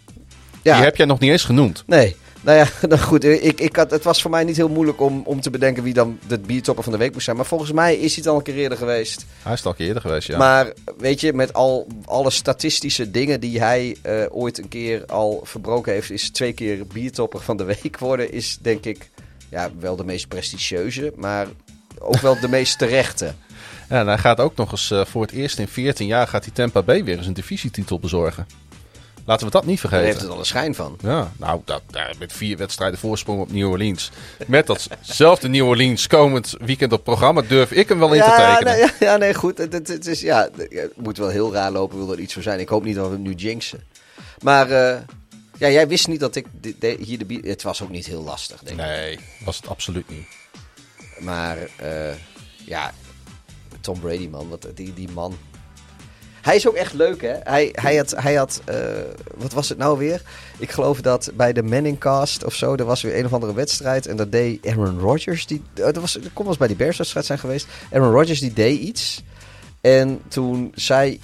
Ja, Die heb jij nog niet eens genoemd. nee. Nou ja, nou goed, ik, ik had, het was voor mij niet heel moeilijk om, om te bedenken wie dan de biertopper van de week moest zijn. Maar volgens mij is hij het al een keer eerder geweest. Hij is al een keer eerder geweest, ja. Maar weet je, met al alle statistische dingen die hij eh, ooit een keer al verbroken heeft, is twee keer biertopper van de week worden, is denk ik ja, wel de meest prestigieuze, maar ook wel de meest terechte. Ja, en hij gaat ook nog eens eh, voor het eerst in 14 jaar gaat hij Tampa Bay weer eens een divisietitel bezorgen. Laten we dat niet Daar vergeten. heeft het al een schijn van. Ja, nou, dat, ja, met vier wedstrijden voorsprong op New Orleans. Met datzelfde New Orleans komend weekend op programma durf ik hem wel in te Ja, tekenen. nee, ja, ja, nee, goed. Het, het, het is, ja, het moet wel heel raar lopen, wil er iets voor zijn. Ik hoop niet dat we hem nu jinxen. Maar eh, ja, jij wist niet dat ik de- de- hier de... Het was ook niet heel lastig, denk ik. Nee, was het absoluut niet. Maar eh, ja, Tom Brady, man. Wat, die, die man. Hij is ook echt leuk, hè? Hij, hij had, hij had eh, wat was het nou weer? Ik geloof dat bij de Manningcast of zo, er was weer een of andere wedstrijd. En dat deed Aaron Rodgers. Die, eh, dat, was, dat kon wel eens bij die Bears wedstrijd zijn geweest. Aaron Rodgers die deed iets. En toen zei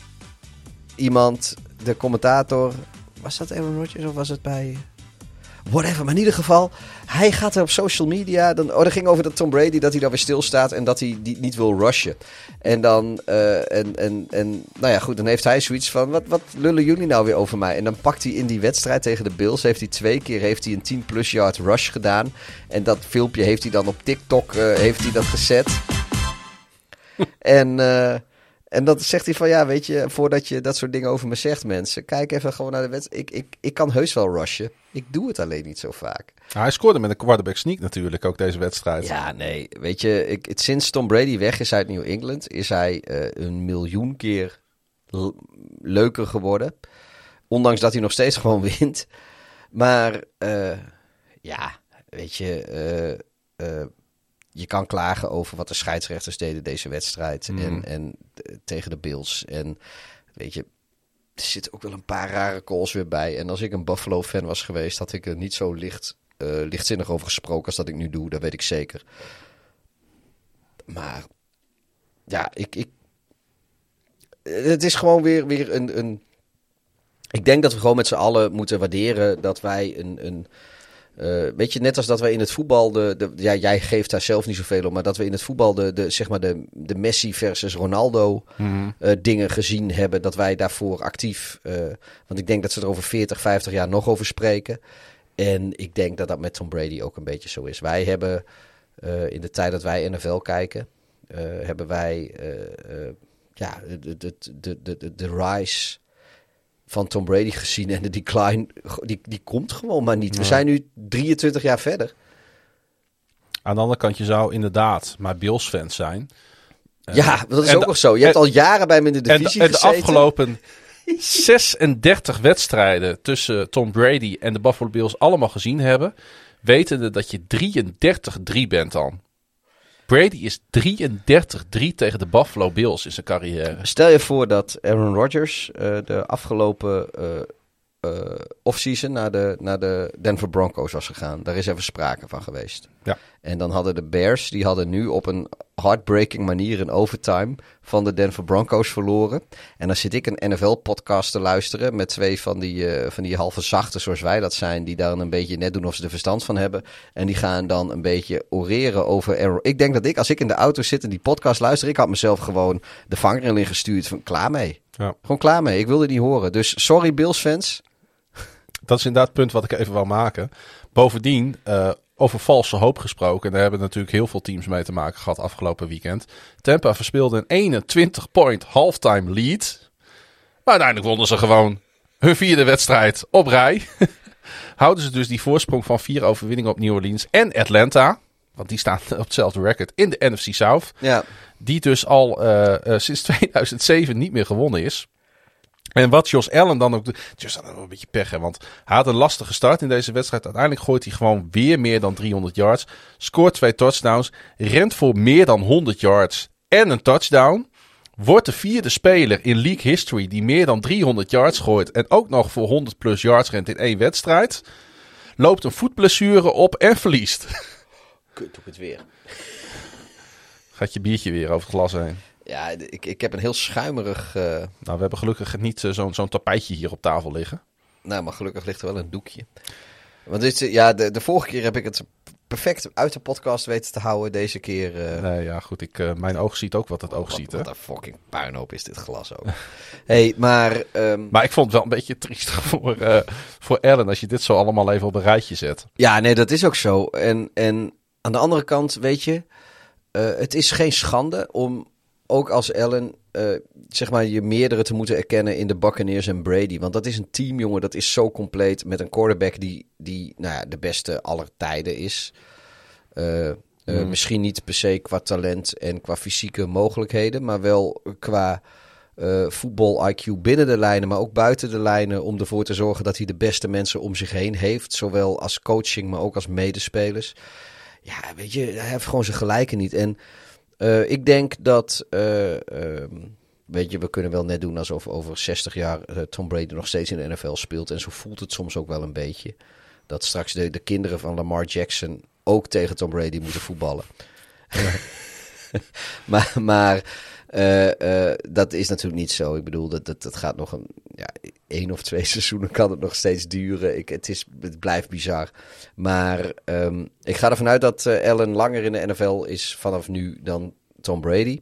iemand, de commentator... Was dat Aaron Rodgers of was het bij... Whatever, maar in ieder geval, hij gaat er op social media. Dan, oh, dat ging over dat Tom Brady, dat hij dan weer stilstaat en dat hij die niet wil rushen. En dan, eh, en, en, en, nou ja, goed, dan heeft hij zoiets van: wat, wat lullen jullie nou weer over mij? En dan pakt hij in die wedstrijd tegen de Bills, heeft hij twee keer heeft hij een 10 plus yard rush gedaan. En dat filmpje heeft hij dan op TikTok eh, heeft hij dat gezet. en. eh, en dan zegt hij van, ja, weet je, voordat je dat soort dingen over me zegt, mensen, kijk even gewoon naar de wedstrijd. Ik, ik, ik kan heus wel rushen. Ik doe het alleen niet zo vaak. Nou, hij scoorde met een quarterback sneak natuurlijk ook deze wedstrijd. Ja, nee, weet je, ik, het, sinds Tom Brady weg is uit New England, is hij eh, een miljoen keer leuker geworden. Ondanks dat hij nog steeds gewoon wint. Maar eh, ja, weet je, eh, je kan klagen over wat de scheidsrechters deden deze wedstrijd. Mhm. En, en eh, tegen de Bills. En weet je, er zitten ook wel een paar rare calls weer bij. En als ik een Buffalo-fan was geweest, had ik er niet zo licht, eh, lichtzinnig over gesproken als dat ik nu doe. Dat weet ik zeker. Maar ja, ik, ik, het is gewoon weer, weer een, een. Ik denk dat we gewoon met z'n allen moeten waarderen dat wij een. een eh, weet je, net als dat wij in het voetbal. De, de, ja, jij geeft daar zelf niet zoveel om. Maar dat we in het voetbal de, de, zeg maar de, de Messi versus Ronaldo Mhm. eh, dingen gezien hebben. Dat wij daarvoor actief. eh, want ik denk dat ze er over 40, 50 jaar nog over spreken. En ik denk dat dat met Tom Brady ook een beetje zo is. Wij hebben in de tijd dat wij NFL kijken. hebben wij. ja, de, de, de, de, de, de rise van Tom Brady gezien. En de decline. Die, die komt gewoon maar niet. We zijn nu 23 jaar verder. Aan de andere kant, je zou inderdaad maar Bills-fans zijn. ja, dat is en ook de- nog zo. Je hebt en- al jaren bij hem in de En de, divisie en de gezeten. afgelopen 36 wedstrijden tussen Tom Brady en de Buffalo Bills allemaal gezien hebben. Wetende dat je 33-3 bent dan. Brady is 33-3 tegen de Buffalo Bills in zijn carrière. Stel je voor dat Aaron Rodgers eh, de afgelopen eh offseason naar de, naar de Denver Broncos was gegaan. Daar is even sprake van geweest. Ja. En dan hadden de Bears, die hadden nu op een heartbreaking manier in overtime van de Denver Broncos verloren. En dan zit ik een NFL-podcast te luisteren met twee van die, eh, van die halve zachte zoals wij dat zijn, die daar een beetje net doen of ze er verstand van hebben. En die gaan dan een beetje oreren over. Ik denk dat ik, als ik in de auto zit en die podcast luister, ik had mezelf gewoon de vangrail ingestuurd van klaar mee. Ja. Gewoon klaar mee. Ik wilde niet horen. Dus sorry Bills fans. Dat is inderdaad het punt wat ik even wil maken. Bovendien, eh, over valse hoop gesproken. En daar hebben natuurlijk heel veel teams mee te maken gehad afgelopen weekend. Tampa verspeelde een 21-point halftime lead. Maar uiteindelijk wonnen ze gewoon hun vierde wedstrijd op rij. Houden ze dus die voorsprong van vier overwinningen op New Orleans en Atlanta. Want die staan op hetzelfde record in de NFC South. Ja. Die dus al eh, eh, sinds 2007 niet meer gewonnen is. En wat Jos Allen dan ook doet. Jos wel een beetje pech, hè, want hij had een lastige start in deze wedstrijd. Uiteindelijk gooit hij gewoon weer meer dan 300 yards. Scoort twee touchdowns. Rent voor meer dan 100 yards en een touchdown. Wordt de vierde speler in league history die meer dan 300 yards gooit. En ook nog voor 100 plus yards rent in één wedstrijd. Loopt een voetblessure op en verliest. Kut, ik het weer. Gaat je biertje weer over het glas heen. Ja, ik, ik heb een heel schuimerig... eh, Nou, we hebben gelukkig niet eh, zo'n zo'n tapijtje hier op tafel liggen. nou, maar gelukkig ligt er wel een doekje. Want dit, is- ja, de, de vorige keer heb ik het perfect uit de podcast weten te houden. Deze keer... eh, Nee, ja, goed. Ik, eh, mijn oog ziet ook wat het oog wat, ziet, hè. wat een fucking puinhoop is dit glas ook. hey, maar... ehm, Maar ik vond het wel een beetje triestig voor, eh voor Ellen als je dit zo allemaal even op een rijtje zet. Ja, nee, dat is ook zo. En, en aan de andere kant, weet je, eh, het is geen schande om ook als Allen, eh, zeg maar, je meerdere te moeten erkennen in de Buccaneers en Brady. Want dat is een team, jongen, dat is zo compleet met een quarterback die, die nou ja, de beste aller tijden is. Eh, eh, Misschien niet per se qua talent en qua fysieke mogelijkheden, maar wel qua eh, voetbal-IQ binnen de lijnen, maar ook buiten de lijnen. Om ervoor te zorgen dat hij de beste mensen om zich heen heeft. Zowel als coaching, maar ook als medespelers. Ja, weet je, hij heeft gewoon zijn gelijken niet. En eh, ik denk dat. eh, ehm, weet je, we kunnen wel net doen alsof over 60 jaar eh, Tom Brady nog steeds in de NFL speelt. En zo voelt het soms ook wel een beetje. Dat straks de, de kinderen van Lamar Jackson ook tegen Tom Brady moeten voetballen. maar maar dat is natuurlijk niet zo. Ik bedoel, dat, dat, dat gaat nog een ja, één of twee seizoenen kan het nog steeds duren. Ik, het, is, het blijft bizar. Maar ehm, ik ga ervan uit dat eh, Allen langer in de NFL is vanaf nu dan Tom Brady.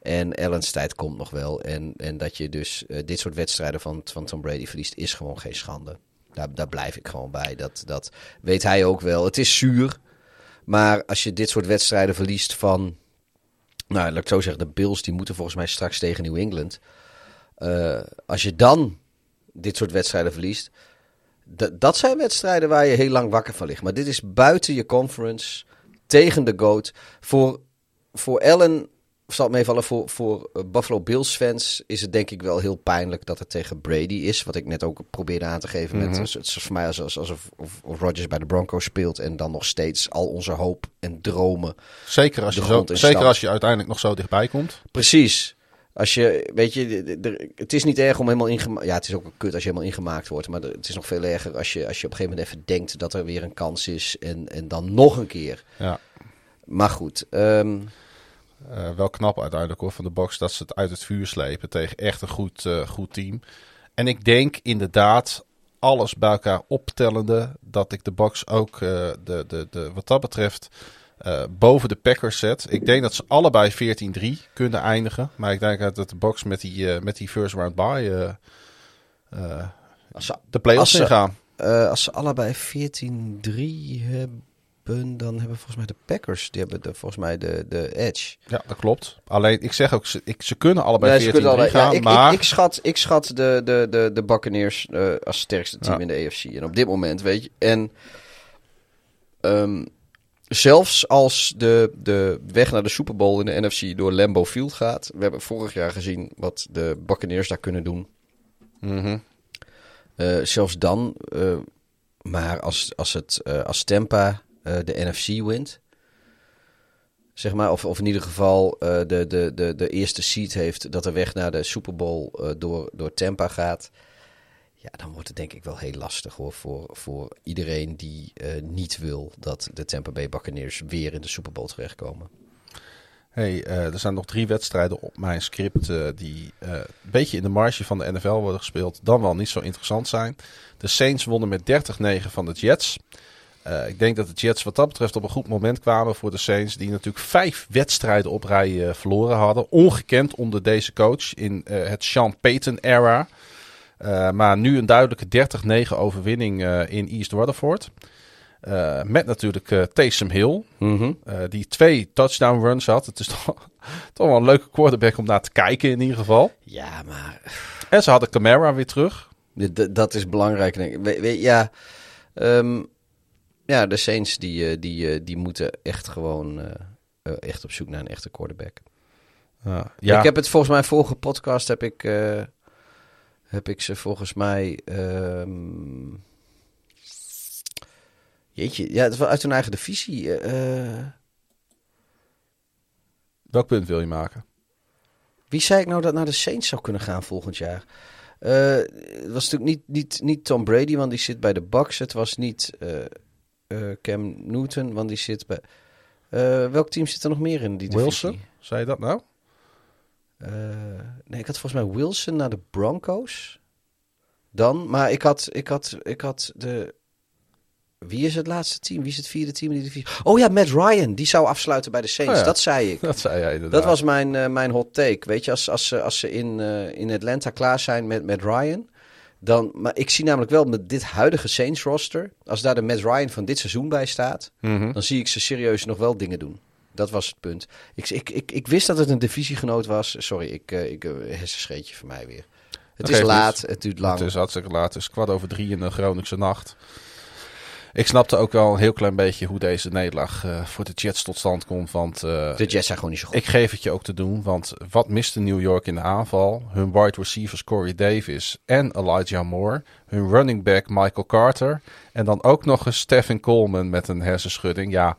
En Allen's tijd komt nog wel. En, en dat je dus eh, dit soort wedstrijden van, van Tom Brady verliest, is gewoon geen schande. Daar, daar blijf ik gewoon bij. Dat, dat weet hij ook wel. Het is zuur. Maar als je dit soort wedstrijden verliest van nou, laat ik zo zeggen, de Bills die moeten volgens mij straks tegen New England. Eh, als je dan dit soort wedstrijden verliest, dat zijn wedstrijden waar je heel lang wakker van ligt. Maar dit is buiten je conference, tegen de GOAT. Voor, voor Allen zal het meevallen, voor, voor eh, Buffalo Bills fans is het denk ik wel heel pijnlijk dat het tegen Brady is. Wat ik net ook probeerde aan te geven. met, het is voor mij alsof, alsof of, of Rodgers bij de Broncos speelt en dan nog steeds al onze hoop en dromen Zeker als, je zo, zeker als je uiteindelijk nog zo dichtbij komt. Precies. Als je, weet je, het is niet erg om helemaal ingemaakt... Ja, het is ook een kut als je helemaal ingemaakt wordt. Maar het is nog veel erger als je, als je op een gegeven moment even denkt dat er weer een kans is. En, en dan nog een keer. Ja. Maar goed, ehm, Eh, wel knap uiteindelijk hoor van de box dat ze het uit het vuur slepen tegen echt een goed, eh, goed team. En ik denk inderdaad, alles bij elkaar optellende, dat ik de box ook eh, de, de, de, wat dat betreft eh, boven de Packers zet. Ik denk dat ze allebei 14-3 kunnen eindigen. Maar ik denk dat de box met die, eh, met die first round bye eh, eh, als, ze, de playoffs Als ze- ingaan. eh, als ze allebei 14-3 hebben, dan hebben volgens mij de Packers... Die hebben de, volgens mij de, de edge. Ja, dat klopt. Alleen, ik zeg ook, ze, ik, ze kunnen allebei Nee, 14-3 ze kunnen allebei- gaan, ja, ik, maar... ik, ik schat, ik schat de, de, de, de Buccaneers eh, als sterkste team Ja. in de AFC. En op dit moment, weet je. En ehm, zelfs als de, de weg naar de Super Bowl in de NFC door Lambeau Field gaat. We hebben vorig jaar gezien wat de Buccaneers daar kunnen doen. Eh, zelfs dan. eh, maar als, als, het, eh, als Tampa de NFC wint. zeg maar, of, of in ieder geval de, de, de, de eerste seed heeft dat de weg naar de Super Bowl door, door Tampa gaat. Ja, dan wordt het denk ik wel heel lastig hoor, voor, voor iedereen die eh, niet wil dat de Tampa Bay Buccaneers weer in de Super Bowl terechtkomen. Hey, eh, er zijn nog drie wedstrijden op mijn script eh, die een beetje in de marge van de NFL worden gespeeld, dan wel niet zo interessant zijn. De Saints wonnen met 30-9 van de Jets. Ik denk dat de Jets wat dat betreft op een goed moment kwamen voor de Saints, die natuurlijk vijf wedstrijden op rij verloren hadden. Ongekend onder deze coach in eh, het Sean Payton-era. Eh, maar nu een duidelijke 30-9 overwinning eh, in East Rutherford. Eh, met natuurlijk eh, Taysom Hill, eh, die twee touchdown runs had. Het is toch, toch wel een leuke quarterback om naar te kijken in ieder geval. Ja, maar En ze hadden Camara weer terug. D- dat is belangrijk. Denk ik. We- we- ja, ehm, ja, de Saints die, die, die moeten echt gewoon echt op zoek naar een echte quarterback. ja, Ik heb het volgens mij vorige podcast heb ik, heb ik ze volgens mij. ehm, jeetje, ja, het was uit hun eigen divisie. eh, eh, welk punt wil je maken? Wie zei ik nou dat naar de Saints zou kunnen gaan volgend jaar? Eh, het was natuurlijk niet, niet, niet Tom Brady, want die zit bij de Bucks. Het was niet Cam Newton, want die zit bij... Welk team zit er nog meer in die divisie? Wilson? Zei je dat nou? Eh, nee, ik had volgens mij Wilson naar de Broncos. Dan, maar ik had, ik had, ik had de... Wie is het laatste team? Wie is het vierde team in die divisie? Oh ja, Matt Ryan. Die zou afsluiten bij de Saints. Oh ja. Dat zei ik. Dat zei jij inderdaad. Dat was mijn, eh, mijn hot take. Weet je, als, als ze, als ze in, eh, in Atlanta klaar zijn met, met Ryan. Dan, maar ik zie namelijk wel met dit huidige Saints roster. Als daar de Matt Ryan van dit seizoen bij staat. Mhm. Dan zie ik ze serieus nog wel dingen doen. Dat was het punt. Ik, ik, ik, ik wist dat het een divisiegenoot was. Sorry, ik, eh, ik, eh, hersenscheetje voor mij weer. Het Dat is laat, het duurt lang. Het is hartstikke laat. Het is kwart over drie in de Groningse nacht. Ik snapte ook wel een heel klein beetje hoe deze nederlaag eh, voor de Jets tot stand komt. Want eh, De Jets zijn gewoon niet zo goed. ik geef het je ook te doen. Want wat miste New York in de aanval? Hun wide receivers Corey Davis en Elijah Moore. Hun running back Michael Carter. En dan ook nog eens Stephen Coleman met een hersenschudding. Ja,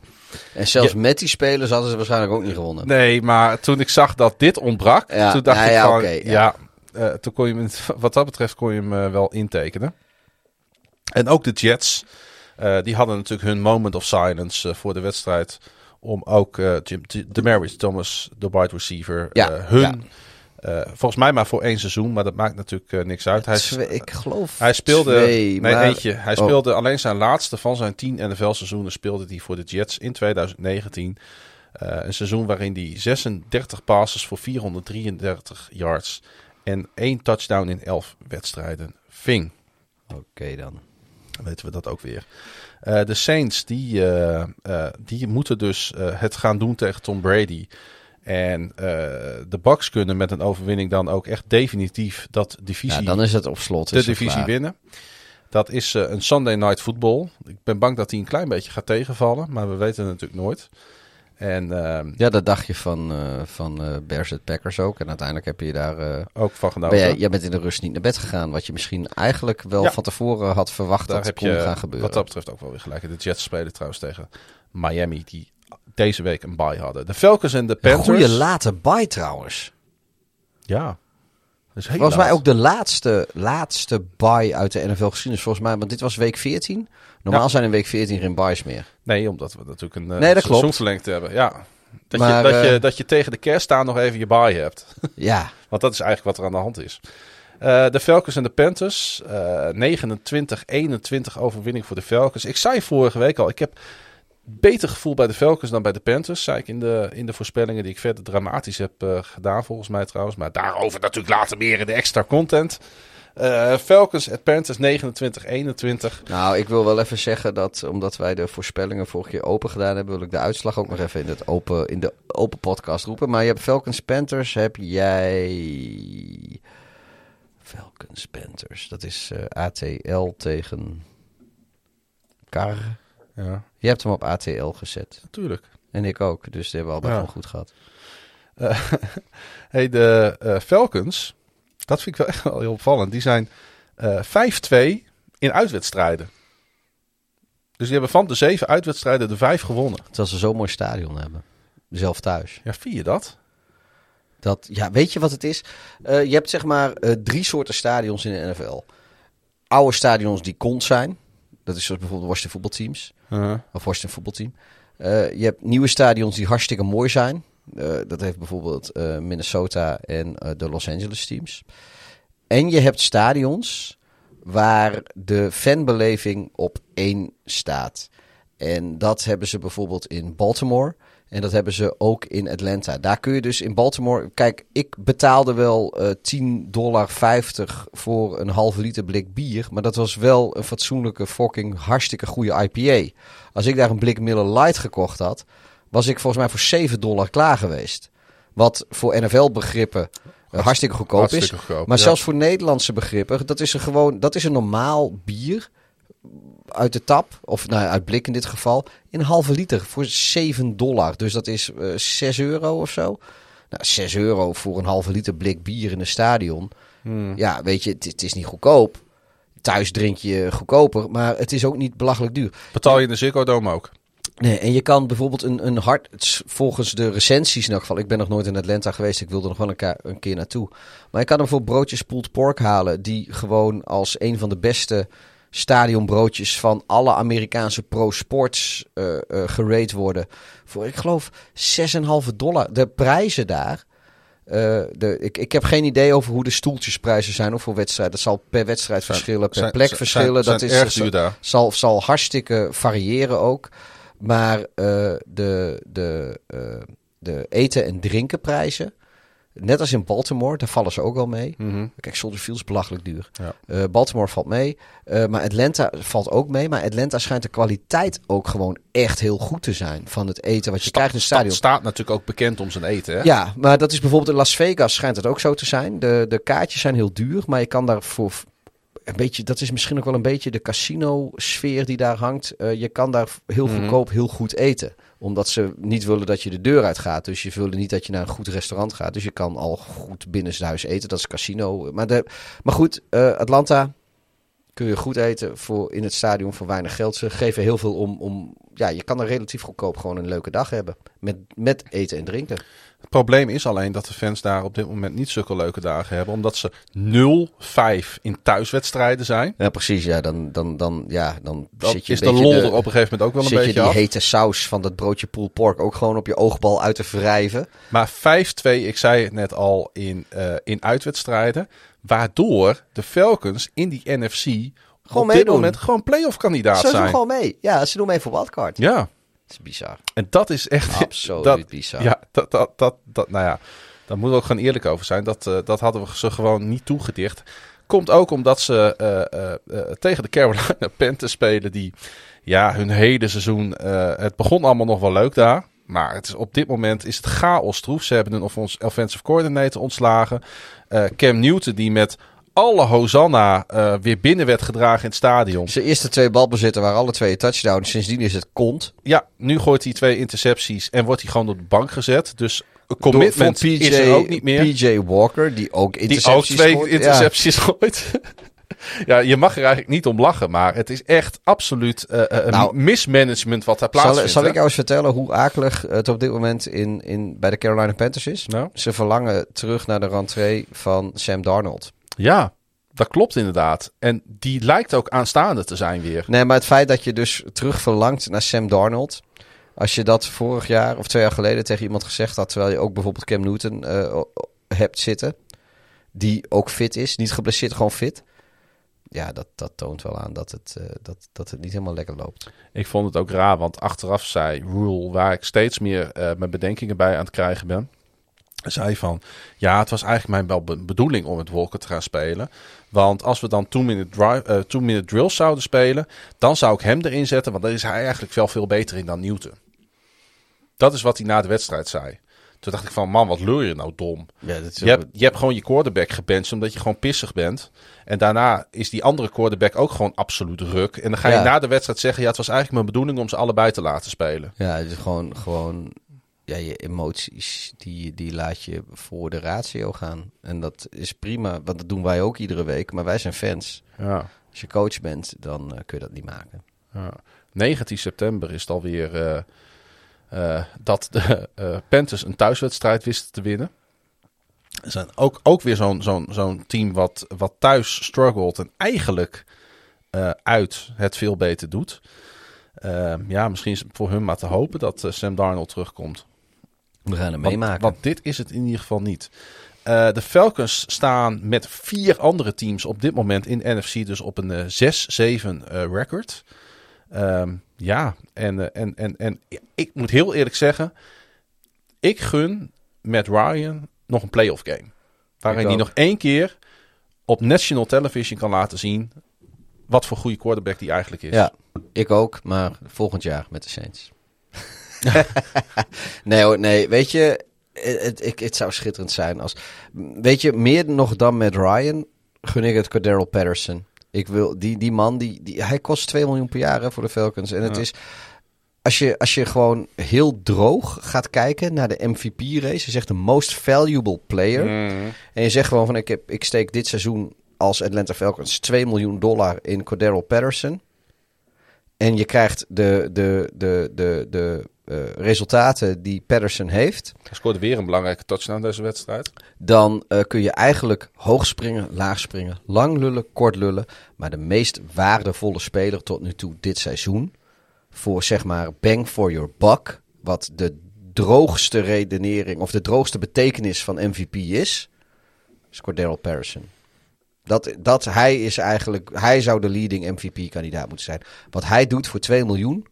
En zelfs met die spelers hadden ze waarschijnlijk ook niet gewonnen. Nee, maar toen ik zag dat dit ontbrak, Ja, toen dacht ja, ik ja, van, ja, ja. eh, toen kon je hem, wat dat betreft kon je hem wel intekenen. En ook de Jets, die hadden natuurlijk hun moment of silence eh, voor de wedstrijd om ook eh Jim, Demarius Thomas, de wide receiver, Ja, eh, hun, ja. eh, volgens mij maar voor één seizoen, maar dat maakt natuurlijk eh, niks uit. Hij, Twee- ik geloof hij speelde, twee, nee maar- eentje, hij Oh. speelde alleen zijn laatste van zijn tien NFL-seizoenen speelde hij voor de Jets in 2019. Eh, een seizoen waarin hij 36 passes voor 433 yards en één touchdown in 11 wedstrijden ving. Oké. Dan weten we dat ook weer. Eh, de Saints die, eh, eh, die moeten dus het gaan doen tegen Tom Brady. En de Bucks kunnen met een overwinning dan ook echt definitief dat divisie Ja, dan is het op slot. de divisie klaar. winnen. Dat is een Sunday Night Football. Ik ben bang dat hij een klein beetje gaat tegenvallen, maar we weten het natuurlijk nooit. En ehm, Ja, dat dacht je van, eh van eh Bears at Packers ook. En uiteindelijk heb je daar... eh, ook van genoten. ben jij, jij bent in de rust niet naar bed gegaan. Wat je misschien eigenlijk wel Ja. van tevoren had verwacht Daar dat heb kon je gaan gebeuren. wat dat betreft ook wel weer gelijk. De Jets spelen trouwens tegen Miami, die deze week een bye hadden. De Falcons en de Een Panthers. goede late bye trouwens. Ja. Is heel Volgens mij laat. ook de laatste, laatste bye uit de NFL geschiedenis. Volgens mij, want dit was week 14. Normaal Ja. zijn in week 14 geen byes meer. Nee, omdat we natuurlijk een uh, Nee, dat klopt. seizoensverlengte hebben. Ja. Dat, Maar, je, dat, je, eh, dat je tegen de kerst aan nog even je bye hebt. Ja, Want dat is eigenlijk wat er aan de hand is. Eh, de Falcons en de Panthers. eh 29-21 overwinning voor de Falcons. Ik zei vorige week al, ik heb beter gevoel bij de Falcons dan bij de Panthers. Zei ik in de, in de voorspellingen die ik verder dramatisch heb eh, gedaan volgens mij trouwens. Maar daarover natuurlijk later meer in de extra content. Eh, Falcons at Panthers 29-21. nou ik wil wel even zeggen dat omdat wij de voorspellingen vorige keer open gedaan hebben, wil ik de uitslag ook nog even in, het open, in de open podcast roepen. Maar je hebt Falcons Panthers, heb jij... Falcons Panthers, dat is eh, ATL tegen Kar. Ja, Je hebt hem op ATL gezet. natuurlijk. En ik ook, dus die hebben we allebei Ja. goed gehad. Eh, hey, de eh, Falcons, dat vind ik wel echt wel heel opvallend. Die zijn eh 5-2 in uitwedstrijden. Dus die hebben van de zeven uitwedstrijden de vijf gewonnen. Terwijl ze zo'n mooi stadion hebben. zelf thuis. Ja, vier je dat? Dat, ja, weet je wat het is? Je hebt zeg maar drie soorten stadions in de NFL. Oude stadions die kont zijn. Dat is zoals bijvoorbeeld Washington voetbalteams. Uh-huh. Of Washington voetbalteam. Eh, je hebt nieuwe stadions die hartstikke mooi zijn. Eh, dat heeft bijvoorbeeld eh, Minnesota en de Los Angeles teams. En je hebt stadions waar de fanbeleving op één staat. En dat hebben ze bijvoorbeeld in Baltimore. En dat hebben ze ook in Atlanta. Daar kun je dus in Baltimore. Kijk, ik betaalde wel eh 10,50 dollar voor een halve liter blik bier. Maar dat was wel een fatsoenlijke, fucking hartstikke goede IPA. Als ik daar een blik Miller Lite gekocht had, was ik volgens mij voor 7 dollar klaar geweest. Wat voor NFL-begrippen eh, hartstikke goedkoop Hartstikke is. goedkoop, maar ja. zelfs voor Nederlandse begrippen, dat is een gewoon, dat is een normaal bier uit de tap, of nou, uit blik in dit geval, in een halve liter voor 7 dollar. Dus dat is eh 6 euro of zo. Nou, 6 euro voor een halve liter blik bier in een stadion. Hmm. Ja, weet je, het, is niet goedkoop. Thuis drink je goedkoper, maar het is ook niet belachelijk duur. Betaal je in de Ziggo Dome ook? Nee, en je kan bijvoorbeeld een, een is volgens de recensies in elk geval, ik ben nog nooit in Atlanta geweest, ik wilde nog wel een, een keer naartoe. Maar je kan er bijvoorbeeld broodjes pulled pork halen, die gewoon als een van de beste stadionbroodjes van alle Amerikaanse pro-sports eh gerate worden. Voor, ik geloof, 6,5 dollar. De prijzen daar, eh, de, ik, ik heb geen idee over hoe de stoeltjesprijzen zijn of voor wedstrijd. Dat zal per wedstrijd Zijn- verschillen, per zijn- plek zijn- verschillen. dat erg is, duur daar. zal, zal hartstikke variëren ook. Maar de, de, de eten- en drinkenprijzen, net als in Baltimore, daar vallen ze ook wel mee. Mhm. Kijk, Soldier Field is belachelijk duur. Ja. Eh, Baltimore valt mee, eh, maar Atlanta valt ook mee. Maar Atlanta schijnt de kwaliteit ook gewoon echt heel goed te zijn van het eten wat je krijgt in het Stad stadion. staat natuurlijk ook bekend om zijn eten. Hè? Ja, maar dat is bijvoorbeeld in Las Vegas schijnt het ook zo te zijn. De, de kaartjes zijn heel duur, maar je kan daar voor een beetje, dat is misschien ook wel een beetje de casino-sfeer die daar hangt. Eh, je kan daar heel Mhm. goedkoop heel goed eten. Omdat ze niet willen dat je de deur uitgaat. Dus je willen niet dat je naar een goed restaurant gaat. Dus je kan al goed binnenshuis eten. Dat is casino. Maar, de, maar goed, eh, Atlanta kun je goed eten voor, in het stadion voor weinig geld. Ze geven heel veel om, om... Ja, je kan er relatief goedkoop gewoon een leuke dag hebben. Met, met eten en drinken. Het probleem is alleen dat de fans daar op dit moment niet zulke leuke dagen hebben. Omdat ze 0-5 in thuiswedstrijden zijn. Ja, precies. Ja, dan, dan, dan, ja, dan zit je is een de beetje lol er op een gegeven moment ook wel een zit je beetje die af. hete saus van dat broodje pulled pork ook gewoon op je oogbal uit te wrijven. Maar 5-2, ik zei het net al, in, eh, in uitwedstrijden. Waardoor de Falcons in die NFC Gewoon op dit meedoen. moment gewoon playoff kandidaat Ze doen zijn. gewoon mee. Ja, ze doen mee voor wildcard. Ja, is bizar. en dat is echt... Absoluut dat, bizar. Ja, dat, dat, dat, dat, nou ja, daar moeten we ook gewoon eerlijk over zijn. Dat, eh, dat hadden we ze gewoon niet toegedicht. Komt ook omdat ze eh, eh, tegen de Carolina Panthers spelen. Die, ja, hun hele seizoen. het begon allemaal nog wel leuk daar. Maar het is, op dit moment is het chaos troef. Ze hebben een offens- offensive coordinator ontslagen. Cam Newton die met alle Hosanna eh, weer binnen werd gedragen in het stadion. Zijn eerste twee balbezitten waren alle twee touchdowns. Sindsdien is het kont. Ja, nu gooit hij twee intercepties en wordt hij gewoon op de bank gezet. Dus een commitment is er ook niet meer. PJ Walker, die ook die intercepties ook twee gooit. intercepties gooit. ja, je mag er eigenlijk niet om lachen, maar het is echt absoluut eh, eh, een Nou, mismanagement wat daar Ja. plaatsvindt. Zal, zal ik jou eens vertellen hoe akelig het op dit moment in, in, bij de Carolina Panthers is? Nou? Ze verlangen terug naar de rentree van Sam Darnold. Ja, dat klopt inderdaad. En die lijkt ook aanstaande te zijn weer. Nee, maar het feit dat je dus terug verlangt naar Sam Darnold. Als je dat vorig jaar of twee jaar geleden tegen iemand gezegd had. Terwijl je ook bijvoorbeeld Cam Newton eh, hebt zitten. Die ook fit is. Niet geblesseerd, gewoon fit. Ja, dat, dat toont wel aan dat het, eh, dat, dat het niet helemaal lekker loopt. Ik vond het ook raar, want achteraf zei Rule, waar ik steeds meer eh, mijn bedenkingen bij aan het krijgen ben. Zei van, ja, het was eigenlijk mijn wel be- bedoeling om met Walker te gaan spelen. Want als we dan two-minute drive, eh, drills zouden spelen, dan zou ik hem erin zetten, want daar is hij eigenlijk wel veel beter in dan Newton. Dat is wat hij na de wedstrijd zei. Toen dacht ik van, man, wat lul je nou dom. Ja, dat is Je hebt, je hebt gewoon je quarterback gebenched omdat je gewoon pissig bent. En daarna is die andere quarterback ook gewoon absoluut ruk. En dan ga je Ja. na de wedstrijd zeggen... ja, het was eigenlijk mijn bedoeling om ze allebei te laten spelen. Ja, het is gewoon, gewoon ja, je emoties, die, die laat je voor de ratio gaan. En dat is prima, want dat doen wij ook iedere week. Maar wij zijn fans. Ja. Als je coach bent, dan eh, kun je dat niet maken. ja. 19 september is het alweer... eh eh, dat de Panthers een thuiswedstrijd wisten te winnen. Zijn ook, ook weer zo'n zo'n zo'n team wat, wat thuis struggelt en eigenlijk uit het veel beter doet. Eh, ja, misschien is het voor hun maar te hopen dat Sam Darnold terugkomt. We gaan hem Want, meemaken. want dit is het in ieder geval niet. Eh, de Falcons staan met vier andere teams op dit moment in NFC, dus op een eh, 6-7 eh, record. Ehm, ja, en, eh, en, en, en ik moet heel eerlijk zeggen, ik gun Matt Ryan nog een playoff game. Waarin hij nog één keer op national television kan laten zien wat voor goede quarterback die eigenlijk is. Ja, ik ook, maar volgend jaar met de Saints. nee hoor, nee, weet je, het, het, het zou schitterend zijn als... Weet je, meer nog dan met Ryan gun ik het Cordero Patterson. Ik wil, die, die man, die, die, hij kost 2 miljoen per jaar hè, voor de Falcons. En het Ja. is, als je, als je gewoon heel droog gaat kijken naar de MVP-race. Je zegt de most valuable player. Mm. En je zegt gewoon van ik, heb, ik steek dit seizoen als Atlanta Falcons 2 miljoen dollar in Cordero Patterson. En je krijgt de, de, de, de, de eh, resultaten die Patterson heeft. Hij scoorde weer een belangrijke touchdown deze wedstrijd. Dan eh, kun je eigenlijk hoog springen, laag springen, lang lullen, kort lullen. Maar de meest waardevolle speler tot nu toe dit seizoen. Voor zeg maar bang for your buck. Wat de droogste redenering of de droogste betekenis van MVP is. Is Cordero Patterson. Dat, dat hij is eigenlijk, hij zou de leading MVP-kandidaat moeten zijn. Wat hij doet voor 2 miljoen,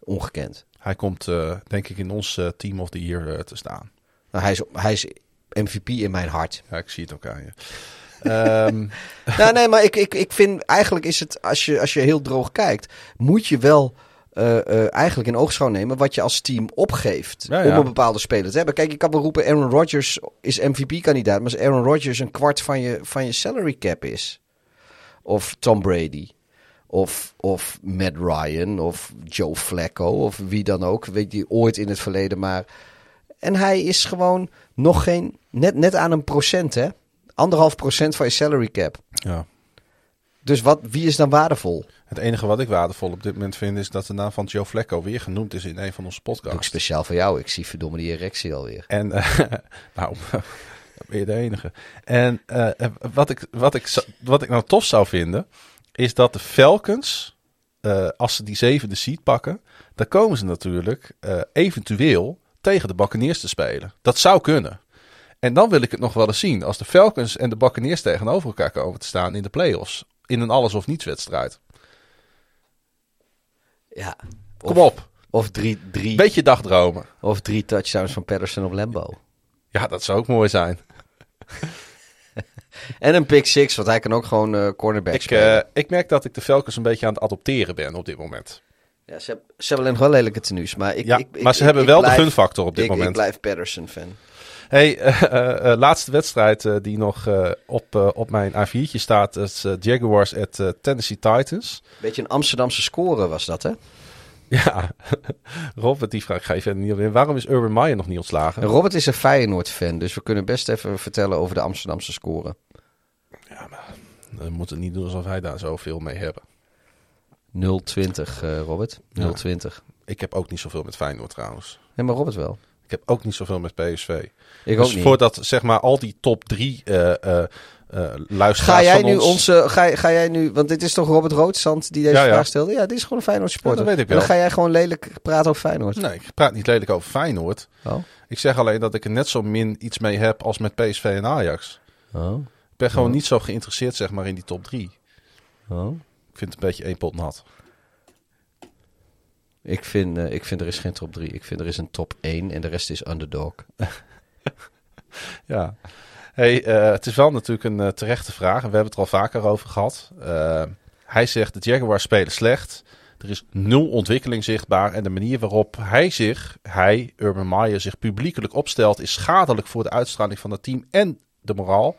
ongekend. Hij komt, eh, denk ik, in ons eh, Team of the Year eh, te staan. Nou, hij, is, hij is MVP in mijn hart. Ja, ik zie het ook aan je. Ehm, nou, nee, maar ik, ik, ik vind eigenlijk is het, als je, als je heel droog kijkt, moet je wel eigenlijk in oogschouw nemen wat je als team opgeeft Ja, ja. om een bepaalde speler te hebben. Kijk, je kan wel roepen Aaron Rodgers is MVP-kandidaat, maar als Aaron Rodgers een kwart van je, van je salary cap is, of Tom Brady, of, of Matt Ryan, of Joe Flacco, of wie dan ook, weet je, ooit in het verleden maar... En hij is gewoon nog geen, net, net aan een procent hè, anderhalf procent van je salary cap. ja. Dus wat, wie is dan waardevol? Het enige wat ik waardevol op dit moment vind is dat de naam van Joe Flacco weer genoemd is in een van onze podcasts. speciaal voor jou. Ik zie verdomme die erectie alweer. En eh, nou, ben je de enige. En eh, wat, ik, wat, ik, wat ik nou tof zou vinden, is dat de Falcons, eh, als ze die zevende seed pakken, dan komen ze natuurlijk eh, eventueel tegen de Buccaneers te spelen. Dat zou kunnen. En dan wil ik het nog wel eens zien. Als de Falcons en de Buccaneers tegenover elkaar komen te staan in de playoffs. In een alles of niets wedstrijd. Ja. Kom op. Of drie, drie, Beetje dagdromen. of drie touchdowns van Patterson op Lambo. Ja, dat zou ook mooi zijn. En een pick six, want hij kan ook gewoon eh, cornerback Ik, spelen. eh, ik merk dat ik de Falcons een beetje aan het adopteren ben op dit moment. ja, ze, hebben- ze hebben alleen nog wel lelijke tenues. Maar, ik, Ja, ik, ik- maar ze hebben wel blijf- de gunfactor op dit moment. Ik blijf Patterson fan. Hey, eh, laatste wedstrijd die nog op, op mijn A4'tje staat is Jaguars at Tennessee Titans. Beetje een Amsterdamse score was dat, hè? Ja, Robert die vraag ga je verder niet op in. Waarom is Urban Meyer nog niet ontslagen? En Robert is een Feyenoord-fan, dus we kunnen best even vertellen over de Amsterdamse score. We moeten niet doen alsof wij daar zoveel mee hebben. 020, eh Robert. Ja. 020. Ik heb ook niet zoveel met Feyenoord trouwens. Nee, maar Robert wel. Ik heb ook niet zoveel met PSV. Ik dus ook niet. voordat zeg maar al die top drie eh eh, luisteraars Ga jij van nu ons... onze, ga, ga jij nu, want dit is toch Robert Roodzand die deze Ja, ja. vraag stelde? Ja, dit is gewoon een Feyenoord supporter. Ja, dat weet ik En dan wel. ga jij gewoon lelijk praten over Feyenoord. Nee, ik praat niet lelijk over Feyenoord. Oh. Ik zeg alleen dat ik er net zo min iets mee heb als met PSV en Ajax. Oh. Ik ben gewoon Oh. niet zo geïnteresseerd zeg maar in die top drie. Oh. Ik vind het een beetje één pot nat. Ik vind, eh, ik vind er is geen top 3. Ik vind er is een top 1 en de rest is underdog. Ja. Hey, eh, het is wel natuurlijk een eh, terechte vraag. En we hebben het er al vaker over gehad. Eh, hij zegt de Jaguars spelen slecht. Er is nul ontwikkeling zichtbaar. En de manier waarop hij zich, hij, Urban Meyer, zich publiekelijk opstelt... is schadelijk voor de uitstraling van het team en de moraal.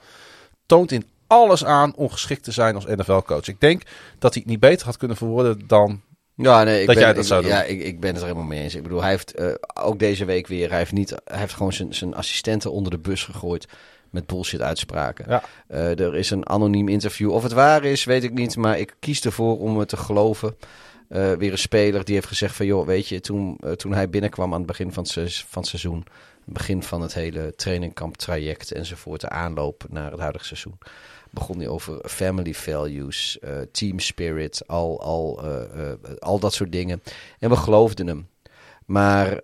Toont in alles aan ongeschikt te zijn als NFL-coach. Ik denk dat hij het niet beter had kunnen verwoorden dan... Ja, nee, ik Dat ben, jij dat ik- zou doen. Ja, ik, ik ben het er helemaal mee eens. Ik bedoel, hij heeft ook deze week weer, hij heeft, niet, hij heeft gewoon zijn, zijn assistenten onder de bus gegooid met bullshit uitspraken. Ja. Eh, er is een anoniem interview. Of het waar is, weet ik niet, maar ik kies ervoor om het te geloven. eh, weer een speler die heeft gezegd van... joh, weet je, toen, eh, toen hij binnenkwam aan het begin van het, se- van het seizoen... begin van het hele trainingkamp traject enzovoort... de aanloop naar het huidige seizoen... begon hij over family values, team spirit, al, al, al dat soort dingen. En we geloofden hem. Maar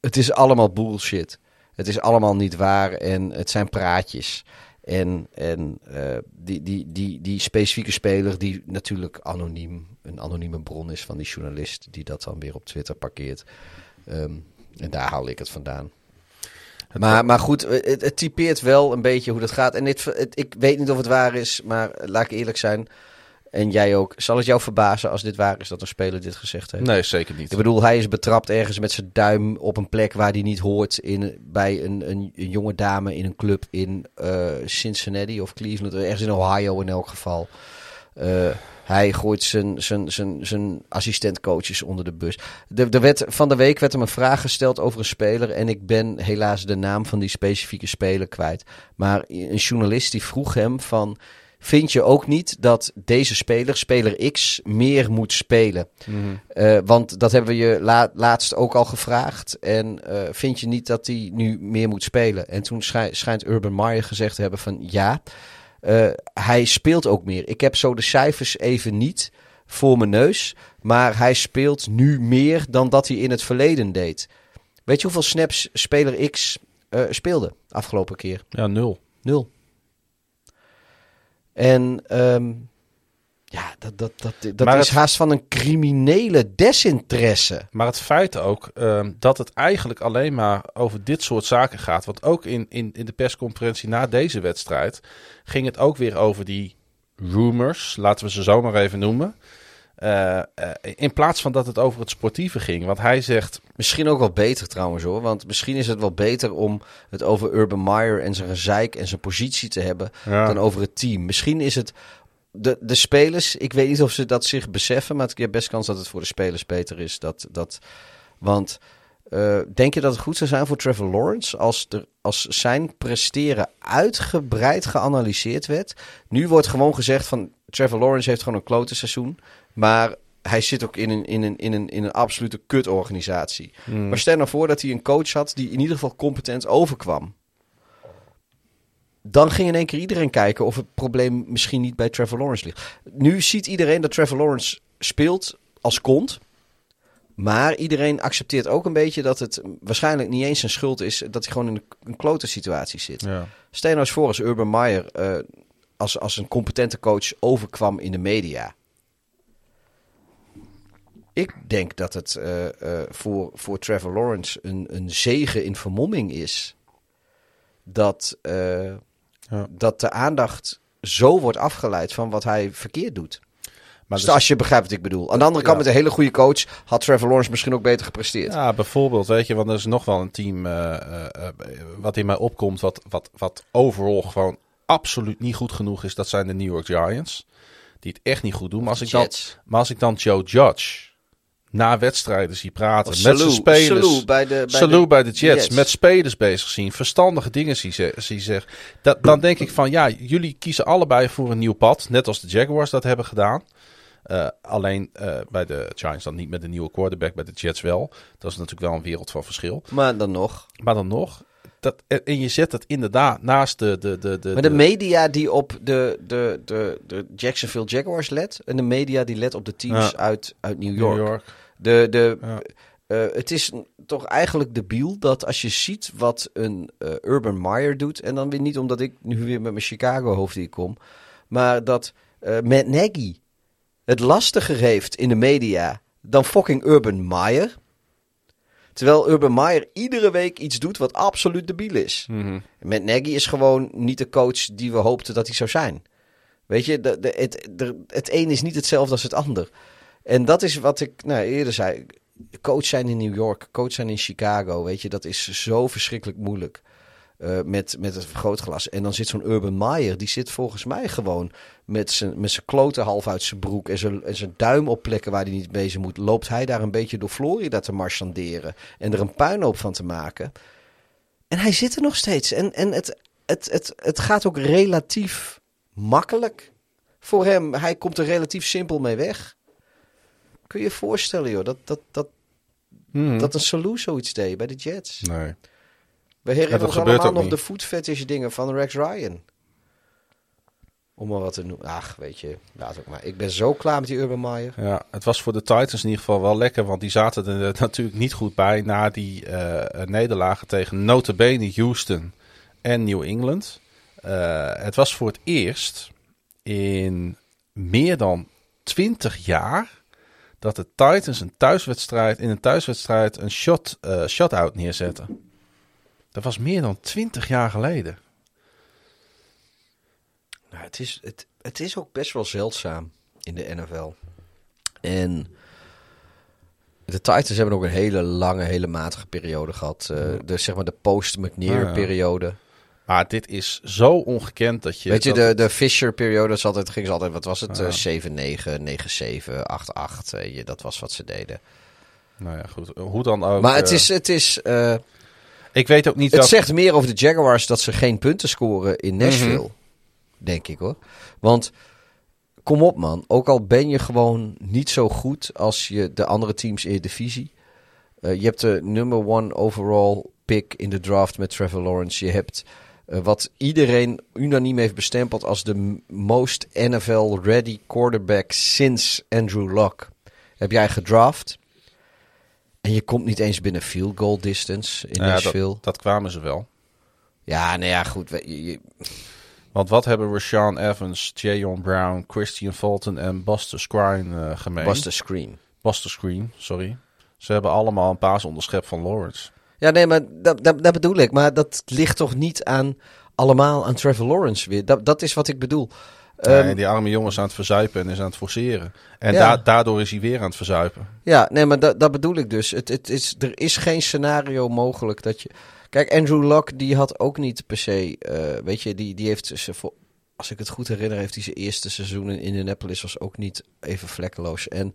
het is allemaal bullshit. Het is allemaal niet waar en het zijn praatjes. En, en eh, die, die, die, die specifieke speler, die natuurlijk anoniem, een anonieme bron is van die journalist, die dat dan weer op Twitter parkeert. Ehm, en daar haal ik het vandaan. Maar, maar goed, het, het typeert wel een beetje hoe dat gaat. En dit, het, ik weet niet of het waar is, maar laat ik eerlijk zijn. En jij ook. Zal het jou verbazen als dit waar is dat een speler dit gezegd heeft? Nee, zeker niet. Ik bedoel, hij is betrapt ergens met zijn duim op een plek waar hij niet hoort. In, bij een, een, een jonge dame in een club in eh, Cincinnati of Cleveland. Ergens in Ohio in elk geval. Eh, hij gooit zijn, zijn, zijn, zijn assistentcoaches onder de bus. De, de werd, van de week werd hem een vraag gesteld over een speler. En ik ben helaas de naam van die specifieke speler kwijt. Maar een journalist die vroeg hem van... Vind je ook niet dat deze speler, speler X, meer moet spelen? Eh, want dat hebben we je la- laatst ook al gevraagd. En eh, vind je niet dat hij nu meer moet spelen? En toen schij- schijnt Urban Meyer gezegd te hebben van ja, eh, hij speelt ook meer. Ik heb zo de cijfers even niet voor mijn neus. Maar hij speelt nu meer dan dat hij in het verleden deed. Weet je hoeveel snaps speler X eh, speelde afgelopen keer? Ja, nul. Nul. En ehm, ja, dat, dat, dat, dat Maar is het- haast van een criminele desinteresse. Maar het feit ook ehm, dat het eigenlijk alleen maar over dit soort zaken gaat. Want ook in, in, in de persconferentie na deze wedstrijd ging het ook weer over die rumors, laten we ze zo maar even noemen. Eh, eh, in plaats van dat het over het sportieve ging. Want hij zegt, Misschien ook wel beter trouwens hoor. Want misschien is het wel beter om het over Urban Meyer en zijn gezeik en zijn positie te hebben. Ja. dan over het team. Misschien is het. De, de spelers, ik weet niet of ze dat zich beseffen. Maar ik heb best kans dat het voor de spelers beter is. Dat, dat, want eh, denk je dat het goed zou zijn voor Trevor Lawrence als, er, als zijn presteren uitgebreid geanalyseerd werd? Nu wordt gewoon gezegd van Trevor Lawrence heeft gewoon een klote seizoen. Maar hij zit ook in een, in een, in een, in een absolute kutorganisatie. Maar stel nou voor dat hij een coach had die in ieder geval competent overkwam. Dan ging in één keer iedereen kijken of het probleem misschien niet bij Trevor Lawrence ligt. Nu ziet iedereen dat Trevor Lawrence speelt als kont. Maar iedereen accepteert ook een beetje dat het waarschijnlijk niet eens zijn schuld is dat hij gewoon in een, een klote situatie zit. ja, Stel nou eens voor als Urban Meyer eh, als, als een competente coach overkwam in de media. Ik denk dat het eh, eh, voor, voor Trevor Lawrence een, een zegen in vermomming is. Dat, eh, Ja. dat de aandacht zo wordt afgeleid van wat hij verkeerd doet. maar dus dus- als je begrijpt wat ik bedoel. Aan de andere kant, Ja. met een hele goede coach had Trevor Lawrence misschien ook beter gepresteerd. Ja, bijvoorbeeld, weet je, want er is nog wel een team wat in mij opkomt, wat, wat, wat overal gewoon absoluut niet goed genoeg is. Dat zijn de New York Giants, die het echt niet goed doen. Maar als, ik dan, maar als ik dan Joe Judge na wedstrijden zie praten Of met zijn spelers, Salou bij de, bij Salou de bij de Jets, Jets. met spelers bezig zien, verstandige dingen zie, ze- zie zeg, dat, dan denk ik van ja, jullie kiezen allebei voor een nieuw pad, net als de Jaguars dat hebben gedaan. Eh, alleen eh, bij de Giants dan niet met een nieuwe quarterback, bij de Jets wel. Dat is natuurlijk wel een wereld van verschil. Maar dan nog. Maar dan nog, dat, en je zet het inderdaad naast de... de, de, de, Maar de de- media die op de, de, de, de Jacksonville Jaguars let. En de media die let op de teams Ja. uit, uit New New York. De, de, Ja. eh, het is toch eigenlijk debiel dat als je ziet wat een eh, Urban Meyer doet. En dan weer niet omdat ik nu weer met mijn Chicago hoofd hier kom. Maar dat eh Matt Nagy het lastiger heeft in de media dan fucking Urban Meyer. Terwijl Urban Meyer iedere week iets doet wat absoluut debiel is. Mhm. Met Nagy is gewoon niet de coach die we hoopten dat hij zou zijn. Weet je, de, de, het, de, het een is niet hetzelfde als het ander. En dat is wat ik nou, eerder zei. Coach zijn in New York, coach zijn in Chicago, weet je, dat is zo verschrikkelijk moeilijk. Eh, met, met het vergrootglas. En dan zit zo'n Urban Meyer, die zit volgens mij gewoon met zijn, met zijn kloten half uit zijn broek en zijn, en zijn duim op plekken waar hij niet bezig moet. Loopt hij daar een beetje door Florida te marchanderen en er een puinhoop van te maken. En hij zit er nog steeds. En, en het, het, het, het gaat ook relatief makkelijk voor hem. Hij komt er relatief simpel mee weg. Kun je je voorstellen, joh, dat, dat, dat, Mhm. dat een Salou zoiets deed bij de Jets. Nee. We herinneren dat ons allemaal nog niet. de foot fetish dingen van Rex Ryan. Om maar wat te noemen. Ach, weet je, laat ook maar. Ik ben zo klaar met die Urban Meyer. Ja, het was voor de Titans in ieder geval wel lekker, want die zaten er natuurlijk niet goed bij na die eh, nederlagen tegen notabene Houston en New England. Eh, het was voor het eerst in meer dan 20 jaar dat de Titans een thuiswedstrijd in een thuiswedstrijd een shot, eh shutout neerzetten. Dat was meer dan 20 jaar geleden. Nou, het, is, het, het is ook best wel zeldzaam in de NFL. En de Titans hebben ook een hele lange, hele matige periode gehad. eh, de, zeg maar de post-McNair-periode. Maar dit is zo ongekend dat je. Weet je, de, de Fisher-periode is altijd, ging ze altijd, wat was het? Ja. eh 7-9, 9-7, 8-8. weet je, dat was wat ze deden. Nou ja, goed. Hoe dan ook. Maar het eh, is, het is eh, Ik weet ook niet Het dat... zegt meer over de Jaguars dat ze geen punten scoren in Nashville. Mhm. Denk ik hoor. Want kom op man. Ook al ben je gewoon niet zo goed als je de andere teams in je divisie. Eh, je hebt de number one overall pick in de draft met Trevor Lawrence. Je hebt wat iedereen unaniem heeft bestempeld als de most NFL ready quarterback sinds Andrew Luck. Heb jij gedraft. En je komt niet eens binnen field goal distance in ja, Nashville. dat, dat kwamen ze wel. Ja, nou ja, goed. we- je- je- Want wat hebben Rashawn Evans, Jayon Brown, Christian Fulton en Buster Skrine eh gemeen? de screen. Buster Screen, sorry. Ze hebben allemaal een paas onderschept van Lawrence. Ja, nee, maar dat, dat, dat bedoel ik. Maar dat ligt toch niet aan allemaal aan Trevor Lawrence weer. Dat, dat is wat ik bedoel. Nee, die arme jongens aan het verzuipen en is aan het forceren. En Ja. da- daardoor is hij weer aan het verzuipen. Ja, nee, maar dat, dat bedoel ik dus. Het, het is, er is geen scenario mogelijk dat je... Kijk, Andrew Luck, die had ook niet per se... eh, weet je, die, die heeft... Ze, voor- als ik het goed herinner, heeft hij zijn eerste seizoen in Indianapolis... was ook niet even vlekkeloos. En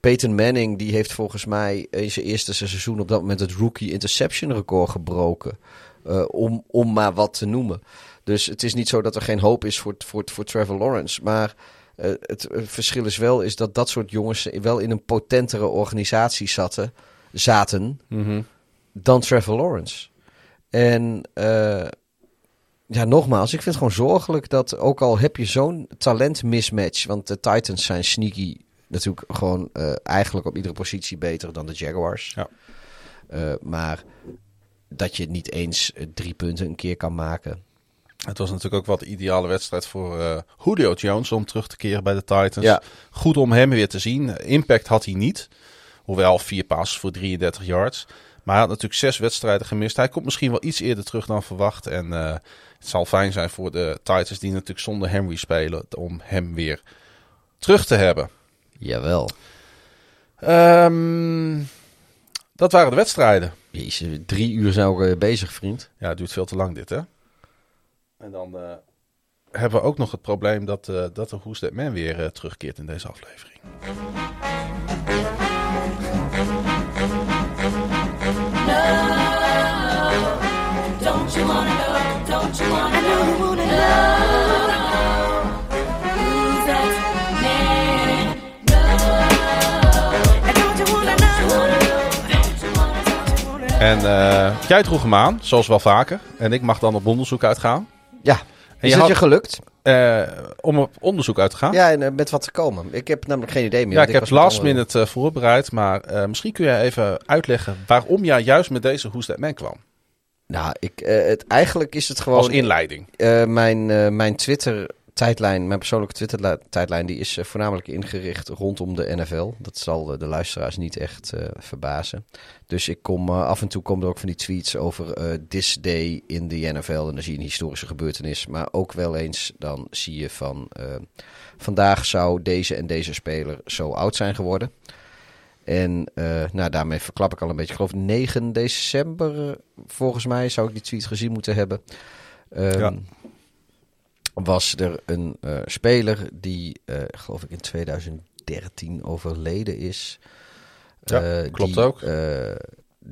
Peyton Manning, die heeft volgens mij in zijn eerste seizoen... op dat moment het rookie interception record gebroken. eh, om, om maar wat te noemen. Dus het is niet zo dat er geen hoop is voor, voor, voor Trevor Lawrence. Maar eh, het, eh, verschil is wel is dat dat soort jongens wel in een potentere organisatie zaten, zaten dan Trevor Lawrence. En ja, nogmaals, ik vind het gewoon zorgelijk dat ook al heb je zo'n talentmismatch, want de Titans zijn sneaky natuurlijk gewoon eh, eigenlijk op iedere positie beter dan de Jaguars. Ja. Eh, maar dat je niet eens eh, drie punten een keer kan maken. Het was natuurlijk ook wat de ideale wedstrijd voor Julio Jones om terug te keren bij de Titans. Ja. Goed om hem weer te zien. Impact had hij niet. Hoewel vier passes voor 33 yards. Maar hij had natuurlijk zes wedstrijden gemist. Hij komt misschien wel iets eerder terug dan verwacht. En het zal fijn zijn voor de Titans die natuurlijk zonder Henry spelen. Om hem weer terug te hebben. Jawel. Ehm, dat waren de wedstrijden. Jezus, drie uur zijn we bezig, vriend. Ja, het duurt veel te lang dit, hè? En dan eh, hebben we ook nog het probleem dat, eh, dat de Who's That Man weer eh, terugkeert in deze aflevering. Don't you wanna know? Don't you wanna En eh, jij droeg hem aan, zoals wel vaker. En ik mag dan op onderzoek uitgaan. Ja. En Is het je gelukt? Eh, om op onderzoek uit te gaan. Ja, en eh, met wat te komen. Ik heb namelijk geen idee meer. Ja, want ik heb last minute voorbereid. Maar misschien kun jij even uitleggen waarom jij juist met deze Who's That Man kwam. Nou, ik, het, eigenlijk is het gewoon... Als inleiding. Eh, mijn, eh, Twitter-tijdlijn, mijn persoonlijke Twitter-tijdlijn, die is eh, voornamelijk ingericht rondom de NFL. Dat zal de luisteraars niet echt eh, verbazen. Dus ik kom eh, af en toe komen er ook van die tweets over eh this day in de NFL. En dan zie je een historische gebeurtenis. Maar ook wel eens dan zie je van vandaag zou deze en deze speler zo oud zijn geworden. En nou, daarmee verklap ik al een beetje. Ik geloof 9 december, volgens mij, zou ik die tweet gezien moeten hebben. Ehm, Ja. Was er een eh, speler die, eh, geloof ik, in 2013 overleden is. Ja, Eh, klopt die, ook.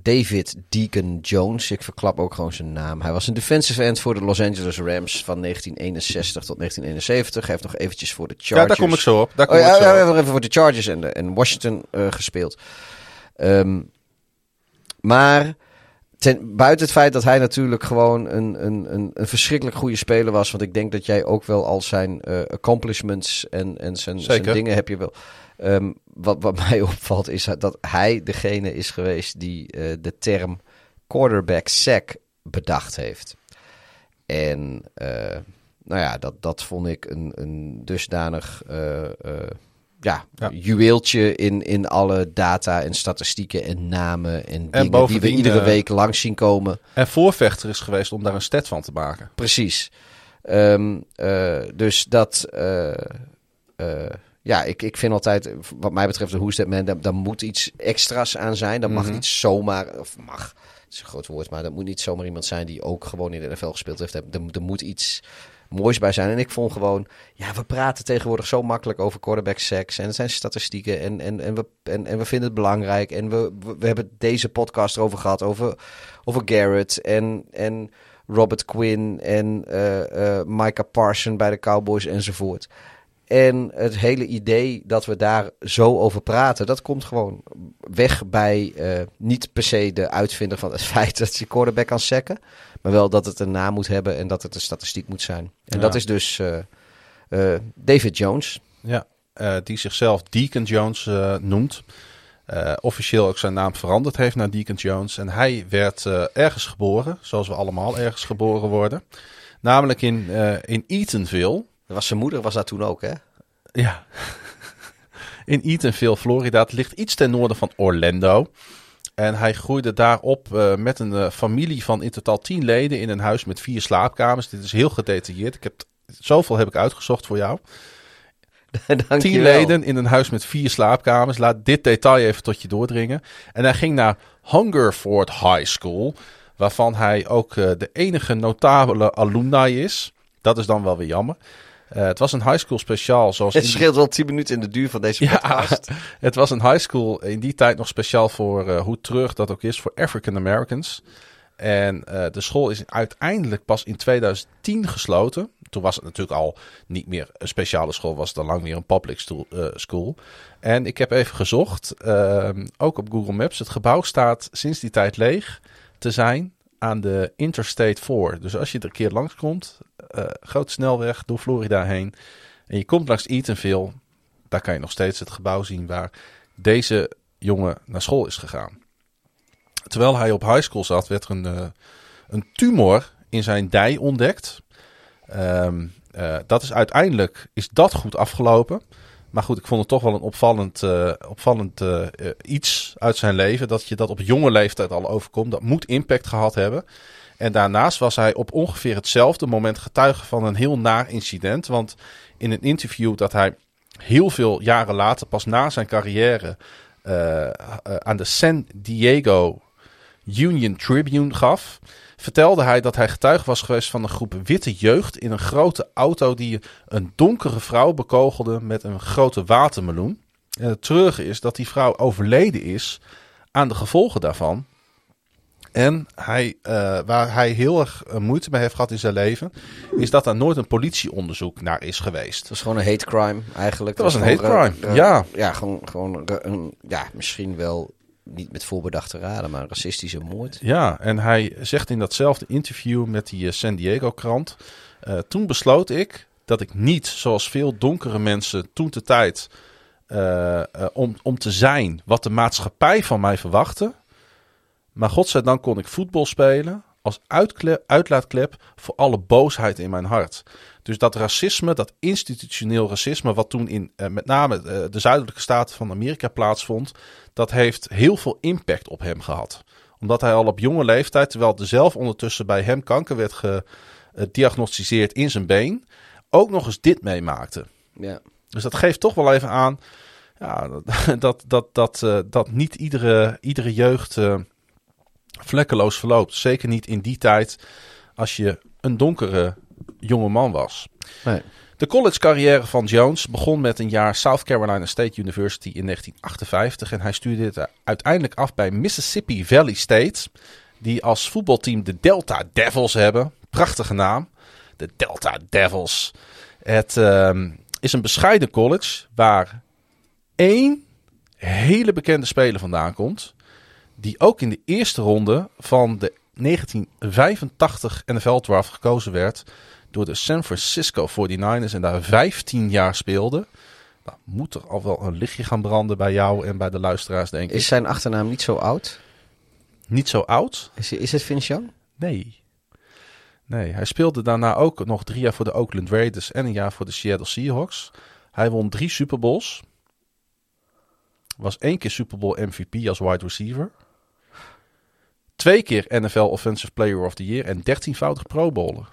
David Deacon Jones. Ik verklap ook gewoon zijn naam. Hij was een defensive end voor de Los Angeles Rams van 1961 tot 1971. Hij heeft nog eventjes voor de Chargers... Ja, daar kom ik zo op. Daar kom Oh, ja, ik zo ja, op. even voor de Chargers en, de, en Washington gespeeld. Ehm, maar ten, buiten het feit dat hij natuurlijk gewoon een, een, een, een verschrikkelijk goede speler was. Want ik denk dat jij ook wel al zijn eh, accomplishments en, en zijn, zijn dingen heb je wel. Ehm, wat, wat mij opvalt is dat hij degene is geweest die eh, de term quarterback sack bedacht heeft. En eh, nou ja, dat, dat vond ik een, een dusdanig ja, Ja. juweeltje in, in alle data en statistieken en namen en dingen die we iedere eh, week langs zien komen. En voorvechter is geweest om daar een stat van te maken. Precies. Ehm, eh, dus dat. eh, ja, ik, ik vind altijd, wat mij betreft, de Who's That Man, daar, daar moet iets extra's aan zijn. Dat mag Mhm. niet zomaar, of mag, het is een groot woord, maar dat moet niet zomaar iemand zijn die ook gewoon in de NFL gespeeld heeft. Er, er moet iets moois bij zijn. En ik vond gewoon, ja, we praten tegenwoordig zo makkelijk over quarterback seks. En het zijn statistieken en, en, en, we, en, en we vinden het belangrijk. En we, we, hebben deze podcast erover gehad, over, over Garrett en, en Robert Quinn en eh, eh, Micah Parson bij de Cowboys enzovoort. En het hele idee dat we daar zo over praten, dat komt gewoon weg bij eh, niet per se de uitvinder van het feit dat je quarterback kan sacken. Maar wel dat het een naam moet hebben en dat het een statistiek moet zijn. En Ja. dat is dus eh, eh, David Jones. Ja, eh, die zichzelf Deacon Jones noemt. Eh, officieel ook zijn naam veranderd heeft naar Deacon Jones. En hij werd ergens geboren, zoals we allemaal ergens geboren worden. Namelijk in, eh, in Eatonville. Dat was zijn moeder, was dat toen ook, hè? Ja. in Eatonville, Florida. Het ligt iets ten noorden van Orlando. En hij groeide daar op eh, met een eh, familie van in totaal tien leden in een huis met vier slaapkamers. Dit is heel gedetailleerd. Ik heb, zoveel heb ik uitgezocht voor jou. Tien Dankjewel. leden in een huis met vier slaapkamers. Laat dit detail even tot je doordringen. En hij ging naar Hungerford High School. Waarvan hij ook eh, de enige notabele alumni is. Dat is dan wel weer jammer. Eh, het was een high school speciaal. Zoals Het scheelt wel 10 minuten in de duur van deze ja, podcast. het was een high school in die tijd nog speciaal voor, eh, hoe terug dat ook is, voor African Americans. En eh, de school is uiteindelijk pas in 2010 gesloten. Toen was het natuurlijk al niet meer een speciale school, was het al lang meer een public school. En ik heb even gezocht, ehm, ook op Google Maps. Het gebouw staat sinds die tijd leeg te zijn aan de Interstate 4. Dus als je er een keer langskomt, grote snelweg door Florida heen. En je komt langs Eatonville, daar kan je nog steeds het gebouw zien waar deze jongen naar school is gegaan. Terwijl hij op high school zat, werd er een, eh, een tumor in zijn dij ontdekt. Ehm, eh, dat is uiteindelijk is dat goed afgelopen. Maar goed, ik vond het toch wel een opvallend, eh, opvallend eh, eh, iets uit zijn leven. Dat je dat op jonge leeftijd al overkomt. Dat moet impact gehad hebben. En daarnaast was hij op ongeveer hetzelfde moment getuige van een heel naar incident. Want in een interview dat hij heel veel jaren later, pas na zijn carrière, eh, eh, aan de San Diego Union Tribune gaf, vertelde hij dat hij getuige was geweest van een groep witte jeugd in een grote auto die een donkere vrouw bekogelde met een grote watermeloen. En het treurige is dat die vrouw overleden is aan de gevolgen daarvan. En hij, eh, waar hij heel erg eh, moeite mee heeft gehad in zijn leven, is dat er nooit een politieonderzoek naar is geweest. Het was gewoon een hate crime eigenlijk. Dat was een hate crime, ja. Ja, gewoon, gewoon een, ja, misschien wel niet met voorbedachte raden, maar een racistische moord. Ja, en hij zegt in datzelfde interview met die eh, San Diego krant. eh, toen besloot ik dat ik niet, zoals veel donkere mensen toen de tijd, eh, eh, om, om te zijn wat de maatschappij van mij verwachtte. Maar godzijdank kon ik voetbal spelen als uitlaatklep voor alle boosheid in mijn hart. Dus dat racisme, dat institutioneel racisme, wat toen in eh, met name eh, de zuidelijke staten van Amerika plaatsvond, dat heeft heel veel impact op hem gehad. Omdat hij al op jonge leeftijd, terwijl er zelf ondertussen bij hem kanker werd gediagnosticeerd in zijn been, ook nog eens dit meemaakte. Ja. Dus dat geeft toch wel even aan ja, dat, dat, dat, dat, eh, dat niet iedere, iedere jeugd eh, vlekkeloos verloopt. Zeker niet in die tijd als je een donkere jonge man was. Nee. De college-carrière van Jones begon met een jaar South Carolina State University in 1958 en hij studeerde uiteindelijk af bij Mississippi Valley State, die als voetbalteam de Delta Devils hebben. Prachtige naam, de Delta Devils. Het ehm, is een bescheiden college waar één hele bekende speler vandaan komt, die ook in de eerste ronde van de 1985 NFL Draft gekozen werd door de San Francisco 49ers en daar 15 jaar speelde. Nou, moet er al wel een lichtje gaan branden bij jou en bij de luisteraars, denk ik. Is zijn achternaam niet zo oud? Niet zo oud? Is, is het Vince Young? Nee. Nee, hij speelde daarna ook nog drie jaar voor de Oakland Raiders en een jaar voor de Seattle Seahawks. Hij won drie Super Bowls. Was één keer Super Bowl MVP als wide receiver. Twee keer NFL Offensive Player of the Year en dertienvoudig Pro Bowler.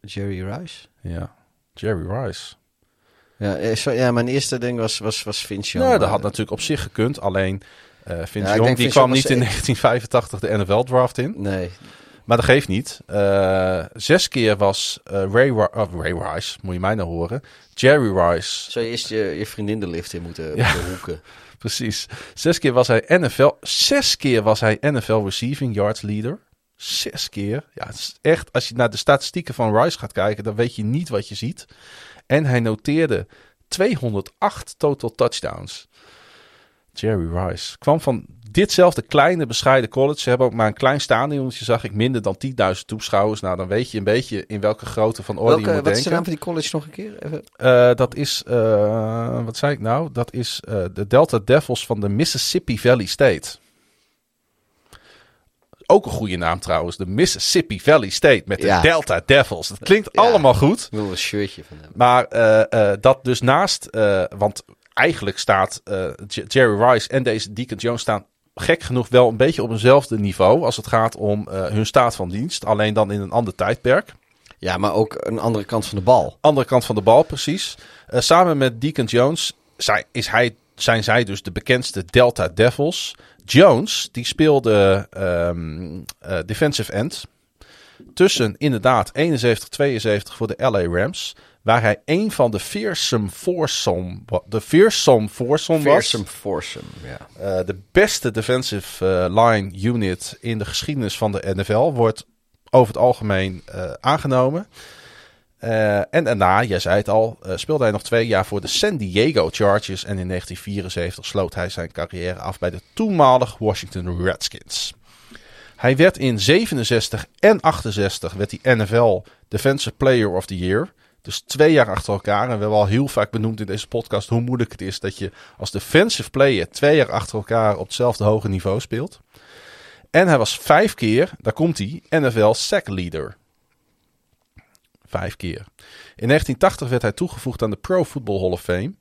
Jerry Rice? Ja, Jerry Rice. Ja, eh, zo, ja mijn eerste ding was, was, was Vince Young. Nou, dat had natuurlijk op zich gekund. Alleen eh Vince Young die Vince kwam niet in was- 1985 de NFL draft in. Nee, Maar dat geeft niet. Eh, zes keer was Ray, Rice, moet je mij nou horen. Jerry Rice, zou je eerst je, je vriendin de lift in moeten, Ja. moeten hoeken. precies. Zes keer was hij NFL, zes keer was hij NFL receiving yards leader. Zes keer. Ja, echt, als je naar de statistieken van Rice gaat kijken, dan weet je niet wat je ziet. En hij noteerde 208 total touchdowns. Jerry Rice kwam van ditzelfde kleine bescheiden college. Ze hebben ook maar een klein stadionnetje, zag ik, minder dan 10.000 toeschouwers. Nou, dan weet je een beetje in welke grootte van orde je moet wat is denken. de naam van die college nog een keer? Even. Eh, dat is, eh, wat zei ik nou? Dat is eh, de Delta Devils van de Mississippi Valley State. Ook een goede naam trouwens, de Mississippi Valley State met de Ja. Delta Devils. Dat klinkt Ja. allemaal goed. Ik wil een shirtje van hem. Maar dat dus naast, want eigenlijk staat Jerry Rice en deze Deacon Jones staan gek genoeg wel een beetje op eenzelfde niveau als het gaat om eh, hun staat van dienst. Alleen dan in een ander tijdperk. Ja, maar ook een andere kant van de bal. Andere kant van de bal, precies. Eh, samen met Deacon Jones zij, is hij, zijn zij dus de bekendste Delta Devils. Jones, die speelde ehm, eh, defensive end. Tussen inderdaad 71-72 voor de LA Rams. Waar hij een van de fearsome foursome, de fearsome foursome was. Fearsome foursome, ja. Eh, de beste defensive eh, line unit in de geschiedenis van de NFL wordt over het algemeen eh, aangenomen. En daarna, jij zei het al, speelde hij nog twee jaar voor de San Diego Chargers. En in 1974 sloot hij zijn carrière af bij de toenmalig Washington Redskins. Hij werd in 67 en 68 werd hij NFL Defensive Player of the Year. Dus twee jaar achter elkaar. En we hebben al heel vaak benoemd in deze podcast hoe moeilijk het is dat je als defensive player twee jaar achter elkaar op hetzelfde hoge niveau speelt. En hij was vijf keer, daar komt hij, NFL sack leader. Vijf keer. In 1980 werd hij toegevoegd aan de Pro Football Hall of Fame.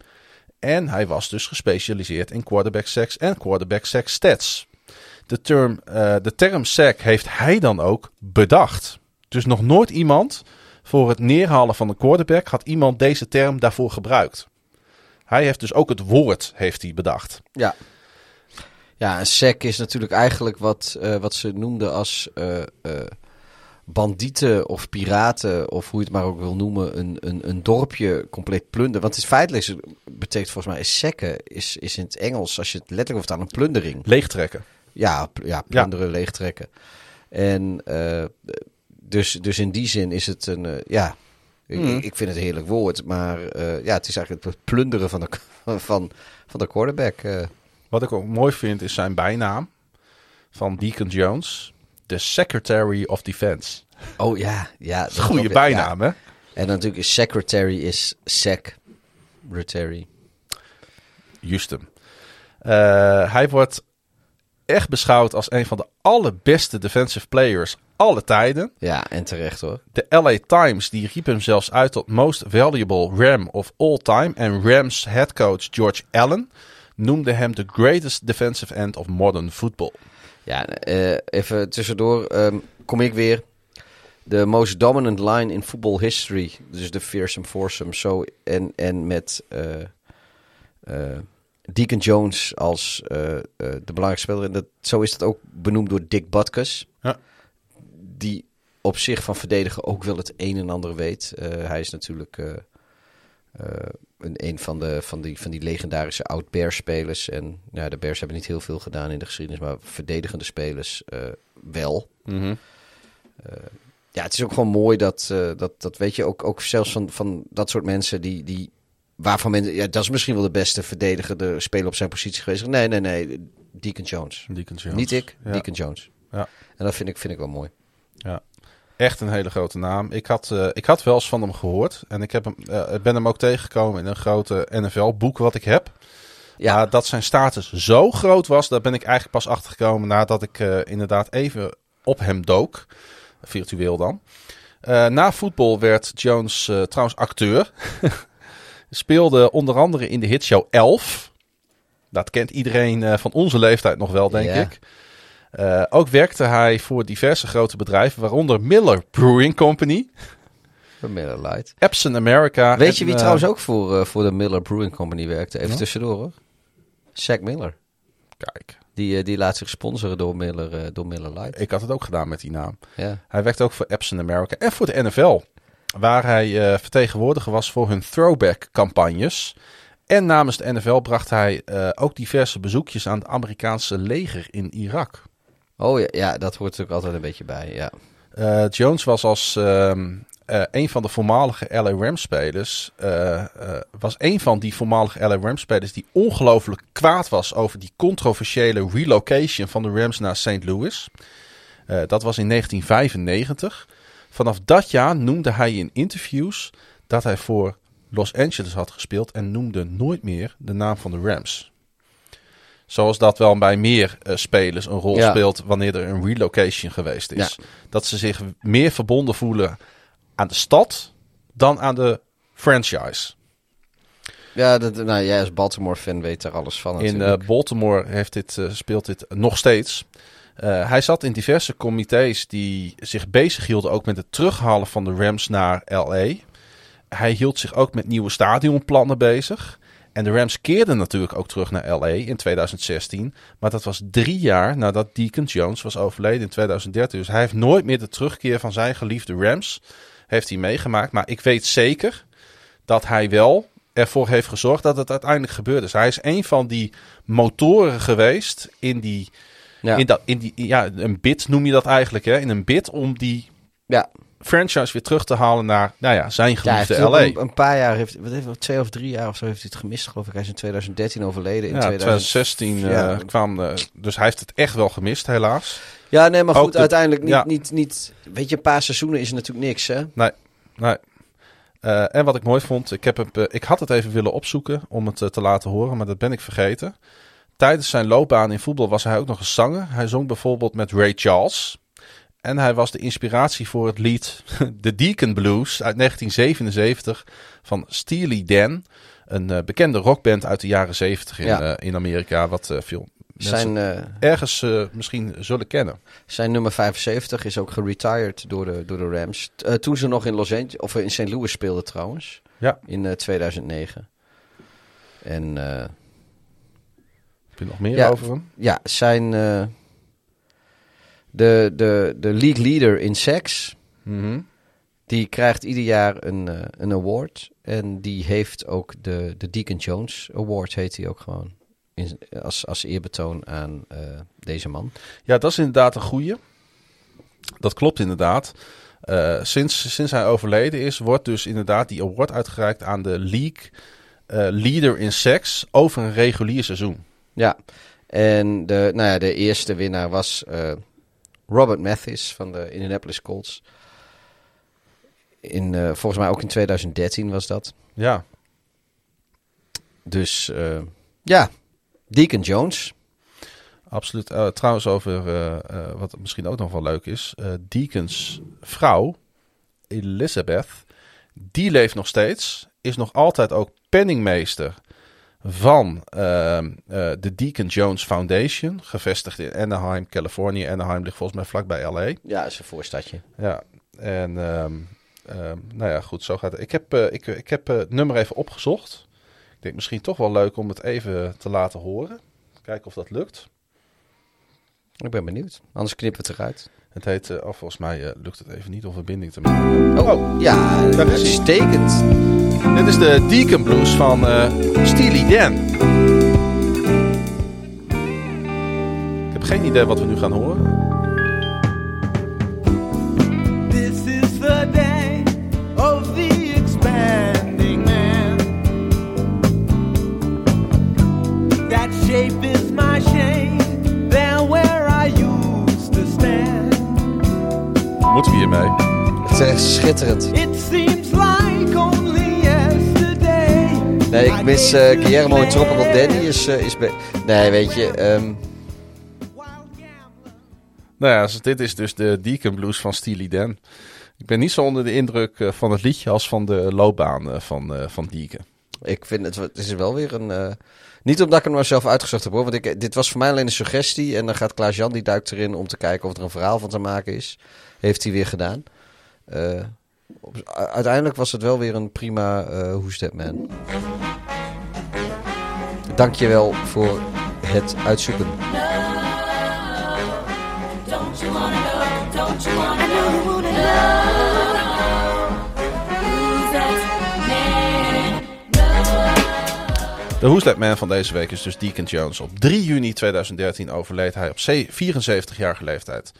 En hij was dus gespecialiseerd in quarterback sacks en quarterback sack stats. De term, eh, de term sack heeft hij dan ook bedacht. Dus nog nooit iemand voor het neerhalen van een quarterback had iemand deze term daarvoor gebruikt. Hij heeft dus ook het woord heeft hij bedacht. Ja. Ja, een sec is natuurlijk eigenlijk wat, eh, wat ze noemden als eh, eh, bandieten of piraten, of hoe je het maar ook wil noemen, een, een, een dorpje compleet plunderen. Want het is feitelijk, betekent volgens mij, is sekken, is, is in het Engels, als je het letterlijk vertaalt, een plundering. Leegtrekken. Ja, ja plunderen, leegtrekken. En dus, dus in die zin is het een, eh, ja, ik- Mhm. ik, ik vind het een heerlijk woord, maar eh, ja, het is eigenlijk het plunderen van de, van, van de quarterback. eh. Wat ik ook mooi vind is zijn bijnaam van Deacon Jones. De Secretary of Defense. Oh ja, ja. Dat goede bijnaam, hè? En natuurlijk is secretary is secretary. Eh, hij wordt echt beschouwd als een van de allerbeste defensive players alle tijden. Ja, en terecht hoor. De LA Times die riep hem zelfs uit tot most valuable Ram of all time. En Rams headcoach George Allen noemde hem the greatest defensive end of modern football. Ja, eh, even tussendoor ehm, kom ik weer. De most dominant line in football history. Dus de fearsome foursome. Zo, en, en met eh, eh, Deacon Jones als de belangrijkste speler. En dat, zo is dat ook benoemd door Dick Butkus. Die op zich van verdedigen ook wel het een en ander weet. Eh, hij is natuurlijk eh, eh, een, een van, de, van, die, van die legendarische oud-Bears-spelers. En ja, de Bears hebben niet heel veel gedaan in de geschiedenis, maar verdedigende spelers wel. Mhm. Ja, het is ook gewoon mooi dat, dat, dat weet je, ook, ook zelfs van, van dat soort mensen die, die waarvan men, ja, dat is misschien wel de beste verdedigende speler op zijn positie geweest. Nee, nee, nee, Deacon Jones. Deacon Jones. Niet ik, Ja. Deacon Jones. Ja. En dat vind ik, vind ik wel mooi. Ja. Echt een hele grote naam. Ik had, eh, ik had wel eens van hem gehoord. En ik heb hem, ik ben hem ook tegengekomen in een grote NFL-boek wat ik heb. Ja. Maar dat zijn status zo groot was, daar ben ik eigenlijk pas achter gekomen nadat ik eh, inderdaad even op hem dook. Virtueel dan. Na voetbal werd Jones trouwens acteur. Speelde onder andere in de hitshow Elf. Dat kent iedereen van onze leeftijd nog wel, denk Ja. ik. Eh, ook werkte hij voor diverse grote bedrijven, waaronder Miller Brewing Company, Voor Miller Lite. Epson America. Weet en, je wie eh, trouwens ook voor, eh, voor de Miller Brewing Company werkte? Even Ja? tussendoor hoor. Zack Miller. Kijk, Die, die laat zich sponsoren door Miller, door Miller Lite. ik had het ook gedaan met die naam. Ja. Hij werkte ook voor Epson America en voor de NFL. Waar hij vertegenwoordiger was voor hun throwback campagnes. En namens de NFL bracht hij ook diverse bezoekjes aan het Amerikaanse leger in Irak. Oh ja, ja, dat hoort ook altijd een beetje bij. Ja. Eh, Jones was als ehm, eh, een van de voormalige LA Rams spelers. eh, was een van die voormalige LA Rams spelers die ongelooflijk kwaad was over die controversiële relocation van de Rams naar St. Louis. Dat was in 1995. Vanaf dat jaar noemde hij in interviews dat hij voor Los Angeles had gespeeld en noemde nooit meer de naam van de Rams. Zoals dat wel bij meer eh, spelers een rol Ja. speelt wanneer er een relocation geweest is. Dat ze zich meer verbonden voelen aan de stad dan aan de franchise. Ja, dat, nou, jij als Baltimore-fan weet daar alles van In eh, Baltimore heeft dit, eh, speelt dit nog steeds. Hij zat in diverse comité's die zich bezighielden ook met het terughalen van de Rams naar LA. Hij hield zich ook met nieuwe stadionplannen bezig. En de Rams keerden natuurlijk ook terug naar LA in 2016. Maar dat was drie jaar nadat Deacon Jones was overleden in 2013. Dus hij heeft nooit meer de terugkeer van zijn geliefde Rams heeft hij meegemaakt. Maar ik weet zeker dat hij wel ervoor heeft gezorgd dat het uiteindelijk gebeurde. Dus hij is een van die motoren geweest in die, ja. in dat, in die, ja, een bid noem je dat eigenlijk, hè? In een bid om die ja. Franchise weer terug te halen naar, nou ja, zijn Ja, geliefde ook LA. Een, een paar jaar, heeft, wat heeft, twee of drie jaar of zo heeft hij het gemist, geloof ik. Hij is in 2013 overleden. In Ja, 2016 eh, ja. kwam, eh, dus hij heeft het echt wel gemist, helaas. Ja, nee, maar Ook goed, de- uiteindelijk niet, ja. niet, niet... Weet je, een paar seizoenen is natuurlijk niks, hè? Nee. Eh, en wat ik mooi vond, ik, heb het, ik had het even willen opzoeken om het te laten horen, maar dat ben ik vergeten. Tijdens zijn loopbaan in voetbal was hij ook nog een zanger. Hij zong bijvoorbeeld met Ray Charles. En hij was de inspiratie voor het lied The Deacon Blues uit 1977 van Steely Dan. Een eh, bekende rockband uit de jaren 70 in, Ja. eh, in Amerika, wat eh, veel mensen Zijn, ergens misschien zullen kennen. zijn nummer 75 is ook geretired door de, door de Rams. T- toen ze nog in Los Angeles, of in St. Louis speelden trouwens. Ja. In eh, 2009. En Heb je nog meer Ja. over hem? ja, zijn... de, de, de league leader in seks... Mhm. Die krijgt ieder jaar een, eh, een award. En die heeft ook de, de Deacon Jones Award, heet hij ook gewoon. In, als, als eerbetoon aan eh, deze man. Ja, dat is inderdaad een goeie. Dat klopt inderdaad. Eh, sinds, sinds hij overleden is, wordt dus inderdaad die award uitgereikt aan de league leader in sex over een regulier seizoen. Ja, en de, nou ja, de eerste winnaar was Robert Mathis van de Indianapolis Colts. In, eh, volgens mij ook in 2013 was dat. Ja, Dus eh, ja, Deacon Jones. absoluut. Eh, trouwens, over wat misschien ook nog wel leuk is. Deacons vrouw, Elizabeth, die leeft nog steeds. Is nog altijd ook penningmeester van ehm, eh, de Deacon Jones Foundation. Gevestigd in Anaheim, Californië. Anaheim ligt volgens mij vlakbij LA. Ja, is een voorstadje. Ja, en ehm, ehm, nou ja, goed, zo gaat het. Ik heb, eh, ik, ik heb eh, het nummer even opgezocht. Ik denk misschien toch wel leuk om het even te laten horen. Kijken of dat lukt. Ik ben benieuwd. Anders knippen we het eruit. Het heet, eh, oh, volgens mij eh, lukt het even niet om verbinding te maken. Oh, ja, daar is hij. uitstekend. Dit is de Deacon Blues van eh Steely Dan. Ik heb geen idee wat we nu gaan horen. Moeten we hiermee? Het is echt schitterend. It seems like only yesterday. Nee, ik mis eh, Guillermo en Tropical Danny. Is, eh, is nee, weet je. ehm, Nou ja, dus dit is dus de Deacon Blues van Steely Dan. Ik ben niet zo onder de indruk eh, van het liedje als van de loopbaan van, eh, van Deacon. ik vind het, het is wel weer een... eh, niet omdat ik hem maar zelf uitgezocht heb hoor. Want ik, dit was voor mij alleen een suggestie. En dan gaat Klaas-Jan die duikt erin om te kijken of er een verhaal van te maken is. Heeft hij weer gedaan. Eh, uiteindelijk was het wel weer een prima eh Who's That Man. Dankjewel voor het uitzoeken. De Who's That Man van deze week is dus Deacon Jones. Op 3 juni 2013 overleed hij op ze- 74-jarige leeftijd.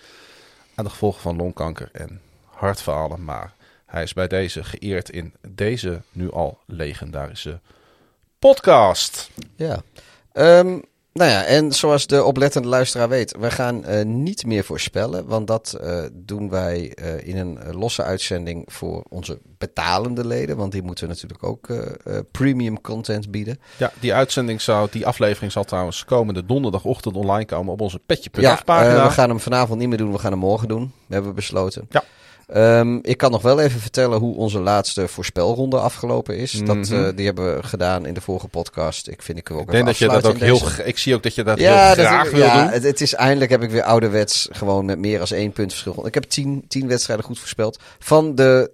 Aan de gevolgen van longkanker en hartfalen. Maar hij is bij deze geëerd in deze nu al legendarische podcast. Ja. Ehm, nou ja, en zoals de oplettende luisteraar weet, we gaan eh, niet meer voorspellen. Want dat eh, doen wij eh, in een losse uitzending voor onze betalende leden. Want die moeten natuurlijk ook premium content bieden. Ja, die uitzending zou, die aflevering zal trouwens komende donderdagochtend online komen op onze Ja, pagina. eh, we gaan hem vanavond niet meer doen, we gaan hem morgen doen. hebben we besloten. Ja. Ehm, ik kan nog wel even vertellen hoe onze laatste voorspelronde afgelopen is. dat, Mhm. eh, die hebben we gedaan in de vorige podcast. Ik vind ik ook ik denk dat je dat ook heel, ik zie ook dat je dat ja, heel dat- graag wil ja, doen. Het, het is eindelijk heb ik weer ouderwets gewoon met meer dan één punt verschil. Ik heb tien, tien wedstrijden goed voorspeld. Van de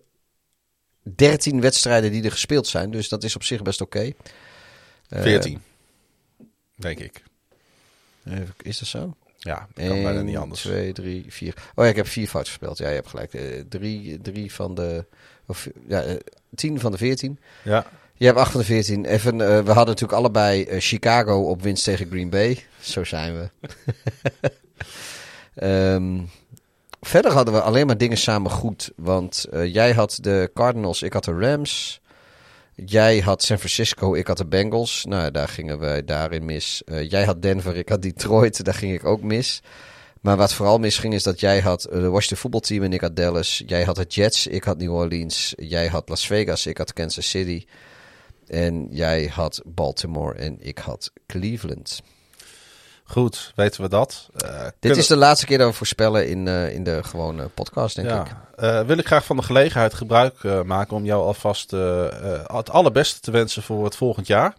dertien wedstrijden die er gespeeld zijn. Dus dat is op zich best oké. Eh, 14. Denk ik. even- is dat zo? Ja, dat kan bijna niet anders. 2, 3, 4. Oh ja, ik heb vier fout gespeeld. Ja, je hebt gelijk. Eh, drie, drie van de... Of, ja, eh, tien van de veertien. Ja. Je hebt acht van de veertien. Even, eh, we hadden natuurlijk allebei Chicago op winst tegen Green Bay. Zo zijn we. Ehm, verder hadden we alleen maar dingen samen goed. Want jij had de Cardinals, ik had de Rams. Jij had San Francisco, ik had de Bengals. Nou, daar gingen wij daarin mis. Eh, jij had Denver, ik had Detroit. Daar ging ik ook mis. Maar wat vooral misging is dat jij had eh, de Washington voetbalteam en ik had Dallas. Jij had de Jets, ik had New Orleans. Jij had Las Vegas, ik had Kansas City. En jij had Baltimore en ik had Cleveland. Goed, weten we dat. Eh, Dit kunnen- is de laatste keer dat we voorspellen in, eh, in de gewone podcast, denk ik. ja. Eh, wil ik graag van de gelegenheid gebruik maken om jou alvast het allerbeste te wensen voor het volgend jaar.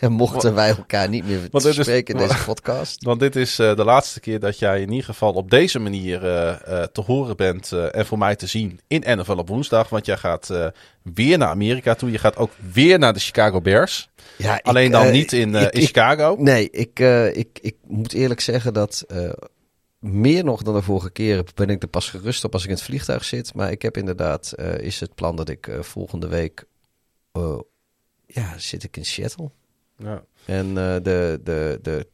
En mochten wij elkaar niet meer spreken in deze podcast. Want dit is eh, de laatste keer dat jij in ieder geval op deze manier eh, eh, te horen bent en voor mij te zien in NFL op woensdag. Want jij gaat weer naar Amerika toe. Je gaat ook weer naar de Chicago Bears. Ja, ik, Alleen dan niet in, ik- in ik- Chicago. Nee, ik, ik, ik moet eerlijk zeggen dat meer nog dan de vorige keer ben ik er pas gerust op als ik in het vliegtuig zit. Maar ik heb inderdaad, is het plan dat ik volgende week, ja, zit ik in Seattle. Ja. En eh, de, de, de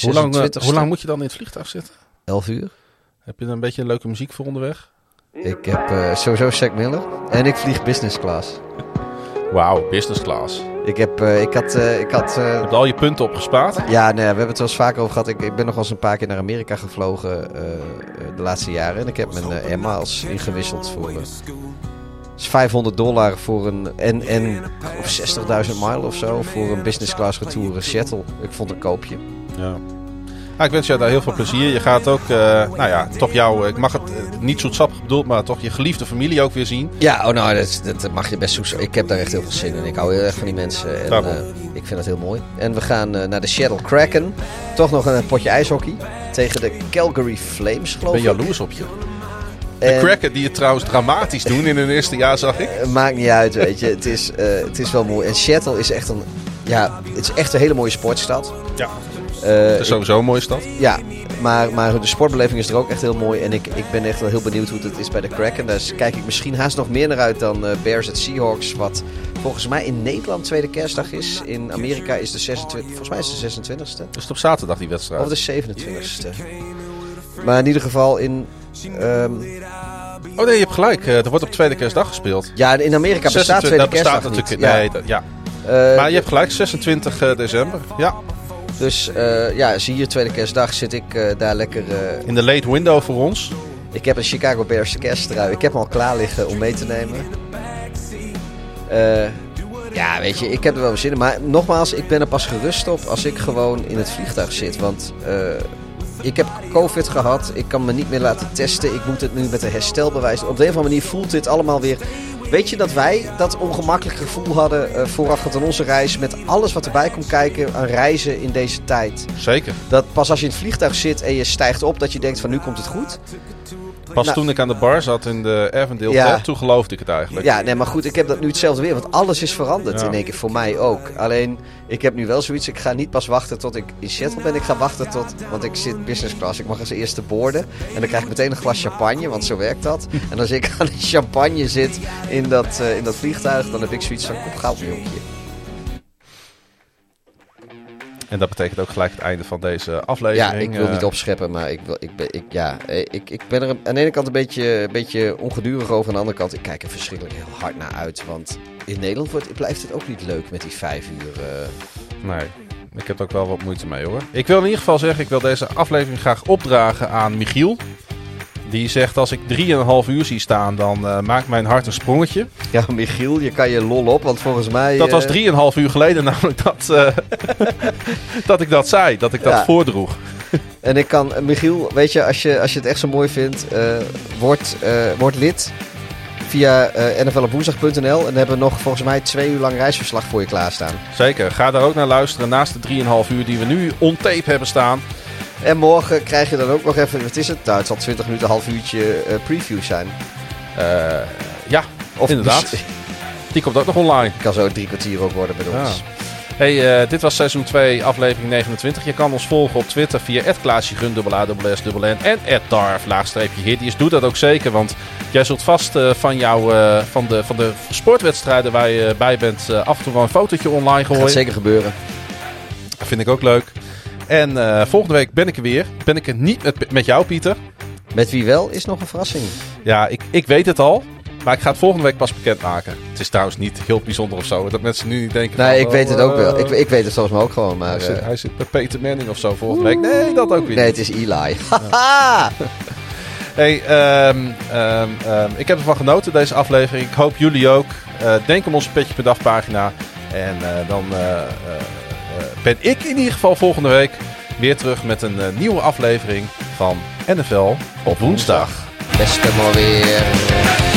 Hoe, lang, eh, 26e, hoe lang moet je dan in het vliegtuig zitten? 11 uur. Heb je dan een beetje leuke muziek voor onderweg? Ik heb eh, sowieso Zack Miller. En ik vlieg business class. Wauw, business class. Ik, heb, ik had, ik had hebt al je punten opgespaard. Ja, nee, we hebben het wel eens vaker over gehad. Ik, ik ben nog wel eens een paar keer naar Amerika gevlogen de laatste jaren. En ik heb mijn Air Miles ingewisseld voor... eh, is 500 dollar voor een... En, en of 60.000 mijl of zo voor een business class retour shuttle. Ik vond een koopje. Ja. Ah, ik wens jou daar heel veel plezier. Je gaat ook, eh, nou ja, toch jou, ik mag het eh, niet zoetsappig bedoeld, maar toch je geliefde familie ook weer zien. Ja, oh nou, dat, dat mag je best zo. Ik heb daar echt heel veel zin in. Ik hou heel erg van die mensen. En eh, ik vind het heel mooi. En we gaan eh, naar de Seattle Kraken. Toch nog een potje ijshockey. Tegen de Calgary Flames, Ik geloof ben ik. jaloers op je. De Kraken die het trouwens dramatisch doen in hun eerste jaar, zag ik. Het maakt niet uit, weet je. Het is, eh, het is wel mooi. En Seattle is echt een ja, het is echt een hele mooie sportstad. Ja. Eh, Het is sowieso een mooie stad. Ja, maar, maar de sportbeleving is er ook echt heel mooi. En ik, ik ben echt wel heel benieuwd hoe het is bij de Kraken. Daar kijk ik misschien haast nog meer naar uit dan eh, Bears at Seahawks. Wat volgens mij in Nederland tweede kerstdag is. In Amerika is de 26, volgens mij is de 26e. Dus het op zaterdag die wedstrijd. Of de 27e. Maar in ieder geval in... ehm, Oh nee, je hebt gelijk. Eh, er wordt op tweede kerstdag gespeeld. ja, in Amerika bestaat 26 tweede dat bestaat kerstdag niet. natuurlijk. Ja. Nee, dat- ja. Eh, Maar je hebt gelijk, 26 december. Ja, Dus eh, ja, zie je, tweede kerstdag zit ik eh, daar lekker... eh, in de late window voor ons. Ik heb een Chicago Bears kersttrui. Ik heb hem al klaar liggen om mee te nemen. Eh, ja, weet je, ik heb er wel zin in. Maar nogmaals, ik ben er pas gerust op als ik gewoon in het vliegtuig zit. Want eh, ik heb COVID gehad. Ik kan me niet meer laten testen. Ik moet het nu met een herstelbewijs. Op de een of andere manier voelt dit allemaal weer... Weet je dat wij dat ongemakkelijke gevoel hadden eh, voorafgaand aan onze reis... met alles wat erbij komt kijken aan reizen in deze tijd? Zeker. Dat pas als je in het vliegtuig zit en je stijgt op... dat je denkt van nu komt het goed. Pas Nou. toen ik aan de bar zat in de Avondale Ja. Toen geloofde ik het eigenlijk. Ja, nee, maar goed, ik heb dat nu hetzelfde weer. Want alles is veranderd Ja. in één keer. Voor mij ook. Alleen, ik heb nu wel zoiets. Ik ga niet pas wachten tot ik in Seattle ben. Ik ga wachten tot... Want ik zit business class. Ik mag als eerste boorden. En dan krijg ik meteen een glas champagne. Want zo werkt dat. En als ik aan die champagne zit in dat, eh, in dat vliegtuig... Dan heb ik zoiets van, kom jonkje. En dat betekent ook gelijk het einde van deze aflevering. Ja, ik wil Eh, niet opscheppen, maar ik, wil, ik, ben, ik, ja, eh, ik, ik ben er aan de ene kant een beetje, een beetje ongedurig over. Aan de andere kant, ik kijk er verschrikkelijk heel hard naar uit. Want in Nederland wordt, blijft het ook niet leuk met die vijf uur... eh, Nee, ik heb er ook wel wat moeite mee hoor. Ik wil in ieder geval zeggen, ik wil deze aflevering graag opdragen aan Michiel. Die zegt als ik 3,5 uur zie staan, dan eh, maakt mijn hart een sprongetje. Ja, Michiel, je kan je lol op, want volgens mij... Dat was eh, 3,5 uur geleden namelijk dat, eh, dat ik dat zei, dat ik dat Ja. voordroeg. En ik kan, eh, Michiel, weet je, als je, als je het echt zo mooi vindt, eh, word, eh, word lid via uh, nflopwoensdag.nl. En dan hebben we nog volgens mij twee uur lang reisverslag voor je klaarstaan. Zeker, ga daar ook naar luisteren naast de 3,5 uur die we nu on tape hebben staan. En morgen krijg je dan ook nog even, wat is het? Nou, het zal 20 minuten, half uurtje eh, preview zijn. Eh, ja, Of inderdaad. mis- Die komt ook nog online. kan zo drie kwartier ook worden bij ons. Ja. Hey, eh, dit was seizoen 2, aflevering 29. Je kan ons volgen op Twitter via @klaasjegun, en @darf laagstreepje Hittius. Doe dat ook zeker, want jij zult vast van, jou, van, de, van de sportwedstrijden waar je bij bent af en toe wel een fotootje online gooien. Gaat zeker gebeuren. Dat vind ik ook leuk. En eh, volgende week ben ik er weer. Ben ik er niet met, met jou, Pieter. Met wie wel is nog een verrassing. Ja, ik, ik weet het al. Maar ik ga het volgende week pas bekendmaken. Het is trouwens niet heel bijzonder of zo. Dat mensen nu niet denken... Nee, ik weet het ook wel. eh, Ik, ik weet het volgens mij ook gewoon, maar... Hij zit, eh, hij zit bij Peter Manning of zo volgende week. Nee, dat ook weer nee, het is Eli. Haha! Hey, ehm, ehm, ehm, ik heb ervan genoten deze aflevering. Ik hoop jullie ook. Denk om onze Petje per Dag pagina. En dan ben ik in ieder geval volgende week weer terug met een eh, nieuwe aflevering van NFL op woensdag. Beste maar weer.